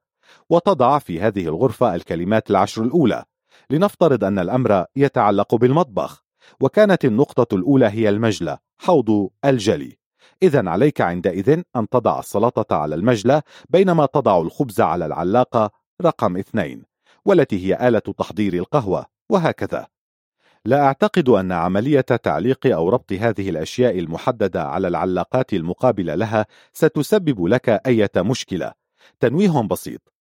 وتضع في هذه الغرفة الكلمات العشر الأولى. لنفترض أن الأمر يتعلق بالمطبخ. وكانت النقطة الأولى هي المجلة حوض الجلي. إذا عليك عندئذ أن تضع السلطة على المجلة بينما تضع الخبز على العلاقة رقم اثنين والتي هي آلة تحضير القهوة وهكذا. لا أعتقد أن عملية تعليق أو ربط هذه الأشياء المحددة على العلاقات المقابلة لها ستسبب لك أي مشكلة. تنويه بسيط.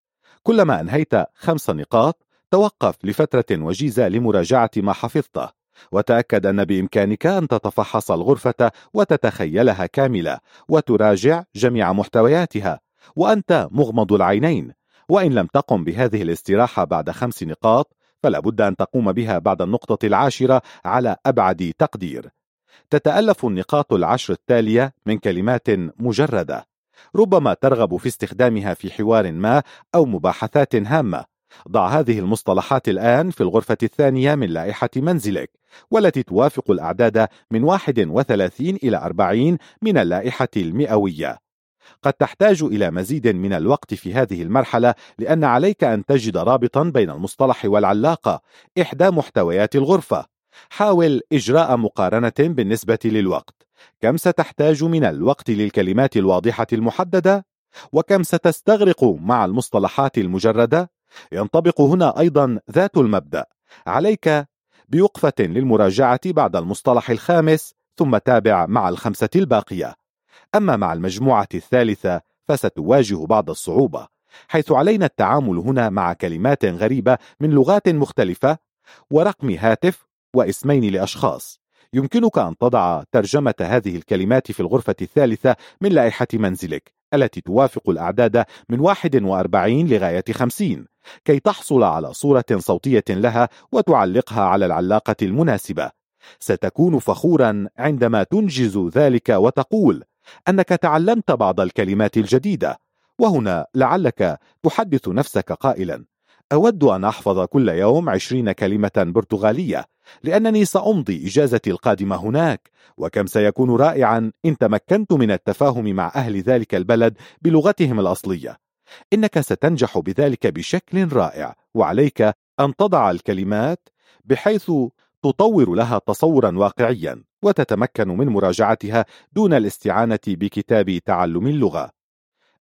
كلما أنهيت خمس نقاط توقف لفترة وجيزة لمراجعة ما حفظته وتأكد أن بإمكانك أن تتفحص الغرفة وتتخيلها كاملة وتراجع جميع محتوياتها وأنت مغمض العينين. وإن لم تقم بهذه الاستراحة بعد خمس نقاط فلا بد أن تقوم بها بعد النقطة العاشرة على أبعد تقدير. تتألف النقاط العشر التالية من كلمات مجردة. ربما ترغب في استخدامها في حوار ما أو مباحثات هامة. ضع هذه المصطلحات الآن في الغرفة الثانية من لائحة منزلك والتي توافق الأعداد من 31 إلى 40 من اللائحة المئوية. قد تحتاج إلى مزيد من الوقت في هذه المرحلة لأن عليك أن تجد رابطا بين المصطلح والعلاقة. إحدى محتويات الغرفة. حاول إجراء مقارنة بالنسبة للوقت. كم ستحتاج من الوقت للكلمات الواضحة المحددة؟ وكم ستستغرق مع المصطلحات المجردة؟ ينطبق هنا أيضا ذات المبدأ. عليك بوقفة للمراجعة بعد المصطلح الخامس ثم تابع مع الخمسة الباقية. أما مع المجموعة الثالثة فستواجه بعض الصعوبة حيث علينا التعامل هنا مع كلمات غريبة من لغات مختلفة ورقم هاتف واسمين لأشخاص. يمكنك أن تضع ترجمة هذه الكلمات في الغرفة الثالثة من لائحة منزلك التي توافق الأعداد من 41 لغاية 50 كي تحصل على صورة صوتية لها وتعلقها على العلاقة المناسبة. ستكون فخورا عندما تنجز ذلك وتقول أنك تعلمت بعض الكلمات الجديدة. وهنا لعلك تحدث نفسك قائلا. أود أن أحفظ كل يوم عشرين كلمة برتغالية لأنني سأمضي إجازتي القادمة هناك. وكم سيكون رائعا إن تمكنت من التفاهم مع أهل ذلك البلد بلغتهم الأصلية. إنك ستنجح بذلك بشكل رائع وعليك أن تضع الكلمات بحيث تطور لها تصورا واقعيا وتتمكن من مراجعتها دون الاستعانة بكتاب تعلم اللغة.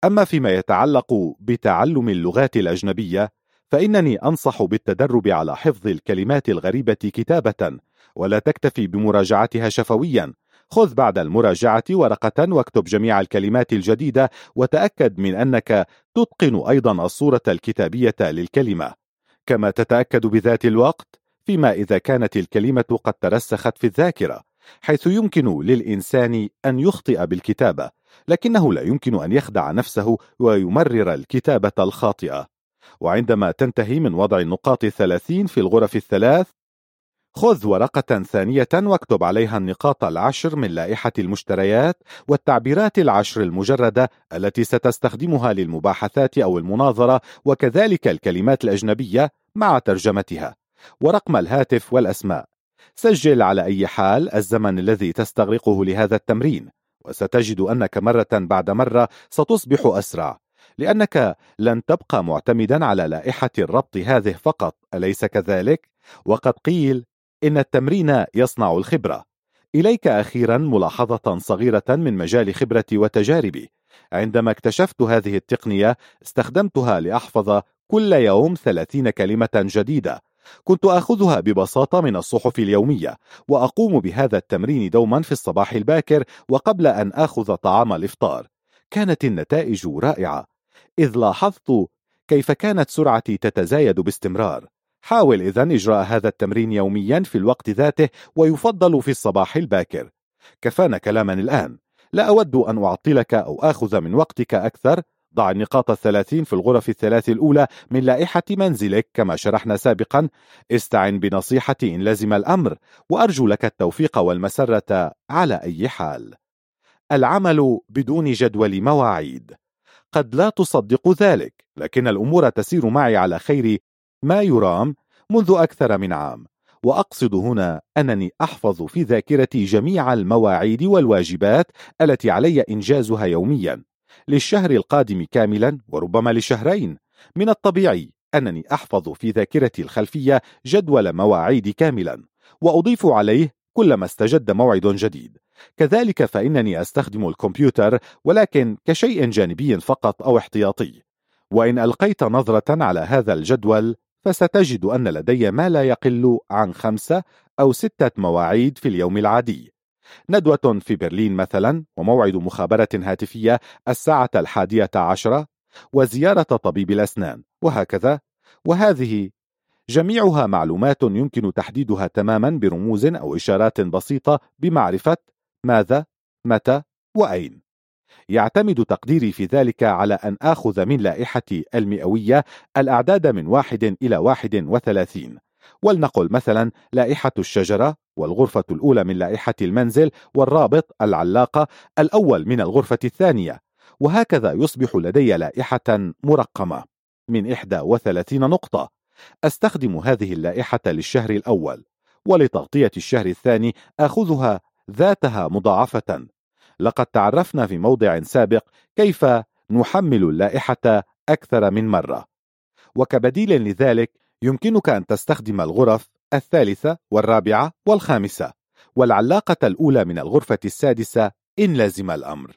أما فيما يتعلق بتعلم اللغات الأجنبية فإنني أنصح بالتدرب على حفظ الكلمات الغريبة كتابة ولا تكتفي بمراجعتها شفويا. خذ بعد المراجعة ورقة واكتب جميع الكلمات الجديدة وتأكد من أنك تتقن أيضا الصورة الكتابية للكلمة. كما تتأكد بذات الوقت فيما إذا كانت الكلمة قد ترسخت في الذاكرة حيث يمكن للإنسان أن يخطئ بالكتابة لكنه لا يمكن أن يخدع نفسه ويمرر الكتابة الخاطئة. وعندما تنتهي من وضع النقاط الثلاثين في الغرف الثلاث خذ ورقة ثانية واكتب عليها النقاط العشر من لائحة المشتريات والتعبيرات العشر المجردة التي ستستخدمها للمباحثات أو المناظرة وكذلك الكلمات الأجنبية مع ترجمتها. ورقم الهاتف والأسماء. سجل على أي حال الزمن الذي تستغرقه لهذا التمرين وستجد أنك مرة بعد مرة ستصبح أسرع لأنك لن تبقى معتمدا على لائحة الربط هذه فقط أليس كذلك؟ وقد قيل إن التمرين يصنع الخبرة. إليك أخيرا ملاحظة صغيرة من مجال خبرتي وتجاربي. عندما اكتشفت هذه التقنية استخدمتها لأحفظ كل يوم ثلاثين كلمة جديدة كنت أخذها ببساطة من الصحف اليومية وأقوم بهذا التمرين دوما في الصباح الباكر وقبل أن أخذ طعام الإفطار. كانت النتائج رائعة. إذ لاحظت كيف كانت سرعتي تتزايد باستمرار. حاول إذن إجراء هذا التمرين يوميا في الوقت ذاته ويفضل في الصباح الباكر. كفانا كلاما الآن. لا أود أن أعطلك أو آخذ من وقتك أكثر. ضع النقاط الثلاثين في الغرف الثلاث الأولى من لائحة منزلك كما شرحنا سابقا. استعن بنصيحتي إن لزم الأمر وأرجو لك التوفيق والمسرة على أي حال. العمل بدون جدول مواعيد. قد لا تصدق ذلك لكن الأمور تسير معي على خير ما يرام منذ أكثر من عام. وأقصد هنا أنني أحفظ في ذاكرتي جميع المواعيد والواجبات التي علي إنجازها يوميا. للشهر القادم كاملا وربما لشهرين. من الطبيعي أنني أحفظ في ذاكرتي الخلفية جدول مواعيد كاملا وأضيف عليه كلما استجد موعد جديد. كذلك فإنني أستخدم الكمبيوتر ولكن كشيء جانبي فقط أو احتياطي. وإن ألقيت نظرة على هذا الجدول فستجد أن لدي ما لا يقل عن خمسة أو ستة مواعيد في اليوم العادي. ندوة في برلين مثلا وموعد مخابرة هاتفية الساعة الحادية عشرة وزيارة طبيب الأسنان وهكذا. وهذه جميعها معلومات يمكن تحديدها تماما برموز أو إشارات بسيطة بمعرفة ماذا متى وأين. يعتمد تقديري في ذلك على أن آخذ من لائحتي المئوية الأعداد من واحد إلى واحد وثلاثين. ولنقل مثلا لائحة الشجرة والغرفة الأولى من لائحة المنزل والرابط العلاقة الأول من الغرفة الثانية وهكذا يصبح لدي لائحة مرقمة من 31 نقطة. أستخدم هذه اللائحة للشهر الأول ولتغطية الشهر الثاني أخذها ذاتها مضاعفة. لقد تعرفنا في موضع سابق كيف نحمل اللائحة أكثر من مرة. وكبديل لذلك يمكنك أن تستخدم الغرف الثالثة والرابعة والخامسة والعلاقة الأولى من الغرفة السادسة إن لزم الأمر.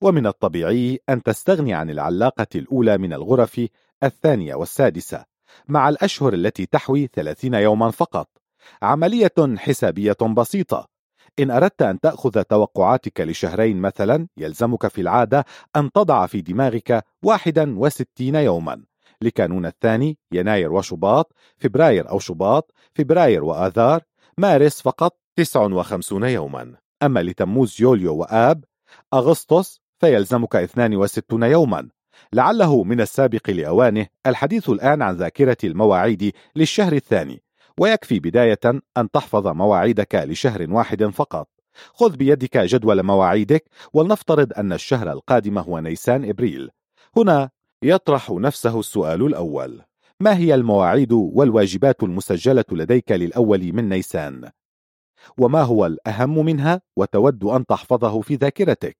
ومن الطبيعي أن تستغني عن العلاقة الأولى من الغرف الثانية والسادسة مع الأشهر التي تحوي 30 يوما فقط. عملية حسابية بسيطة. إن أردت أن تأخذ توقعاتك لشهرين مثلا يلزمك في العادة أن تضع في دماغك 61 يوما. لكانون الثاني يناير وشباط فبراير أو شباط فبراير وآذار مارس فقط 59 يوما. أما لتموز يوليو وآب أغسطس فيلزمك 62 يوما. لعله من السابق لأوانه الحديث الآن عن ذاكرة المواعيد للشهر الثاني. ويكفي بداية أن تحفظ مواعيدك لشهر واحد فقط. خذ بيدك جدول مواعيدك ولنفترض أن الشهر القادم هو نيسان إبريل. هنا يطرح نفسه السؤال الأول. ما هي المواعيد والواجبات المسجلة لديك للأول من نيسان؟ وما هو الأهم منها؟ وتود أن تحفظه في ذاكرتك؟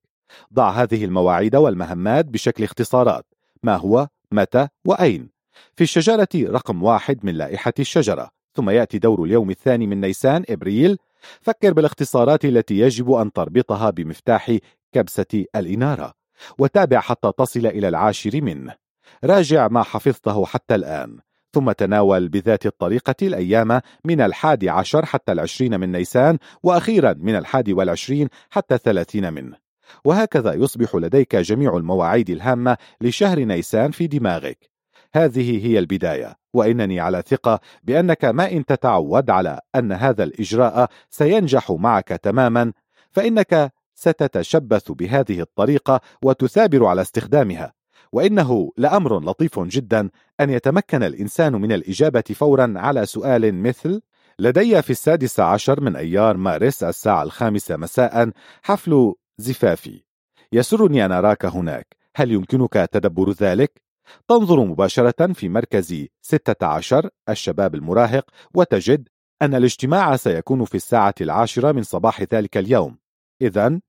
ضع هذه المواعيد والمهمات بشكل اختصارات. ما هو، متى، وأين؟ في الشجرة رقم واحد من لائحة الشجرة. ثم يأتي دور اليوم الثاني من نيسان إبريل. فكر بالاختصارات التي يجب أن تربطها بمفتاح كبسة الإنارة. وتابع حتى تصل إلى العاشر منه. راجع ما حفظته حتى الآن ثم تناول بذات الطريقة الأيام من الحادي عشر حتى العشرين من نيسان وأخيرا من الحادي والعشرين حتى الثلاثين منه. وهكذا يصبح لديك جميع المواعيد الهامة لشهر نيسان في دماغك. هذه هي البداية وإنني على ثقة بأنك ما إن تتعود على أن هذا الإجراء سينجح معك تماما فإنك ستتشبث بهذه الطريقة وتثابر على استخدامها وإنه لأمر لطيف جدا أن يتمكن الإنسان من الإجابة فورا على سؤال مثل لدي في السادس عشر من أيار مارس الساعة الخامسة مساء حفل زفافي. يسرني أن أراك هناك. هل يمكنك تدبر ذلك؟ تنظر مباشرة في مركز 16 الشباب المراهق وتجد أن الاجتماع سيكون في الساعة العاشرة من صباح ذلك اليوم. إذا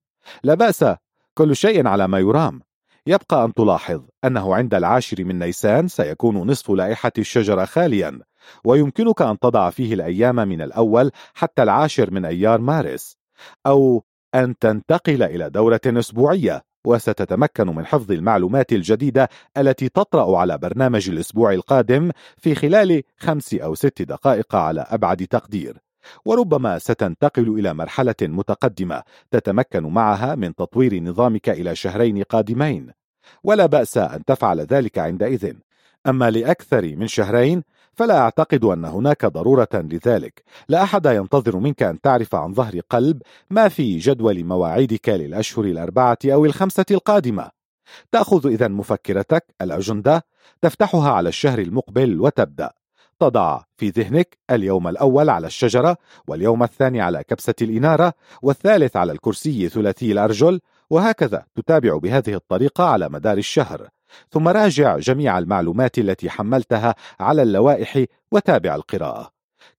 لا بأس. كل شيء على ما يرام. يبقى أن تلاحظ أنه عند العاشر من نيسان سيكون نصف لائحة الشجرة خاليا ويمكنك أن تضع فيه الأيام من الأول حتى العاشر من أيار مارس أو أن تنتقل إلى دورة أسبوعية وستتمكن من حفظ المعلومات الجديدة التي تطرأ على برنامج الأسبوع القادم في خلال خمس أو ست دقائق على أبعد تقدير. وربما ستنتقل إلى مرحلة متقدمة تتمكن معها من تطوير نظامك إلى شهرين قادمين. ولا بأس أن تفعل ذلك عندئذ. أما لأكثر من شهرين فلا أعتقد أن هناك ضرورة لذلك. لا أحد ينتظر منك أن تعرف عن ظهر قلب ما في جدول مواعيدك للأشهر الأربعة أو الخمسة القادمة. تأخذ إذا مفكرتك الأجندة تفتحها على الشهر المقبل وتبدأ. تضع في ذهنك اليوم الأول على الشجرة واليوم الثاني على كبسة الإنارة والثالث على الكرسي ثلاثي الأرجل وهكذا تتابع بهذه الطريقة على مدار الشهر. ثم راجع جميع المعلومات التي حملتها على اللوائح وتابع القراءة.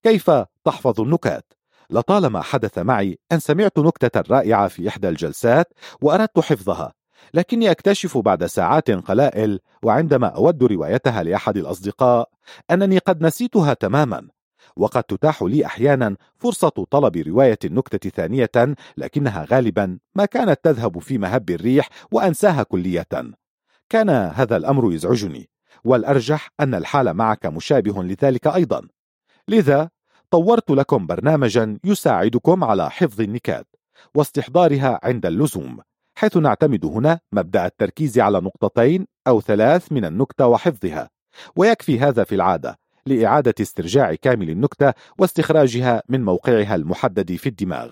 كيف تحفظ النكات؟ لطالما حدث معي أن سمعت نكتة رائعة في إحدى الجلسات وأردت حفظها. لكني أكتشف بعد ساعات قلائل وعندما أود روايتها لأحد الأصدقاء أنني قد نسيتها تماما. وقد تتاح لي أحيانا فرصة طلب رواية النكتة ثانية لكنها غالبا ما كانت تذهب في مهب الريح وأنساها كلية. كان هذا الأمر يزعجني والأرجح أن الحال معك مشابه لذلك أيضا. لذا طورت لكم برنامجا يساعدكم على حفظ النكات واستحضارها عند اللزوم. حيث نعتمد هنا مبدأ التركيز على نقطتين أو ثلاث من النكتة وحفظها ويكفي هذا في العادة لإعادة استرجاع كامل النكتة واستخراجها من موقعها المحدد في الدماغ.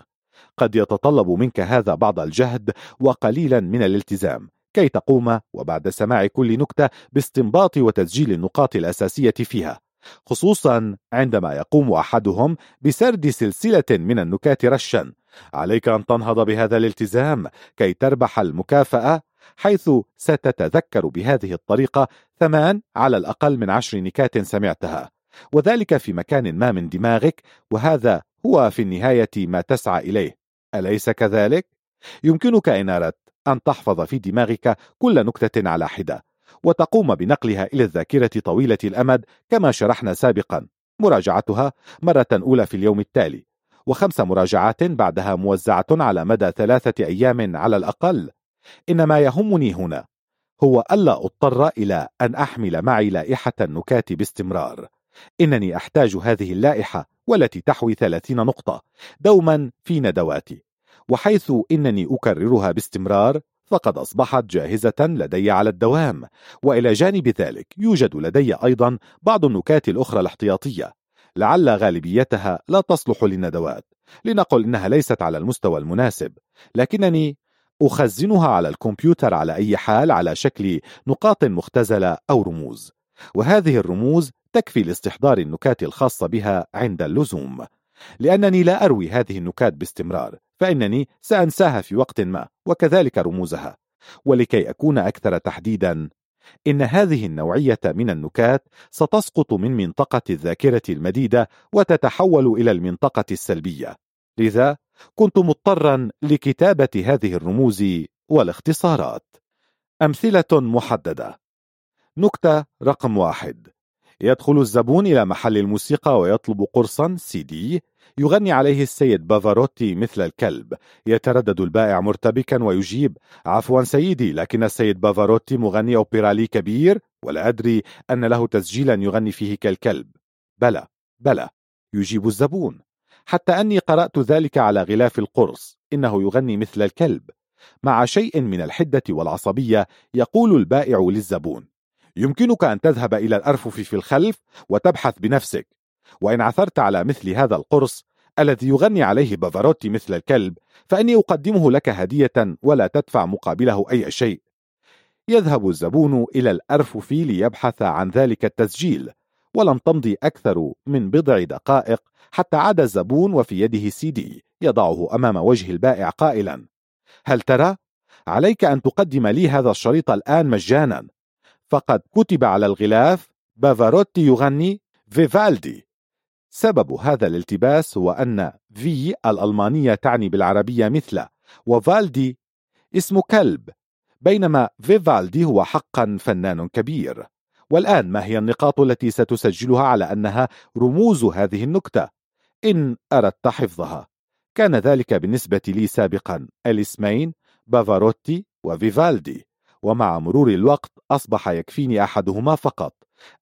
قد يتطلب منك هذا بعض الجهد وقليلا من الالتزام كي تقوم وبعد سماع كل نكتة باستنباط وتسجيل النقاط الأساسية فيها خصوصا عندما يقوم أحدهم بسرد سلسلة من النكات رشا. عليك أن تنهض بهذا الالتزام كي تربح المكافأة حيث ستتذكر بهذه الطريقة ثمان على الأقل من عشر نكات سمعتها. وذلك في مكان ما من دماغك وهذا هو في النهاية ما تسعى إليه. أليس كذلك؟ يمكنك إن أردت أن تحفظ في دماغك كل نكتة على حدة وتقوم بنقلها إلى الذاكرة طويلة الأمد كما شرحنا سابقا. مراجعتها مرة أولى في اليوم التالي. وخمس مراجعات بعدها موزعة على مدى ثلاثة أيام على الأقل. إن ما يهمني هنا هو ألا أضطر إلى أن أحمل معي لائحة النكات باستمرار. إنني أحتاج هذه اللائحة والتي تحوي ثلاثين نقطة دوما في ندواتي. وحيث إنني أكررها باستمرار فقد أصبحت جاهزة لدي على الدوام. وإلى جانب ذلك يوجد لدي أيضا بعض النكات الأخرى الاحتياطية. لعل غالبيتها لا تصلح للندوات لنقل إنها ليست على المستوى المناسب. لكنني أخزنها على الكمبيوتر على أي حال على شكل نقاط مختزلة أو رموز. وهذه الرموز تكفي لاستحضار النكات الخاصة بها عند اللزوم. لأنني لا أروي هذه النكات باستمرار فإنني سأنساها في وقت ما وكذلك رموزها. ولكي أكون أكثر تحديدا إن هذه النوعية من النكات ستسقط من منطقة الذاكرة المديدة وتتحول إلى المنطقة السلبية. لذا كنت مضطرا لكتابة هذه الرموز والاختصارات. أمثلة محددة. نكتة رقم واحد. يدخل الزبون إلى محل الموسيقى ويطلب قرصا سي دي يغني عليه السيد بافاروتي مثل الكلب. يتردد البائع مرتبكا ويجيب عفوا سيدي لكن السيد بافاروتي مغني أوبرالي كبير ولا أدري أن له تسجيلا يغني فيه كالكلب. بلى بلى يجيب الزبون. حتى أني قرأت ذلك على غلاف القرص إنه يغني مثل الكلب. مع شيء من الحدة والعصبية يقول البائع للزبون يمكنك أن تذهب إلى الأرفف في الخلف وتبحث بنفسك. وإن عثرت على مثل هذا القرص الذي يغني عليه بافاروتي مثل الكلب فإني أقدمه لك هدية ولا تدفع مقابله أي شيء. يذهب الزبون إلى الأرفف ليبحث عن ذلك التسجيل ولم تمضي أكثر من بضع دقائق حتى عاد الزبون وفي يده سي دي يضعه أمام وجه البائع قائلا هل ترى؟ عليك أن تقدم لي هذا الشريط الآن مجانا. فقد كتب على الغلاف بافاروتي يغني فيفالدي. سبب هذا الالتباس هو أن في الألمانية تعني بالعربية مثل وفالدي اسم كلب بينما فيفالدي هو حقا فنان كبير. والآن ما هي النقاط التي ستسجلها على أنها رموز هذه النكتة؟ إن أردت حفظها. كان ذلك بالنسبة لي سابقا. الاسمين بافاروتي وفيفالدي. ومع مرور الوقت أصبح يكفيني أحدهما فقط.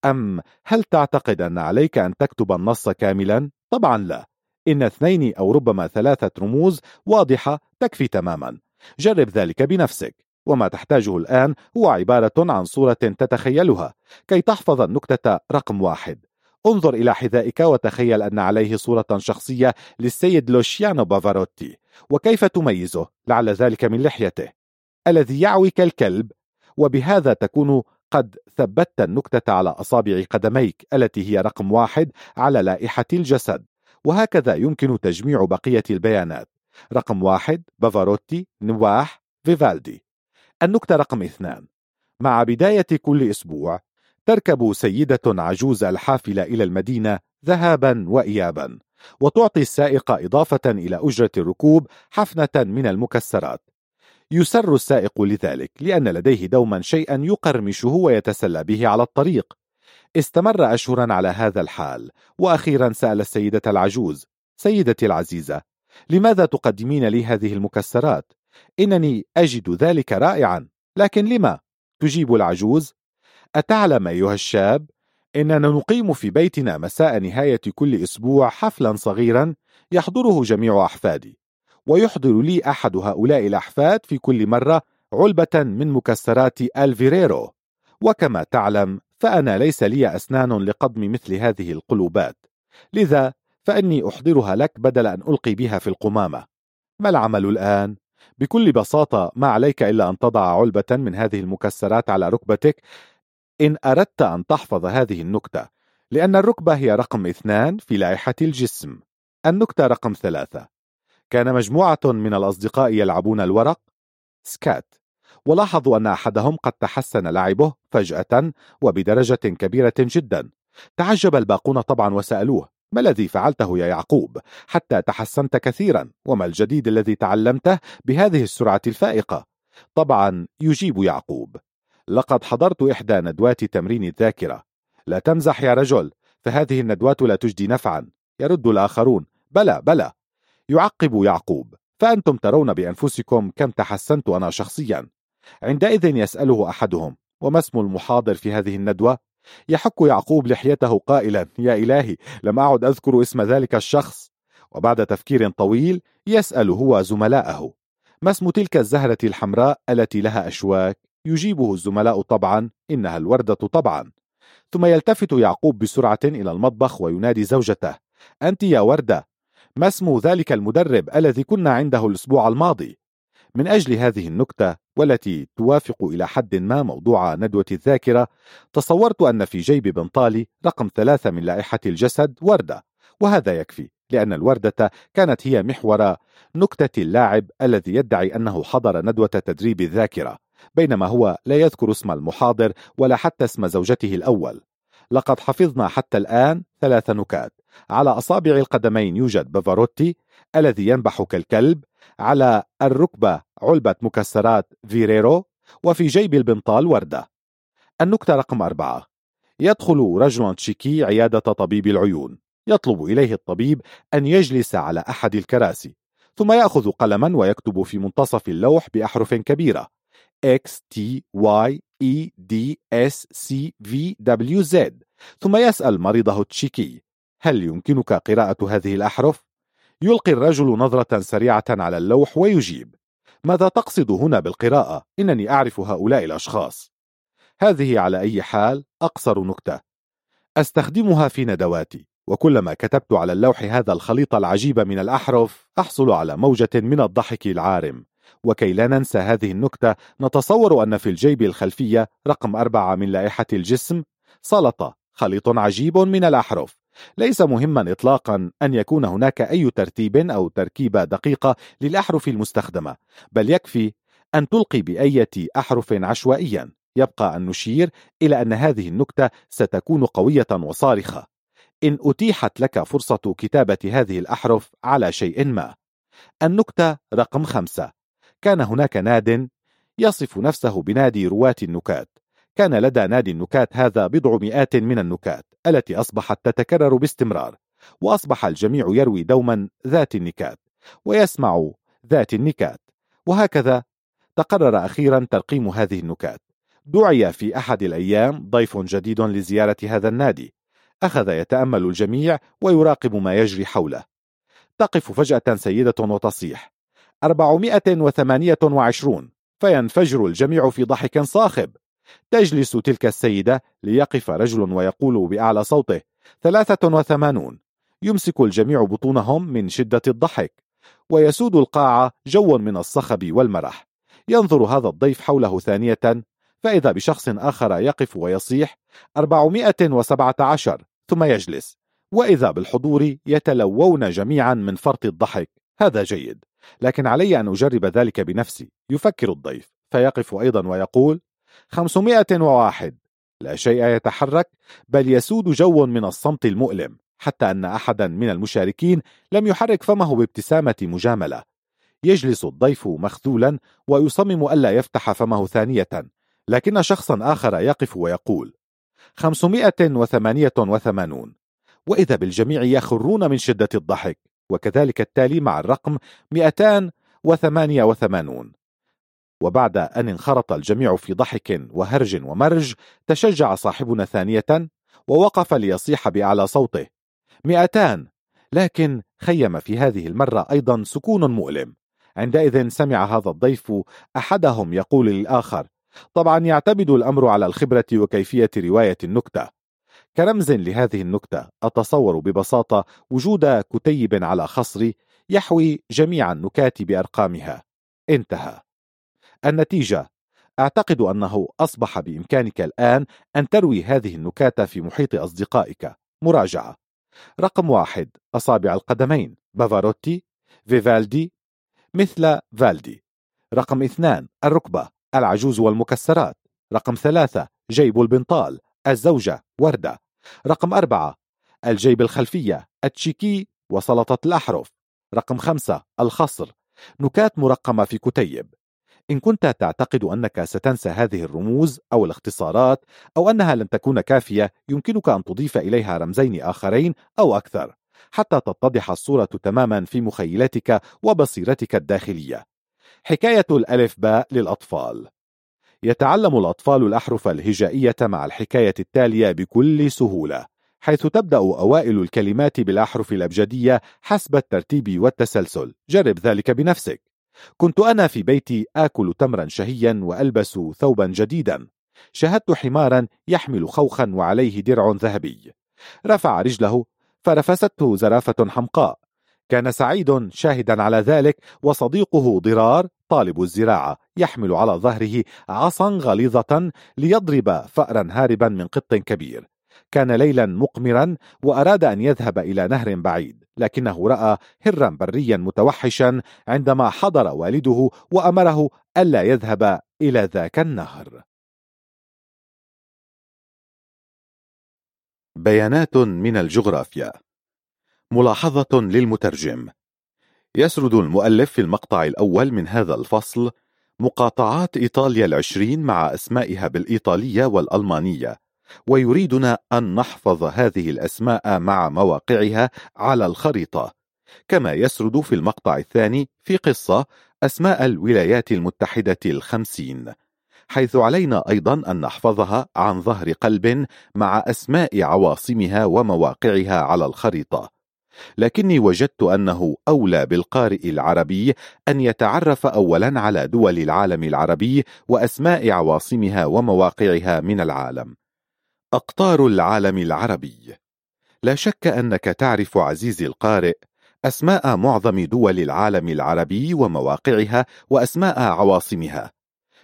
أم هل تعتقد أن عليك أن تكتب النص كاملا؟ طبعا لا. إن اثنين أو ربما ثلاثة رموز واضحة تكفي تماما. جرب ذلك بنفسك. وما تحتاجه الآن هو عبارة عن صورة تتخيلها. كي تحفظ النكتة رقم واحد. انظر إلى حذائك وتخيل أن عليه صورة شخصية للسيد لوشيانو بافاروتي. وكيف تميزه؟ لعل ذلك من لحيته. الذي يعوي كالكلب وبهذا تكون قد ثبتت النكتة على أصابع قدميك التي هي رقم واحد على لائحة الجسد وهكذا يمكن تجميع بقية البيانات. رقم واحد بافاروتي نواح فيفالدي. النكتة رقم اثنان. مع بداية كل أسبوع تركب سيدة عجوز الحافلة إلى المدينة ذهابا وإيابا وتعطي السائق إضافة إلى أجرة الركوب حفنة من المكسرات. يسر السائق لذلك لأن لديه دوما شيئا يقرمشه ويتسلى به على الطريق استمر أشهرا على هذا الحال وأخيرا سأل السيدة العجوز سيدتي العزيزة لماذا تقدمين لي هذه المكسرات؟ إنني أجد ذلك رائعا لكن لما؟ تجيب العجوز أتعلم أيها الشاب إننا نقيم في بيتنا مساء نهاية كل أسبوع حفلا صغيرا يحضره جميع أحفادي ويحضر لي أحد هؤلاء الأحفاد في كل مرة علبة من مكسرات ألفيريرو. وكما تعلم فأنا ليس لي أسنان لقضم مثل هذه القلوبات. لذا فإني أحضرها لك بدل أن ألقي بها في القمامة. ما العمل الآن؟ بكل بساطة ما عليك إلا أن تضع علبة من هذه المكسرات على ركبتك. إن أردت أن تحفظ هذه النكتة لأن الركبة هي رقم اثنان في لائحة الجسم. النكتة رقم ثلاثة. كان مجموعة من الأصدقاء يلعبون الورق سكات. ولاحظوا أن أحدهم قد تحسن لعبه فجأة وبدرجة كبيرة جدا. تعجب الباقون طبعا وسألوه ما الذي فعلته يا يعقوب؟ حتى تحسنت كثيرا وما الجديد الذي تعلمته بهذه السرعة الفائقة؟ طبعا يجيب يعقوب. لقد حضرت إحدى ندوات تمرين الذاكرة. لا تمزح يا رجل فهذه الندوات لا تجدي نفعا. يرد الآخرون. بلى بلى. يعقب يعقوب فأنتم ترون بأنفسكم كم تحسنت أنا شخصيا عندئذ يسأله أحدهم وما اسم المحاضر في هذه الندوة؟ يحك يعقوب لحيته قائلا يا إلهي لم أعد أذكر اسم ذلك الشخص وبعد تفكير طويل يسأل هو زملاءه ما اسم تلك الزهرة الحمراء التي لها أشواك؟ يجيبه الزملاء طبعا إنها الوردة طبعا ثم يلتفت يعقوب بسرعة إلى المطبخ وينادي زوجته أنت يا وردة ما اسم ذلك المدرب الذي كنا عنده الأسبوع الماضي؟ من أجل هذه النكتة والتي توافق إلى حد ما موضوع ندوة الذاكرة تصورت أن في جيب بنطالي رقم ثلاثة من لائحة الجسد وردة وهذا يكفي لأن الوردة كانت هي محور نكتة اللاعب الذي يدعي أنه حضر ندوة تدريب الذاكرة بينما هو لا يذكر اسم المحاضر ولا حتى اسم زوجته الأول. لقد حفظنا حتى الآن ثلاث نكات. على أصابع القدمين يوجد بافاروتي الذي ينبح كالكلب. على الركبة علبة مكسرات فيريرو. وفي جيب البنطال وردة. النكتة رقم أربعة. يدخل رجل تشيكي عيادة طبيب العيون. يطلب إليه الطبيب أن يجلس على أحد الكراسي. ثم يأخذ قلما ويكتب في منتصف اللوح بأحرف كبيرة. X T Y E D S C V W Z. ثم يسأل مريضه التشيكي هل يمكنك قراءة هذه الأحرف؟ يلقي الرجل نظرة سريعة على اللوح ويجيب. ماذا تقصد هنا بالقراءة؟ إنني أعرف هؤلاء الأشخاص. هذه على أي حال أقصر نكتة. أستخدمها في ندواتي وكلما كتبت على اللوح هذا الخليط العجيب من الأحرف أحصل على موجة من الضحك العارم. وكي لا ننسى هذه النكتة نتصور أن في الجيب الخلفية رقم أربعة من لائحة الجسم سلطة خليط عجيب من الأحرف. ليس مهما إطلاقا أن يكون هناك أي ترتيب أو تركيبة دقيقة للأحرف المستخدمة بل يكفي أن تلقي بأية أحرف عشوائيا. يبقى أن نشير إلى أن هذه النكتة ستكون قوية وصارخة. إن أتيحت لك فرصة كتابة هذه الأحرف على شيء ما. النكتة رقم خمسة. كان هناك ناد يصف نفسه بنادي رواة النكات. كان لدى نادي النكات هذا بضع مئات من النكات التي أصبحت تتكرر باستمرار وأصبح الجميع يروي دوما ذات النكات ويسمع ذات النكات. وهكذا تقرر أخيرا ترقيم هذه النكات. دعي في أحد الأيام ضيف جديد لزيارة هذا النادي. أخذ يتأمل الجميع ويراقب ما يجري حوله. تقف فجأة سيدة وتصيح. 428 فينفجر الجميع في ضحك صاخب. تجلس تلك السيدة ليقف رجل ويقول بأعلى صوته ثلاثة وثمانون. يمسك الجميع بطونهم من شدة الضحك. ويسود القاعة جو من الصخب والمرح. ينظر هذا الضيف حوله ثانية فإذا بشخص آخر يقف ويصيح 417 ثم يجلس. وإذا بالحضور يتلوون جميعا من فرط الضحك. هذا جيد. لكن علي أن أجرب ذلك بنفسي. يفكر الضيف فيقف أيضا ويقول 501 لا شيء يتحرك بل يسود جو من الصمت المؤلم حتى أن أحدا من المشاركين لم يحرك فمه بابتسامة مجاملة. يجلس الضيف مخذولا ويصمم ألا يفتح فمه ثانية لكن شخصا آخر يقف ويقول 588 وإذا بالجميع يخرون من شدة الضحك. وكذلك التالي مع الرقم 288 وبعد أن انخرط الجميع في ضحك وهرج ومرج تشجع صاحبنا ثانية ووقف ليصيح بأعلى صوته. مئتان! لكن خيم في هذه المرة أيضا سكون مؤلم. عندئذ سمع هذا الضيف أحدهم يقول للآخر طبعا يعتمد الأمر على الخبرة وكيفية رواية النكتة. كرمز لهذه النكتة أتصور ببساطة وجود كتيب على خصري يحوي جميع النكات بأرقامها. انتهى. النتيجة أعتقد أنه أصبح بإمكانك الآن أن تروي هذه النكات في محيط أصدقائك. مراجعة. رقم واحد أصابع القدمين بافاروتي فيفالدي مثل فالدي. رقم اثنان الركبة العجوز والمكسرات. رقم ثلاثة جيب البنطال الزوجة وردة. رقم أربعة الجيب الخلفية التشيكي وسلطة الأحرف. رقم خمسة الخصر. نكات مرقمة في كتيب. إن كنت تعتقد أنك ستنسى هذه الرموز أو الاختصارات أو أنها لن تكون كافية يمكنك أن تضيف إليها رمزين آخرين أو أكثر حتى تتضح الصورة تماما في مخيلتك وبصيرتك الداخلية. حكاية الألف باء للأطفال. يتعلم الأطفال الأحرف الهجائية مع الحكاية التالية بكل سهولة حيث تبدأ أوائل الكلمات بالأحرف الأبجدية حسب الترتيب والتسلسل. جرب ذلك بنفسك. كنت أنا في بيتي آكل تمرا شهيا وألبس ثوبا جديدا. شاهدت حمارا يحمل خوخا وعليه درع ذهبي. رفع رجله فرفسته زرافة حمقاء. كان سعيد شاهدا على ذلك وصديقه ضرار طالب الزراعة يحمل على ظهره عصا غليظة ليضرب فأرا هاربا من قط كبير. كان ليلا مقمرا وأراد أن يذهب إلى نهر بعيد لكنه رأى هرا بريا متوحشا عندما حضر والده وأمره ألا يذهب إلى ذاك النهر. بيانات من الجغرافيا. ملاحظة للمترجم. يسرد المؤلف في المقطع الأول من هذا الفصل مقاطعات إيطاليا العشرين مع أسمائها بالإيطالية والألمانية ويريدنا أن نحفظ هذه الأسماء مع مواقعها على الخريطة. كما يسرد في المقطع الثاني في قصة أسماء الولايات المتحدة الخمسين حيث علينا أيضا أن نحفظها عن ظهر قلب مع أسماء عواصمها ومواقعها على الخريطة. لكني وجدت أنه أولى بالقارئ العربي أن يتعرف أولا على دول العالم العربي وأسماء عواصمها ومواقعها من العالم. أقطار العالم العربي. لا شك أنك تعرف عزيزي القارئ أسماء معظم دول العالم العربي ومواقعها وأسماء عواصمها.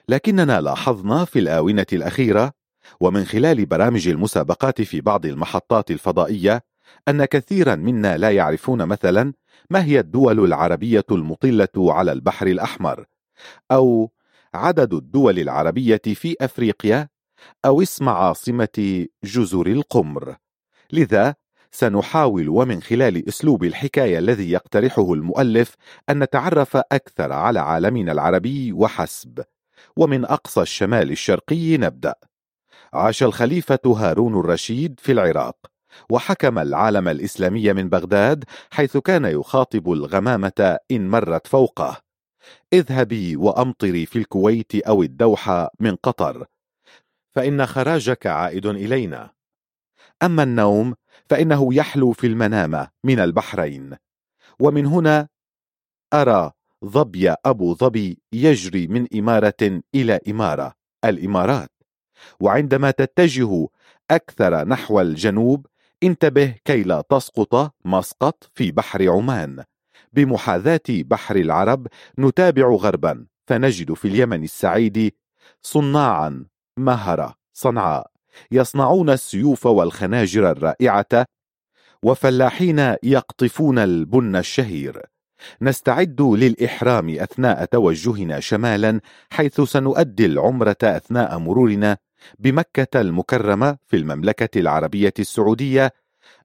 لكننا لاحظنا في الآونة الأخيرة ومن خلال برامج المسابقات في بعض المحطات الفضائية أن كثيرا منا لا يعرفون مثلا ما هي الدول العربية المطلة على البحر الأحمر أو عدد الدول العربية في أفريقيا أو اسم عاصمة جزر القمر. لذا سنحاول ومن خلال أسلوب الحكاية الذي يقترحه المؤلف أن نتعرف أكثر على عالمنا العربي وحسب ومن أقصى الشمال الشرقي نبدأ. عاش الخليفة هارون الرشيد في العراق. وحكم العالم الإسلامي من بغداد حيث كان يخاطب الغمامة إن مرت فوقه. اذهبي وأمطري في الكويت أو الدوحة من قطر فإن خراجك عائد إلينا. أما النوم فإنه يحلو في المنام من البحرين. ومن هنا أرى ظبي أبو ظبي يجري من إمارة إلى إمارة الإمارات. وعندما تتجه أكثر نحو الجنوب انتبه كي لا تسقط مسقط في بحر عمان. بمحاذاة بحر العرب نتابع غربا فنجد في اليمن السعيد صناعا مهرة صنعاء يصنعون السيوف والخناجر الرائعة وفلاحين يقطفون البن الشهير. نستعد للإحرام أثناء توجهنا شمالا حيث سنؤدي العمرة أثناء مرورنا بمكة المكرمة في المملكة العربية السعودية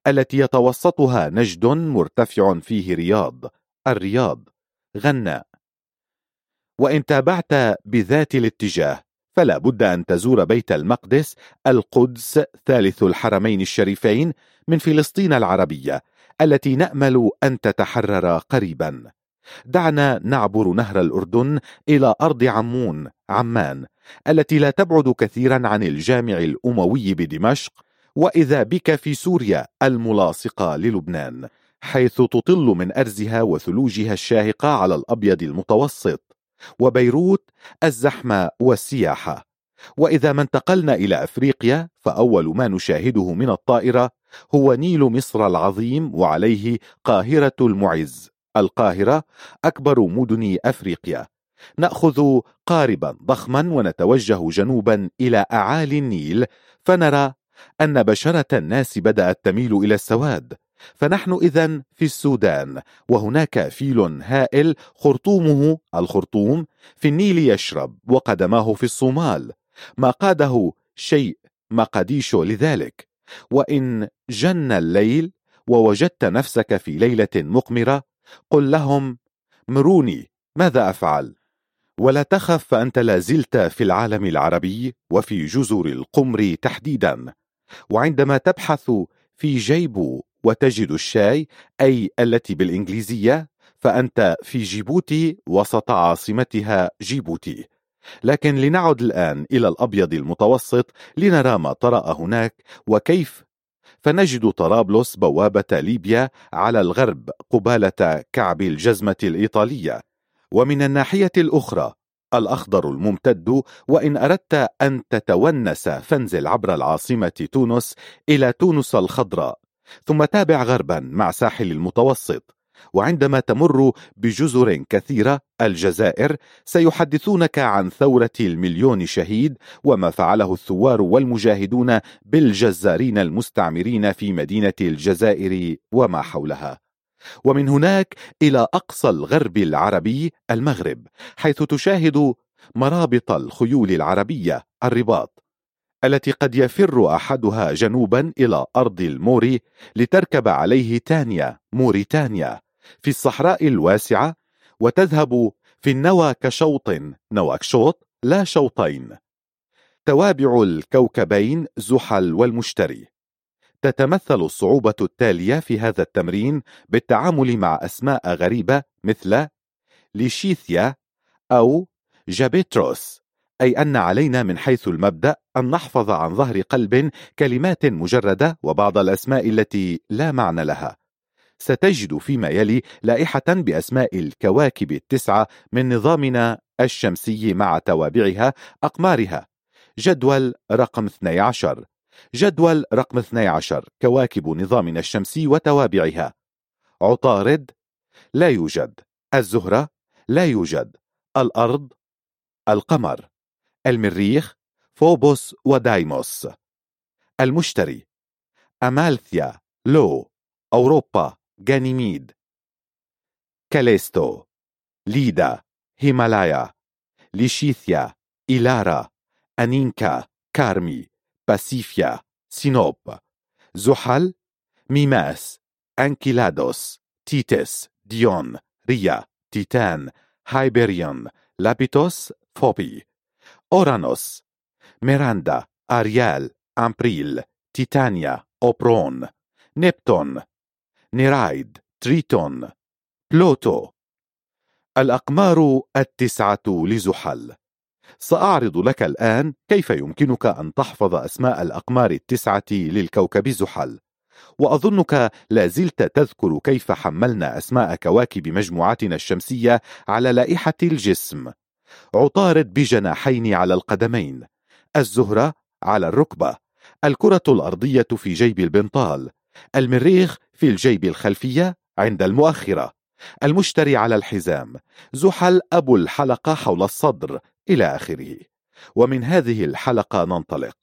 التي يتوسطها نجد مرتفع فيه رياض الرياض غناء وإن تابعت بذات الاتجاه فلا بد أن تزور بيت المقدس القدس ثالث الحرمين الشريفين من فلسطين العربية التي نأمل أن تتحرر قريبا. دعنا نعبر نهر الأردن إلى أرض عمون عمان. التي لا تبعد كثيرا عن الجامع الأموي بدمشق وإذا بك في سوريا الملاصقة للبنان حيث تطل من أرزها وثلوجها الشاهقة على الأبيض المتوسط وبيروت الزحمة والسياحة وإذا ما انتقلنا إلى أفريقيا فأول ما نشاهده من الطائرة هو نيل مصر العظيم وعليه قاهرة المعز. القاهرة أكبر مدن أفريقيا. نأخذ قاربا ضخما ونتوجه جنوبا إلى أعالي النيل فنرى أن بشرة الناس بدأت تميل إلى السواد. فنحن إذا في السودان وهناك فيل هائل خرطومه الخرطوم في النيل يشرب وقدماه في الصومال. ما قاده شيء مقاديشو لذلك. وإن جن الليل ووجدت نفسك في ليلة مقمرة قل لهم مروني ماذا أفعل؟ ولا تخف فأنت لا زلت في العالم العربي وفي جزر القمر تحديدا. وعندما تبحث في جيبو وتجد الشاي أي التي بالإنجليزية فأنت في جيبوتي وسط عاصمتها جيبوتي. لكن لنعد الآن إلى الأبيض المتوسط لنرى ما طرأ هناك وكيف. فنجد طرابلس بوابة ليبيا على الغرب قبالة كعب الجزمة الإيطالية. ومن الناحية الأخرى الأخضر الممتد وإن أردت أن تتونس فانزل عبر العاصمة تونس إلى تونس الخضراء ثم تابع غربا مع ساحل المتوسط وعندما تمر بجزر كثيرة الجزائر سيحدثونك عن ثورة المليون شهيد وما فعله الثوار والمجاهدون بالجزارين المستعمرين في مدينة الجزائر وما حولها. ومن هناك إلى أقصى الغرب العربي المغرب حيث تشاهد مرابط الخيول العربية الرباط التي قد يفر أحدها جنوبا إلى أرض الموري لتركب عليه تانيا موريتانيا في الصحراء الواسعة وتذهب في النوى كشوط نواكشوط لا شوطين توابع الكوكبين زحل والمشتري. تتمثل الصعوبة التالية في هذا التمرين بالتعامل مع أسماء غريبة مثل ليشيثيا أو جابيتروس أي أن علينا من حيث المبدأ أن نحفظ عن ظهر قلب كلمات مجردة وبعض الأسماء التي لا معنى لها. ستجد فيما يلي لائحة بأسماء الكواكب التسعة من نظامنا الشمسي مع توابعها أقمارها. جدول رقم 12 جدول رقم 12 كواكب نظامنا الشمسي وتوابعها. عطارد لا يوجد. الزهرة لا يوجد. الأرض القمر. المريخ فوبوس ودايموس. المشتري أمالثيا لو أوروبا غانيميد. كاليستو ليدا هيماليا. ليشيثيا إيلارا. أنينكا كارمي. باسيفيا سينوب زحل ميماس أنكيلادوس تيتس ديون ريا تيتان هايبريون لابيتوس فوبي أورانوس ميراندا أريال أمبريل تيتانيا أوبرون نبتون نيرايد تريتون بلوتو الأقمار التسعة لزحل سأعرض لك الآن كيف يمكنك أن تحفظ أسماء الأقمار التسعة للكوكب زحل. وأظنك لا زلت تذكر كيف حملنا أسماء كواكب مجموعتنا الشمسية على لائحة الجسم. عطارد بجناحين على القدمين. الزهرة على الركبة. الكرة الأرضية في جيب البنطال. المريخ في الجيب الخلفية عند المؤخرة. المشتري على الحزام. زحل أبو الحلقة حول الصدر. إلى آخره. ومن هذه الحلقة ننطلق.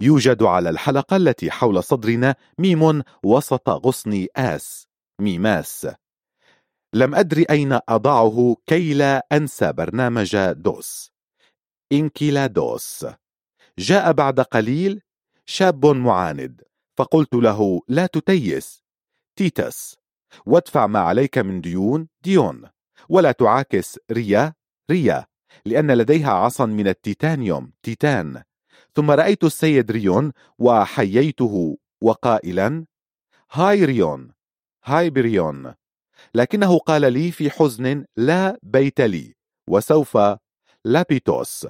يوجد على الحلقة التي حول صدرنا ميم وسط غصن آس ميماس. لم أدري أين أضعه كي لا أنسى برنامج دوس. إنكيلادوس جاء بعد قليل شاب معاند فقلت له لا تتيس. تيتس. وادفع ما عليك من ديون ديون. ولا تعاكس ريا ريا. لأن لديها عصا من التيتانيوم تيتان. ثم رأيت السيد ريون وحييته وقائلا hi ريون هايبريون. لكنه قال لي في حزن لا بيت لي وسوف لابيتوس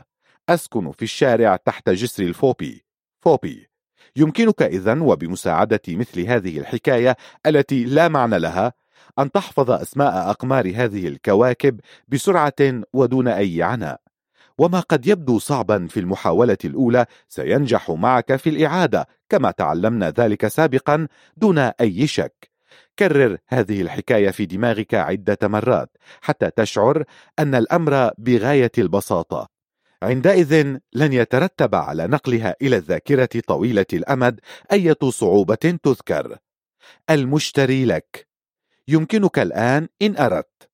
أسكن في الشارع تحت جسر الفوبي فوبي. يمكنك إذن وبمساعدة مثل هذه الحكاية التي لا معنى لها أن تحفظ أسماء أقمار هذه الكواكب بسرعة ودون أي عناء. وما قد يبدو صعبا في المحاولة الأولى سينجح معك في الإعادة كما تعلمنا ذلك سابقا دون أي شك. كرر هذه الحكاية في دماغك عدة مرات حتى تشعر أن الأمر بغاية البساطة. عندئذ لن يترتب على نقلها إلى الذاكرة طويلة الأمد أية صعوبة تذكر. المشتري لك. يمكنك الآن إن أردت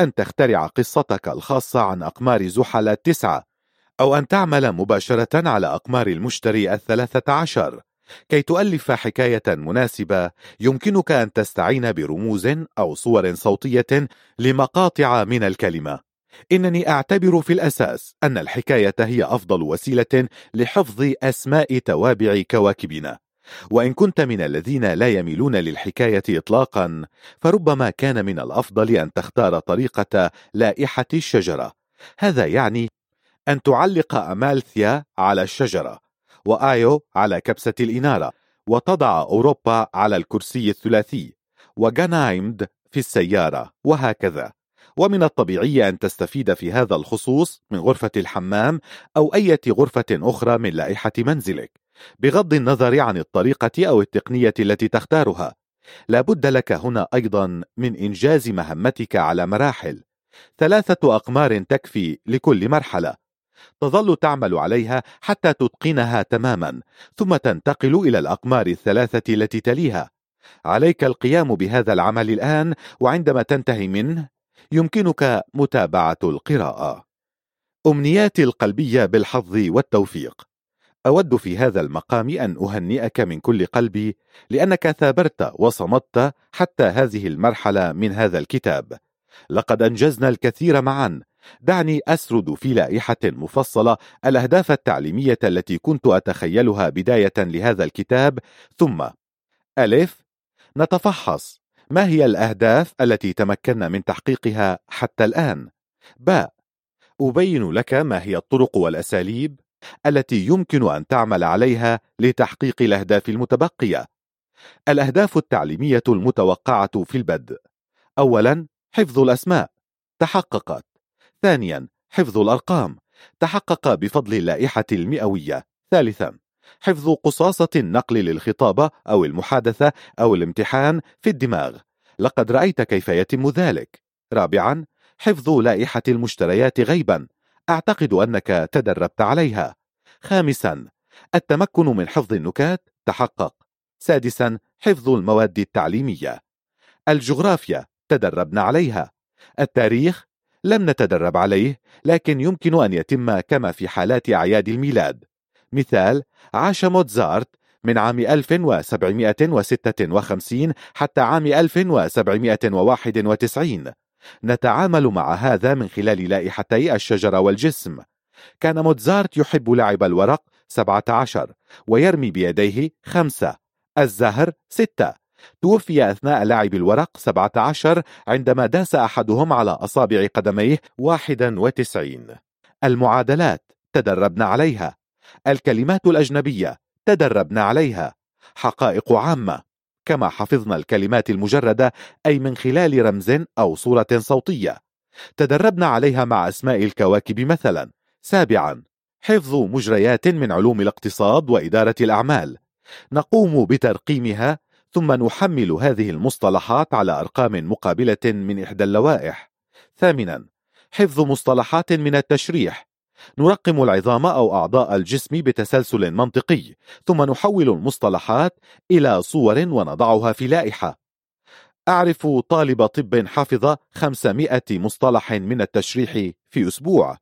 أن تخترع قصتك الخاصة عن أقمار زحل التسعة أو أن تعمل مباشرة على أقمار المشتري الثلاثة عشر. كي تؤلف حكاية مناسبة يمكنك أن تستعين برموز أو صور صوتية لمقاطع من الكلمة. إنني أعتبر في الأساس أن الحكاية هي أفضل وسيلة لحفظ أسماء توابع كواكبنا. وإن كنت من الذين لا يميلون للحكاية إطلاقا فربما كان من الأفضل أن تختار طريقة لائحة الشجرة. هذا يعني أن تعلق أمالثيا على الشجرة وآيو على كبسة الإنارة وتضع أوروبا على الكرسي الثلاثي وغانايمد في السيارة وهكذا. ومن الطبيعي أن تستفيد في هذا الخصوص من غرفة الحمام أو أي غرفة أخرى من لائحة منزلك. بغض النظر عن الطريقة أو التقنية التي تختارها. لا بد لك هنا أيضا من إنجاز مهمتك على مراحل. ثلاثة أقمار تكفي لكل مرحلة. تظل تعمل عليها حتى تتقنها تماما ثم تنتقل إلى الأقمار الثلاثة التي تليها. عليك القيام بهذا العمل الآن وعندما تنتهي منه يمكنك متابعة القراءة. أمنياتي القلبية بالحظ والتوفيق. أود في هذا المقام أن أهنئك من كل قلبي لأنك ثابرت وصمدت حتى هذه المرحلة من هذا الكتاب. لقد أنجزنا الكثير معا. دعني أسرد في لائحة مفصلة الأهداف التعليمية التي كنت أتخيلها بداية لهذا الكتاب ثم ألف نتفحص. ما هي الأهداف التي تمكنا من تحقيقها حتى الآن؟ باء أبين لك ما هي الطرق والأساليب. التي يمكن أن تعمل عليها لتحقيق الأهداف المتبقية. الأهداف التعليمية المتوقعة في البدء. أولا حفظ الأسماء. تحققت. ثانيا حفظ الأرقام. تحقق بفضل اللائحة المئوية. ثالثا حفظ قصاصة النقل للخطابة أو المحادثة أو الامتحان في الدماغ. لقد رأيت كيف يتم ذلك. رابعا حفظ لائحة المشتريات غيبا. أعتقد أنك تدربت عليها. خامسا التمكن من حفظ النكات. تحقق. سادسا حفظ المواد التعليمية. الجغرافيا. تدربنا عليها. التاريخ. لم نتدرب عليه لكن يمكن أن يتم كما في حالات أعياد الميلاد. مثال عاش موتزارت من عام 1756 حتى عام 1791 نتعامل مع هذا من خلال لائحتي الشجرة والجسم. كان موتزارت يحب لعب الورق 17 ويرمي بيديه خمسة الزهر ستة. توفي أثناء لعب الورق 17 عندما داس أحدهم على أصابع قدميه 91 المعادلات تدربنا عليها. الكلمات الأجنبية تدربنا عليها. حقائق عامة. كما حفظنا الكلمات المجردة أي من خلال رمز أو صورة صوتية. تدربنا عليها مع أسماء الكواكب مثلا. سابعا حفظ مجريات من علوم الاقتصاد وإدارة الأعمال. نقوم بترقيمها ثم نحمل هذه المصطلحات على أرقام مقابلة من إحدى اللوائح. ثامنا حفظ مصطلحات من التشريح. نرقم العظام أو أعضاء الجسم بتسلسل منطقي ثم نحول المصطلحات إلى صور ونضعها في لائحة. أعرف طالب طب حفظ 500 مصطلح من التشريح في أسبوع.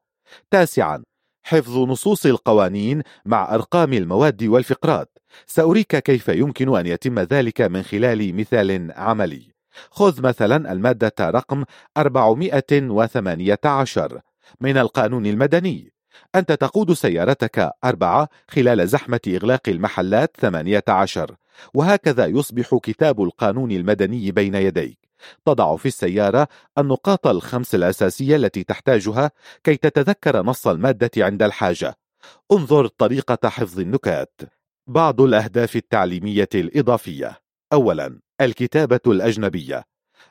تاسعا حفظ نصوص القوانين مع أرقام المواد والفقرات. سأريك كيف يمكن أن يتم ذلك من خلال مثال عملي. خذ مثلا المادة رقم 418 من القانون المدني. أنت تقود سيارتك أربعة خلال زحمة إغلاق المحلات 18 وهكذا يصبح كتاب القانون المدني بين يديك. تضع في السيارة النقاط الخمس الأساسية التي تحتاجها كي تتذكر نص المادة عند الحاجة. انظر طريقة حفظ النكات. بعض الأهداف التعليمية الإضافية. أولا الكتابة الأجنبية.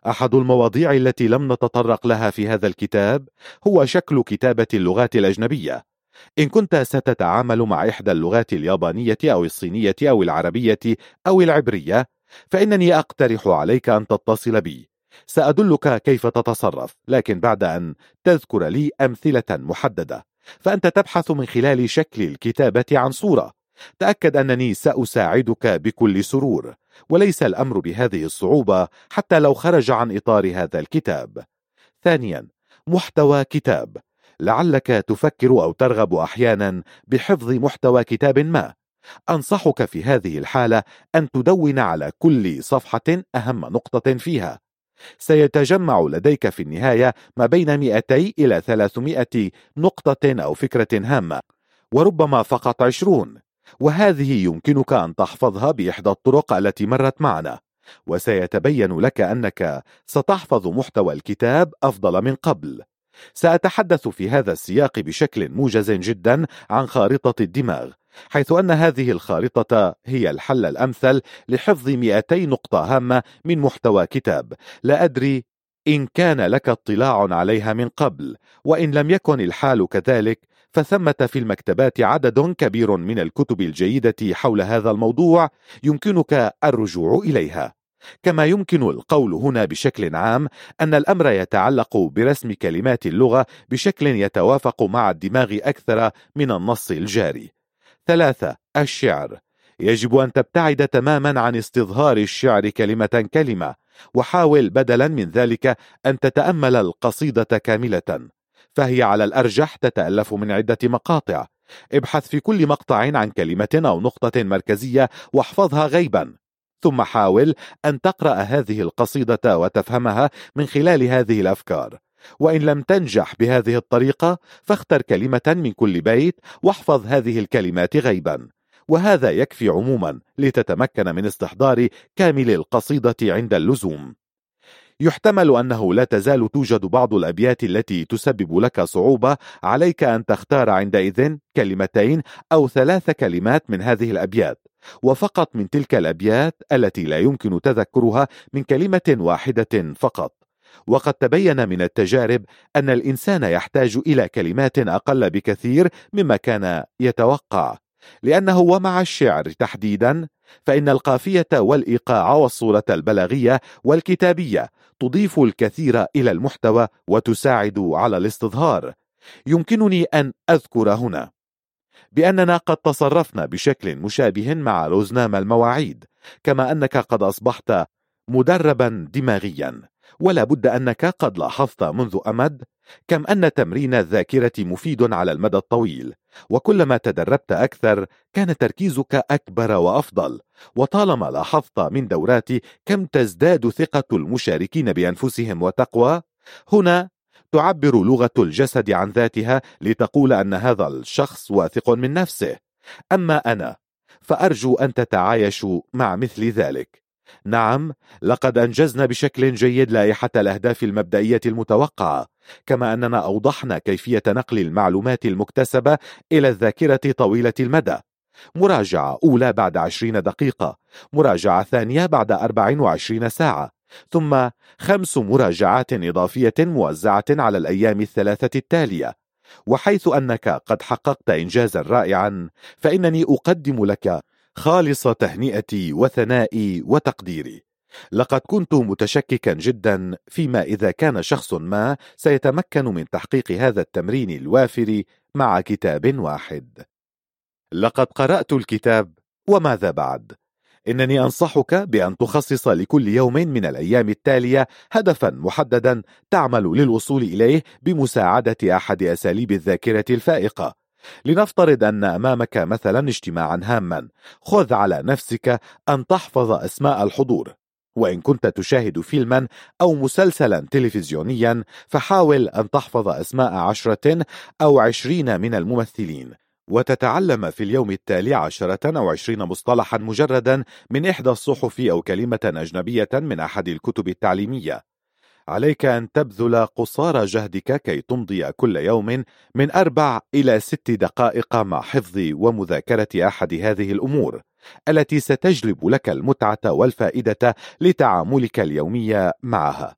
أحد المواضيع التي لم نتطرق لها في هذا الكتاب هو شكل كتابة اللغات الأجنبية. إن كنت ستتعامل مع إحدى اللغات اليابانية أو الصينية أو العربية أو العبرية فإنني أقترح عليك أن تتصل بي. سأدلك كيف تتصرف لكن بعد أن تذكر لي أمثلة محددة. فأنت تبحث من خلال شكل الكتابة عن صورة. تأكد أنني سأساعدك بكل سرور. وليس الأمر بهذه الصعوبة حتى لو خرج عن إطار هذا الكتاب. ثانيا محتوى كتاب. لعلك تفكر أو ترغب أحيانا بحفظ محتوى كتاب ما. أنصحك في هذه الحالة أن تدون على كل صفحة أهم نقطة فيها. سيتجمع لديك في النهاية ما بين 200 إلى 300 نقطة أو فكرة هامة وربما فقط 20 وهذه يمكنك أن تحفظها بإحدى الطرق التي مرت معنا وسيتبين لك أنك ستحفظ محتوى الكتاب أفضل من قبل. سأتحدث في هذا السياق بشكل موجز جدا عن خارطة الدماغ حيث أن هذه الخارطة هي الحل الأمثل لحفظ 200 نقطة هامة من محتوى كتاب. لا أدري إن كان لك اطلاع عليها من قبل وإن لم يكن الحال كذلك فثمة في المكتبات عدد كبير من الكتب الجيدة حول هذا الموضوع يمكنك الرجوع إليها. كما يمكن القول هنا بشكل عام أن الأمر يتعلق برسم كلمات اللغة بشكل يتوافق مع الدماغ أكثر من النص الجاري. ثلاثة الشعر. يجب أن تبتعد تماما عن استظهار الشعر كلمة كلمة وحاول بدلا من ذلك أن تتأمل القصيدة كاملة. فهي على الأرجح تتألف من عدة مقاطع. ابحث في كل مقطع عن كلمة أو نقطة مركزية واحفظها غيبا. ثم حاول أن تقرأ هذه القصيدة وتفهمها من خلال هذه الأفكار. وإن لم تنجح بهذه الطريقة فاختر كلمة من كل بيت واحفظ هذه الكلمات غيبا. وهذا يكفي عموما لتتمكن من استحضار كامل القصيدة عند اللزوم. يحتمل أنه لا تزال توجد بعض الأبيات التي تسبب لك صعوبة عليك أن تختار عندئذ كلمتين أو ثلاث كلمات من هذه الأبيات وفقط من تلك الأبيات التي لا يمكن تذكرها من كلمة واحدة فقط. وقد تبين من التجارب أن الإنسان يحتاج إلى كلمات أقل بكثير مما كان يتوقع. لأنه ومع الشعر تحديدا فإن القافية والإيقاع والصورة البلاغية والكتابية تضيف الكثير إلى المحتوى وتساعد على الاستظهار. يمكنني أن أذكر هنا بأننا قد تصرفنا بشكل مشابه مع رزنام المواعيد كما أنك قد أصبحت مدربا دماغيا. ولا بد أنك قد لاحظت منذ أمد كم أن تمرين الذاكرة مفيد على المدى الطويل وكلما تدربت أكثر كان تركيزك أكبر وأفضل. وطالما لاحظت من دوراتي كم تزداد ثقة المشاركين بأنفسهم وتقوى هنا تعبر لغة الجسد عن ذاتها لتقول أن هذا الشخص واثق من نفسه. أما أنا فأرجو أن تتعايشوا مع مثل ذلك. نعم لقد أنجزنا بشكل جيد لائحة الأهداف المبدئية المتوقعة كما أننا أوضحنا كيفية نقل المعلومات المكتسبة إلى الذاكرة طويلة المدى. مراجعة أولى بعد عشرين دقيقة مراجعة ثانية بعد أربع وعشرين ساعة ثم خمس مراجعات إضافية موزعة على الأيام الثلاثة التالية. وحيث أنك قد حققت إنجازا رائعا فإنني أقدم لك خالص تهنئتي وثنائي وتقديري. لقد كنت متشككا جدا فيما إذا كان شخص ما سيتمكن من تحقيق هذا التمرين الوافر مع كتاب واحد. لقد قرأت الكتاب وماذا بعد؟ إنني أنصحك بأن تخصص لكل يوم من الأيام التالية هدفا محددا تعمل للوصول إليه بمساعدة أحد أساليب الذاكرة الفائقة. لنفترض أن أمامك مثلا اجتماعا هاما. خذ على نفسك أن تحفظ أسماء الحضور. وإن كنت تشاهد فيلما أو مسلسلا تلفزيونيا فحاول أن تحفظ أسماء عشرة أو عشرين من الممثلين. وتتعلم في اليوم التالي عشرة أو عشرين مصطلحا مجردا من إحدى الصحف أو كلمة أجنبية من أحد الكتب التعليمية. عليك أن تبذل قصارى جهدك كي تمضي كل يوم من أربع إلى ست دقائق مع حفظ ومذاكرة أحد هذه الأمور التي ستجلب لك المتعة والفائدة لتعاملك اليومي معها.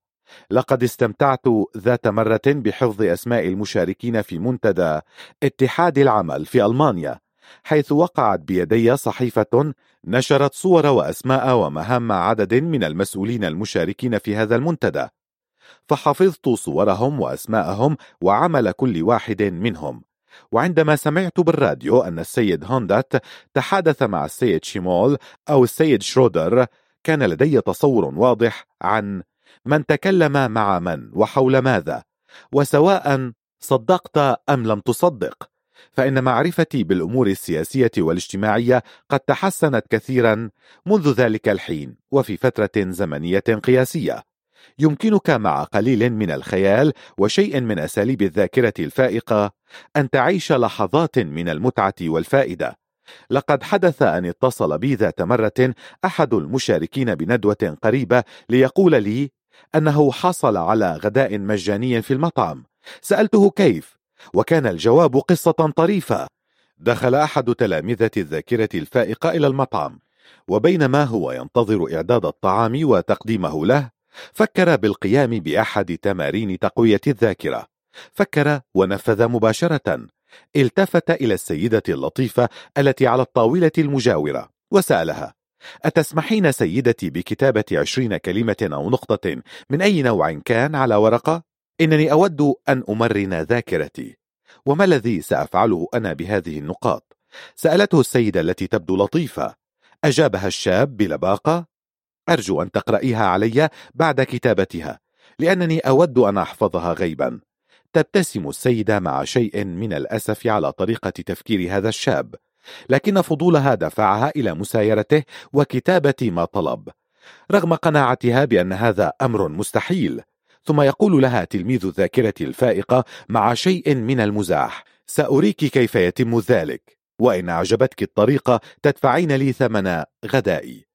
لقد استمتعت ذات مرة بحفظ أسماء المشاركين في منتدى اتحاد العمل في ألمانيا حيث وقعت بيدي صحيفة نشرت صور وأسماء ومهام عدد من المسؤولين المشاركين في هذا المنتدى. فحفظت صورهم وأسماءهم وعمل كل واحد منهم. وعندما سمعت بالراديو أن السيد هوندات تحادث مع السيد شيمول أو السيد شرودر كان لدي تصور واضح عن من تكلم مع من وحول ماذا. وسواء صدقت أم لم تصدق فإن معرفتي بالأمور السياسية والاجتماعية قد تحسنت كثيرا منذ ذلك الحين وفي فترة زمنية قياسية. يمكنك مع قليل من الخيال وشيء من أساليب الذاكرة الفائقة أن تعيش لحظات من المتعة والفائدة. لقد حدث أن اتصل بي ذات مرة أحد المشاركين بندوة قريبة ليقول لي أنه حصل على غداء مجاني في المطعم. سألته كيف؟ وكان الجواب قصة طريفة. دخل أحد تلامذة الذاكرة الفائقة إلى المطعم وبينما هو ينتظر إعداد الطعام وتقديمه له فكر بالقيام بأحد تمارين تقوية الذاكرة فكر ونفذ مباشرة التفت إلى السيدة اللطيفة التي على الطاولة المجاورة وسألها أتسمحين سيدتي بكتابة عشرين كلمة أو نقطة من أي نوع كان على ورقة؟ إنني أود أن أمرن ذاكرتي وما الذي سأفعله أنا بهذه النقاط؟ سألته السيدة التي تبدو لطيفة أجابها الشاب بلباقة أرجو أن تقرأيها علي بعد كتابتها لأنني أود أن أحفظها غيبا. تبتسم السيدة مع شيء من الأسف على طريقة تفكير هذا الشاب لكن فضولها دفعها إلى مسايرته وكتابة ما طلب. رغم قناعتها بأن هذا أمر مستحيل ثم يقول لها تلميذ الذاكرة الفائقة مع شيء من المزاح سأريك كيف يتم ذلك وإن أعجبتك الطريقة تدفعين لي ثمن غدائي.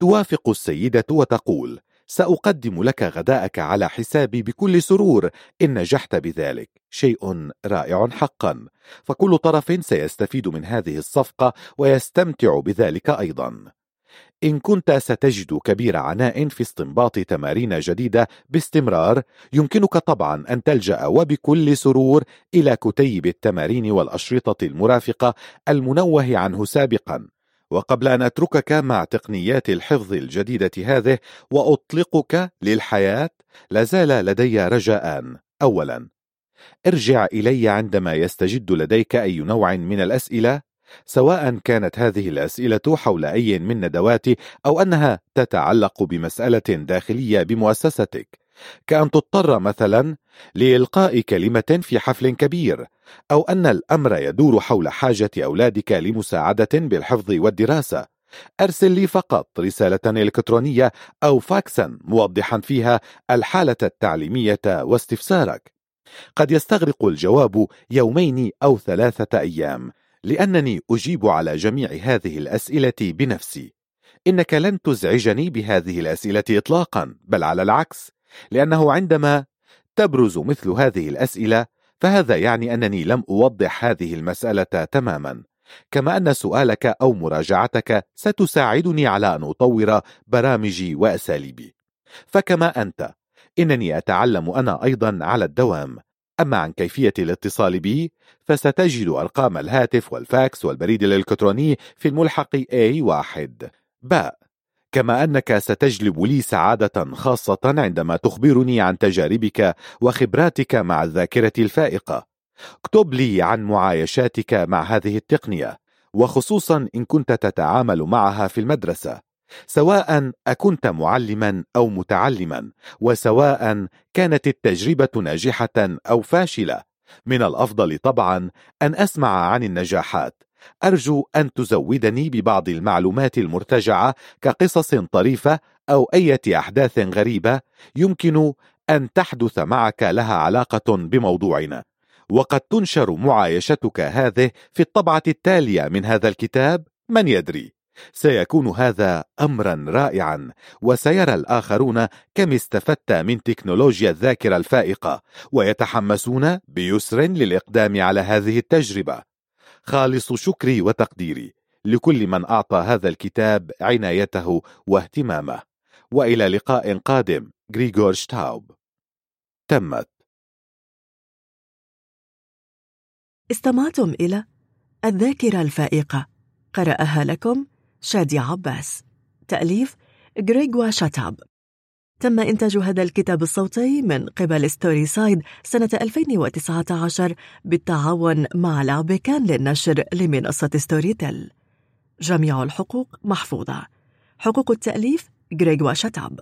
توافق السيدة وتقول سأقدم لك غداءك على حسابي بكل سرور إن نجحت بذلك. شيء رائع حقا. فكل طرف سيستفيد من هذه الصفقة ويستمتع بذلك أيضا. إن كنت ستجد كبير عناء في استنباط تمارين جديدة باستمرار يمكنك طبعا أن تلجأ وبكل سرور إلى كتيب التمارين والأشرطة المرافقة المنوه عنه سابقا. وقبل أن أتركك مع تقنيات الحفظ الجديدة هذه وأطلقك للحياة لازال لدي رجاءان أولا ارجع إلي عندما يستجد لديك أي نوع من الأسئلة سواء كانت هذه الأسئلة حول أي من ندواتي أو أنها تتعلق بمسألة داخلية بمؤسستك. كأن تضطر مثلا لإلقاء كلمة في حفل كبير أو أن الأمر يدور حول حاجة أولادك لمساعدة بالحفظ والدراسة. أرسل لي فقط رسالة إلكترونية أو فاكسا موضحا فيها الحالة التعليمية واستفسارك. قد يستغرق الجواب يومين أو ثلاثة أيام لأنني أجيب على جميع هذه الأسئلة بنفسي. إنك لن تزعجني بهذه الأسئلة إطلاقا بل على العكس. لأنه عندما تبرز مثل هذه الأسئلة فهذا يعني أنني لم أوضح هذه المسألة تماما. كما أن سؤالك أو مراجعتك ستساعدني على أن أطور برامجي وأساليبي. فكما أنت إنني أتعلم أنا أيضا على الدوام. أما عن كيفية الاتصال بي فستجد أرقام الهاتف والفاكس والبريد الإلكتروني في الملحق A1 باء. كما أنك ستجلب لي سعادة خاصة عندما تخبرني عن تجاربك وخبراتك مع الذاكرة الفائقة. اكتب لي عن معايشاتك مع هذه التقنية وخصوصا إن كنت تتعامل معها في المدرسة سواء أكنت معلما أو متعلما وسواء كانت التجربة ناجحة أو فاشلة. من الأفضل طبعا أن أسمع عن النجاحات. أرجو أن تزودني ببعض المعلومات المرتجعة كقصص طريفة أو أي أحداث غريبة يمكن أن تحدث معك لها علاقة بموضوعنا. وقد تنشر معايشتك هذه في الطبعة التالية من هذا الكتاب من يدري؟ سيكون هذا أمرا رائعا وسيرى الآخرون كم استفدت من تكنولوجيا الذاكرة الفائقة ويتحمسون بيسر للإقدام على هذه التجربة. خالص شكري وتقديري لكل من أعطى هذا الكتاب عنايته واهتمامه. وإلى لقاء قادم غريغور شتاوب. تمت. استمعتم إلى الذاكرة الفائقة. قرأها لكم شادي عباس. تأليف غريغوا شاتاب تم إنتاج هذا الكتاب الصوتي من قبل Storyside سنة 2019 بالتعاون مع لابيكان للنشر لمنصة Storytel. جميع الحقوق محفوظة. حقوق التأليف غريغوا شاتاب